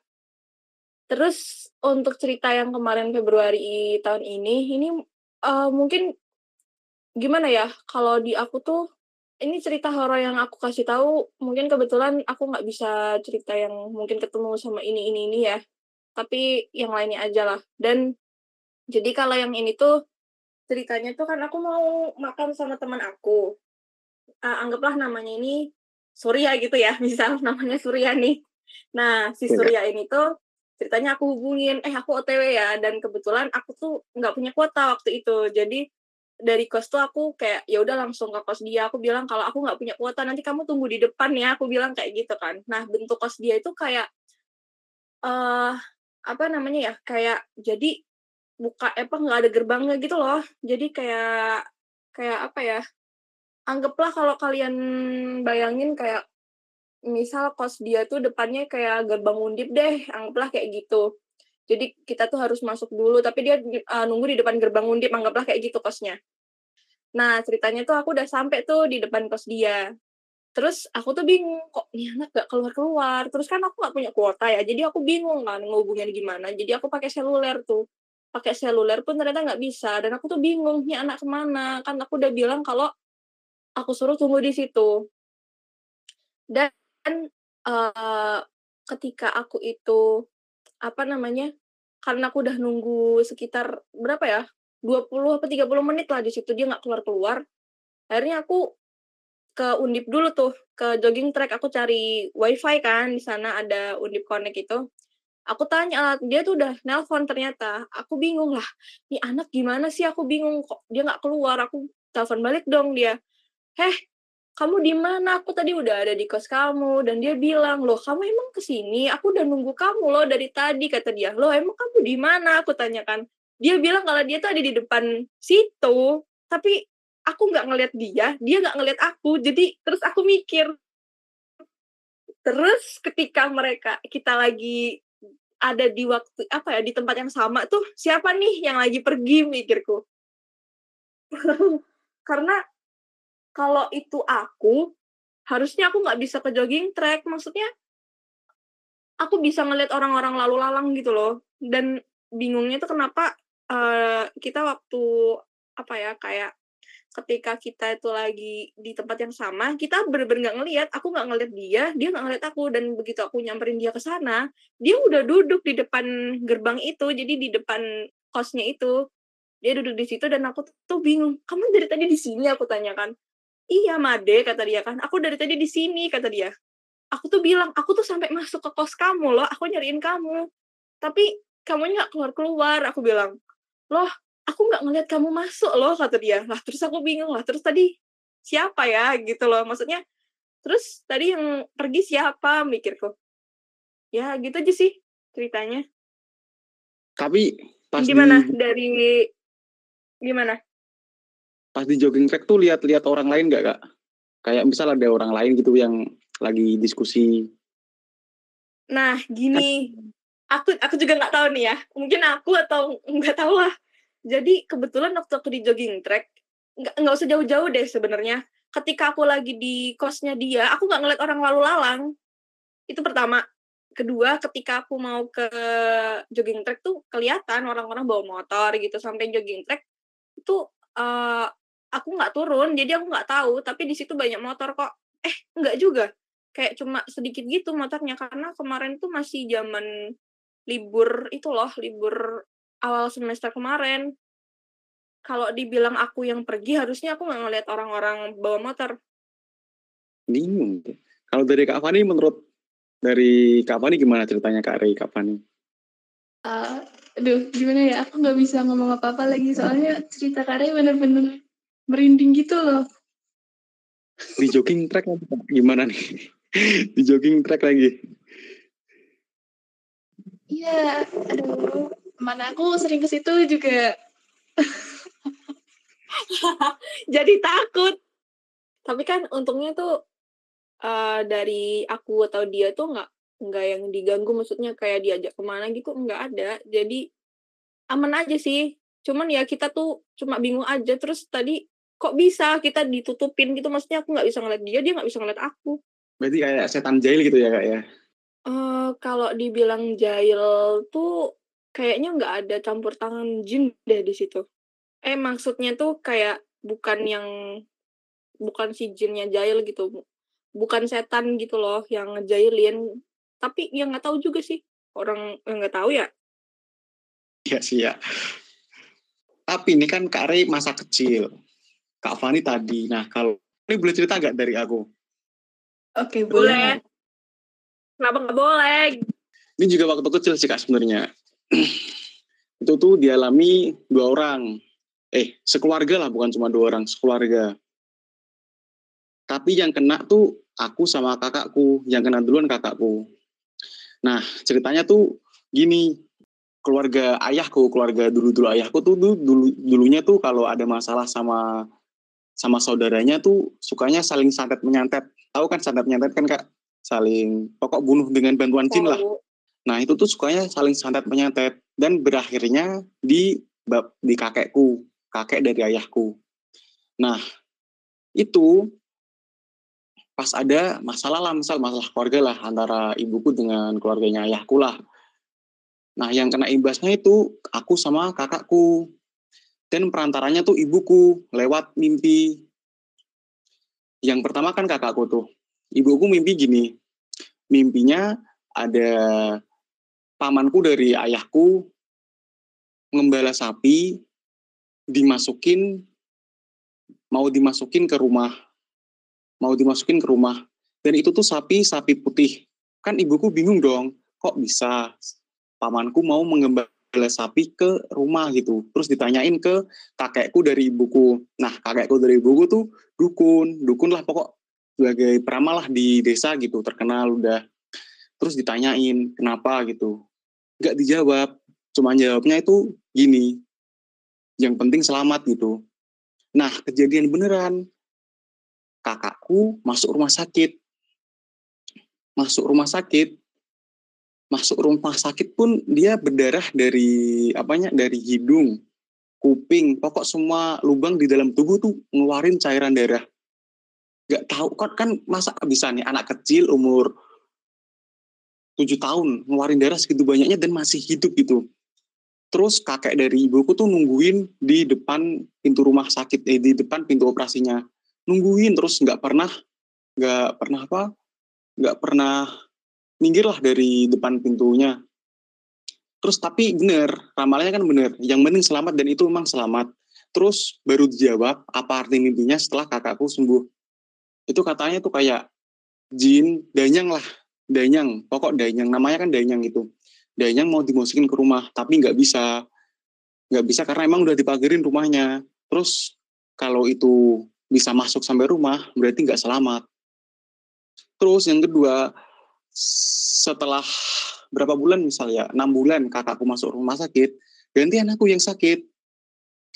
Speaker 2: terus untuk cerita yang kemarin Februari tahun ini ini uh, mungkin gimana ya kalau di aku tuh ini cerita horor yang aku kasih tahu mungkin kebetulan aku nggak bisa cerita yang mungkin ketemu sama ini ini ini ya tapi yang lainnya aja lah dan jadi kalau yang ini tuh ceritanya tuh kan aku mau makan sama teman aku. Uh, anggaplah namanya ini Surya gitu ya, misal namanya Surya nih. Nah, si Surya ini tuh ceritanya aku hubungin, eh aku OTW ya, dan kebetulan aku tuh nggak punya kuota waktu itu. Jadi dari kos tuh aku kayak ya udah langsung ke kos dia. Aku bilang kalau aku nggak punya kuota nanti kamu tunggu di depan ya. Aku bilang kayak gitu kan. Nah bentuk kos dia itu kayak uh, apa namanya ya? Kayak jadi buka apa nggak ada gerbangnya gitu loh jadi kayak kayak apa ya anggaplah kalau kalian bayangin kayak misal kos dia tuh depannya kayak gerbang undip deh anggaplah kayak gitu jadi kita tuh harus masuk dulu tapi dia uh, nunggu di depan gerbang undip anggaplah kayak gitu kosnya Nah, ceritanya tuh aku udah sampai tuh di depan kos dia. Terus aku tuh bingung, kok nih anak gak keluar-keluar. Terus kan aku gak punya kuota ya, jadi aku bingung kan ngehubungin gimana. Jadi aku pakai seluler tuh. Pakai seluler pun ternyata nggak bisa. Dan aku tuh bingung, nih anak ke mana. Kan aku udah bilang kalau aku suruh tunggu di situ. Dan uh, ketika aku itu, apa namanya, karena aku udah nunggu sekitar berapa ya, 20 atau 30 menit lah di situ dia nggak keluar-keluar. Akhirnya aku ke Undip dulu tuh, ke jogging track aku cari wifi kan di sana ada Undip Connect itu. Aku tanya, dia tuh udah nelpon ternyata. Aku bingung lah, nih anak gimana sih? Aku bingung kok dia nggak keluar. Aku telepon balik dong dia. Heh, kamu di mana? Aku tadi udah ada di kos kamu. Dan dia bilang, loh kamu emang ke sini? Aku udah nunggu kamu loh dari tadi, kata dia. Loh emang kamu di mana? Aku tanyakan dia bilang kalau dia tuh ada di depan situ tapi aku nggak ngelihat dia dia nggak ngelihat aku jadi terus aku mikir terus ketika mereka kita lagi ada di waktu apa ya di tempat yang sama tuh siapa nih yang lagi pergi mikirku karena kalau itu aku harusnya aku nggak bisa ke jogging track. Maksudnya aku bisa ngeliat orang-orang lalu lalang gitu loh. Dan bingungnya tuh kenapa uh, kita waktu apa ya kayak ketika kita itu lagi di tempat yang sama kita bener-bener nggak ngelihat aku nggak ngelihat dia dia nggak ngelihat aku. Dan begitu aku nyamperin dia ke sana dia udah duduk di depan gerbang itu jadi di depan kosnya itu. Dia duduk di situ dan aku tuh bingung kamu dari tadi di sini? aku tanyakan iya Made kata dia kan. Aku dari tadi di sini kata dia. Aku tuh bilang aku tuh sampai masuk ke kos kamu loh aku nyariin kamu. Tapi kamu nggak keluar keluar aku bilang loh aku nggak ngeliat kamu masuk loh kata dia. Lah terus aku bingung lah terus tadi siapa ya? Gitu loh. Maksudnya terus tadi yang pergi siapa? Mikirku. Ya gitu aja sih ceritanya.
Speaker 1: Tapi
Speaker 2: pas gimana? di, dari gimana
Speaker 1: pas di jogging track tuh lihat-lihat orang lain nggak kak? Kayak misal ada orang lain gitu yang lagi diskusi.
Speaker 2: Nah gini. Aku aku juga nggak tahu nih ya. Mungkin aku atau nggak tahu lah. Jadi kebetulan waktu aku di jogging track nggak nggak usah jauh-jauh deh sebenarnya. Ketika aku lagi di kosnya dia aku nggak ngeliat orang lalu lalang. Itu pertama. Kedua ketika aku mau ke jogging track tuh kelihatan orang-orang bawa motor gitu sampai jogging track. Itu uh, aku nggak turun jadi aku nggak tahu tapi di situ banyak motor kok eh nggak juga kayak cuma sedikit gitu motornya karena kemarin tuh masih zaman libur itu loh, libur awal semester kemarin. Kalau dibilang aku yang pergi, harusnya aku nggak ngeliat orang-orang bawa motor.
Speaker 1: Bingung. Kalau dari Kak Fani, menurut dari Kak Fani gimana ceritanya Kak Rey, Kak Fani?
Speaker 3: Uh, aduh, gimana ya? Aku nggak bisa ngomong apa-apa lagi, soalnya cerita Kak Rey bener-bener merinding gitu loh.
Speaker 1: Di jogging track gimana nih? Di jogging track lagi.
Speaker 3: Iya, aduh, mana aku sering ke situ juga.
Speaker 2: Jadi takut. Tapi kan untungnya tuh uh, dari aku atau dia tuh nggak nggak yang diganggu, maksudnya kayak diajak ke mana gitu nggak ada. Jadi aman aja sih. Cuman ya kita tuh cuma bingung aja. Terus tadi kok bisa kita ditutupin gitu? Maksudnya aku nggak bisa ngeliat dia, dia nggak bisa ngeliat aku.
Speaker 1: Berarti kayak setan jahil gitu ya kak ya?
Speaker 2: Uh, kalau dibilang jahil tuh kayaknya nggak ada campur tangan jin deh di situ. Eh, maksudnya tuh kayak bukan yang bukan si jinnya jahil gitu, bukan setan gitu loh yang ngejailin, tapi yang nggak tahu juga sih, orang yang nggak tahu ya.
Speaker 1: Iya sih ya. Tapi ini kan Kak Rey masa kecil, Kak Fani tadi. Nah, kalau ini boleh cerita nggak dari aku?
Speaker 3: Oke, boleh. boleh.
Speaker 2: Kenapa nggak boleh?
Speaker 1: Ini juga waktu kecil sih kak sebenarnya. itu tuh dialami dua orang. Eh, sekeluarga lah, bukan cuma dua orang, sekeluarga. Tapi yang kena tuh aku sama kakakku, yang kena duluan kakakku. Nah, ceritanya tuh gini, keluarga ayahku, keluarga dulu-dulu ayahku tuh dulu dulunya tuh kalau ada masalah sama sama saudaranya tuh sukanya saling santet menyantet. Tahu kan santet menyantet kan Kak? saling pokok bunuh dengan bantuan jin lah. Nah itu tuh sukanya saling santet menyantet dan berakhirnya di di kakekku, kakek dari ayahku. Nah, itu pas ada masalah lah, misal masalah keluarga lah antara ibuku dengan keluarganya ayahku lah. Nah, yang kena imbasnya itu aku sama kakakku. Dan perantaranya tuh ibuku lewat mimpi. Yang pertama kan kakakku tuh. Ibuku mimpi gini. Mimpinya ada pamanku dari ayahku ngembala sapi dimasukin mau dimasukin ke rumah mau dimasukin ke rumah dan itu tuh sapi sapi putih kan ibuku bingung dong kok bisa pamanku mau mengembala sapi ke rumah gitu. Terus ditanyain ke kakekku dari ibuku. Nah kakekku dari ibuku tuh dukun. Dukun lah pokok sebagai peramal lah di desa gitu terkenal udah. Terus ditanyain kenapa? gitu. Nggak dijawab. Cuma jawabnya itu gini yang penting selamat gitu. Nah kejadian beneran. Kakakku masuk rumah sakit. Masuk rumah sakit, masuk rumah sakit pun dia berdarah dari apanya? Dari hidung, kuping, pokok semua lubang di dalam tubuh tuh ngeluarin cairan darah. Gak tahu kan kan masa bisa nih anak kecil umur tujuh tahun ngeluarin darah segitu banyaknya dan masih hidup gitu. Terus kakek dari ibuku tuh nungguin di depan pintu rumah sakit, eh, di depan pintu operasinya nungguin terus nggak pernah nggak pernah apa nggak pernah minggir lah dari depan pintunya. Terus tapi bener ramalannya kan bener yang penting selamat dan itu memang selamat. Terus baru dijawab apa arti mimpinya setelah kakakku sembuh? Itu katanya tuh kayak jin danyang lah. Danyang pokok danyang. Namanya kan danyang itu. Danyang mau dimasukin ke rumah tapi nggak bisa. Nggak bisa karena emang udah dipagerin rumahnya. Terus kalau itu bisa masuk sampai rumah berarti nggak selamat. Terus yang kedua, setelah berapa bulan misalnya, enam bulan kakakku masuk rumah sakit, gantian aku yang sakit.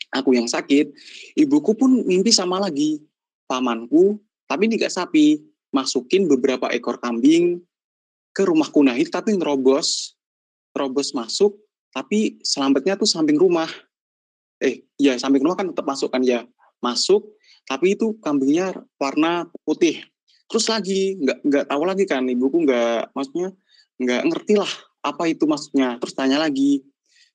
Speaker 1: Aku yang sakit, ibuku pun mimpi sama lagi. Pamanku, tapi ini gak sapi, masukin beberapa ekor kambing ke rumahku nahit, tapi nerobos, terobos masuk, tapi selamatnya tuh samping rumah. Eh, ya samping rumah kan tetap masuk kan ya. Masuk, tapi itu kambingnya warna putih terus lagi nggak nggak tahu lagi kan ibuku nggak maksudnya nggak ngerti lah apa itu maksudnya. Terus tanya lagi.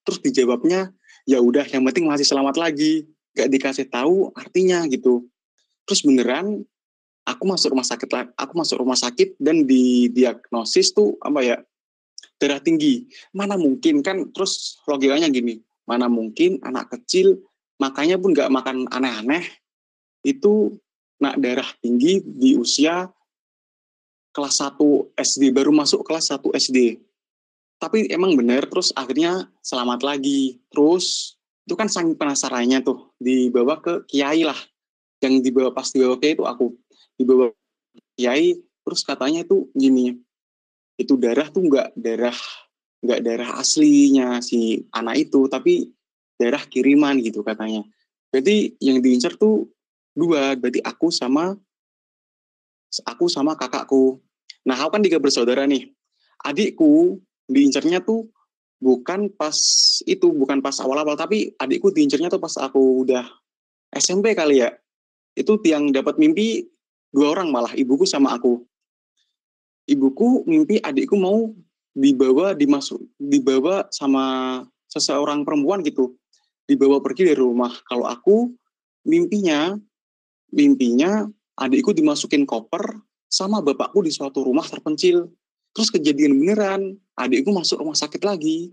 Speaker 1: Terus dijawabnya ya udah yang penting masih selamat lagi. Nggak dikasih tahu artinya gitu. Terus beneran aku masuk rumah sakit aku masuk rumah sakit dan didiagnosis tuh apa ya darah tinggi. Mana mungkin kan terus logikanya gini mana mungkin anak kecil makanya pun nggak makan aneh-aneh itu nak darah tinggi di usia kelas 1 SD, baru masuk kelas 1 SD. Tapi emang bener, terus akhirnya selamat lagi. Terus itu kan sangat penasarannya tuh, dibawa ke kiai lah. Yang dibawa pas dibawa kiai itu aku. Dibawa kiai, terus katanya itu gini, itu darah tuh nggak darah nggak darah aslinya si anak itu, tapi darah kiriman gitu katanya. Jadi yang diincar tuh dua berarti aku sama aku sama kakakku. Nah aku kan tiga bersaudara nih. Adikku diincernya tuh bukan pas itu bukan pas awal-awal tapi adikku diincernya tuh pas aku udah SMP kali ya. Itu yang dapat mimpi dua orang malah ibuku sama aku. Ibuku mimpi adikku mau dibawa dimasuk dibawa sama seseorang perempuan gitu. Dibawa pergi dari rumah. Kalau aku mimpinya mimpinya adikku dimasukin koper sama bapakku di suatu rumah terpencil. Terus kejadian beneran, adikku masuk rumah sakit lagi.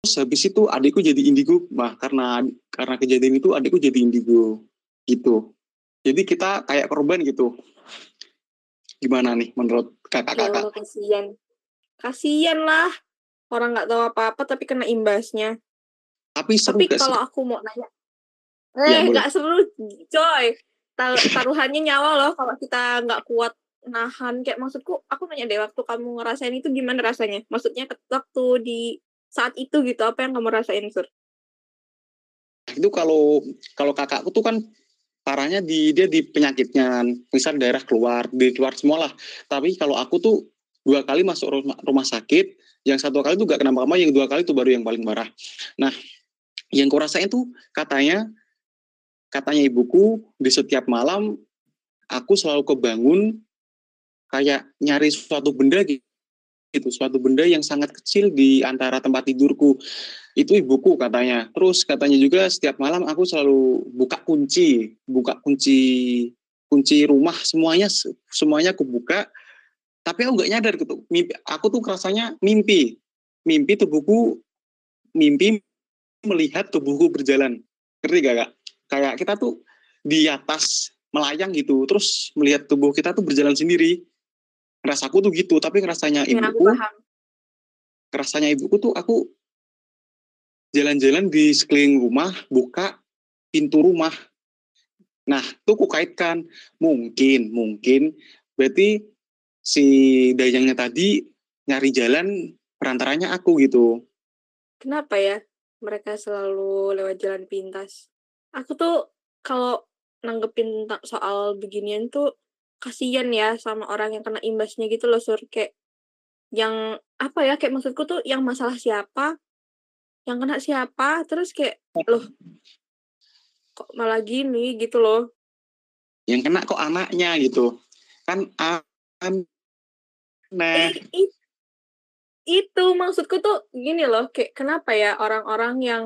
Speaker 1: Terus habis itu adikku jadi indigo, bah karena karena kejadian itu adikku jadi indigo gitu. Jadi kita kayak korban gitu. Gimana nih menurut kakak-kakak?
Speaker 2: kasihan. Kasihan lah. Orang nggak tahu apa-apa tapi kena imbasnya.
Speaker 1: Tapi seru
Speaker 2: Tapi kalau aku mau nanya. Ya, eh, nggak ya, seru, coy taruhannya nyawa loh kalau kita nggak kuat nahan. Kayak maksudku aku nanya deh waktu kamu ngerasain itu gimana rasanya? Maksudnya waktu di saat itu gitu apa yang kamu rasain sur?
Speaker 1: Itu kalau kalau kakakku tuh kan parahnya di dia di penyakitnya misal daerah keluar di keluar semua lah tapi kalau aku tuh dua kali masuk rumah, rumah sakit yang satu kali tuh gak kenapa apa yang dua kali tuh baru yang paling parah. Nah yang kurasain tuh katanya katanya ibuku di setiap malam aku selalu kebangun kayak nyari suatu benda gitu. Itu suatu benda yang sangat kecil di antara tempat tidurku. Itu ibuku katanya. Terus katanya juga setiap malam aku selalu buka kunci buka kunci kunci rumah semuanya semuanya aku buka. Tapi aku nggak nyadar gitu. Mimpi aku tuh rasanya mimpi. Mimpi tubuhku mimpi melihat tubuhku berjalan. Ngerti gak kak kayak kita tuh di atas melayang gitu terus melihat tubuh kita tuh berjalan sendiri. Rasaku tuh gitu tapi rasanya ya, ibuku rasanya ibuku tuh aku jalan-jalan di sekeliling rumah buka pintu rumah. Nah tuh aku kaitkan mungkin mungkin. Berarti si dayangnya tadi nyari jalan perantaranya aku gitu.
Speaker 2: Kenapa ya? Mereka selalu lewat jalan pintas aku tuh kalau nanggepin soal beginian tuh kasihan ya sama orang yang kena imbasnya gitu loh sur. Kayak yang apa ya kayak maksudku tuh yang masalah siapa yang kena siapa terus kayak loh kok malah gini gitu loh.
Speaker 1: Yang kena kok anaknya gitu. Kan
Speaker 2: aneh. Eh, itu maksudku tuh gini loh kayak kenapa ya orang-orang yang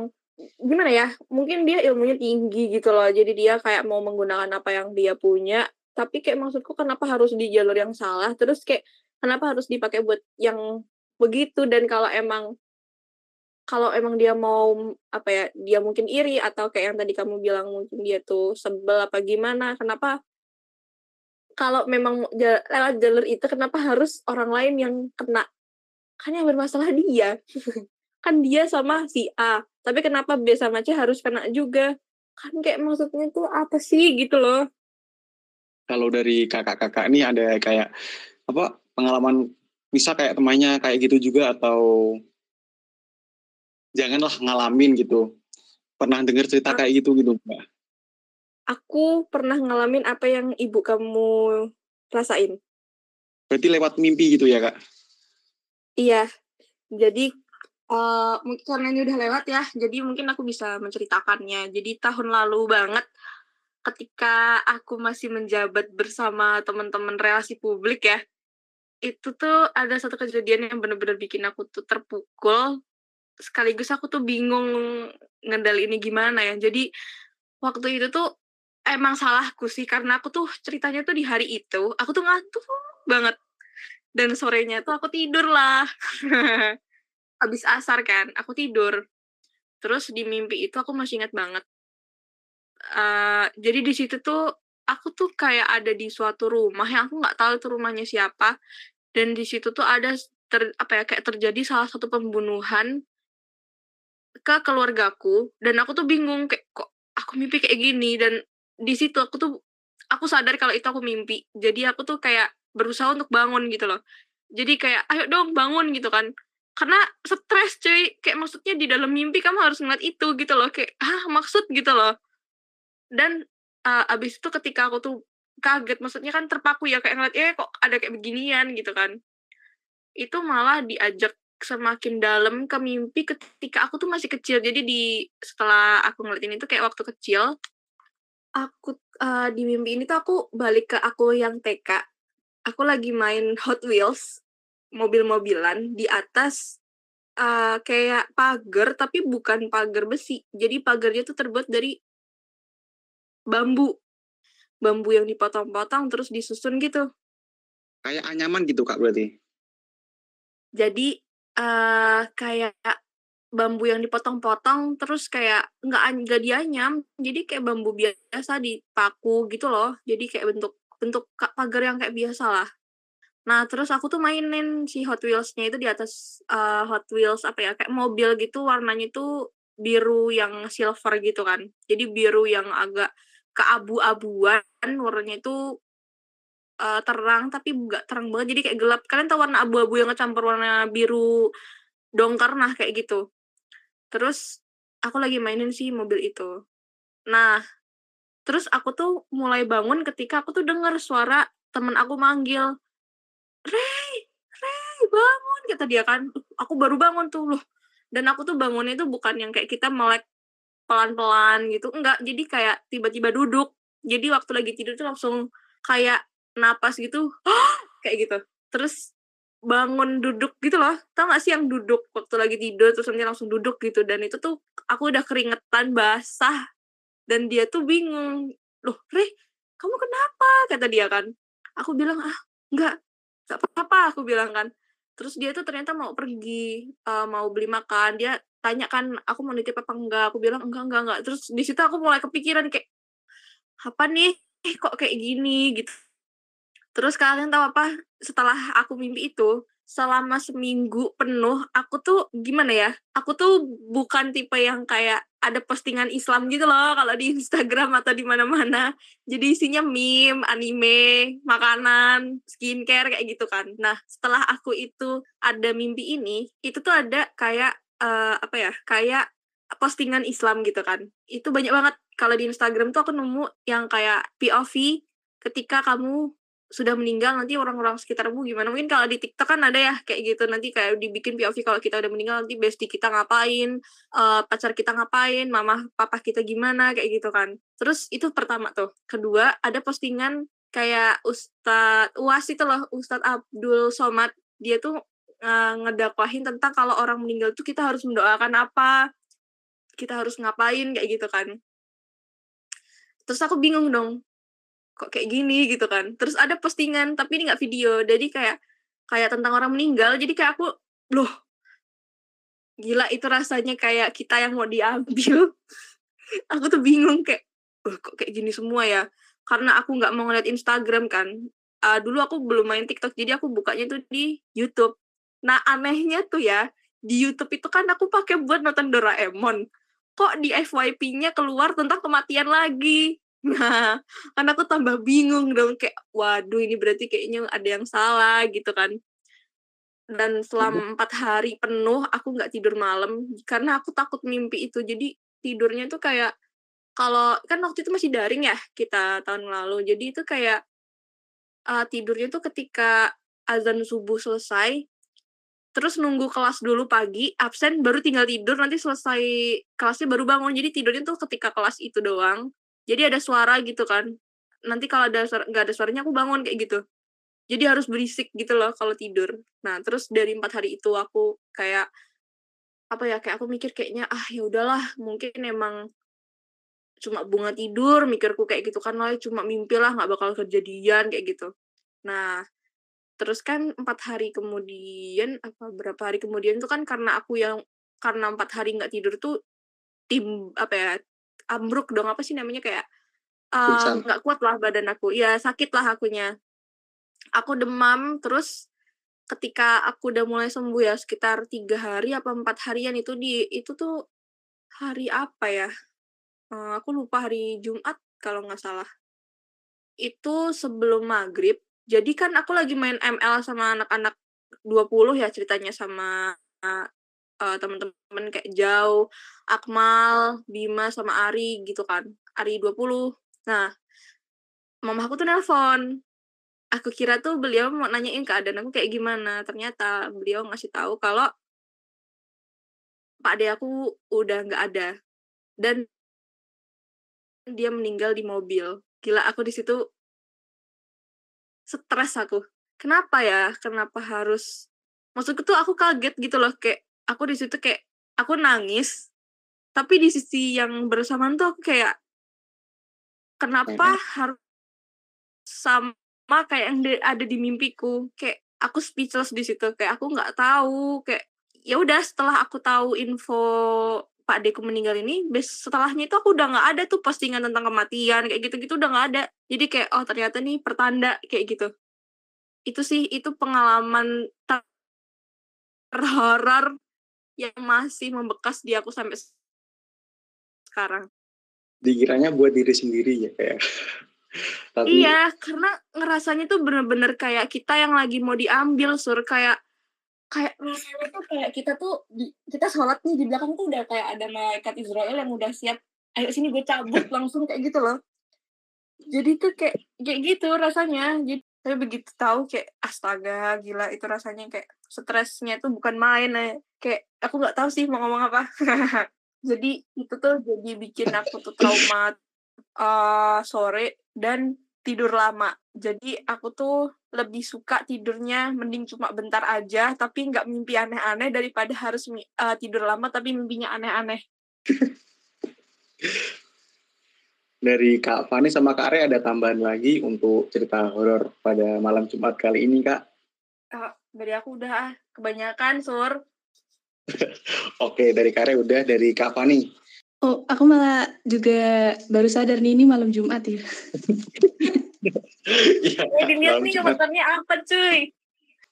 Speaker 2: gimana ya mungkin dia ilmunya tinggi gitu loh jadi dia kayak mau menggunakan apa yang dia punya tapi kayak maksudku kenapa harus di jalur yang salah terus kayak kenapa harus dipakai buat yang begitu dan kalau emang kalau emang dia mau apa ya dia mungkin iri atau kayak yang tadi kamu bilang mungkin dia tuh sebel apa gimana kenapa kalau memang lewat jalur itu kenapa harus orang lain yang kena? Kan yang bermasalah dia kan dia sama si A tapi kenapa B sama C harus kena juga? Kan kayak maksudnya tuh apa sih gitu loh.
Speaker 1: Kalau dari kakak-kakak ini ada kayak apa pengalaman bisa kayak temannya kayak gitu juga atau janganlah ngalamin gitu. Pernah dengar cerita kayak gitu gitu mbak
Speaker 2: aku pernah ngalamin apa yang ibu kamu rasain.
Speaker 1: Berarti lewat mimpi gitu ya kak?
Speaker 2: Iya. Jadi uh, mungkin karena ini udah lewat ya jadi mungkin aku bisa menceritakannya. Jadi tahun lalu banget ketika aku masih menjabat bersama teman-teman relasi publik ya itu tuh ada satu kejadian yang bener-bener bikin aku tuh terpukul. Sekaligus aku tuh bingung ngedal ini gimana ya. Jadi waktu itu tuh emang salahku sih karena aku tuh ceritanya tuh di hari itu aku tuh ngantuk banget. Dan sorenya tuh aku tidur lah habis asar kan aku tidur. Terus di mimpi itu aku masih ingat banget. Uh, jadi di situ tuh aku tuh kayak ada di suatu rumah yang aku nggak tahu itu rumahnya siapa. Dan di situ tuh ada ter, apa ya kayak terjadi salah satu pembunuhan ke keluargaku. Dan aku tuh bingung kayak kok aku mimpi kayak gini? Dan di situ aku tuh aku sadar kalau itu aku mimpi. Jadi aku tuh kayak berusaha untuk bangun gitu loh. Jadi kayak ayo dong bangun gitu kan karena stres cuy. Kayak maksudnya di dalam mimpi kamu harus ngeliat itu gitu loh. Kayak ah maksud? gitu loh. Dan uh, abis itu ketika aku tuh kaget maksudnya kan terpaku ya kayak ngeliat eh kok ada kayak beginian? gitu kan. Itu malah diajak semakin dalam ke mimpi ketika aku tuh masih kecil. Jadi di setelah aku ngeliatin itu kayak waktu kecil aku uh, di mimpi ini tuh aku balik ke aku yang TK aku lagi main Hot Wheels mobil-mobilan di atas uh, kayak pagar tapi bukan pagar besi. Jadi pagarnya tuh terbuat dari bambu. Bambu yang dipotong-potong terus disusun gitu.
Speaker 1: Kayak anyaman gitu kak berarti?
Speaker 2: Jadi uh, kayak bambu yang dipotong-potong terus kayak nggak nggak dianyam. Jadi kayak bambu biasa dipaku gitu loh. Jadi kayak bentuk bentuk pagar yang kayak biasa lah nah terus aku tuh mainin si Hot Wheels-nya itu di atas uh, Hot Wheels apa ya kayak mobil gitu warnanya itu biru yang silver gitu kan. Jadi biru yang agak keabu-abuan warnanya itu uh, terang tapi nggak terang banget jadi kayak gelap. Kalian tahu warna abu-abu yang kecampur warna biru dongker? Nah kayak gitu. Terus aku lagi mainin sih mobil itu. Nah terus aku tuh mulai bangun ketika aku tuh dengar suara temen aku manggil Rey bangun kata dia kan. Aku baru bangun tuh loh. Dan aku tuh bangunnya itu bukan yang kayak kita melek pelan-pelan gitu enggak. Jadi kayak tiba-tiba duduk. Jadi waktu lagi tidur tuh langsung kayak napas gitu kayak gitu. Terus bangun duduk gitu loh. Tau gak sih yang duduk waktu lagi tidur terus nanti langsung duduk gitu. Dan itu tuh aku udah keringetan basah. Dan dia tuh bingung. Loh Re kamu kenapa? kata dia kan. Aku bilang ah enggak. Enggak apa-apa aku bilang kan terus dia tuh ternyata mau pergi uh, mau beli makan. Dia tanya kan aku mau nitip apa enggak? Aku bilang enggak enggak enggak. Terus di situ aku mulai kepikiran kayak apa nih? Eh, kok kayak gini? Gitu. Terus kalian tahu apa? Setelah aku mimpi itu selama seminggu penuh aku tuh gimana ya? Aku tuh bukan tipe yang kayak ada postingan Islam gitu loh kalau di Instagram atau di mana-mana. Jadi isinya meme anime makanan skincare kayak gitu kan. Nah setelah aku itu ada mimpi ini itu tuh ada kayak uh, apa ya kayak postingan Islam gitu kan. Itu banyak banget. Kalau di Instagram tuh aku nemu yang kayak POV ketika kamu sudah meninggal nanti orang-orang sekitarmu gimana? Mungkin kalau di TikTok kan ada ya kayak gitu. Nanti kayak dibikin POV kalau kita udah meninggal nanti bestie kita ngapain? Uh, pacar kita ngapain? Mama papa kita gimana? Kayak gitu kan. Terus itu pertama tuh. Kedua ada postingan kayak Ustadz Uas itu loh Ustadz Abdul Somad. Dia tuh uh, ngedakwahin tentang kalau orang meninggal tuh kita harus mendoakan apa? Kita harus ngapain? Kayak gitu kan. Terus aku bingung dong kok kayak gini gitu kan. Terus ada postingan tapi ini nggak video. Jadi kayak kayak tentang orang meninggal. Jadi kayak aku loh gila itu rasanya kayak kita yang mau diambil. Aku tuh bingung kayak kok kayak gini semua ya? Karena aku nggak mau ngeliat Instagram kan. Uh, dulu aku belum main TikTok jadi aku bukanya tuh di YouTube. Nah anehnya tuh ya di YouTube itu kan aku pakai buat nonton Doraemon. Kok di FYP-nya keluar tentang kematian lagi Nah, kan aku tambah bingung dong kayak waduh ini berarti kayaknya ada yang salah gitu kan. Dan selama mhm. empat hari penuh aku nggak tidur malam karena aku takut mimpi itu. Jadi tidurnya tuh kayak kalau kan waktu itu masih daring ya kita tahun lalu. Jadi itu kayak uh, tidurnya tuh ketika azan subuh selesai terus nunggu kelas dulu pagi, absen baru tinggal tidur, nanti selesai kelasnya baru bangun. Jadi tidurnya tuh ketika kelas itu doang jadi ada suara gitu kan. Nanti kalau ada nggak ada suaranya aku bangun kayak gitu. Jadi harus berisik gitu loh kalau tidur. Nah terus dari empat hari itu aku kayak apa ya kayak aku mikir kayaknya ah ya udahlah mungkin emang cuma bunga tidur mikirku kayak gitu kan lah cuma mimpi lah nggak bakal kejadian kayak gitu. Nah terus kan empat hari kemudian apa berapa hari kemudian itu kan karena aku yang karena empat hari nggak tidur tuh tim apa ya ambruk dong apa sih namanya kayak nggak uh, kuat lah badan aku. Ya sakit lah akunya. Aku demam terus ketika aku udah mulai sembuh ya sekitar tiga hari apa empat harian itu di itu tuh hari apa ya? Uh, aku lupa hari Jumat kalau nggak salah. Itu sebelum maghrib. Jadi kan aku lagi main ML sama anak-anak 20 ya ceritanya sama uh, teman-teman kayak Jauh, Akmal, Bima sama Ari gitu kan. Ari 20. Nah, mama aku tuh nelpon. Aku kira tuh beliau mau nanyain keadaan aku kayak gimana. Ternyata beliau ngasih tahu kalau Pak Ade aku udah nggak ada. Dan dia meninggal di mobil. Gila aku di situ stres aku. Kenapa ya? Kenapa harus maksudku tuh aku kaget gitu loh kayak aku di situ kayak aku nangis tapi di sisi yang bersamaan tuh aku kayak kenapa harus sama kayak yang ada di mimpiku kayak aku speechless di situ kayak aku nggak tahu kayak ya udah setelah aku tahu info Pak Deku meninggal ini, bes setelahnya itu aku udah nggak ada tuh postingan tentang kematian kayak gitu-gitu udah nggak ada. Jadi kayak oh ternyata nih pertanda kayak gitu. Itu sih itu pengalaman terhoror yang masih membekas di aku sampai sekarang.
Speaker 1: Dikiranya buat diri sendiri ya kayak.
Speaker 2: Tapi... Iya, karena ngerasanya tuh bener-bener kayak kita yang lagi mau diambil sur kayak kayak rasanya tuh kayak kita tuh di, kita sholat nih di belakang tuh udah kayak ada malaikat Israel yang udah siap ayo sini gue cabut langsung kayak gitu loh jadi tuh kayak kayak gitu rasanya jadi tapi begitu tahu kayak astaga gila itu rasanya kayak stresnya tuh bukan main ya. kayak aku nggak tahu sih mau ngomong apa Jadi itu tuh jadi bikin aku tuh trauma uh, sore dan tidur lama. Jadi aku tuh lebih suka tidurnya mending cuma bentar aja, tapi nggak mimpi aneh-aneh daripada harus uh, tidur lama tapi mimpinya aneh-aneh.
Speaker 1: Dari Kak Fani sama Kak Re ada tambahan lagi untuk cerita horor pada malam Jumat kali ini, Kak?
Speaker 2: Uh, dari aku udah kebanyakan, Sur.
Speaker 1: Oke, dari Kak Re udah, dari Kak Fani.
Speaker 3: Oh, aku malah juga baru sadar nih ini malam Jumat ya.
Speaker 2: Iya. eh, dilihat nih komentarnya apa cuy?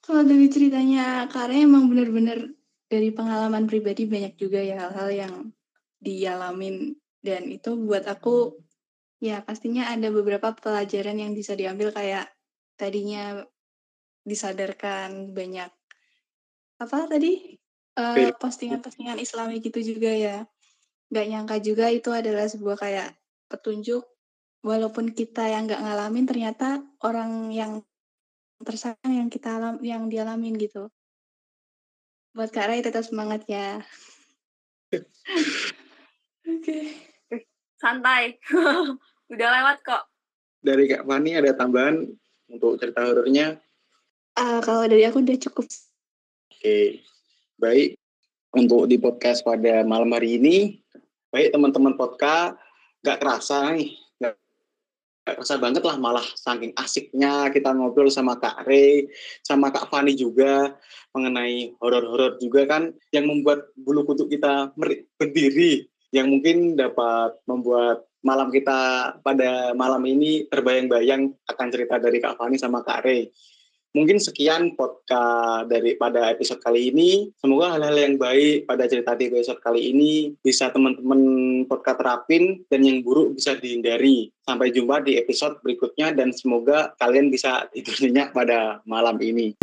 Speaker 3: Kalau dari ceritanya Kare emang bener-bener dari pengalaman pribadi banyak juga ya hal-hal yang dialamin dan itu buat aku ya pastinya ada beberapa pelajaran yang bisa diambil kayak tadinya disadarkan banyak apa tadi? Uh, postingan-postingan Islami gitu juga ya. Nggak nyangka juga itu adalah sebuah kayak petunjuk walaupun kita yang nggak ngalamin ternyata orang yang tersayang yang kita alam yang dialamin gitu. Buat Kak Rai tetap semangat ya.
Speaker 2: Oke. Okay. santai udah lewat kok.
Speaker 1: Dari Kak Fani ada tambahan untuk cerita horornya?
Speaker 3: Uh, kalau dari aku udah cukup. Oke
Speaker 1: okay. baik. Untuk di podcast pada malam hari ini baik teman-teman podcast gak kerasa nih. Gak, gak kerasa banget lah malah saking asiknya kita ngobrol sama Kak Rey sama Kak Fani juga mengenai horor-horor juga kan yang membuat bulu kuduk kita berdiri yang mungkin dapat membuat malam kita pada malam ini terbayang-bayang akan cerita dari Kak Fani sama Kak Rey. Mungkin sekian podcast dari pada episode kali ini. Semoga hal-hal yang baik pada cerita di episode kali ini bisa teman-teman podcast terapin dan yang buruk bisa dihindari. Sampai jumpa di episode berikutnya dan semoga kalian bisa tidur nyenyak pada malam ini.